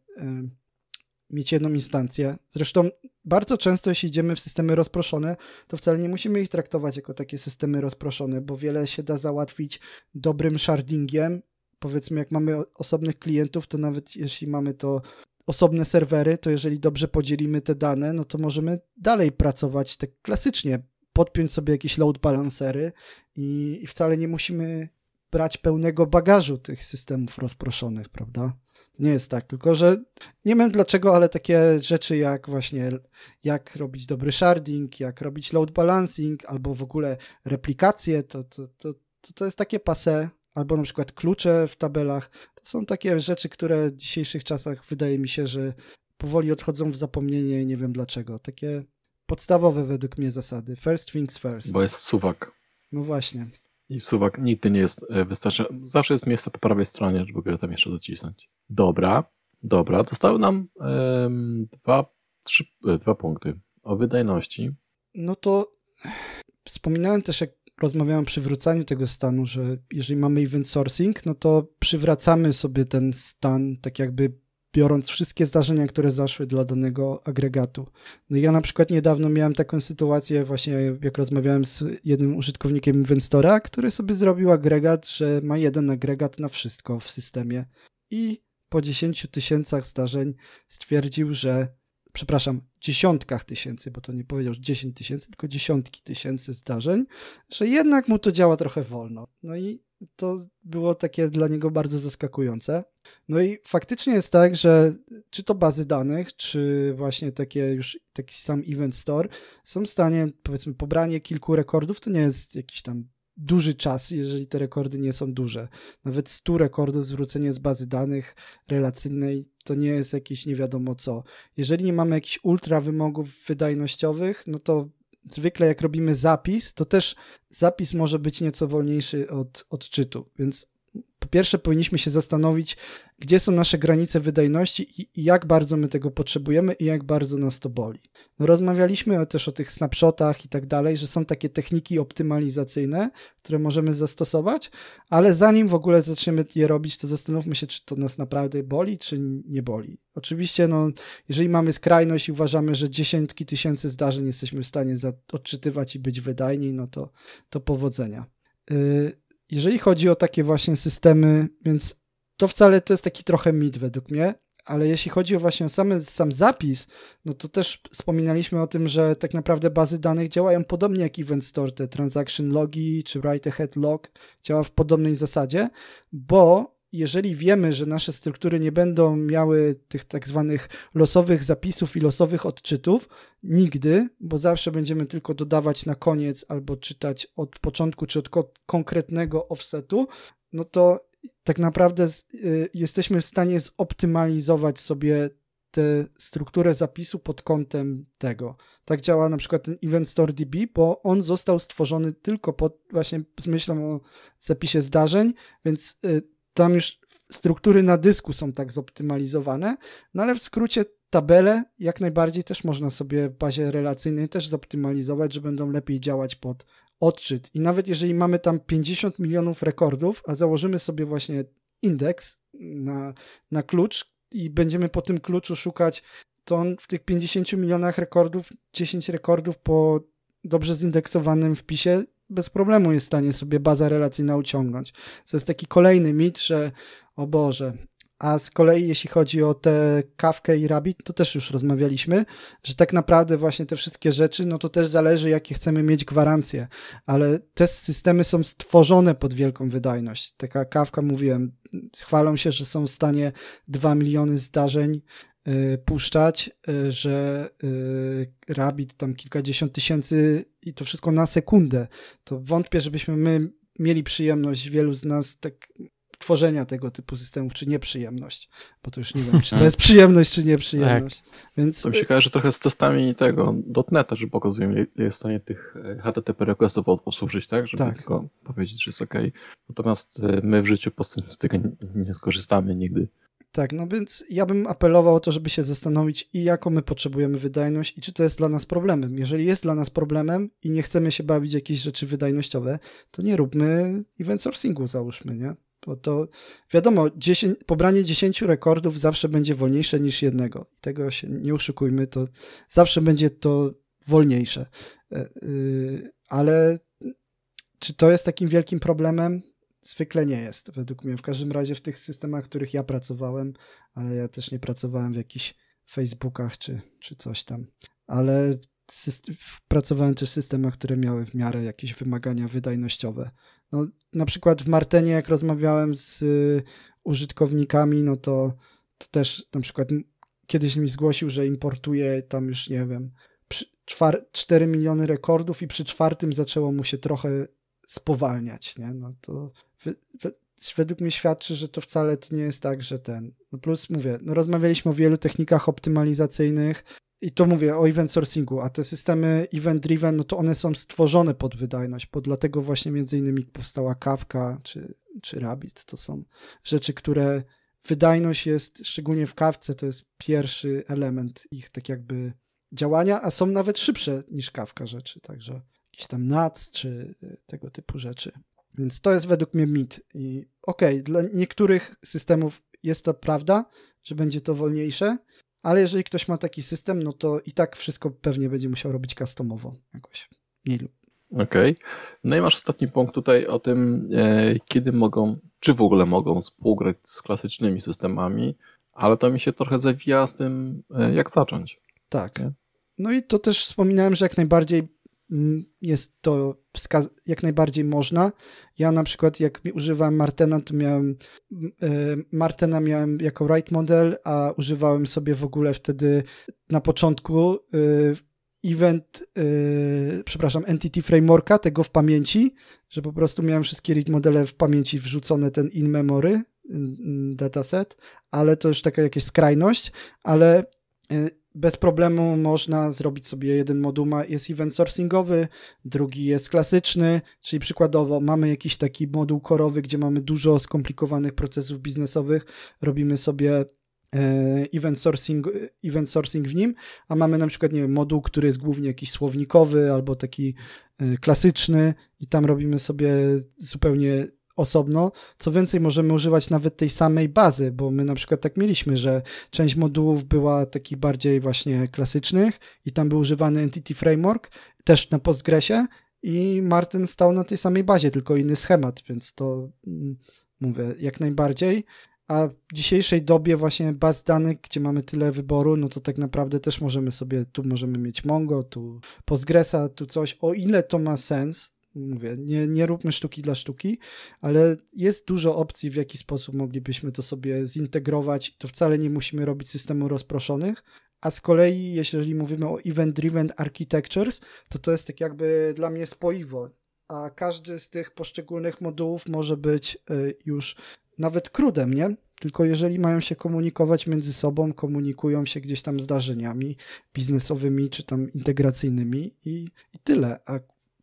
mieć jedną instancję. Zresztą bardzo często, jeśli idziemy w systemy rozproszone, to wcale nie musimy ich traktować jako takie systemy rozproszone, bo wiele się da załatwić dobrym shardingiem. Powiedzmy, jak mamy osobnych klientów, to nawet jeśli mamy to osobne serwery, to jeżeli dobrze podzielimy te dane, no to możemy dalej pracować tak klasycznie, podpiąć sobie jakieś load balancery i, i wcale nie musimy brać pełnego bagażu tych systemów rozproszonych, prawda? Nie jest tak, tylko że nie wiem dlaczego, ale takie rzeczy jak właśnie jak robić dobry sharding, jak robić load balancing, albo w ogóle replikacje, to, to, to, to jest takie pase, albo na przykład klucze w tabelach. To są takie rzeczy, które w dzisiejszych czasach wydaje mi się, że powoli odchodzą w zapomnienie i nie wiem dlaczego. Takie podstawowe według mnie zasady. First things first. Bo jest suwak. No właśnie. I suwak nigdy nie jest e, wystarczający. Zawsze jest miejsce po prawej stronie, żeby go tam jeszcze docisnąć. Dobra, dobra. Dostały nam dwa, trzy, e, dwa punkty o wydajności. No to wspominałem też, jak rozmawiałem przy wrzucaniu tego stanu, że jeżeli mamy event sourcing, no to przywracamy sobie ten stan tak jakby biorąc wszystkie zdarzenia, które zaszły dla danego agregatu. No ja na przykład niedawno miałem taką sytuację, właśnie jak rozmawiałem z jednym użytkownikiem Invenstora, który sobie zrobił agregat, że ma jeden agregat na wszystko w systemie i po 10 tysiącach zdarzeń stwierdził, że przepraszam, dziesiątkach tysięcy, bo to nie powiedział, że 10 tysięcy, tylko dziesiątki tysięcy zdarzeń, że jednak mu to działa trochę wolno. No i to było takie dla niego bardzo zaskakujące. No i faktycznie jest tak, że czy to bazy danych, czy właśnie takie już taki sam event store są w stanie, powiedzmy, pobranie kilku rekordów, to nie jest jakiś tam duży czas, jeżeli te rekordy nie są duże. Nawet 100 rekordów zwrócenie z bazy danych relacyjnej to nie jest jakieś nie wiadomo co. Jeżeli nie mamy jakichś ultra wymogów wydajnościowych, no to zwykle jak robimy zapis, to też zapis może być nieco wolniejszy od odczytu, więc po pierwsze powinniśmy się zastanowić, gdzie są nasze granice wydajności i, jak bardzo my tego potrzebujemy i jak bardzo nas to boli. No rozmawialiśmy też o tych snapshotach i tak dalej, że są takie techniki optymalizacyjne, które możemy zastosować, ale zanim w ogóle zaczniemy je robić, to zastanówmy się, czy to nas naprawdę boli, czy nie boli. Oczywiście, no, jeżeli mamy skrajność i uważamy, że dziesiątki tysięcy zdarzeń jesteśmy w stanie odczytywać i być wydajni, no to, to powodzenia. Yy, jeżeli chodzi o takie właśnie systemy, więc to wcale to jest taki trochę mit według mnie, ale jeśli chodzi o właśnie samy, sam zapis, no to też wspominaliśmy o tym, że tak naprawdę bazy danych działają podobnie jak Event Store, te transaction logi czy write ahead log działa w podobnej zasadzie, bo jeżeli wiemy, że nasze struktury nie będą miały tych tak zwanych losowych zapisów i losowych odczytów, nigdy, bo zawsze będziemy tylko dodawać na koniec albo czytać od początku czy od ko konkretnego offsetu, no to tak naprawdę z, y, jesteśmy w stanie zoptymalizować sobie tę strukturę zapisu pod kątem tego. Tak działa na przykład ten Event Store DB, bo on został stworzony tylko pod właśnie z myślą o zapisie zdarzeń, więc y, tam już struktury na dysku są tak zoptymalizowane, no ale w skrócie tabele jak najbardziej też można sobie w bazie relacyjnej też zoptymalizować, że będą lepiej działać pod odczyt. I nawet jeżeli mamy tam 50 milionów rekordów, a założymy sobie właśnie indeks na, na klucz i będziemy po tym kluczu szukać, to on w tych 50 milionach rekordów, 10 rekordów po dobrze zindeksowanym wpisie bez problemu jest w stanie sobie baza relacyjna uciągnąć. To jest taki kolejny mit, że o Boże, a z kolei jeśli chodzi o tę kawkę i rabbit, to też już rozmawialiśmy, że tak naprawdę właśnie te wszystkie rzeczy, no to też zależy jakie chcemy mieć gwarancje, ale te systemy są stworzone pod wielką wydajność. Taka kawka, mówiłem, chwalą się, że są w stanie 2 miliony zdarzeń puszczać, y, że y, Rabbit tam kilkadziesiąt tysięcy i to wszystko na sekundę. To wątpię, żebyśmy my mieli przyjemność, wielu z nas tak tworzenia tego typu systemów, czy nieprzyjemność, bo to już nie wiem, czy to jest przyjemność, czy nieprzyjemność. Tak. Więc... To mi się kojarzy trochę z testami tego .NETA, że pokazują, ile jest w stanie tych e, HTTP requestów obsłużyć, tak? Żeby tak. tylko powiedzieć, że jest OK. Natomiast e, my w życiu po prostu z tego nie skorzystamy nigdy. Tak, no więc ja bym apelował o to, żeby się zastanowić i jaką my potrzebujemy wydajność i czy to jest dla nas problemem. Jeżeli jest dla nas problemem i nie chcemy się bawić jakieś rzeczy wydajnościowe, to nie róbmy event sourcingu, załóżmy, nie? Bo to wiadomo, 10, pobranie 10 rekordów zawsze będzie wolniejsze niż jednego. I tego się nie oszukujmy, to zawsze będzie to wolniejsze. E, y, ale czy to jest takim wielkim problemem? Zwykle nie jest, według mnie. W każdym razie w tych systemach, w których ja pracowałem, ale ja też nie pracowałem w jakichś Facebookach czy, czy coś tam. Ale pracowałem też w systemach, które miały w miarę jakieś wymagania wydajnościowe. No, na przykład w Martenie, jak rozmawiałem z y, użytkownikami, no to, to też na przykład kiedyś mi zgłosił, że importuje tam już, nie wiem, 4 miliony rekordów i przy czwartym zaczęło mu się trochę spowalniać, nie? No to według mnie świadczy, że to wcale to nie jest tak, że ten. No plus mówię, no rozmawialiśmy o wielu technikach optymalizacyjnych, i to mówię o event sourcingu, a te systemy event driven, no to one są stworzone pod wydajność, bo dlatego właśnie między innymi powstała Kawka czy, czy Rabbit. To są rzeczy, które wydajność jest, szczególnie w Kawce, to jest pierwszy element ich tak jakby działania, a są nawet szybsze niż Kawka rzeczy, także jakiś tam NAC czy tego typu rzeczy. Więc to jest według mnie mit. I okej, okay, dla niektórych systemów jest to prawda, że będzie to wolniejsze, ale jeżeli ktoś ma taki system, no to i tak wszystko pewnie będzie musiał robić customowo jakoś. Mniej lub. Okej. Okay. No i masz ostatni punkt tutaj o tym, e, kiedy mogą, czy w ogóle mogą współgrać z klasycznymi systemami, ale to mi się trochę zawija z tym, e, jak zacząć. Tak. Nie? No i to też wspominałem, że jak najbardziej jest to jak najbardziej można. Ja na przykład jak używałem Martena, to miałem e, Martena miałem jako write model, a używałem sobie w ogóle wtedy na początku e, event, e, przepraszam, entity frameworka, tego w pamięci, że po prostu miałem wszystkie read modele w pamięci wrzucone ten in memory dataset, ale to już taka jakaś skrajność, ale bez problemu można zrobić sobie jeden moduł, ma, jest event sourcingowy, drugi jest klasyczny, czyli przykładowo mamy jakiś taki moduł korowy, gdzie mamy dużo skomplikowanych procesów biznesowych, robimy sobie e, event sourcing, event sourcing w nim, a mamy na przykład, nie wiem, moduł, który jest głównie jakiś słownikowy albo taki e, klasyczny i tam robimy sobie zupełnie osobno. Co więcej, możemy używać nawet tej samej bazy, bo my na przykład tak mieliśmy, że część modułów była takich bardziej właśnie klasycznych i tam był używany Entity Framework, też na Postgresie i Martin stał na tej samej bazie, tylko inny schemat, więc to mm, mówię, jak najbardziej. A w dzisiejszej dobie właśnie baz danych, gdzie mamy tyle wyboru, no to tak naprawdę też możemy sobie, tu możemy mieć Mongo, tu Postgresa, tu coś, o ile to ma sens, mówię, nie, nie róbmy sztuki dla sztuki, ale jest dużo opcji, w jaki sposób moglibyśmy to sobie zintegrować. To wcale nie musimy robić systemu rozproszonych. A z kolei, jeśli mówimy o event-driven architectures, to to jest tak jakby dla mnie spoiwo. a każdy z tych poszczególnych modułów może być y, już nawet krudem, nie? Tylko jeżeli mają się komunikować między sobą, komunikują się gdzieś tam zdarzeniami biznesowymi czy tam integracyjnymi i, i tyle. A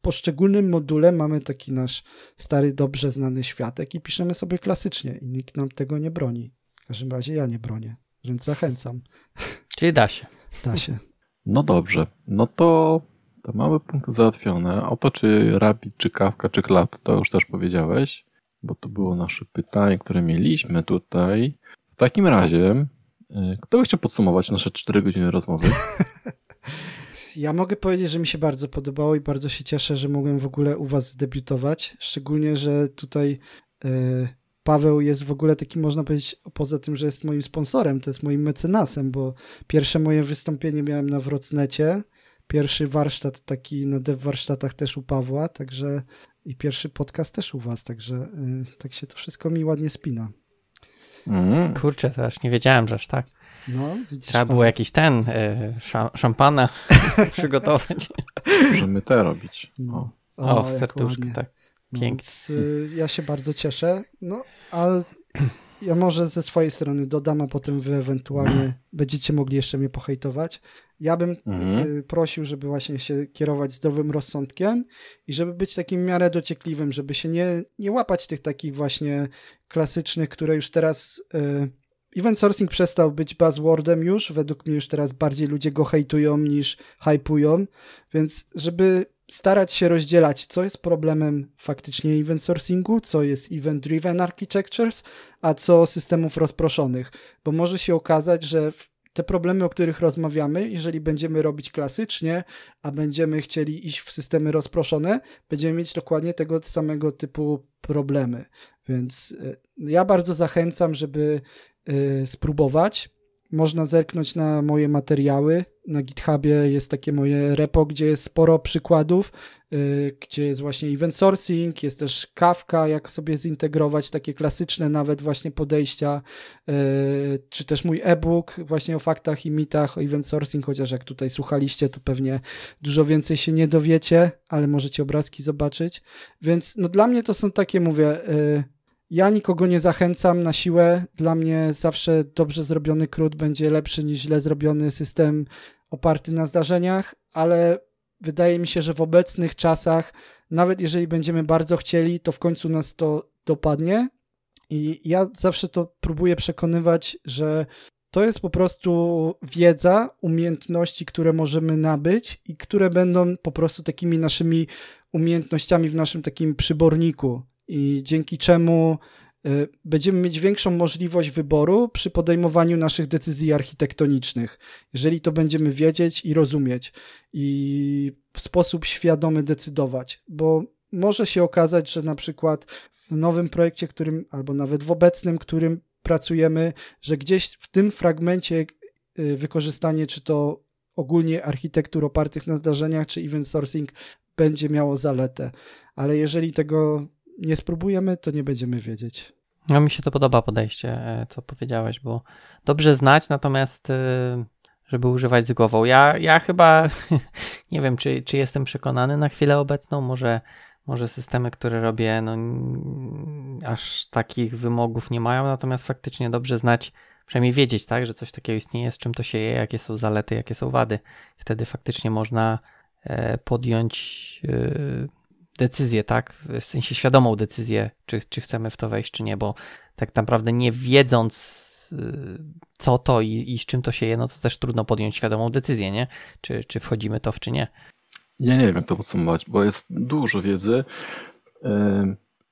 poszczególnym module mamy taki nasz stary, dobrze znany światek i piszemy sobie klasycznie i nikt nam tego nie broni. W każdym razie ja nie bronię, więc zachęcam. Czyli da się. Da się. No dobrze, no to, to mamy punkty załatwione. O to, czy Rabbit, czy Kawka, czy Klat, to już też powiedziałeś, bo to było nasze pytanie, które mieliśmy tutaj. W takim razie, y, kto by chciał podsumować nasze 4 godziny rozmowy? Ja mogę powiedzieć, że mi się bardzo podobało i bardzo się cieszę, że mogłem w ogóle u Was debiutować. Szczególnie, że tutaj y, Paweł jest w ogóle taki, można powiedzieć, poza tym, że jest moim sponsorem, to jest moim mecenasem, bo pierwsze moje wystąpienie miałem na Wrocnecie, pierwszy warsztat taki na dev warsztatach też u Pawła, także i pierwszy podcast też u Was, także y, tak się to wszystko mi ładnie spina. Mm. Kurczę, to aż nie wiedziałem, że aż tak. No, Trzeba było jakiś ten, y, szampana przygotować. Możemy te robić. O, o, w serduszku, tak. No, Pięknie. Więc, y, ja się bardzo cieszę. No, ale ja może ze swojej strony dodam, a potem wy ewentualnie będziecie mogli jeszcze mnie pohejtować. Ja bym mhm. Y, prosił, żeby właśnie się kierować zdrowym rozsądkiem i żeby być takim w miarę dociekliwym, żeby się nie, nie łapać tych takich właśnie klasycznych, które już teraz... Y, event sourcing przestał być buzzwordem już, według mnie już teraz bardziej ludzie go hejtują niż hypują, więc żeby starać się rozdzielać, co jest problemem faktycznie event sourcingu, co jest event driven architectures, a co systemów rozproszonych, bo może się okazać, że te problemy, o których rozmawiamy, jeżeli będziemy robić klasycznie, a będziemy chcieli iść w systemy rozproszone, będziemy mieć dokładnie tego samego typu problemy. Więc e, ja bardzo zachęcam, żeby spróbować. Można zerknąć na moje materiały. Na GitHubie jest takie moje repo, gdzie jest sporo przykładów, yy, gdzie jest właśnie event sourcing, jest też Kafka, jak sobie zintegrować takie klasyczne nawet właśnie podejścia, yy, czy też mój e-book właśnie o faktach i mitach o event sourcing, chociaż jak tutaj słuchaliście, to pewnie dużo więcej się nie dowiecie, ale możecie obrazki zobaczyć. Więc no dla mnie to są takie, mówię, ja nikogo nie zachęcam na siłę. Dla mnie zawsze dobrze zrobiony krót będzie lepszy niż źle zrobiony system oparty na zdarzeniach, ale wydaje mi się, że w obecnych czasach, nawet jeżeli będziemy bardzo chcieli, to w końcu nas to dopadnie. I ja zawsze to próbuję przekonywać, że to jest po prostu wiedza, umiejętności, które możemy nabyć i które będą po prostu takimi naszymi umiejętnościami w naszym takim przyborniku i dzięki czemu y, będziemy mieć większą możliwość wyboru przy podejmowaniu naszych decyzji architektonicznych, jeżeli to będziemy wiedzieć i rozumieć i w sposób świadomy decydować, bo może się okazać, że na przykład w nowym projekcie, którym albo nawet w obecnym, którym pracujemy, że gdzieś w tym fragmencie y, wykorzystanie czy to ogólnie architektur opartych na zdarzeniach, czy event sourcing będzie miało zaletę. Ale jeżeli tego nie spróbujemy, to nie będziemy wiedzieć. No mi się to podoba podejście, e, co powiedziałeś, bo dobrze znać, natomiast e, żeby używać z głową. Ja, ja chyba nie wiem, czy, czy jestem przekonany na chwilę obecną, może, może systemy, które robię, no, aż takich wymogów nie mają, natomiast faktycznie dobrze znać, przynajmniej wiedzieć, tak, że coś takiego istnieje, z czym to się je, jakie są zalety, jakie są wady. Wtedy faktycznie można e, podjąć decyzję, tak? W sensie świadomą decyzję, czy, czy chcemy w to wejść, czy nie, bo tak naprawdę nie wiedząc, y, co to i, i z czym to się je, no to też trudno podjąć świadomą decyzję, nie? Czy, czy wchodzimy to, w czy nie. Ja nie wiem, jak to podsumować, bo jest dużo wiedzy.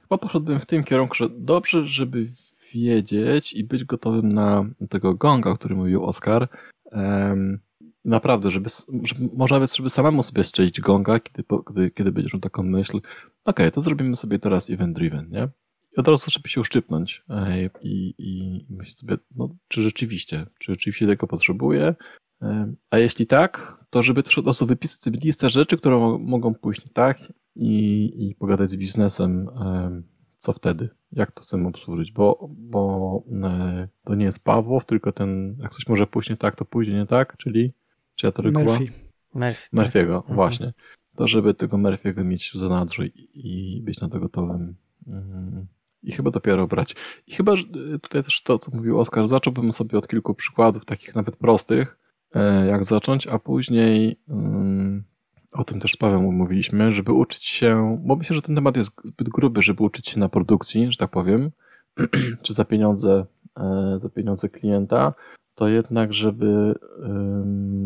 Chyba poszedłbym w tym kierunku, że dobrze, żeby wiedzieć i być gotowym na tego gonga, o którym mówił Oskar. Naprawdę, żeby, żeby, może nawet żeby samemu sobie strzelić gonga, kiedy, kiedy, kiedy będziesz miał taką myśl, ok, to zrobimy sobie teraz event driven, nie? I od razu żeby się uszczypnąć i, i myśleć sobie, no, czy rzeczywiście, czy rzeczywiście tego potrzebuję, a jeśli tak, to żeby też od razu wypisać sobie listę rzeczy, które mogą pójść tak i, i pogadać z biznesem, co wtedy, jak to chcemy obsłużyć, bo, bo e, to nie jest Pawłow, tylko ten, jak coś może pójść nie tak, to pójdzie nie tak, czyli czy ja to Murphy. Murphy, Murphy'ego, tak. Mhm. właśnie. to żeby tego Murphy'ego mieć w zanadrzu i, i być na to gotowym. Mm. I chyba dopiero brać. I chyba że tutaj też to, co mówił Oskar, zacząłbym sobie od kilku przykładów, takich nawet prostych, e, jak zacząć, a później mm, o tym też z Pawem mówiliśmy, żeby uczyć się, bo myślę, że ten temat jest zbyt gruby, żeby uczyć się na produkcji, że tak powiem, czy za pieniądze, e, za pieniądze klienta, to jednak, żeby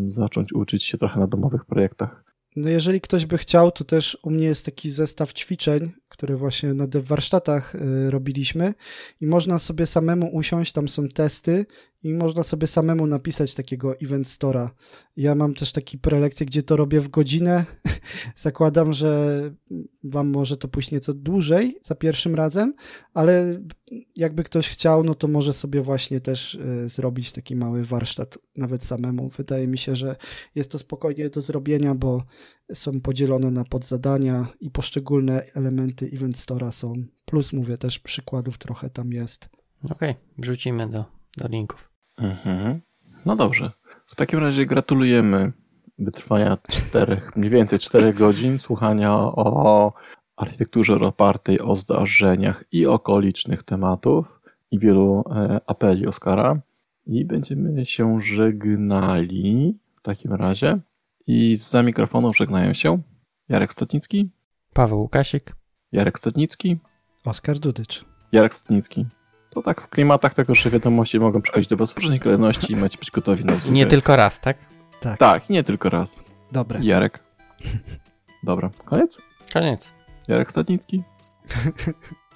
zacząć uczyć się trochę na domowych projektach. No jeżeli ktoś by chciał, to też u mnie jest taki zestaw ćwiczeń, które właśnie na warsztatach y, robiliśmy i można sobie samemu usiąść, tam są testy i można sobie samemu napisać takiego event stora. Ja mam też taki prelekcję, gdzie to robię w godzinę. Zakładam, że wam może to pójść nieco dłużej za pierwszym razem, ale jakby ktoś chciał, no to może sobie właśnie też y, zrobić taki mały warsztat nawet samemu. Wydaje mi się, że jest to spokojnie do zrobienia, bo są podzielone na podzadania i poszczególne elementy event stora są. Plus mówię też przykładów trochę tam jest. Okej, okay, wrzucimy do, do linków. Mhm. No dobrze. W takim razie gratulujemy wytrwania czterech, mniej więcej czterech godzin słuchania o architekturze opartej o zdarzeniach i okolicznych tematów i wielu e, apeli Oskara. I będziemy się żegnali w takim razie. I za mikrofonu żegnają się Jarek Stotnicki, Paweł Łukasik, Jarek Stotnicki, Oskar Dudycz, Jarek Stotnicki. To tak w klimatach tego, że wiadomości mogą przychodzić do Was w różnej kolejności i macie być gotowi na zwykłe. Nie tylko raz, tak? Tak. Tak, nie tylko raz. Dobre. Jarek. Dobra, koniec? Koniec. Jarek Stadnicki.